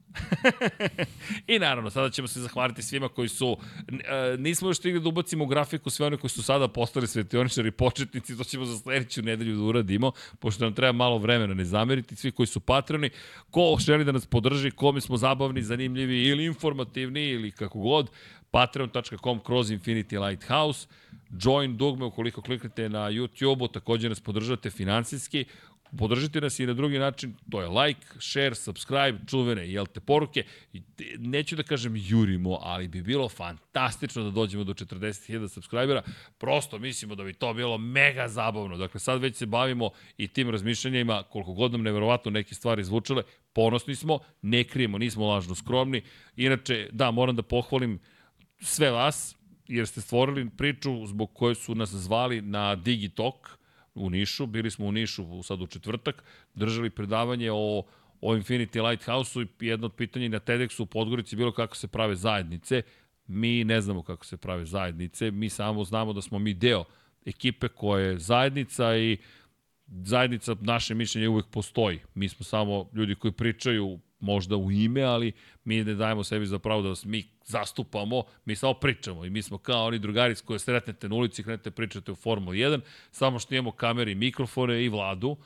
(laughs) I naravno, sada ćemo se zahvaliti svima koji su, e, nismo još stigli da ubacimo u grafiku sve one koji su sada postali svetioničari početnici, to ćemo za sledeću nedelju da uradimo, pošto nam treba malo vremena ne zameriti, svi koji su patroni, ko želi da nas podrži, kome smo zabavni, zanimljivi ili informativni ili kako god, patreon.com kroz Infinity Lighthouse, join dugme ukoliko kliknete na YouTube-u, takođe nas podržate finansijski, Podržite nas i na drugi način, to je like, share, subscribe, čuvene, jel te, poruke. Neću da kažem jurimo, ali bi bilo fantastično da dođemo do 40.000 subscribera. Prosto mislimo da bi to bilo mega zabavno. Dakle, sad već se bavimo i tim razmišljanjima, koliko god nam neverovatno neke stvari zvučale, ponosni smo, ne krijemo, nismo lažno skromni. Inače, da, moram da pohvalim sve vas, jer ste stvorili priču zbog koje su nas zvali na Digitalk, u Nišu, bili smo u Nišu sad u četvrtak, držali predavanje o, o Infinity Lighthouse-u i jedno od pitanja na TEDxu u Podgorici bilo kako se prave zajednice. Mi ne znamo kako se prave zajednice, mi samo znamo da smo mi deo ekipe koja je zajednica i zajednica, naše mišljenje uvek postoji. Mi smo samo ljudi koji pričaju možda u ime, ali mi ne dajemo sebi za pravo da vas mi zastupamo, mi samo pričamo. I mi smo kao oni drugari s koje sretnete na ulici, krenete pričate u Formuli 1, samo što imamo kamere i mikrofone i vladu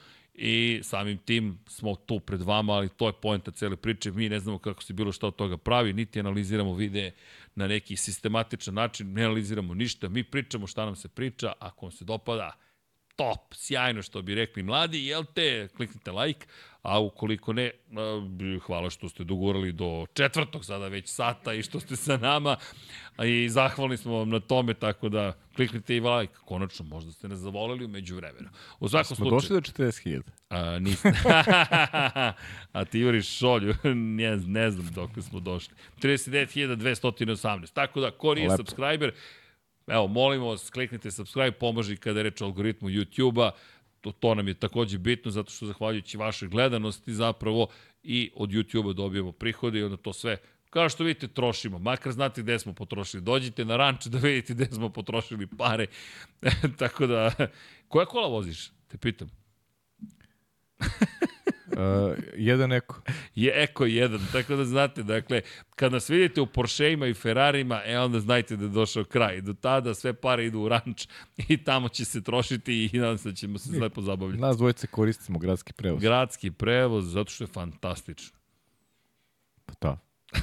i samim tim smo tu pred vama, ali to je poenta cele priče, mi ne znamo kako se bilo šta od toga pravi, niti analiziramo videe na neki sistematičan način, ne analiziramo ništa, mi pričamo šta nam se priča, ako vam se dopada, top, sjajno što bi rekli mladi, jel te, kliknite like, a ukoliko ne, hvala što ste dogurali do četvrtog sada već sata i što ste sa nama i zahvalni smo vam na tome, tako da kliknite i like, konačno, možda ste nas zavolili umeđu vremena. U svakom Smo došli do 40.000. A, niste. (laughs) a ti juriš šolju, (laughs) ne, ne znam dok smo došli. 39.218. Tako da, ko nije Lepo. subscriber, evo, molimo vas, kliknite subscribe, pomoži kada je reč o algoritmu YouTube-a, to, to nam je takođe bitno zato što zahvaljujući vašoj gledanosti zapravo i od YouTube-a dobijamo prihode i onda to sve kao što vidite trošimo, makar znate gde smo potrošili. Dođite na ranč da vidite gde smo potrošili pare. (laughs) Tako da, koja kola voziš? Te pitam. Uh, jedan Eko. (laughs) Je Eko jedan, tako da znate, dakle, kad nas vidite u Porscheima i Ferrarima, e onda znajte da je došao kraj. Do tada sve pare idu u ranč i tamo će se trošiti i nadam se da ćemo se lepo zabavljati. Nas dvojice koristimo gradski prevoz. Gradski prevoz, zato što je fantastično. Pa da. (laughs)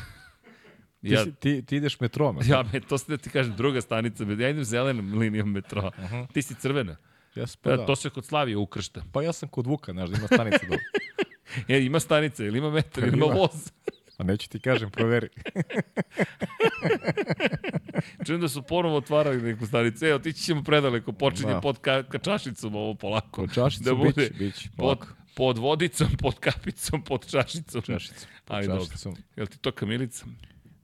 Ti, ja, ti, ti ideš metrom. Ja, me, to se da ti kažem, druga stanica. Ja idem zelenom linijom metroa. Uh -huh. Ti si crvena. Ja pa, pa da. To se kod Slavije ukršta. Pa ja sam kod Vuka, znaš, da ima stanica dole. (laughs) (laughs) e, ima stanica, ili ima metar, (laughs) ili ima voz. A neću ti kažem, proveri. (laughs) Čujem da su ponovo otvarali neku stanicu. Evo, tići ćemo predaleko, počinje da. pod ka, ka čašicom ovo polako. Pod čašicom da bude bić, bić, pod, pod vodicom, pod kapicom, pod čašicom. Čašicom, pod Ali čašicom. Dobro. Je li ti to kamilica?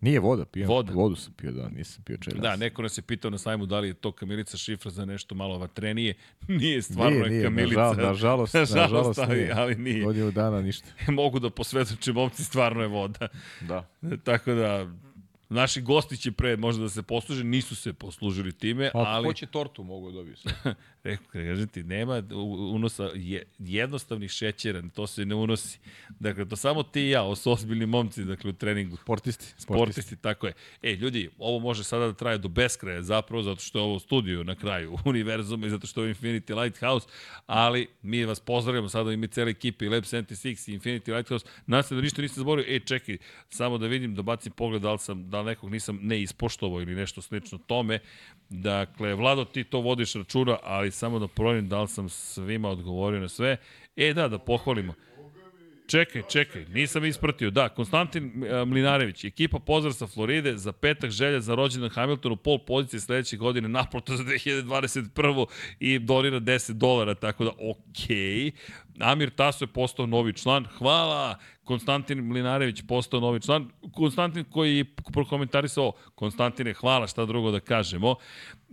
Nije voda, pijem. Voda. Vodu sam pio, da, nisam pio čeras. Da, neko nas je pitao na sajmu da li je to kamilica šifra za nešto malo vatrenije. (laughs) Nije, stvarno nije, nije, kamilica. Nažal, nažalost, (laughs) nažalost, nažalost ali, nije. ali nije. Godinu dana ništa. (laughs) Mogu da posvedočim, momci, stvarno je voda. Da. Tako da, Naši gosti će pre možda da se posluže, nisu se poslužili time, pa, ali... Ko će tortu mogu da dobiti? (laughs) Rekao, kažem ti, nema unosa je, jednostavnih šećera, to se ne unosi. Dakle, to samo ti i ja, ovo su ozbiljni momci, dakle, u treningu. Sportisti. Sportisti, sportisti tako je. E, ljudi, ovo može sada da traje do beskraja, zapravo, zato što je ovo studio na kraju (laughs) univerzuma i zato što je Infinity Lighthouse, ali mi vas pozdravljamo sada i mi cele ekipe i Lab 76 i Infinity Lighthouse. Nadam se da ništa niste zaboravili. E, čekaj, samo da vidim, da bacim pogled da li, sam, da li nekog nisam ne ispoštovao ili nešto slično tome. Dakle, Vlado, ti to vodiš računa, ali samo da provjerim da li sam svima odgovorio na sve. E, da, da pohvalimo. Čekaj, čekaj, nisam ispratio. Da, Konstantin e, Mlinarević, ekipa pozdrav sa Floride, za petak želja za rođendan Hamiltonu, pol pozicije sledeće godine, naproto za 2021. i donira 10 dolara, tako da okej. Okay. Amir Taso je postao novi član. Hvala! Konstantin Mlinarević postao novi član. Konstantin koji je prokomentarisao, Konstantine, hvala, šta drugo da kažemo.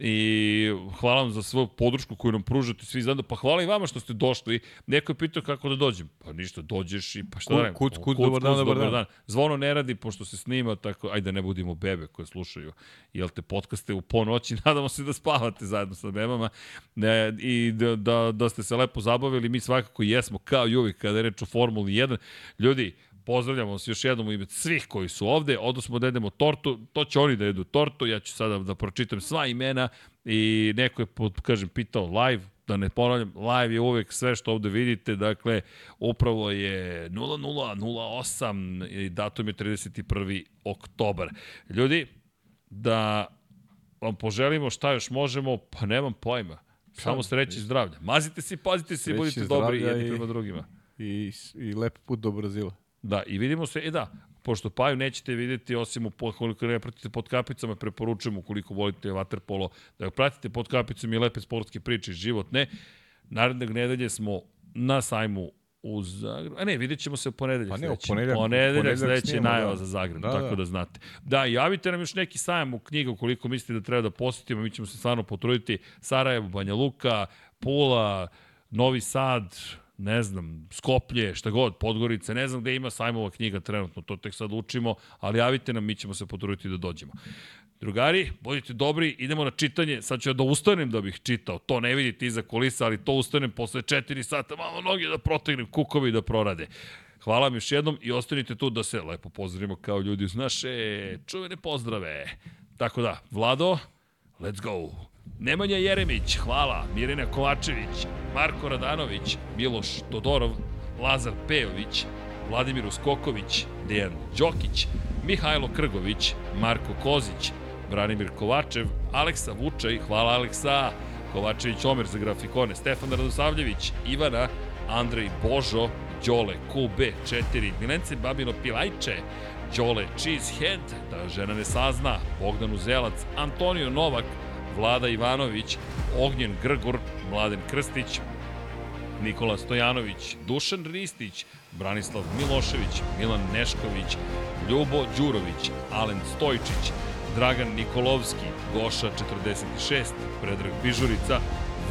I hvala vam za svoju podršku koju nam pružate svi zajedno. Pa hvala i vama što ste došli. Neko je pitao kako da dođem. Pa ništa, dođeš i pa šta da Kuc, kuc, dobar dan, dobar dan. dan. Zvono ne radi pošto se snima, tako, ajde da ne budimo bebe koje slušaju. Jel te podcaste u ponoći, (laughs) nadamo se da spavate zajedno sa bebama ne, i da, da, da ste se lepo zabavili. Mi svakako jesmo, kao i uvijek kada je reč o Formuli 1. Ljudi, pozdravljamo vas još jednom u ime svih koji su ovde, odnosno da jedemo tortu, to će oni da jedu tortu, ja ću sada da pročitam sva imena i neko je, kažem, pitao live, da ne ponavljam, live je uvek sve što ovde vidite, dakle, upravo je 0008 i datum je 31. oktobar. Ljudi, da vam poželimo šta još možemo, pa nemam pojma. Samo sreće i zdravlja. Mazite se pazite se i budite dobri jedni prema drugima. I, i lep put do Brazila. Da, i vidimo se, e da, pošto Paju nećete videti osim u, koliko ne pratite pod kapicama, preporučujem ukoliko volite waterpolo, da ga pratite pod kapicom i lepe sportske priče, životne. Naredne nedelje smo na sajmu u Zagrebu. A ne, vidjet ćemo se u ponedeljak. Pa ne, u ponedeljak. Ponedeljak sledeće najava da. za Zagreb, da, tako da. da znate. Da, javite nam još neki sajam u knjigu koliko mislite da treba da posetimo, mi ćemo se stvarno potruditi. Sarajevo, Banja Luka, Pula, Novi Sad, ne znam, Skoplje, šta god, Podgorice, ne znam gde ima sajmova knjiga trenutno, to tek sad učimo, ali javite nam, mi ćemo se potruditi da dođemo. Drugari, budite dobri, idemo na čitanje. Sad ću ja da ustanem da bih čitao. To ne vidite iza kolisa, ali to ustanem posle 4 sata, malo noge da protegnem, kukovi da prorade. Hvala vam još jednom i ostanite tu da se lepo pozdravimo kao ljudi uz naše čuvene pozdrave. Tako da, Vlado, let's go. Nemanja Jeremić, hvala. Mirina Kovačević, Marko Radanović, Miloš Todorov, Lazar Pejović, Vladimir Uskoković, Dejan Đokić, Mihajlo Krgović, Marko Kozić, Branimir Kovačev, Aleksa Vučaj, hvala Aleksa, Kovačević Omer za grafikone, Stefan Radosavljević, Ivana, Andrej Božo, Đole QB4, Milence Babino Pilajče, Đole Cheesehead, da žena ne sazna, Bogdan Uzelac, Antonio Novak, Vlada Ivanović, Ognjen Grgur, Mladen Krstić, Nikola Stojanović, Dušan Ristić, Branislav Milošević, Milan Nešković, Ljubo Đurović, Alen Stojčić, Dragan Nikolovski, Goša 46, Predrag Bižurica,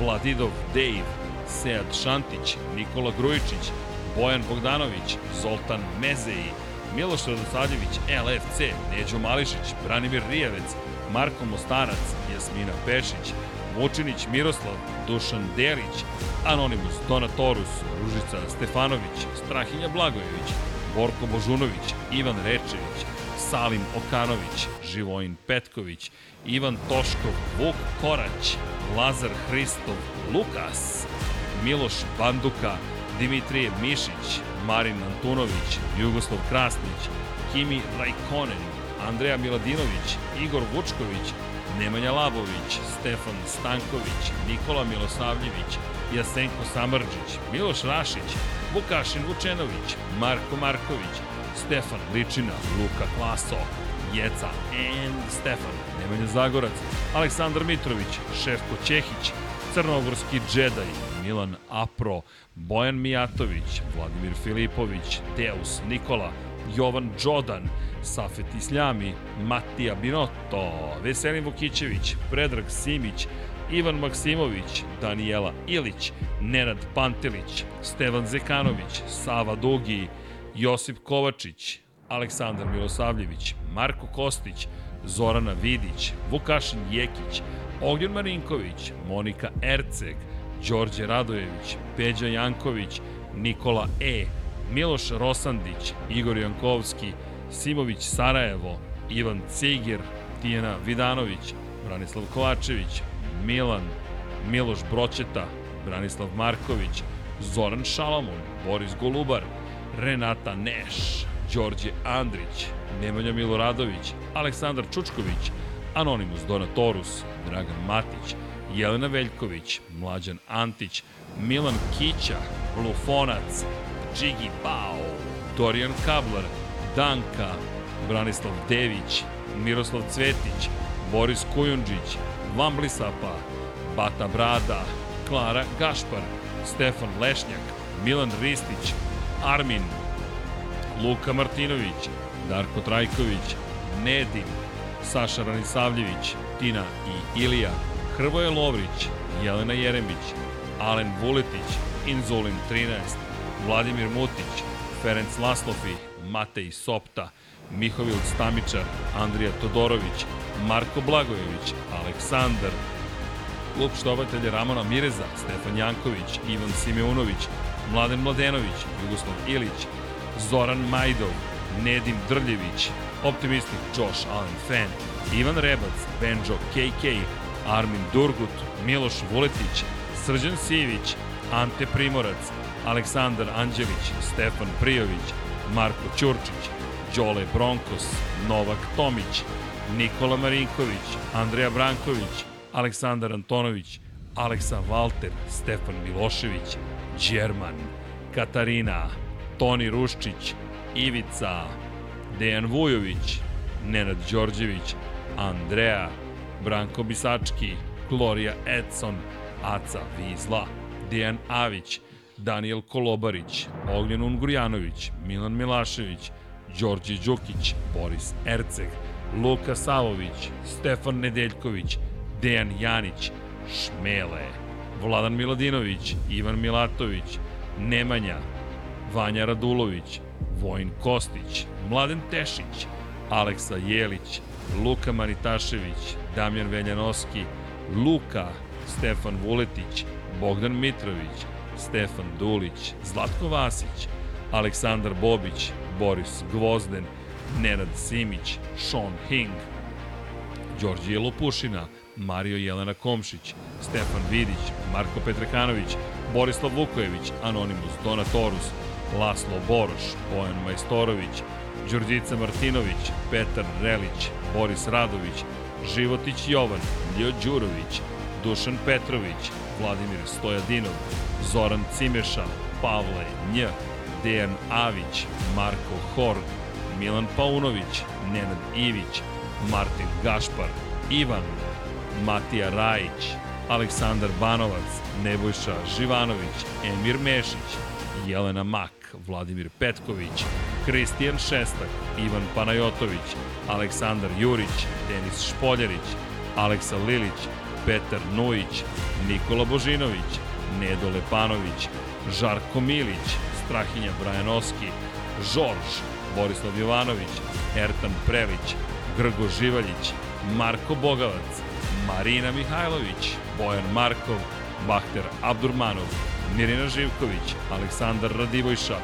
Vladidov Dejv, Sead Šantić, Nikola Grujičić, Bojan Bogdanović, Zoltan Mezeji, Miloš Radosadjević, LFC, Neđo Mališić, Branimir Rijavec, Marko Mostarac, Jasmina Pešić, Vučinić Miroslav, Dušan Delić, Anonimus Donatorus, Ružica Stefanović, Strahinja Blagojević, Borko Božunović, Ivan Rečević, Salim Okanović, Živojin Petković, Ivan Toškov, Vuk Korać, Lazar Hristov, Lukas, Miloš Banduka, Dimitrije Mišić, Marin Antunović, Jugoslav Krasnić, Kimi Rajkonen, Andreja Miladinović, Igor Vučković, Nemanja Labović, Stefan Stanković, Nikola Milosavljević, Jasenko Samrđić, Miloš Rašić, Vukašin Vučenović, Marko Marković, Stefan Ličina, Luka Klaso, Jeca and Stefan, Nemanja Zagorac, Aleksandar Mitrović, Šefko Ćehić, Crnogorski džedaj, Milan Apro, Bojan Mijatović, Vladimir Filipović, Deus Nikola, Jovan Đodan, Safet Isljami, Matija Binotto, Veselin Vukićević, Predrag Simić, Ivan Maksimović, Danijela Ilić, Nenad Pantelić, Stevan Zekanović, Sava Dugi, Josip Kovačić, Aleksandar Milosavljević, Marko Kostić, Zorana Vidić, Vukašin Jekić, Ognjen Marinković, Monika Erceg, Đorđe Radojević, Peđa Janković, Nikola E, Miloš Rosandić, Igor Jankovski, Simović Sarajevo, Ivan Cigir, Tijena Vidanović, Branislav Kovačević, Milan, Miloš Broćeta, Branislav Marković, Zoran Šalamun, Boris Golubar, Renata Neš, Đorđe Andrić, Nemanja Miloradović, Aleksandar Čučković, Anonimus Donatorus, Dragan Matić, Jelena Veljković, Mlađan Antić, Milan Kića, Lufonac, Džigi Bao, Dorijan Kablar, Danka, Branislav Dević, Miroslav Cvetić, Boris Kujundžić, Vamblisapa, Bata Brada, Klara Gašpar, Stefan Lešnjak, Milan Ristić, Armin, Luka Martinović, Darko Trajković, Nedim, Saša Ranisavljević, Tina i Ilija, Hrvoje Lovrić, Jelena Jeremić, Alen Vuletić, Inzulin 13, Vladimir Mutić, Ferenc Laslofi, Matej Sopta, Mihovil Stamičar, Andrija Todorović, Marko Blagojević, Aleksandar, klub štovatelja Ramona Mireza, Stefan Janković, Ivan Simeunović, Mladen Mladenović, Jugoslav Ilić, Zoran Majdov, Nedim Drljević, Optimistik Josh Allen Fan, Ivan Rebac, Benjo KK, Armin Durgut, Miloš Vuletić, Srđan Sivić, Ante Primorac, Aleksandar Anđelić, Stefan Prijović, Marko Ćurčić, Đole Bronkos, Novak Tomić, Nikola Marinković, Andreja Branković, Aleksandar Antonović, Aleksa Valter, Stefan Milošević, Đerman, Katarina, Toni Ruščić, Ivica, Dejan Vujović, Nenad Đorđević, Andreja, Branko Bisački, Gloria Edson, Aca Vizla, Dejan Avić, Daniel Kolobarić, Ognjen Ungurjanović, Milan Milašević, Đorđe Đukić, Boris Erceg, Luka Savović, Stefan Nedeljković, Dejan Janić, Šmele, Vladan Miladinović, Ivan Milatović, Nemanja, Vanja Radulović, Vojin Kostić, Mladen Tešić, Aleksa Jelić, Luka Manitašević, Damjan Veljanoski, Luka, Stefan Vuletić, Bogdan Mitrović, Stefan Dulić, Zlatko Vasić, Aleksandar Bobić, Boris Gvozden, Nenad Simić, Sean Hing, Đorđije Lopušina, Mario Jelena Komšić, Stefan Vidić, Marko Petrekanović, Borislav Vukojević, Anonimus Donatorus, Laslo Boroš, Bojan Majstorović, Đurđica Martinović, Petar Relić, Boris Radović, Životić Jovan, Ljo Đurović, Dušan Petrović, Vladimir Stojadinov, Zoran Cimeša, Pavle Nj, Dejan Avić, Marko Horg, Milan Paunović, Nenad Ivić, Martin Gašpar, Ivan, Matija Rajić, Aleksandar Banovac, Nebojša Živanović, Emir Mešić, Jelena Mak, Vladimir Petković, Kristijan Šestak, Ivan Panajotović, Aleksandar Jurić, Denis Špoljarić, Aleksa Lilić, Petar Nujić, Nikola Božinović, Nedo Lepanović, Žarko Milić, Strahinja Brajanoski, Žorž, Borislav Jovanović, Ertan Prelić, Grgo Živaljić, Marko Bogavac, Marina Mihajlović, Bojan Markov, Bahter Abdurmanov, Mirina Živković, Aleksandar Radivojša,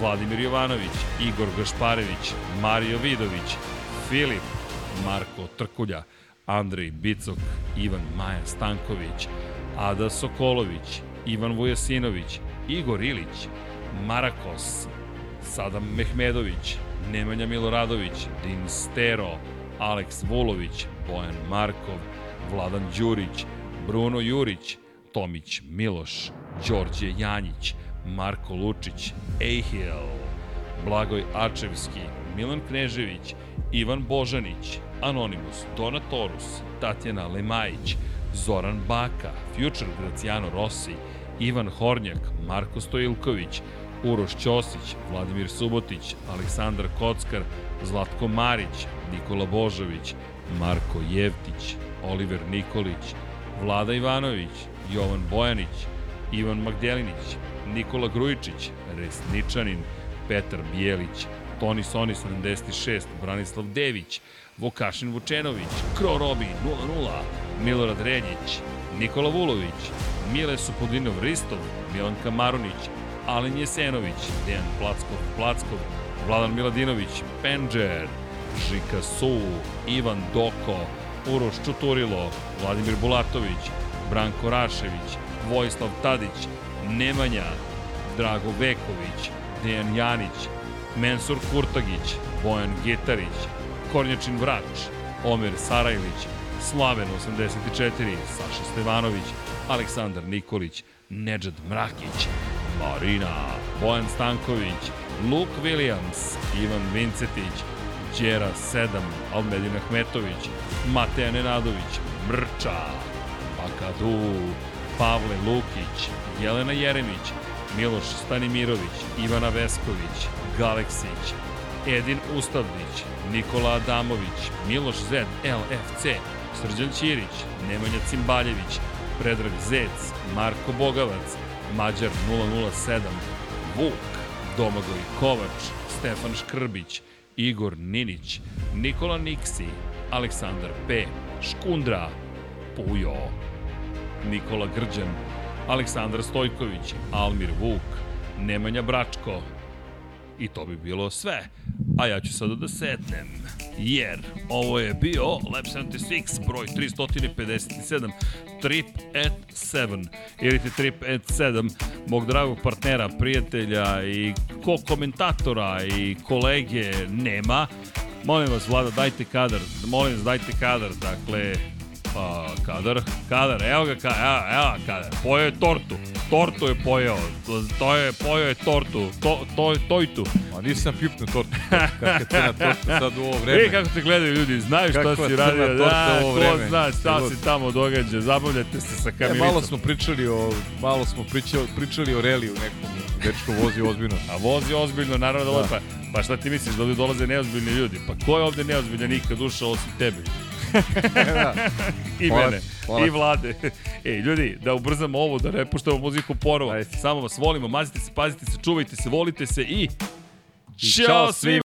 Vladimir Jovanović, Igor Gašparević, Mario Vidović, Filip, Marko Trkulja, Andrej Bicok, Ivan Maja Stanković, Ada Sokolović, Ivan Vujasinović, Igor Ilić, Marakos, Sadam Mehmedović, Nemanja Miloradović, Din Stero, Aleks Vulović, Bojan Markov, Vladan Đurić, Bruno Jurić, Tomić Miloš, Đorđe Janjić, Marko Lučić, Ejhil, Blagoj Ačevski, Milan Knežević, Ivan Božanić, Anonimus, Donatorus, Tatjana Lemajić, Zoran Baka, Future Graciano Rossi, Ivan Hornjak, Marko Stojilković, Uroš Ćosić, Vladimir Subotić, Aleksandar Kockar, Zlatko Marić, Nikola Božović, Marko Jevtić, Oliver Nikolić, Vlada Ivanović, Jovan Bojanić, Ivan Magdelinić, Nikola Grujičić, Resničanin, Petar Bijelić, Toni Soni 76, Branislav Dević, Vukašin Vučenović, Kro Robi 0-0, Milorad Reljić, Nikola Vulović, Mile Supodinov Ristov, Milanka Marunić, Alen Jesenović, Dejan Plackov, Plackov, Vladan Miladinović, Penđer, Žika Su, Ivan Doko, Uroš Čuturilo, Vladimir Bulatović, Branko Rašević, Vojislav Tadić, Nemanja, Drago Veković, Dejan Janić, Mensur Kurtagić, Bojan Getarić, Kornjačin Vrač, Omer Sarajlić, Slaven 84, Saša Stevanović, Aleksandar Nikolić, Nedžad Mrakić, Marina, Bojan Stanković, Luke Williams, Ivan Vincetić, Đera 7, Almedin Ahmetović, Mateja Nenadović, Mrča, Bakadu, Pavle Lukić, Jelena Jeremić, Miloš Stanimirović, Ivana Vesković, Galeksić, Edin Ustavnić, Nikola Adamović, Miloš Zed, LFC, Srđan Ćirić, Nemanja Cimbaljević, Predrag Zec, Marko Bogavac, Mađar 007, Vuk, Domagoj Kovač, Stefan Škrbić, Igor Ninić, Nikola Niksi, Aleksandar P, Škundra, Pujo, Nikola Grđan, Aleksandar Stojković, Almir Vuk, Nemanja Bračko, I to bi bilo sve. A ja ću sada da setnem. Jer ovo je bio Lab 76 broj 357 Trip at 7 ili ti Trip at 7 mog dragog partnera, prijatelja i ko komentatora i kolege nema. Molim vas, Vlada, dajte kadar. Molim vas, dajte kadar. Dakle, Pa, kadar, kadar, evo ga, kadar, evo, evo kadar, pojeo je tortu, tortu je pojeo, to, to je, pojeo je tortu, to, to, to i tu. A nisam pipnuo tortu, kakva cena torta sad u ovo vreme. E, kako te gledaju ljudi, znaju šta Kakva si crna radio, da, ko vreme. zna šta se tamo događa, zabavljate se sa E, kamilicom. malo smo pričali o, malo smo pričali, pričali o reliju nekom, dečko vozi ozbiljno. A vozi ozbiljno, naravno da, Da. Pa, pa šta ti misliš, da ovde dolaze neozbiljni ljudi? Pa ko je ovde neozbiljan ikad ušao osim tebe? Da. I Hvala mene, hvala i vlade. Ej, ljudi, da ubrzamo ovo, da ne puštamo muziku porova. Ajde. Samo vas volimo, mazite se, pazite se, čuvajte se, volite se i... I čao svima.